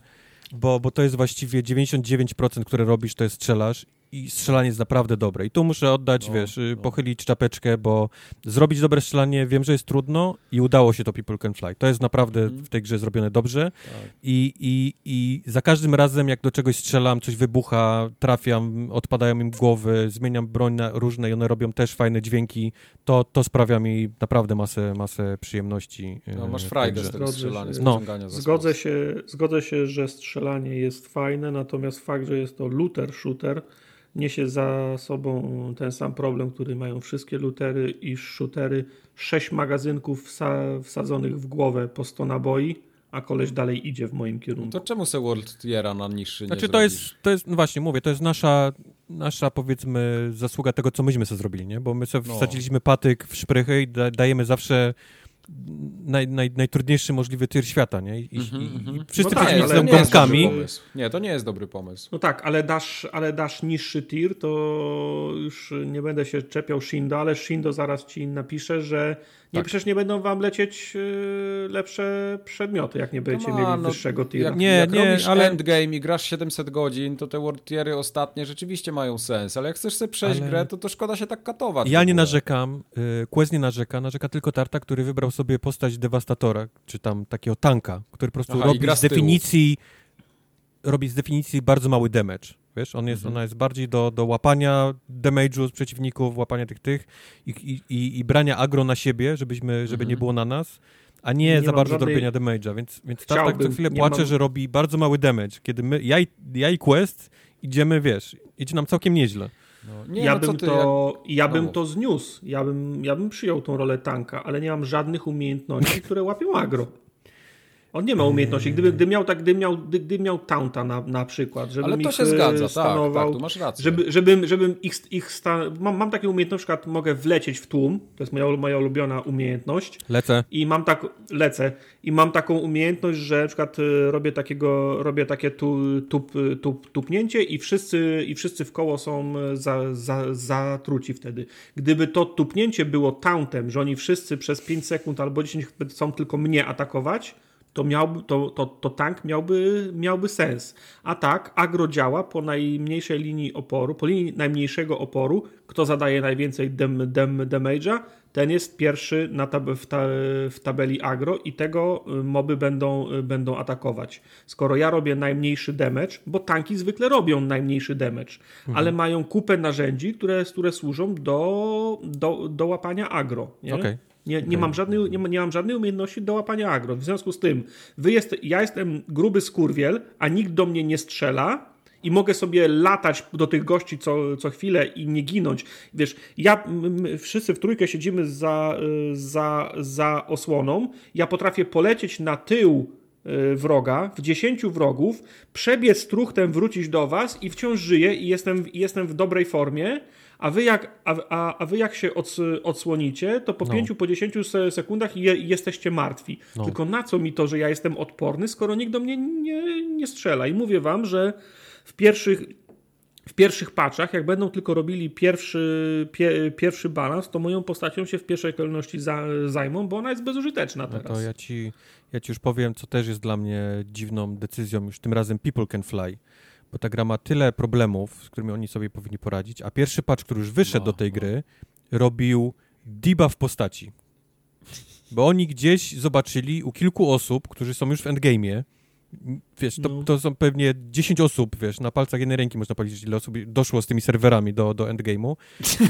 bo, bo to jest właściwie 99%, które robisz, to jest strzelasz i strzelanie jest naprawdę dobre. I tu muszę oddać, no, wiesz, no. pochylić czapeczkę, bo zrobić dobre strzelanie, wiem, że jest trudno i udało się to People Can Fly. To jest naprawdę mm. w tej grze zrobione dobrze tak. I, i, i za każdym razem, jak do czegoś strzelam, coś wybucha, trafiam, odpadają im głowy, zmieniam broń na różne i one robią też fajne dźwięki, to, to sprawia mi naprawdę masę, masę przyjemności. No, e, masz frajdę z tego strzelania, z no. zgodzę się, zgodzę się, że strzelanie jest fajne, natomiast fakt, że jest to looter shooter, niesie za sobą ten sam problem, który mają wszystkie lutery i shootery. Sześć magazynków wsa wsadzonych w głowę po 100 naboi, a koleś dalej idzie w moim kierunku. To czemu se World Tiera na niższy znaczy, nie to jest, to jest, no właśnie mówię, to jest nasza, nasza powiedzmy zasługa tego, co myśmy sobie zrobili, nie? Bo my sobie no. wsadziliśmy patyk w szprychy i da, dajemy zawsze naj, naj, najtrudniejszy możliwy tyr świata, nie? I, mm -hmm, i, i mhm. wszyscy no tak, są gąskami. Nie, to nie jest dobry pomysł. No tak, ale dasz, ale dasz niższy tir, to już nie będę się czepiał Shindo, ale Shindo zaraz ci napisze, że nie, tak. przecież nie będą wam lecieć y, lepsze przedmioty, jak nie będziecie no, mieli no, wyższego tira. Jak, nie, jak nie, ale endgame i grasz 700 godzin, to te world tiery ostatnie rzeczywiście mają sens, ale jak chcesz sobie przejść ale... grę, to to szkoda się tak katować. Ja nie narzekam, y, Quest nie narzeka, narzeka tylko Tarta, który wybrał sobie postać dewastatora, czy tam takiego tanka, który po prostu Aha, robi z definicji robi z definicji bardzo mały damage. Wiesz, on jest, mhm. ona jest bardziej do, do łapania damage'u z przeciwników, łapania tych tych i, i, i brania agro na siebie, żebyśmy, żeby mhm. nie było na nas, a nie, nie za bardzo żadnej... do robienia damage'a, więc, więc tak co chwilę płacze, mam... że robi bardzo mały damage, kiedy my, ja i, ja i Quest idziemy, wiesz, idzie nam całkiem nieźle. No, nie, ja no bym, to, jak... ja bym no. to zniósł, ja bym, ja bym przyjął tą rolę tanka, ale nie mam żadnych umiejętności, które łapią agro. On nie ma umiejętności. Gdyby, gdyby miał tak, gdyby miał, gdyby miał taunta na, na przykład, żeby Ale to się zgadza, stanował, tak, tak, tu masz rację. Żeby, żebym, żebym ich, ich stan... mam, mam takie umiejętności, na przykład mogę wlecieć w tłum, to jest moja, moja ulubiona umiejętność. Lecę. I mam tak, lecę. I mam taką umiejętność, że na przykład y, robię takiego, robię takie tu, tup, tup, tupnięcie i wszyscy, i wszyscy w koło są za, za, zatruci wtedy. Gdyby to tupnięcie było tauntem, że oni wszyscy przez 5 sekund albo 10 chcą tylko mnie atakować, to, miałby, to, to, to tank miałby, miałby sens. A tak, agro działa po najmniejszej linii oporu, po linii najmniejszego oporu. Kto zadaje najwięcej dem, dem, damage'a, ten jest pierwszy na tab w, ta w, tabeli agro i tego y, moby będą, y, będą atakować. Skoro ja robię najmniejszy damage, bo tanki zwykle robią najmniejszy damage, mhm. ale mają kupę narzędzi, które, które służą do, do, do łapania agro. Nie? Okay. Nie, nie, mam żadnej, nie, nie, mam żadnej umiejętności do łapania agro. W związku z tym, wy jest, ja jestem gruby skurwiel, a nikt do mnie nie strzela i mogę sobie latać do tych gości co, co chwilę i nie ginąć. Wiesz, ja, my wszyscy w trójkę siedzimy za, za, za osłoną, ja potrafię polecieć na tył y, wroga, w dziesięciu wrogów, przebiec truchtem, wrócić do was i wciąż żyję i jestem, jestem w dobrej formie, a wy jak, a, a, a wy jak się ods, odsłonicie, to po no. 5, po 10 sekundach je, jesteście martwi. No. Tylko na co mi to, że ja jestem odporny, skoro nikt do mnie nie, nie strzela? I mówię wam, że w pierwszych, w pierwszych patchach, jak będą tylko robili pierwszy, pie, pierwszy balans, to moją postacią się w pierwszej kolejności za, zajmą, bo ona jest bezużyteczna teraz. No to ja ci, ja ci już powiem, co też jest dla mnie dziwną decyzją, już tym razem People Can Fly bo ta gra ma tyle problemów, z którymi oni sobie powinni poradzić, a pierwszy patch, który już wyszedł no, do tej no. gry, robił debuff postaci. Bo oni gdzieś zobaczyli u kilku osób, którzy są już w endgame'ie, wiesz, to, no. to są pewnie 10 osób, wiesz, na palcach jednej ręki można powiedzieć, ile osób doszło z tymi serwerami do, do endgame'u.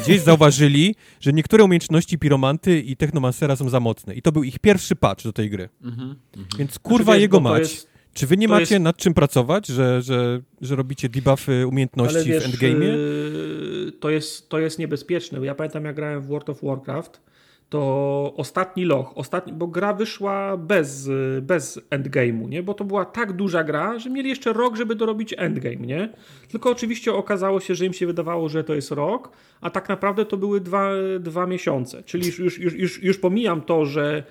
Gdzieś zauważyli, że niektóre umiejętności piromanty i technomancera są za mocne. I to był ich pierwszy patch do tej gry. Mhm, mhm. Więc kurwa znaczy, jego mać. Jest czy wy nie macie jest... nad czym pracować, że, że, że robicie debuffy umiejętności wiesz, w endgame'ie? Yy, to jest, to jest niebezpieczne. Ja pamiętam, jak grałem w World of Warcraft, to ostatni loch, ostatni, bo gra wyszła bez, bez endgame'u, nie? Bo to była tak duża gra, że mieli jeszcze rok, żeby dorobić endgame, nie? Tylko oczywiście okazało się, że im się wydawało, że to jest rok, a tak naprawdę to były dwa, dwa miesiące. Czyli już, już, już, już pomijam to, że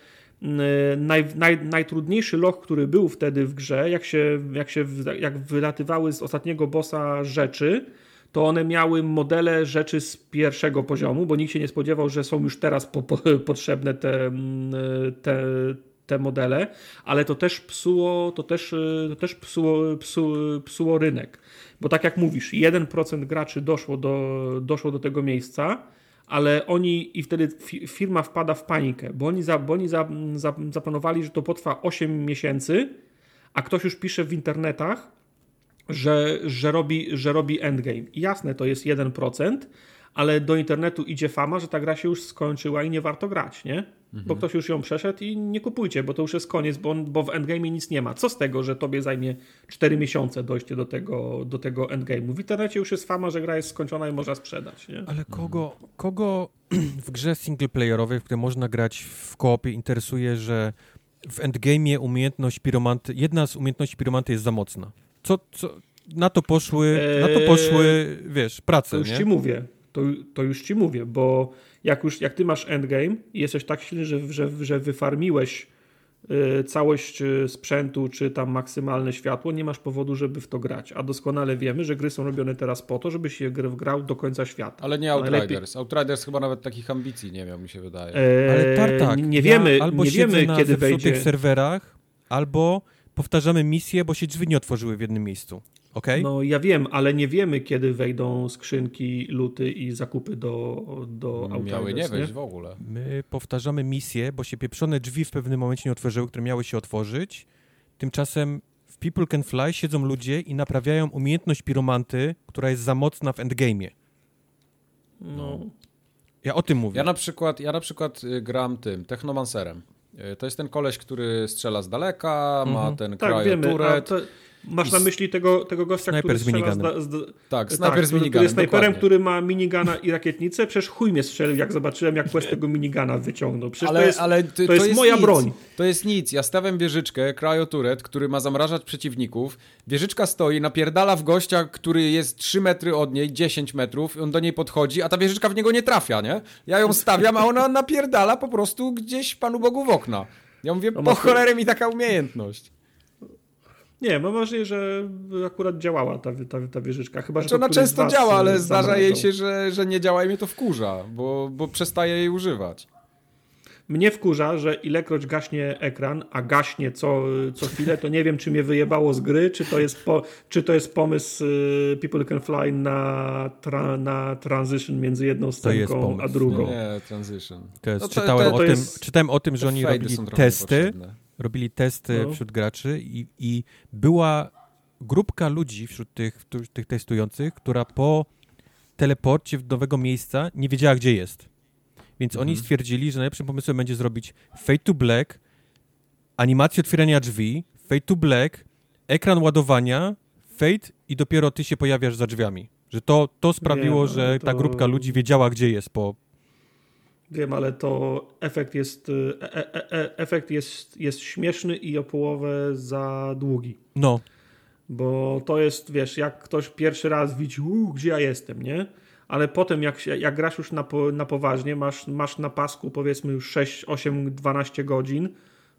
naj, naj, najtrudniejszy loch, który był wtedy w grze, jak się, jak się jak wylatywały z ostatniego bossa rzeczy, to one miały modele rzeczy z pierwszego poziomu, bo nikt się nie spodziewał, że są już teraz po, po, potrzebne te, te, te modele, ale to też psuło, to też, to też psuło, psuło, psuło rynek. Bo tak jak mówisz, 1% graczy doszło do, doszło do tego miejsca, ale oni i wtedy firma wpada w panikę, bo oni, za, bo oni za, za, zaplanowali, że to potrwa 8 miesięcy, a ktoś już pisze w internetach, że, że, robi, że robi endgame. I jasne, to jest 1%, ale do internetu idzie fama, że ta gra się już skończyła i nie warto grać, nie? Mhm. Bo ktoś już ją przeszedł i nie kupujcie, bo to już jest koniec, bo, bo w endgame nic nie ma. Co z tego, że tobie zajmie 4 miesiące dojście do tego, do tego endgame'u? W internecie już jest fama, że gra jest skończona i można sprzedać, nie? Ale kogo, kogo w grze singleplayerowej, w której można grać w koopie, interesuje, że w endgame'ie umiejętność piromanty, jedna z umiejętności piromanty jest za mocna? Co, co, na to poszły, eee, na to poszły, wiesz, prace, To już nie? ci mówię, to, to już ci mówię, bo jak już, jak ty masz endgame i jesteś tak silny, że, że, że wyfarmiłeś y, całość y, sprzętu, czy tam maksymalne światło, nie masz powodu, żeby w to grać. A doskonale wiemy, że gry są robione teraz po to, żeby się grał do końca świata. Ale nie Outriders. Najlepiej... Outriders chyba nawet takich ambicji nie miał, mi się wydaje. Eee, Ale tartak. Nie wiemy, ja albo nie wiemy na kiedy wejdzie. tych serwerach, albo powtarzamy misję, bo się drzwi nie otworzyły w jednym miejscu. Okay? No ja wiem, ale nie wiemy, kiedy wejdą skrzynki, luty i zakupy do, do Miały nie wejść w ogóle. My powtarzamy misję, bo się pieprzone drzwi w pewnym momencie nie otworzyły, które miały się otworzyć. Tymczasem w People Can Fly siedzą ludzie i naprawiają umiejętność piromanty, która jest za mocna w endgame'ie. No. Ja o tym mówię. Ja na przykład, ja na przykład y, gram tym, Technomancerem. Y, to jest ten koleś, który strzela z daleka, ma mhm. ten tak, wiemy. To, Masz na myśli tego, tego gościa, który z miniganem. Z, z, tak, snajper tak, z miniganem. Jest snajperem, który ma minigana i rakietnicę. Przecież chuj mnie strzelił, jak zobaczyłem, jak Quest tego minigana wyciągnął. Przecież ale, to jest, ale to, to jest, jest moja nic. broń. To jest nic. Ja stawiam wieżyczkę, cryoturet, który ma zamrażać przeciwników. Wieżyczka stoi, napierdala w gościa, który jest 3 metry od niej, 10 metrów, on do niej podchodzi, a ta wieżyczka w niego nie trafia, nie? Ja ją stawiam, a ona napierdala po prostu gdzieś Panu Bogu w okna. Ja mówię, po cholerę mi taka umiejętność. Nie, mam wrażenie, że akurat działała ta, ta, ta wieżyczka. Chyba, że znaczy ona często działa, ale zdarza jej się, że, że nie działa i mnie to wkurza, bo, bo przestaje jej używać. Mnie wkurza, że ilekroć gaśnie ekran, a gaśnie co, co chwilę, to nie wiem, czy mnie wyjebało z gry, czy to jest, po, czy to jest pomysł y, People Can Fly na, tra, na transition między jedną scenką a drugą. Nie, transition. To jest, no to, czytałem, to, to o jest, tym, czytałem o tym, że oni robili testy robili testy no. wśród graczy i, i była grupka ludzi wśród tych, tych testujących, która po teleporcie do nowego miejsca nie wiedziała, gdzie jest. Więc mhm. oni stwierdzili, że najlepszym pomysłem będzie zrobić Fade to Black, animację otwierania drzwi, Fade to Black, ekran ładowania, Fade i dopiero ty się pojawiasz za drzwiami. Że to, to sprawiło, Wiem, że to... ta grupka ludzi wiedziała, gdzie jest po... Wiem, ale to efekt jest, e, e, e, efekt jest, jest śmieszny i o połowę za długi. No. Bo to jest, wiesz, jak ktoś pierwszy raz widzi, gdzie ja jestem, nie? ale potem jak, jak grasz już na, na poważnie, masz, masz na pasku powiedzmy już 6, 8, 12 godzin,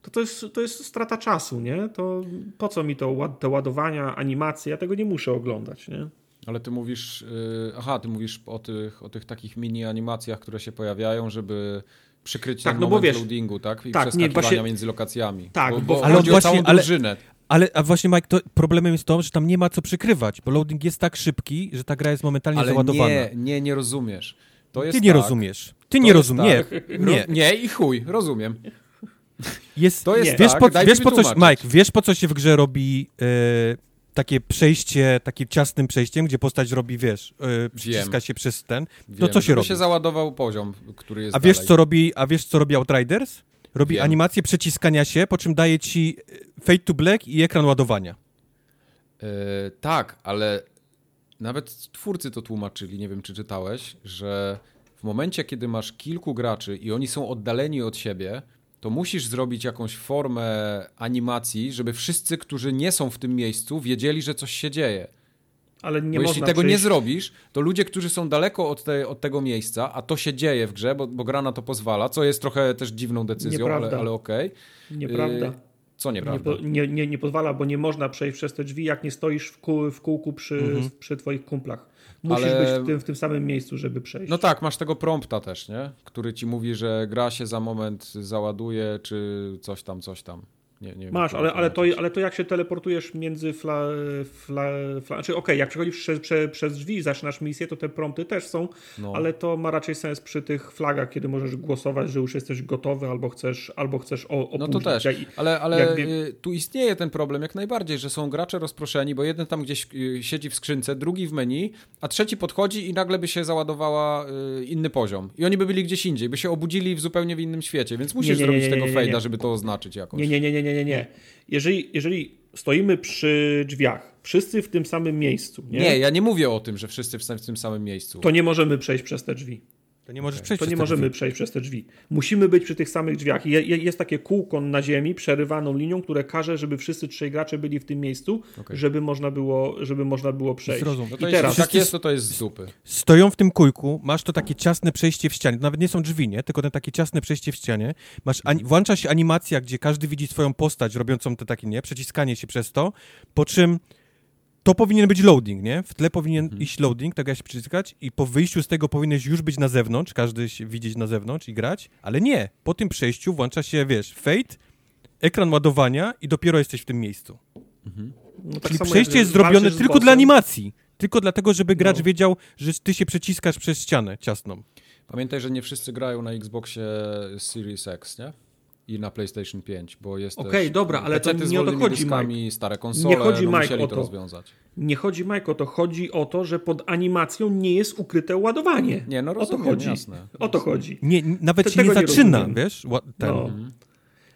to to jest, to jest strata czasu, nie? To po co mi to, te ładowania, animacje, ja tego nie muszę oglądać, nie? Ale ty mówisz, yy, aha, ty mówisz o tych, o tych takich mini animacjach, które się pojawiają, żeby przykryć tak, ten no moment bo wiesz, loadingu, tak? I tak, przeskakiwania nie, właśnie, między lokacjami. Tak, bo, bo, bo ale chodzi właśnie, o całą drużynę. Ale a właśnie, Mike, to problemem jest to, że tam nie ma co przykrywać, bo loading jest tak szybki, że ta gra jest momentalnie Ale załadowana. Nie, nie, nie rozumiesz. To jest Ty nie tak, rozumiesz. Ty nie rozumiesz. Tak. Nie. nie i chuj, rozumiem. Jest, to jest wiesz, tak, po, wiesz po coś, Mike, wiesz po co się w grze robi e, takie przejście, takim ciasnym przejściem, gdzie postać robi, wiesz, yy, przyciska się przez ten. Wiem. No co się robi? się załadował poziom, który jest A wiesz, co robi, a wiesz, co robi Outriders? Robi Wiem. animację przeciskania się, po czym daje ci e, fade to black i ekran ładowania. Yy, tak, ale nawet twórcy to tłumaczyli, nie wiem czy czytałeś, że w momencie, kiedy masz kilku graczy i oni są oddaleni od siebie, to musisz zrobić jakąś formę animacji, żeby wszyscy, którzy nie są w tym miejscu, wiedzieli, że coś się dzieje. Ale nie bo jeśli tego przejść... nie zrobisz, to ludzie, którzy są daleko od, te, od tego miejsca, a to się dzieje w grze, bo, bo, gra na to pozwala, co jest trochę też dziwną decyzją, Nieprawda. ale, ale okej. Okay. Nieprawda. Y co nieprawda? Nie, nie, nie, nie pozwala, bo nie można przejść przez te drzwi, jak nie stoisz w, kół, w kółku przy, mhm. przy twoich kumplach. Musisz Ale... być w tym, w tym samym miejscu, żeby przejść. No tak, masz tego prompta też, nie? Który ci mówi, że gra się za moment załaduje, czy coś tam, coś tam. Nie, nie Masz, ale, ale, to, ale to jak się teleportujesz między fla... fla, fla czy okej, okay, jak przechodzisz przez, przez, przez drzwi i zaczynasz misję, to te prompty też są, no. ale to ma raczej sens przy tych flagach, kiedy możesz głosować, że już jesteś gotowy albo chcesz, albo chcesz opóźnić. No to też, ale, ale jakby... Y, tu istnieje ten problem jak najbardziej, że są gracze rozproszeni, bo jeden tam gdzieś y, siedzi w skrzynce, drugi w menu, a trzeci podchodzi i nagle by się załadowała y, inny poziom. I oni by byli gdzieś indziej, by się obudzili w zupełnie w innym świecie, więc musisz nie, nie, zrobić tego fejda, żeby to oznaczyć jakoś. Nie, nie, nie, nie, nie, nie, nie. Jeżeli, jeżeli stoimy przy drzwiach, wszyscy w tym samym miejscu. Nie? nie, ja nie mówię o tym, że wszyscy w tym samym miejscu. To nie możemy przejść przez te drzwi. To nie możesz przejść To nie możemy drzwi. przejść przez te drzwi. Musimy być przy tych samych drzwiach. Jest takie kółko na ziemi, przerywaną linią, które każe, żeby wszyscy trzej gracze byli w tym miejscu, okay. żeby, można było, żeby można było przejść. Zrozum. No I teraz... Jak jest, to to jest z dupy. Stoją w tym kółku, masz to takie ciasne przejście w ścianie. Nawet nie są drzwi, nie? Tylko ten takie ciasne przejście w ścianie. Masz, włącza się animacja, gdzie każdy widzi swoją postać robiącą te takie, nie? Przeciskanie się przez to, po czym to powinien być loading, nie? W tle powinien mhm. iść loading, tak jak się przyciskać i po wyjściu z tego powinieneś już być na zewnątrz, każdy się widzieć na zewnątrz i grać, ale nie. Po tym przejściu włącza się, wiesz, fade, ekran ładowania i dopiero jesteś w tym miejscu. Mhm. No tak Czyli przejście jest zrobione tylko dla animacji. Tylko dlatego, żeby gracz no. wiedział, że ty się przeciskasz przez ścianę ciasną. Pamiętaj, że nie wszyscy grają na Xboxie Series X, nie? I na PlayStation 5, bo jest Okej, okay, dobra, ale to nie o to chodzi, Mike. stare konsole, nie chodzi, no, Mike, o to. to rozwiązać. Nie chodzi, Mike, o to. Chodzi o to, że pod animacją nie jest ukryte ładowanie. Nie, no rozumiem, o to chodzi. Jasne, o to chodzi. Nie, nawet się nie zaczyna, nie wiesz? Ten. No. Mhm.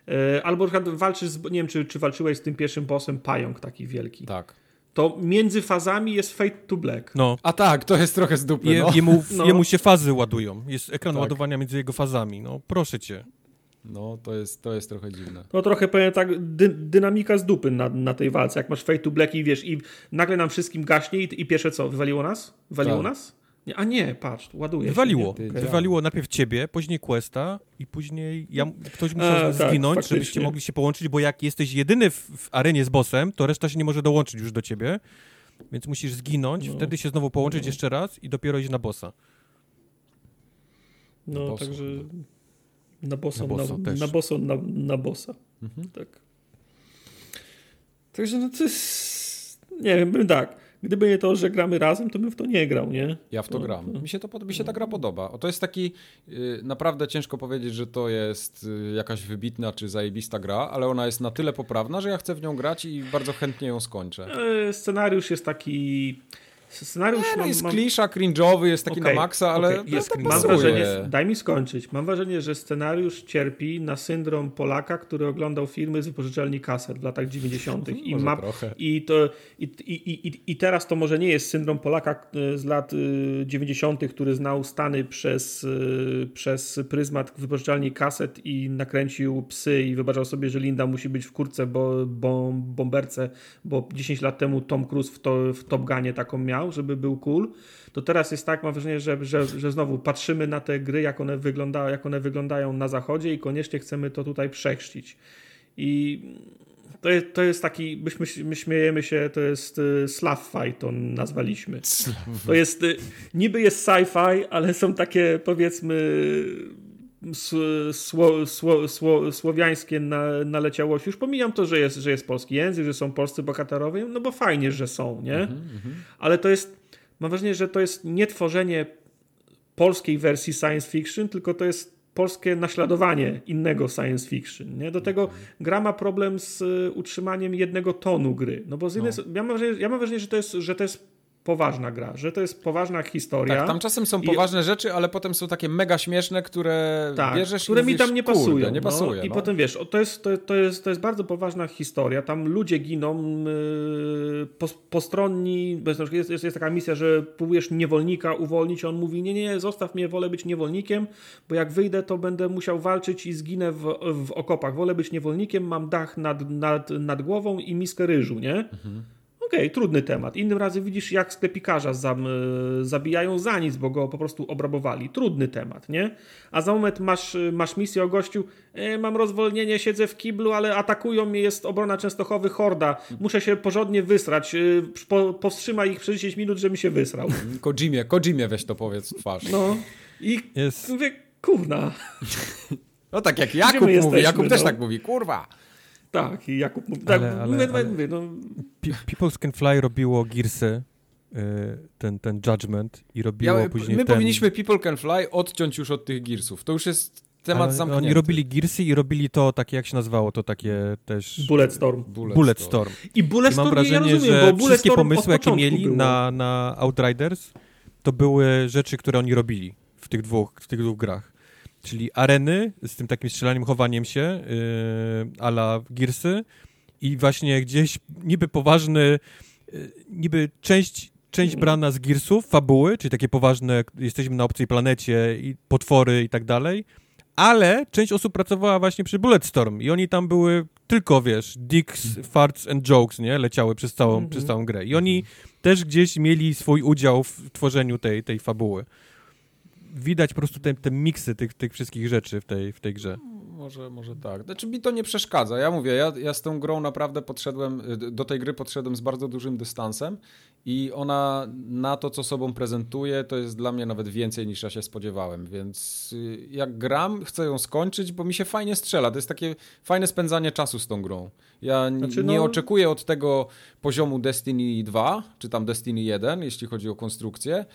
E, albo na przykład walczysz, z, nie wiem, czy, czy walczyłeś z tym pierwszym bossem, pająk taki wielki. Tak to między fazami jest Fade to Black. No. A tak, to jest trochę z dupy, Je, no. jemu, no. jemu się fazy ładują. Jest ekran tak. ładowania między jego fazami. No, proszę cię. No, to jest, to jest trochę dziwne. No trochę powiem tak, dy, dynamika z dupy na, na tej walce. Jak masz Fade to Black i wiesz, i nagle nam wszystkim gaśnie i, i pierwsze co, wywaliło nas? Wywaliło tak. nas? Nie, a nie, patrz, ładuje Wywaliło. Się, okay. Wywaliło najpierw ciebie, później Questa i później ja, ktoś musiał a, tak, zginąć, tak, żebyście mogli się połączyć, bo jak jesteś jedyny w, w, arenie z bossem, to reszta się nie może dołączyć już do ciebie, więc musisz zginąć, no. wtedy się znowu połączyć no. jeszcze raz i dopiero iść na bossa. No, także... Na bossa, na, bossa, na, na, bossa, na, na bossa. Mhm. Tak. Także no to jest... Nie wiem, bym tak. Gdyby nie to, że gramy razem, to bym w to nie grał, nie? Ja w to no, gram. Mi się, to, mi się ta gra podoba. O, to jest taki, yy, naprawdę ciężko powiedzieć, że to jest yy, jakaś wybitna czy zajebista gra, ale ona jest na tyle poprawna, że ja chcę w nią grać i bardzo chętnie ją skończę. Yy, scenariusz jest taki Scenariusz nie, no jest mam, klisza, cringe'owy, jest taki okay, na maksa, ale okay. jest, mam wrażenie, Daj mi skończyć. Mam wrażenie, że scenariusz cierpi na syndrom Polaka, który oglądał filmy z wypożyczalni kaset w latach 90. I, ma, i, to, i, i, i, I teraz to może nie jest syndrom Polaka e, z lat 90., e, który znał Stany przez, e, przez pryzmat wypożyczalni kaset i nakręcił psy i wyobrażał sobie, że Linda musi być w kurce bo, bo, bomberce, bo 10 lat temu Tom Cruise w, to, w Top Gunie taką miał miał, żeby był cool, to teraz jest tak, mam wrażenie, że, że, że znowu patrzymy na te gry, jak one, wygląda, jak one wyglądają na zachodzie i koniecznie chcemy to tutaj przechrzcić. I to jest, to jest taki, myśmy, my śmiejemy się, to jest y, slav fight, to nazwaliśmy. To jest, y, niby jest sci-fi, ale są takie powiedzmy sło, sło, sło, słowiańskie na, naleciałości. Już pomijam to, że jest, że jest polski język, że są polscy bohaterowie, no bo fajnie, że są, nie? Mm -hmm. Ale to jest, mam wrażenie, że to jest nie tworzenie polskiej wersji science fiction, tylko to jest polskie naśladowanie innego science fiction. Nie? Do tego gra ma problem z utrzymaniem jednego tonu gry. No bo z jednej, no. ja, mam wrażenie, ja mam wrażenie, że to jest, że to jest poważna gra, że to jest poważna historia. Tak, tam czasem są poważne rzeczy, ale potem są takie mega śmieszne, które tak, bierzesz które mówisz, mi tam nie pasują. nie no, pasuje, I no. potem wiesz, to jest, to, to, jest, to jest bardzo poważna historia, tam ludzie giną yy, postronni, jest, jest, jest taka misja, że próbujesz niewolnika uwolnić, on mówi, nie, nie, zostaw mnie, wolę być niewolnikiem, bo jak wyjdę, to będę musiał walczyć i zginę w, w okopach. Wolę być niewolnikiem, mam dach nad, nad, nad głową i miskę ryżu, nie? Mhm okej, okay, trudny temat. Innym razem widzisz, jak sklepikarza zam, zabijają za nic, bo go po prostu obrabowali. Trudny temat, nie? A za moment masz, masz misję o gościu, e, mam rozwolnienie, siedzę w kiblu, ale atakują mnie, jest obrona Częstochowy, horda. Muszę się porządnie wysrać. E, po, powstrzymaj ich przez 10 minut, żebym się wysrał. Kojimie, Kojimie weź to powiedz twarz. No i mówię, kurna. No tak jak Jakub mówi, Jakub no? też tak mówi, kurwa. Tak, i Jakub mówi, tak, ale, ale, mówię, mówię, no. People's Can Fly robiło Gearsy, y, ten, ten Judgment i robiło ja, później My ten... powinniśmy People Can Fly odciąć już od tych Gearsów. To już jest temat ale zamknięty. Oni robili Gearsy i robili to takie, jak się nazywało, to takie też... Bulletstorm. Bulletstorm. Bulletstorm. I Bulletstorm, I mam wrażenie, ja rozumiem, że wszystkie pomysły, jakie mieli na, na Outriders, to były rzeczy, które oni robili w tych dwóch, w tych dwóch grach czyli areny z tym takim strzelaniem, chowaniem się yy, ala Gearsy i właśnie gdzieś niby poważny, yy, niby część, część brana z Gearsów, fabuły, czyli takie poważne, jesteśmy na obcej planecie i potwory i tak dalej, ale część osób pracowała właśnie przy Bulletstorm i oni tam były tylko, wiesz, dicks, farts and jokes, nie? Leciały przez całą, mm -hmm. przez całą grę. I oni też gdzieś mieli swój udział w tworzeniu tej, tej fabuły widać po prostu te, te miksy tych, tych wszystkich rzeczy w tej, w tej grze. Może, może tak. Znaczy mi to nie przeszkadza. Ja mówię, ja, ja z tą grą naprawdę podszedłem, do tej gry podszedłem z bardzo dużym dystansem i ona na to, co sobą prezentuje, to jest dla mnie nawet więcej niż ja się spodziewałem, więc y, jak gram, chcę ją skończyć, bo mi się fajnie strzela. To jest takie fajne spędzanie czasu z tą grą. Ja znaczy, nie no... oczekuję od tego poziomu Destiny 2, czy tam Destiny 1, jeśli chodzi o konstrukcję,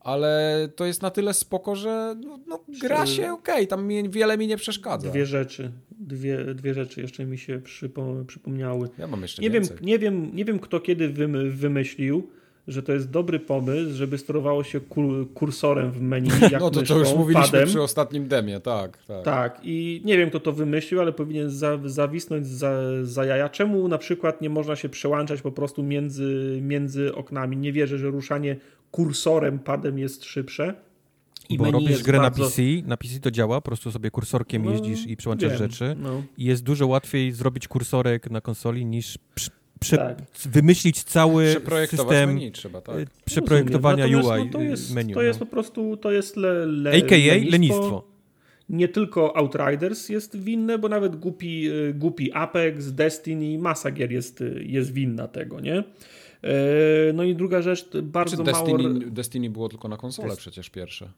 ale to jest na tyle spoko, że no, no gra się okej, okay, tam mi, wiele mi nie przeszkadza. Dwie rzeczy, dwie, dwie rzeczy jeszcze mi się przypo, przypomniały. Ja mam jeszcze nie więcej. Wiem, nie, wiem, nie wiem, kto kiedy wymyślił, że to jest dobry pomysł, żeby sterowało się kursorem w menu. Jak no to, myszką, to już mówiliśmy padem. przy ostatnim demie, tak, tak. Tak, i nie wiem, kto to wymyślił, ale powinien za, zawisnąć za, za jaja. Czemu na przykład nie można się przełączać po prostu między, między oknami? Nie wierzę, że ruszanie kursorem padem jest szybsze. I Bo robisz grę bardzo... na PC, na PC to działa, po prostu sobie kursorkiem no, jeździsz i przełączasz wiem, rzeczy no. i jest dużo łatwiej zrobić kursorek na konsoli niż prze, tak. wymyślić cały system menu trzeba, tak? przeprojektowania UI no to jest, menu. To jest no. po prostu, to jest le, le, AKA lenistwo. lenistwo. Nie tylko Outriders jest winne, bo nawet głupi, y, głupi Apex, Destiny, masa gier jest, jest winna tego, nie? E, no i druga rzecz, bardzo Czy Destiny, mało... Destiny było tylko na konsolę Dest... przecież pierwsze.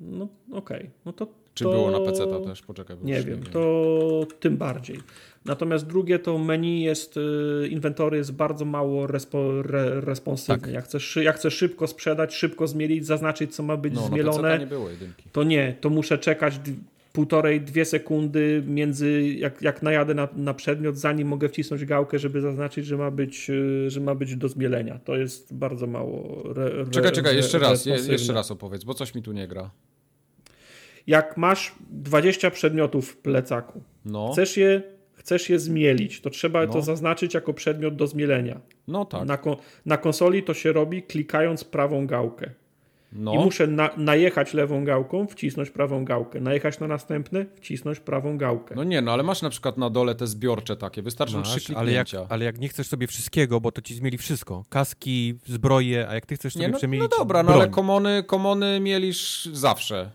No okej, okay. no to Czy to... było na PC to też? Poczekaj. Nie wiem, nie to tym bardziej. Natomiast drugie to menu jest, y, inwentory jest bardzo mało respo, re, responsywny. Tak. Jak, chcę szybko sprzedać, szybko zmielić, zaznaczyć co ma być no, zmielone, nie to nie, to muszę czekać półtorej, dwie sekundy między, jak, jak najadę na, na przedmiot, zanim mogę wcisnąć gałkę, żeby zaznaczyć, że ma być, y, że ma być do zmielenia. To jest bardzo mało. Re, re, czekaj, czekaj, jeszcze raz, jeszcze raz opowiedz, bo coś mi tu nie gra. Jak masz 20 przedmiotów w plecaku, no. chcesz je chcesz je zmielić, to trzeba no. to zaznaczyć jako przedmiot do zmielenia. No tak. Na, na konsoli to się robi klikając prawą gałkę. No. I muszę na, najechać lewą gałką, wcisnąć prawą gałkę. Najechać na następny, wcisnąć prawą gałkę. No nie, no ale masz na przykład na dole te zbiorcze takie, wystarczą masz, trzy kliknięcia. Ale jak, ale jak nie chcesz sobie wszystkiego, bo to ci zmieli wszystko. Kaski, zbroje, a jak ty chcesz sobie nie, no, przemielić No dobra, broń. no ale komony, komony mielisz zawsze.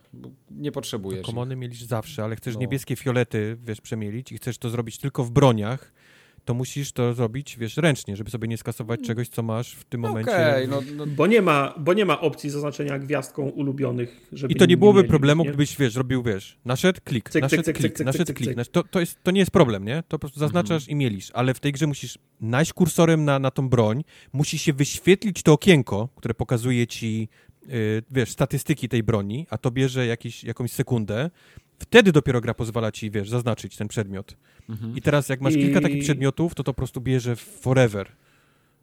Nie potrzebujesz. No, komony mielisz zawsze, ale chcesz no. niebieskie fiolety, wiesz, przemielić i chcesz to zrobić tylko w broniach, to musisz to zrobić, wiesz, ręcznie, żeby sobie nie skasować czegoś, co masz w tym momencie. Okay, no, no, Bo, nie ma, bo nie ma opcji zaznaczenia gwiazdką ulubionych, żeby I to nie byłoby mieli, problemu, nie? gdybyś, wiesz, robił, wiesz, naszedł, klik, cyk, naszedł, cyk, klik, cyk, naszedł, klik. To, to, jest, to nie jest problem, nie? To po prostu zaznaczasz mhm. i mielisz, ale w tej grze musisz najść kursorem na, na tą broń, musi się wyświetlić to okienko, które pokazuje ci, yy, wiesz, statystyki tej broni, a to bierze jakiś, jakąś sekundę, Wtedy dopiero gra pozwala ci, wiesz, zaznaczyć ten przedmiot. Mhm. I teraz jak masz I... kilka takich przedmiotów, to to po prostu bierze forever.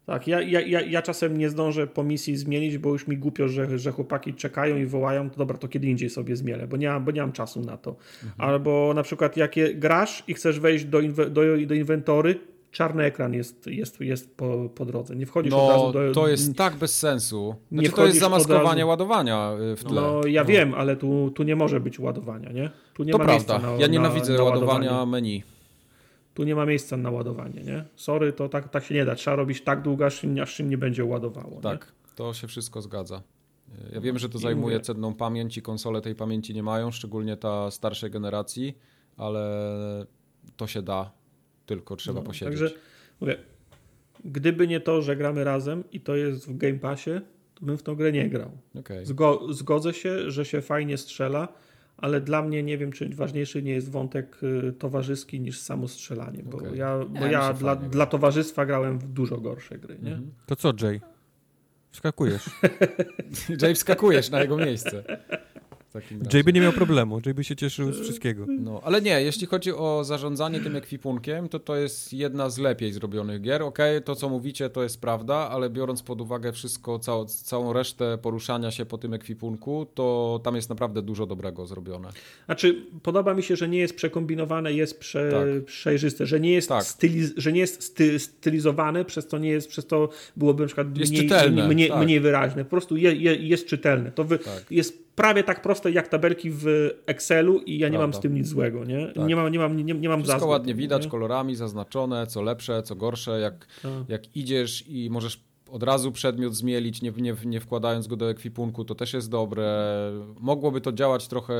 Tak, ja, ja, ja, ja czasem nie zdążę po misji zmienić, bo już mi głupio, że, że chłopaki czekają i wołają, to dobra, to kiedy indziej sobie zmielę, bo nie mam, bo nie mam czasu na to. Mhm. Albo na przykład jak grasz i chcesz wejść do, inwe, do, do inwentory, czarny ekran jest, jest, jest po, po drodze. Nie wchodzisz no, od razu do... to jest tak bez sensu. Znaczy, nie to jest zamaskowanie ładowania y, w tle. No ja no. wiem, ale tu, tu nie może być ładowania, nie? Tu nie to ma prawda. Na, ja nienawidzę na, na ładowania menu. Tu nie ma miejsca na ładowanie, nie? Sorry, to tak, tak się nie da. Trzeba robić tak długo, aż, aż nie będzie ładowało. Tak, nie? to się wszystko zgadza. Ja wiem, że to zajmuje cenną pamięć i konsole tej pamięci nie mają, szczególnie ta starszej generacji, ale to się da, tylko trzeba no, posiedzieć. Także mówię, gdyby nie to, że gramy razem i to jest w Game Passie, to bym w tą grę nie grał. Okay. Zgo zgodzę się, że się fajnie strzela, ale dla mnie nie wiem, czy ważniejszy nie jest wątek y, towarzyski niż samo strzelanie, bo okay. ja, bo ja, ja dla, dla, towarzystwa grałem w dużo gorsze gry. Nie? Mhm. To co, Jay? Wskakujesz. Jay, wskakujesz na jego miejsce. Jay by nie miał problemu, by się cieszył z wszystkiego. No, ale nie, jeśli chodzi o zarządzanie tym ekwipunkiem, to to jest jedna z lepiej zrobionych gier. Okej, okay, to co mówicie to jest prawda, ale biorąc pod uwagę wszystko, całą, całą resztę poruszania się po tym ekwipunku, to tam jest naprawdę dużo dobrego zrobione. Znaczy, podoba mi się, że nie jest przekombinowane, jest prze, tak. przejrzyste, że nie jest, tak. styliz, że nie jest sty, stylizowane, przez to nie jest, przez to byłoby na przykład mniej, mniej, tak. mniej, wyraźne. Po prostu je, je, jest czytelne. To wy, tak. jest prawie tak proste jak tabelki w Excelu i ja nie Prawda. mam z tym nic złego, nie? Tak. Nie mam, nie mam, nie, nie mam Wszystko ładnie widać, nie? kolorami zaznaczone, co lepsze, co gorsze, jak, tak. jak idziesz i możesz od razu przedmiot zmielić, nie, nie, nie wkładając go do ekwipunku, to też jest dobre. Mogłoby to działać trochę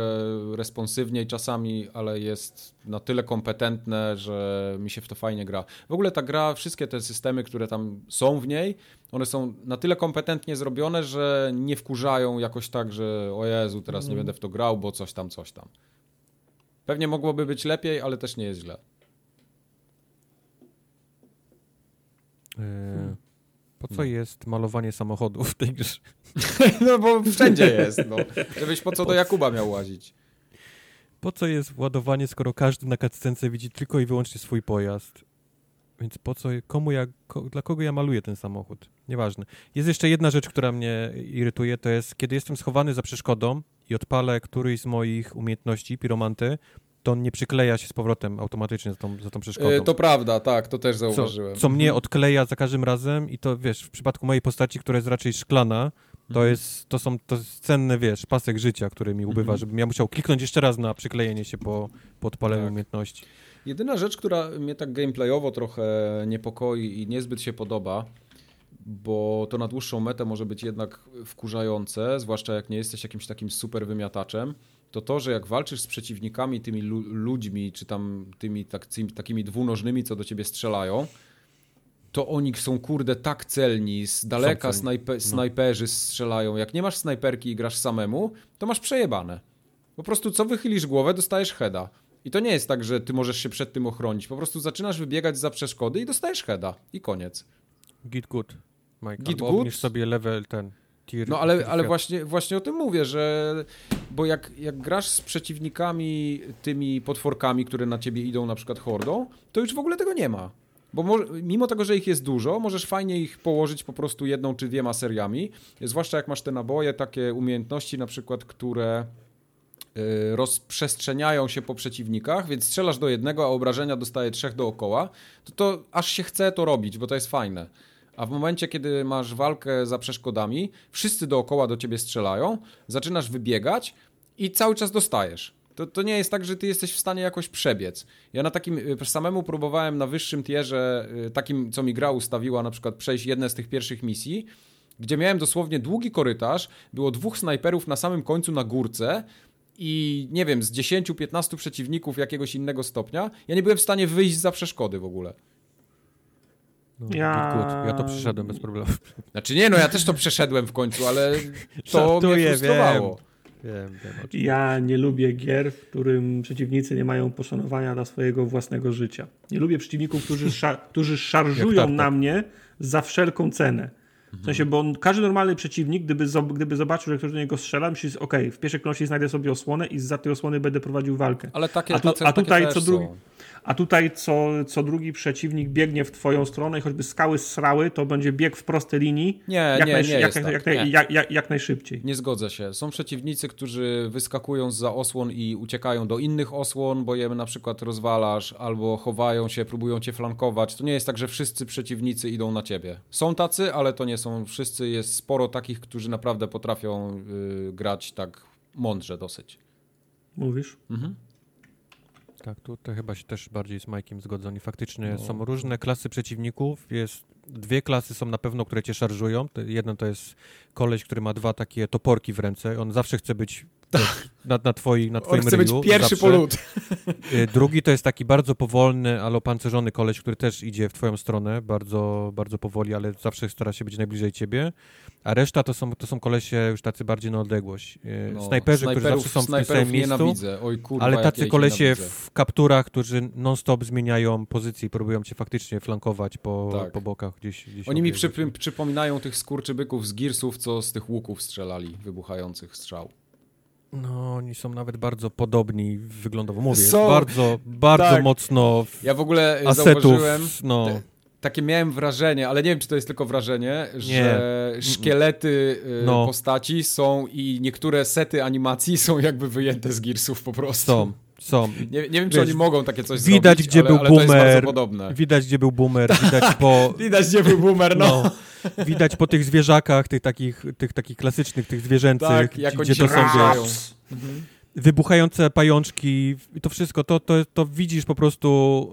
responsywniej czasami, ale jest na tyle kompetentne, że mi się w to fajnie gra. W ogóle ta gra, wszystkie te systemy, które tam są w niej, one są na tyle kompetentnie zrobione, że nie wkurzają jakoś tak, że o Jezu, teraz mm. nie będę w to grał, bo coś tam, coś tam. Pewnie mogłoby być lepiej, ale też nie jest źle. Po co jest malowanie samochodów w tej grze? no bo wszędzie jest, no. Żebyś po co do Jakuba miał łazić. Po co jest ładowanie, skoro każdy na cutscence widzi tylko i wyłącznie swój pojazd? Więc po co, komu ja, ko, dla kogo ja maluję ten samochód? Nieważne. Jest jeszcze jedna rzecz, która mnie irytuje, to jest, kiedy jestem schowany za przeszkodą i odpalę któryś z moich umiejętności, piromanty, to on nie przykleja się z powrotem automatycznie za tą, za tą przeszkodą. E, to prawda, tak, to też zauważyłem. Co, co mnie mhm. odkleja za każdym razem i to, wiesz, w przypadku mojej postaci, która jest raczej szklana, to mhm. jest, to są, to jest cenne, wiesz, pasek życia, który mi ubywa, mhm. żebym ja musiał kliknąć jeszcze raz na przyklejenie się po, po odpaleniu tak. umiejętności. Jedyna rzecz, która mnie tak gameplayowo trochę niepokoi i niezbyt się podoba, bo to na dłuższą metę może być jednak wkurzające, zwłaszcza jak nie jesteś jakimś takim super wymiataczem, to to, że jak walczysz z przeciwnikami, tymi lu ludźmi, czy tam tymi tak, takimi dwunożnymi, co do ciebie strzelają, to oni są kurde tak celni, z daleka snajpe no. snajperzy strzelają. Jak nie masz snajperki i grasz samemu, to masz przejebane. Po prostu co wychylisz głowę, dostajesz heada. I to nie jest tak, że ty możesz się przed tym ochronić. Po prostu zaczynasz wybiegać za przeszkody i dostajesz heada. I koniec. Git good. Mike, Git good. sobie level ten. No ale, ale właśnie, właśnie o tym mówię, że bo jak, jak grasz z przeciwnikami, tymi potworkami, które na ciebie idą, na przykład hordą, to już w ogóle tego nie ma. Bo może, mimo tego, że ich jest dużo, możesz fajnie ich położyć po prostu jedną czy dwiema seriami. Zwłaszcza jak masz te naboje, takie umiejętności na przykład, które y, rozprzestrzeniają się po przeciwnikach, więc strzelasz do jednego, a obrażenia dostaje trzech dookoła, to to aż się chce to robić, bo to jest fajne. A w momencie, kiedy masz walkę za przeszkodami, wszyscy dookoła do ciebie strzelają, zaczynasz wybiegać i cały czas dostajesz. To, to nie jest tak, że ty jesteś w stanie jakoś przebiec. Ja na takim y, samemu próbowałem na wyższym tierze, y, takim co mi gra ustawiła, na przykład przejść jedne z tych pierwszych misji, gdzie miałem dosłownie długi korytarz, było dwóch snajperów na samym końcu na górce i nie wiem, z 10-15 przeciwników jakiegoś innego stopnia, ja nie byłem w stanie wyjść za przeszkody w ogóle. No, ja... Good, good. ja to przeszedłem bez problemu. Znaczy nie, no ja też to przeszedłem w końcu, ale to mnie frustrowało. Wiem. Wiem, wiem, ja nie lubię gier, w którym przeciwnicy nie mają poszanowania dla swojego własnego życia. Nie lubię przeciwników, którzy, szar którzy szarżują na mnie za wszelką cenę. W sensie, bo każdy normalny przeciwnik, gdyby, gdyby zobaczył, że ktoś do niego strzela, myśli, ok, w pierwszej kolejności znajdę sobie osłonę i za tej osłony będę prowadził walkę. Ale takie, a, tu, a tutaj co drugi. A tutaj co, co drugi przeciwnik biegnie w twoją stronę i choćby skały srały, to będzie bieg w prostej linii. Nie, jak nie, nie jak, jak, tak. jak, jak, jak, jak, najszybciej. Nie zgodzę się. Są przeciwnicy, którzy wyskakują za osłon i uciekają do innych osłon, bo je na przykład rozwalasz, albo chowają się, próbują cię flankować. To nie jest tak, że wszyscy przeciwnicy idą na ciebie. Są tacy, ale to nie są wszyscy. Jest sporo takich, którzy naprawdę potrafią yy, grać tak mądrze dosyć. Mówisz? Mhm. Tak, tutaj chyba się też bardziej z Majkiem zgodzą. I faktycznie no. są różne klasy przeciwników. Jest dwie klasy są na pewno, które cię szarżują. Jeden to jest koleś, który ma dwa takie toporki w ręce. On zawsze chce być na, na, twoi, na twoim On chce ryju. być pierwszy zawsze. po lód. Y, drugi to jest taki bardzo powolny, ale opancerzony koleś, który też idzie w twoją stronę, bardzo, bardzo powoli, ale zawsze stara się być najbliżej ciebie. A reszta to są, to są kolesie już tacy bardziej na odległość. Y, no, Snajperzy, którzy zawsze są w tym samym miejscu, Oj, kurwa, ale tacy kolesie w kapturach, którzy non-stop zmieniają pozycję i próbują cię faktycznie flankować po, tak. po bokach gdzieś. gdzieś Oni mi przy, przypominają tych skurczybyków z Gearsów, co z tych łuków strzelali, wybuchających strzał. No, oni są nawet bardzo podobni wyglądowo. Mówię, są, bardzo, bardzo tak. mocno. Ja w ogóle asetów, zauważyłem. No. Te, takie miałem wrażenie, ale nie wiem, czy to jest tylko wrażenie, nie. że szkielety y, no. postaci są i niektóre sety animacji są jakby wyjęte z Gearsów po prostu. Są. Są. Nie, nie wiem, czy Wiesz, oni mogą takie coś widać, zrobić, gdzie ale, był ale boomer, Widać, gdzie był boomer, widać po... widać, gdzie był boomer, no. no. Widać po tych zwierzakach, tych takich, tych takich klasycznych, tych zwierzęcych, tak, jak gdzie to są, wiesz, mhm. Wybuchające pajączki i to wszystko, to, to, to widzisz po prostu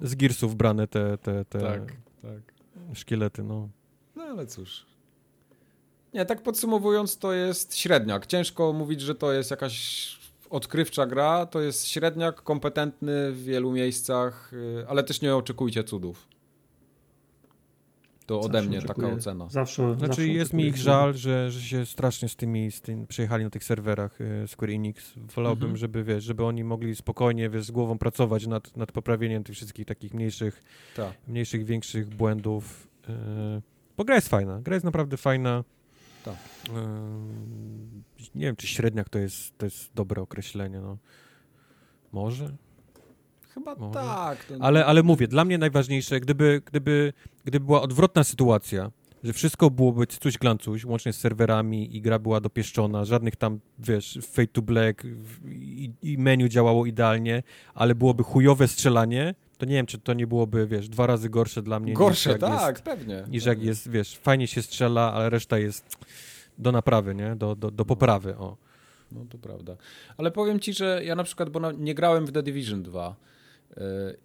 yy, z Gearsów brane te, te, te tak, tak. szkielety, no. No ale cóż. Nie, tak podsumowując, to jest średniak. Ciężko mówić, że to jest jakaś odkrywcza gra, to jest średniak, kompetentny w wielu miejscach, y, ale też nie oczekujcie cudów. To ode mnie taka ocena. Zawsze. Znaczy zawsze jest mi ich żal, że, że się strasznie z tymi, z tym przejechali na tych serwerach y, Square Enix. Wolałbym, mhm. żeby wiesz, żeby oni mogli spokojnie wiesz, z głową pracować nad, nad poprawieniem tych wszystkich takich mniejszych, Ta. mniejszych, większych błędów. Yy, bo gra jest fajna. Gra jest naprawdę fajna. Tak. nie wiem, czy średniak to jest, to jest dobre określenie. No. Może? Chyba Może. tak. Ale, ale mówię, dla mnie najważniejsze, gdyby, gdyby, gdyby była odwrotna sytuacja, że wszystko byłoby coś glancuś, łącznie z serwerami i gra była dopieszczona, żadnych tam, wiesz, fade to black i, i menu działało idealnie, ale byłoby chujowe strzelanie, to nie wiem, czy to nie byłoby, wiesz, dwa razy gorsze dla mnie. Gorsze, tak, jest, pewnie. Niż jak jest, wiesz, fajnie się strzela, ale reszta jest do naprawy, nie? Do, do, do poprawy, o. No to prawda. Ale powiem ci, że ja na przykład, bo nie grałem w The Division 2,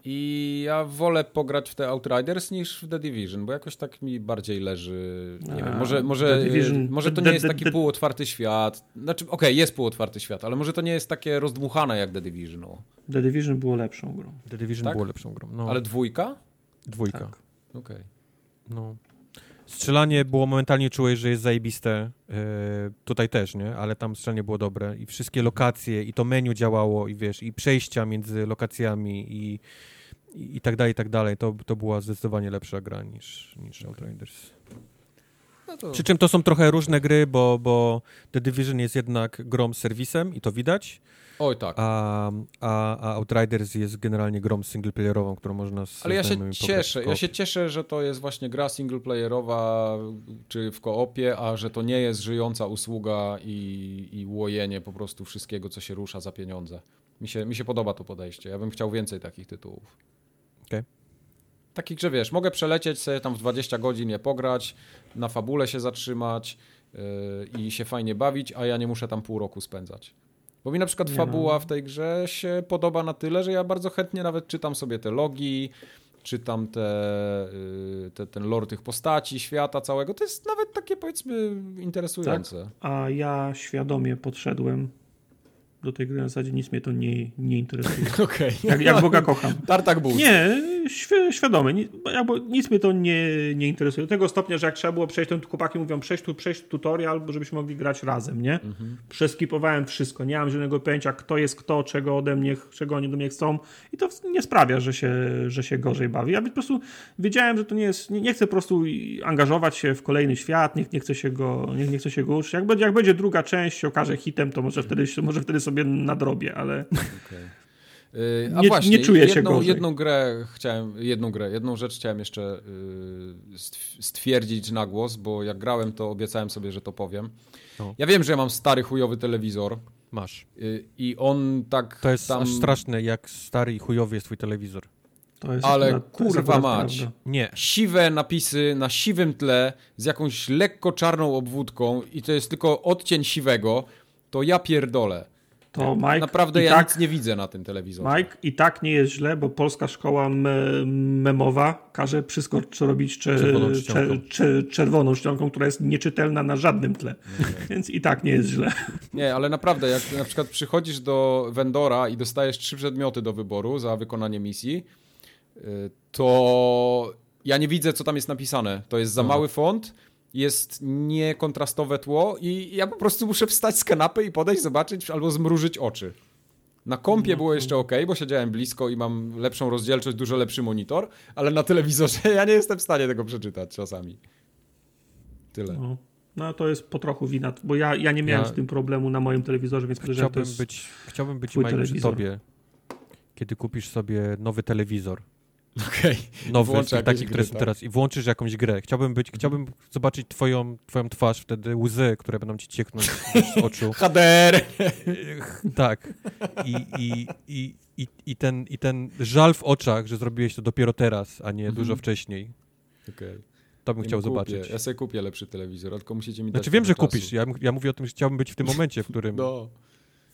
i ja wolę pograć w te Outriders niż w The Division, bo jakoś tak mi bardziej leży. Nie A, wiem, może, może, może to nie jest taki półotwarty świat. Znaczy, okej, okay, jest półotwarty świat, ale może to nie jest takie rozdmuchane jak The Division. No. The Division było lepszą grą. The Division tak? było lepszą grą. No. Ale dwójka? Dwójka. Tak. Okej. Okay. No. Strzelanie było momentalnie czułeś, że jest zajebiste. Yy, tutaj też, nie? Ale tam strzelanie było dobre i wszystkie lokacje i to menu działało i wiesz, i przejścia między lokacjami i, i, i tak dalej, i tak dalej. To, to była zdecydowanie lepsza gra niż, niż Outriders. No to... Przy czym to są trochę różne gry, bo, bo The Division jest jednak grą z serwisem i to widać. Oj, tak. A, a, a Outriders jest generalnie grą singleplayerową, którą można z Ale ja się cieszę, ja się cieszę, że to jest właśnie gra singleplayerowa czy w koopie, a że to nie jest żyjąca usługa i, i łojenie po prostu wszystkiego, co się rusza za pieniądze. Mi się, mi się podoba to podejście. Ja bym chciał więcej takich tytułów. Okej. Okay. Takich, że wiesz, mogę przelecieć sobie tam w 20 godzin je pograć, na fabule się zatrzymać yy, i się fajnie bawić, a ja nie muszę tam pół roku spędzać. Bo mi na przykład fabuła no. w tej grze się podoba na tyle, że ja bardzo chętnie nawet czytam sobie te logi, czytam te, y, te, ten lore tych postaci, świata całego. To jest nawet takie powiedzmy interesujące. Tak? A ja świadomie podszedłem do tej gry na zasadzie nic mnie to nie, nie interesuje. Okay. Jak, jak Boga kocham. Tartak Boost. Nie, świ świadomy. nic mnie to nie, nie interesuje. Do tego stopnia, że jak trzeba było przejść, to chłopaki mówią przejść, tu, przejść tutorial, bo żebyśmy mogli grać razem, nie? Mhm. Przeskipowałem wszystko. Nie mam żadnego pojęcia, kto jest kto, czego ode mnie, czego oni do mnie chcą i to nie sprawia, że się, że się gorzej bawi. Ja po prostu wiedziałem, że to nie jest, nie, nie chcę po prostu angażować się w kolejny świat, nie, nie chcę się go, nie, nie chcę się go uczyć. Jak będzie, jak będzie druga część, się okaże hitem, to może wtedy, może wtedy sobie sobie nadrobię, ale... Okay. A nie, właśnie, nie czuję jedną, się gorzej. Jedną grę chciałem, jedną grę, jedną rzecz chciałem jeszcze y, stwierdzić na głos, bo jak grałem, to obiecałem sobie, że to powiem. No. Ja wiem, że ja mam stary chujowy telewizor. Masz. Y, I on tak To jest tam... aż straszne, jak stary i chujowy jest twój telewizor. Ale akurat, kurwa mać. Prawda. Nie. Siwe napisy na siwym tle z jakąś lekko czarną obwódką i to jest tylko odcień siwego, to ja pierdolę. To Mike, Naprawdę ja tak, nic nie widzę na tym telewizorze. Mike, i tak nie jest źle, bo polska szkoła me, memowa każe wszystko robić cze, czerwoną, cze, cze, czerwoną czcionką, która jest nieczytelna na żadnym tle. Więc i tak nie jest źle. Nie, ale naprawdę, jak na przykład przychodzisz do vendora i dostajesz trzy przedmioty do wyboru za wykonanie misji, y, to ja nie widzę, co tam jest napisane. To jest za mały font jest niekontrastowe tło i ja po prostu muszę wstać z kanapy i podejść, zobaczyć albo zmrużyć oczy. Na kompie no, było jeszcze ok, bo siedziałem blisko i mam lepszą rozdzielczość, dużo lepszy monitor, ale na telewizorze ja nie jestem w stanie tego przeczytać czasami. Tyle. No, no to jest po trochu wina, bo ja, ja nie miałem ja... z tym problemu na moim telewizorze, więc chciałbym być, chciałbym być Mike, przy tobie, kiedy kupisz sobie nowy telewizor Okej. Okay. Nowy, taki, które są tak? teraz. I włączysz jakąś grę. Chciałbym być, chciałbym zobaczyć twoją, twoją twarz, wtedy łzy, które będą ci cieknąć z oczu. HDR! tak. I, i, i, i, i, ten, I ten żal w oczach, że zrobiłeś to dopiero teraz, a nie dużo mhm. wcześniej. Okej. Okay. To bym chciał kupię. zobaczyć. Ja sobie kupię lepszy telewizor, tylko musicie mi dać Znaczy wiem, że czasu. kupisz. Ja, ja mówię o tym, że chciałbym być w tym momencie, w którym... no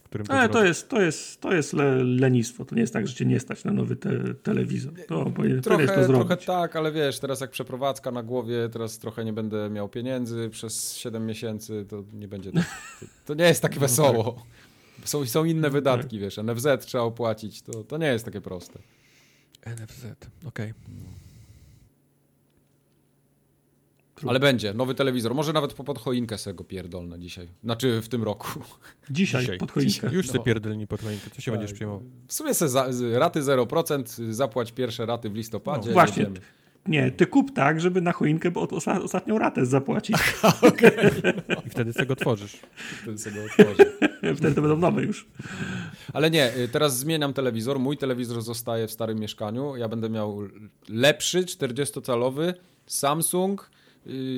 którym to Ale to jest, to jest, to jest le, lenistwo. To nie jest tak, że cię nie stać na nowy te, telewizor. To, bo trochę, to zrobić. trochę tak, ale wiesz, teraz jak przeprowadzka na głowie, teraz trochę nie będę miał pieniędzy przez 7 miesięcy, to nie będzie tak, to, to nie jest takie no wesoło. Tak. Są, są inne no wydatki, tak. wiesz, NFZ trzeba opłacić, to, to nie jest takie proste. NFZ, okej. Okay. Ale będzie, nowy telewizor. Może nawet po pod choinkę sobie go pierdolne dzisiaj. Znaczy w tym roku. Dzisiaj, dzisiaj. pod choinkę. Dzisiaj. Już no. sobie pierdolni pod choinkę. Co się tak. będziesz przejmował? W sumie se za, raty 0%, zapłać pierwsze raty w listopadzie. No, właśnie. Nie, ty kup tak, żeby na choinkę bo osa ostatnią ratę zapłacić. okay. I wtedy sobie go tworzysz. Wtedy sobie go otworzę. wtedy to będą nowe już. Ale nie, y, teraz zmieniam telewizor. Mój telewizor zostaje w starym mieszkaniu. Ja będę miał lepszy, 40-calowy Samsung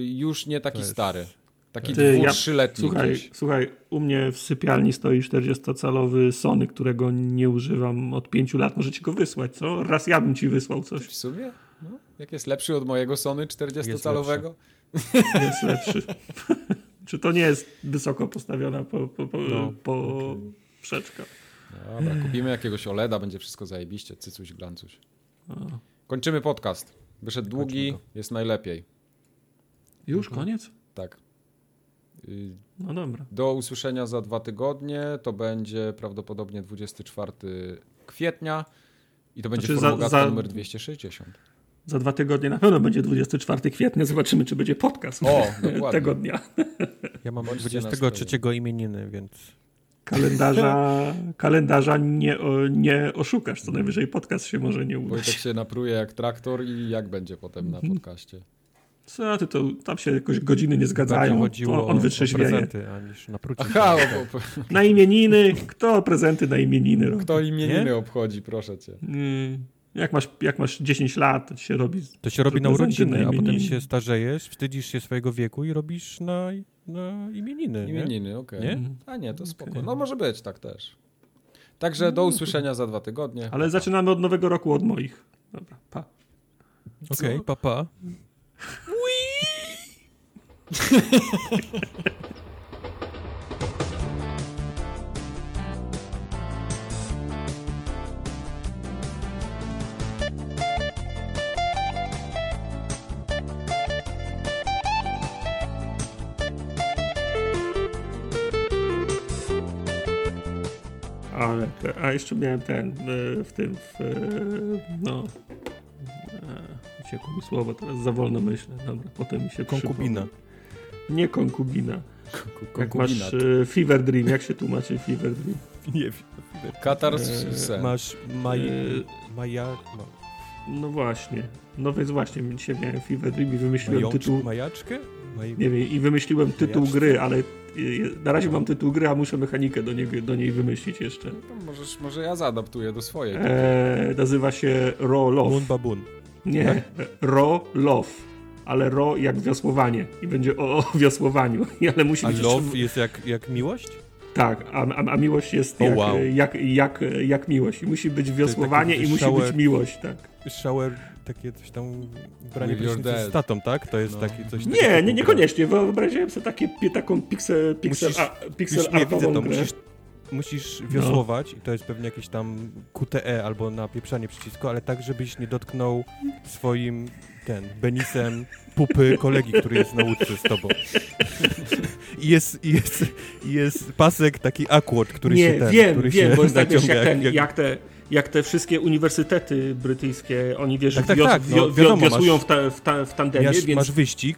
już nie taki jest... stary. Taki dwu-trzyletni. Ja, słuchaj, słuchaj, u mnie w sypialni stoi 40-calowy Sony, którego nie używam od 5 lat. Może ci go wysłać, co? Raz ja bym ci wysłał coś. W sumie? No, jak jest lepszy od mojego Sony 40-calowego? Jest lepszy. Czy to nie jest wysoko postawiona po, po, po, no, po okay. Dobra, kupimy jakiegoś OLEDa, będzie wszystko zajebiście, cycuś, glancuś. Kończymy podcast. Wyszedł długi, jest najlepiej. Już mhm. koniec? Tak. No dobra. Do usłyszenia za dwa tygodnie. To będzie prawdopodobnie 24 kwietnia i to będzie znaczy formuła za, za... numer 260. Za dwa tygodnie na pewno będzie 24 kwietnia. Zobaczymy, czy będzie podcast o, tego dnia. Ja mam 23 imieniny, więc. Kalendarza, kalendarza nie, nie oszukasz. Co najwyżej podcast się może nie udać. Wojtek się napruje jak traktor i jak będzie potem na podcaście. Co ty to, tam się jakoś godziny nie zgadzają. chodziło on wytrzeźwieje. prezenty, a niż na prucie. Aha, bo, bo, Na imieniny, kto prezenty na imieniny robi? kto imieniny Nie? obchodzi, proszę cię. Mm, Jak masz, jak masz 10 lat, to się robi. To się robi na urodziny, na a potem się starzejesz, wstydzisz się swojego wieku i robisz na, na imieniny? Imieniny, okej. Nie? A nie, to spoko. No może być, tak też. Także do usłyszenia za dwa tygodnie. Ale zaczynamy od nowego roku od moich. Dobra, pa. Okej, Co? papa. Ale te, a jeszcze miałem ten e, w tym, w, e, no. E, Uciekło mi słowo, teraz za wolno myślę. Dobra, potem mi się Konkubina. przypomni. Nie konkubina. Jak masz e, Fever Dream, jak się tłumaczy Fever Dream? Nie wiem. Katar z sen. Masz maj... Eee, Maja... Ma... No właśnie. No więc właśnie, dzisiaj miałem Fever Dream i wymyśliłem Mającz... tytuł. Majaczkę? Maj... Nie wiem, i wymyśliłem tytuł gry, ale e, na razie mam tytuł gry, a muszę mechanikę do, niego, do niej wymyślić jeszcze. No, możesz, może ja zaadaptuję do swojej. Eee, nazywa się Raw Love. Moon Babun. Nie, Ro Love. Ale ro jak wiosłowanie. I będzie o, o wiosłowaniu. Ale musi A być. love jest jak, jak miłość? Tak, a, a, a miłość jest O, jak, wow. jak, jak, jak miłość. I musi być wiosłowanie i musi shower- być miłość, tak. Shower, takie coś tam branie dad. z tatą, tak? To jest No. taki coś Nie, nie, niekoniecznie. Wyobraziłem sobie takie, taką pixel, pixel, Musisz- a, pixel Już nie widzę to, grę. musisz, musisz wiosłować i to jest pewnie jakieś tam QTE albo napieprzanie przycisku, ale tak, żebyś nie dotknął swoim ten, Benisem pupy kolegi, który jest na łódce z tobą. I jest, jest, jest pasek taki awkward, który nie, się ten, wiem, który wiem, się bo jest tak, jak, ten, jak, te, jak te wszystkie uniwersytety brytyjskie, oni wiesz, Tak, tak, wios, tak, no, wio, wio, wiadomo, wiosłują w, ta, w, ta, w tandemie, masz, więc masz wyścig,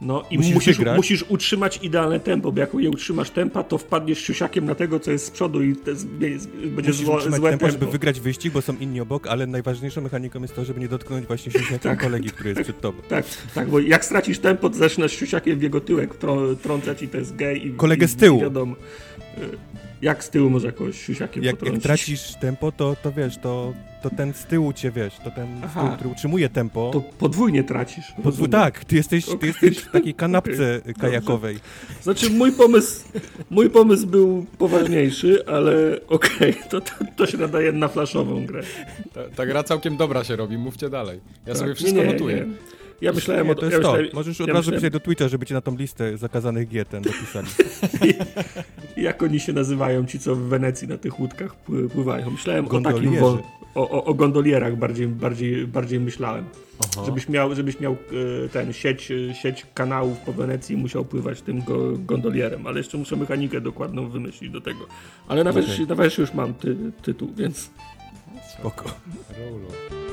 No i Musisz musisz, musisz utrzymać idealne tempo, bo jak nie utrzymasz tempa, to wpadniesz siusiakiem na tego, co jest z przodu i te, będzie musisz zło, utrzymać złe tempo, tempo. żeby wygrać wyścig, bo są inni obok, ale najważniejszą mechaniką jest to, żeby nie dotknąć właśnie siusiakiem Tak. kolegi, który jest przed tobą. Tak, tak, bo jak stracisz tempo, to zaczynasz siusiakiem w jego tyłek trą- trącać i to jest gej. I, Kolegę i, z tyłu. I wiadomo, jak z tyłu może jakoś siusiakiem Jak, jak potrącić. tracisz tempo, to, to wiesz, to, to ten z tyłu cię, wiesz, to ten z Aha. tyłu, który utrzymuje tempo. To podwójnie tracisz. Tak, ty jesteś, ty Okej. jesteś w takiej kanapce kajakowej. Znaczy mój pomysł, mój pomysł był poważniejszy, ale okej, to, to, to się nadaje na flaszową grę. Ta, ta gra całkiem dobra się robi, mówcie dalej. Ja Tak, sobie wszystko nie, nie, notuję. nie. Ja myślałem Nie, o to jest ja to. myślałem- Możesz od ja razu myślałem- pisać do Twittera, żeby cię na tą listę zakazanych G ten dopisali. jak oni się nazywają, ci co w Wenecji na tych łódkach pły- pływają. Myślałem o takim wo- o, o, o gondolierach bardziej, bardziej, bardziej myślałem. Aha. Żebyś miał, żebyś miał e, ten sieć, sieć kanałów po Wenecji i musiał pływać tym go, gondolierem, ale jeszcze muszę mechanikę dokładną wymyślić do tego. Ale na Okej. wersji, na wersji już mam ty, tytuł, więc Spoko. Rolo.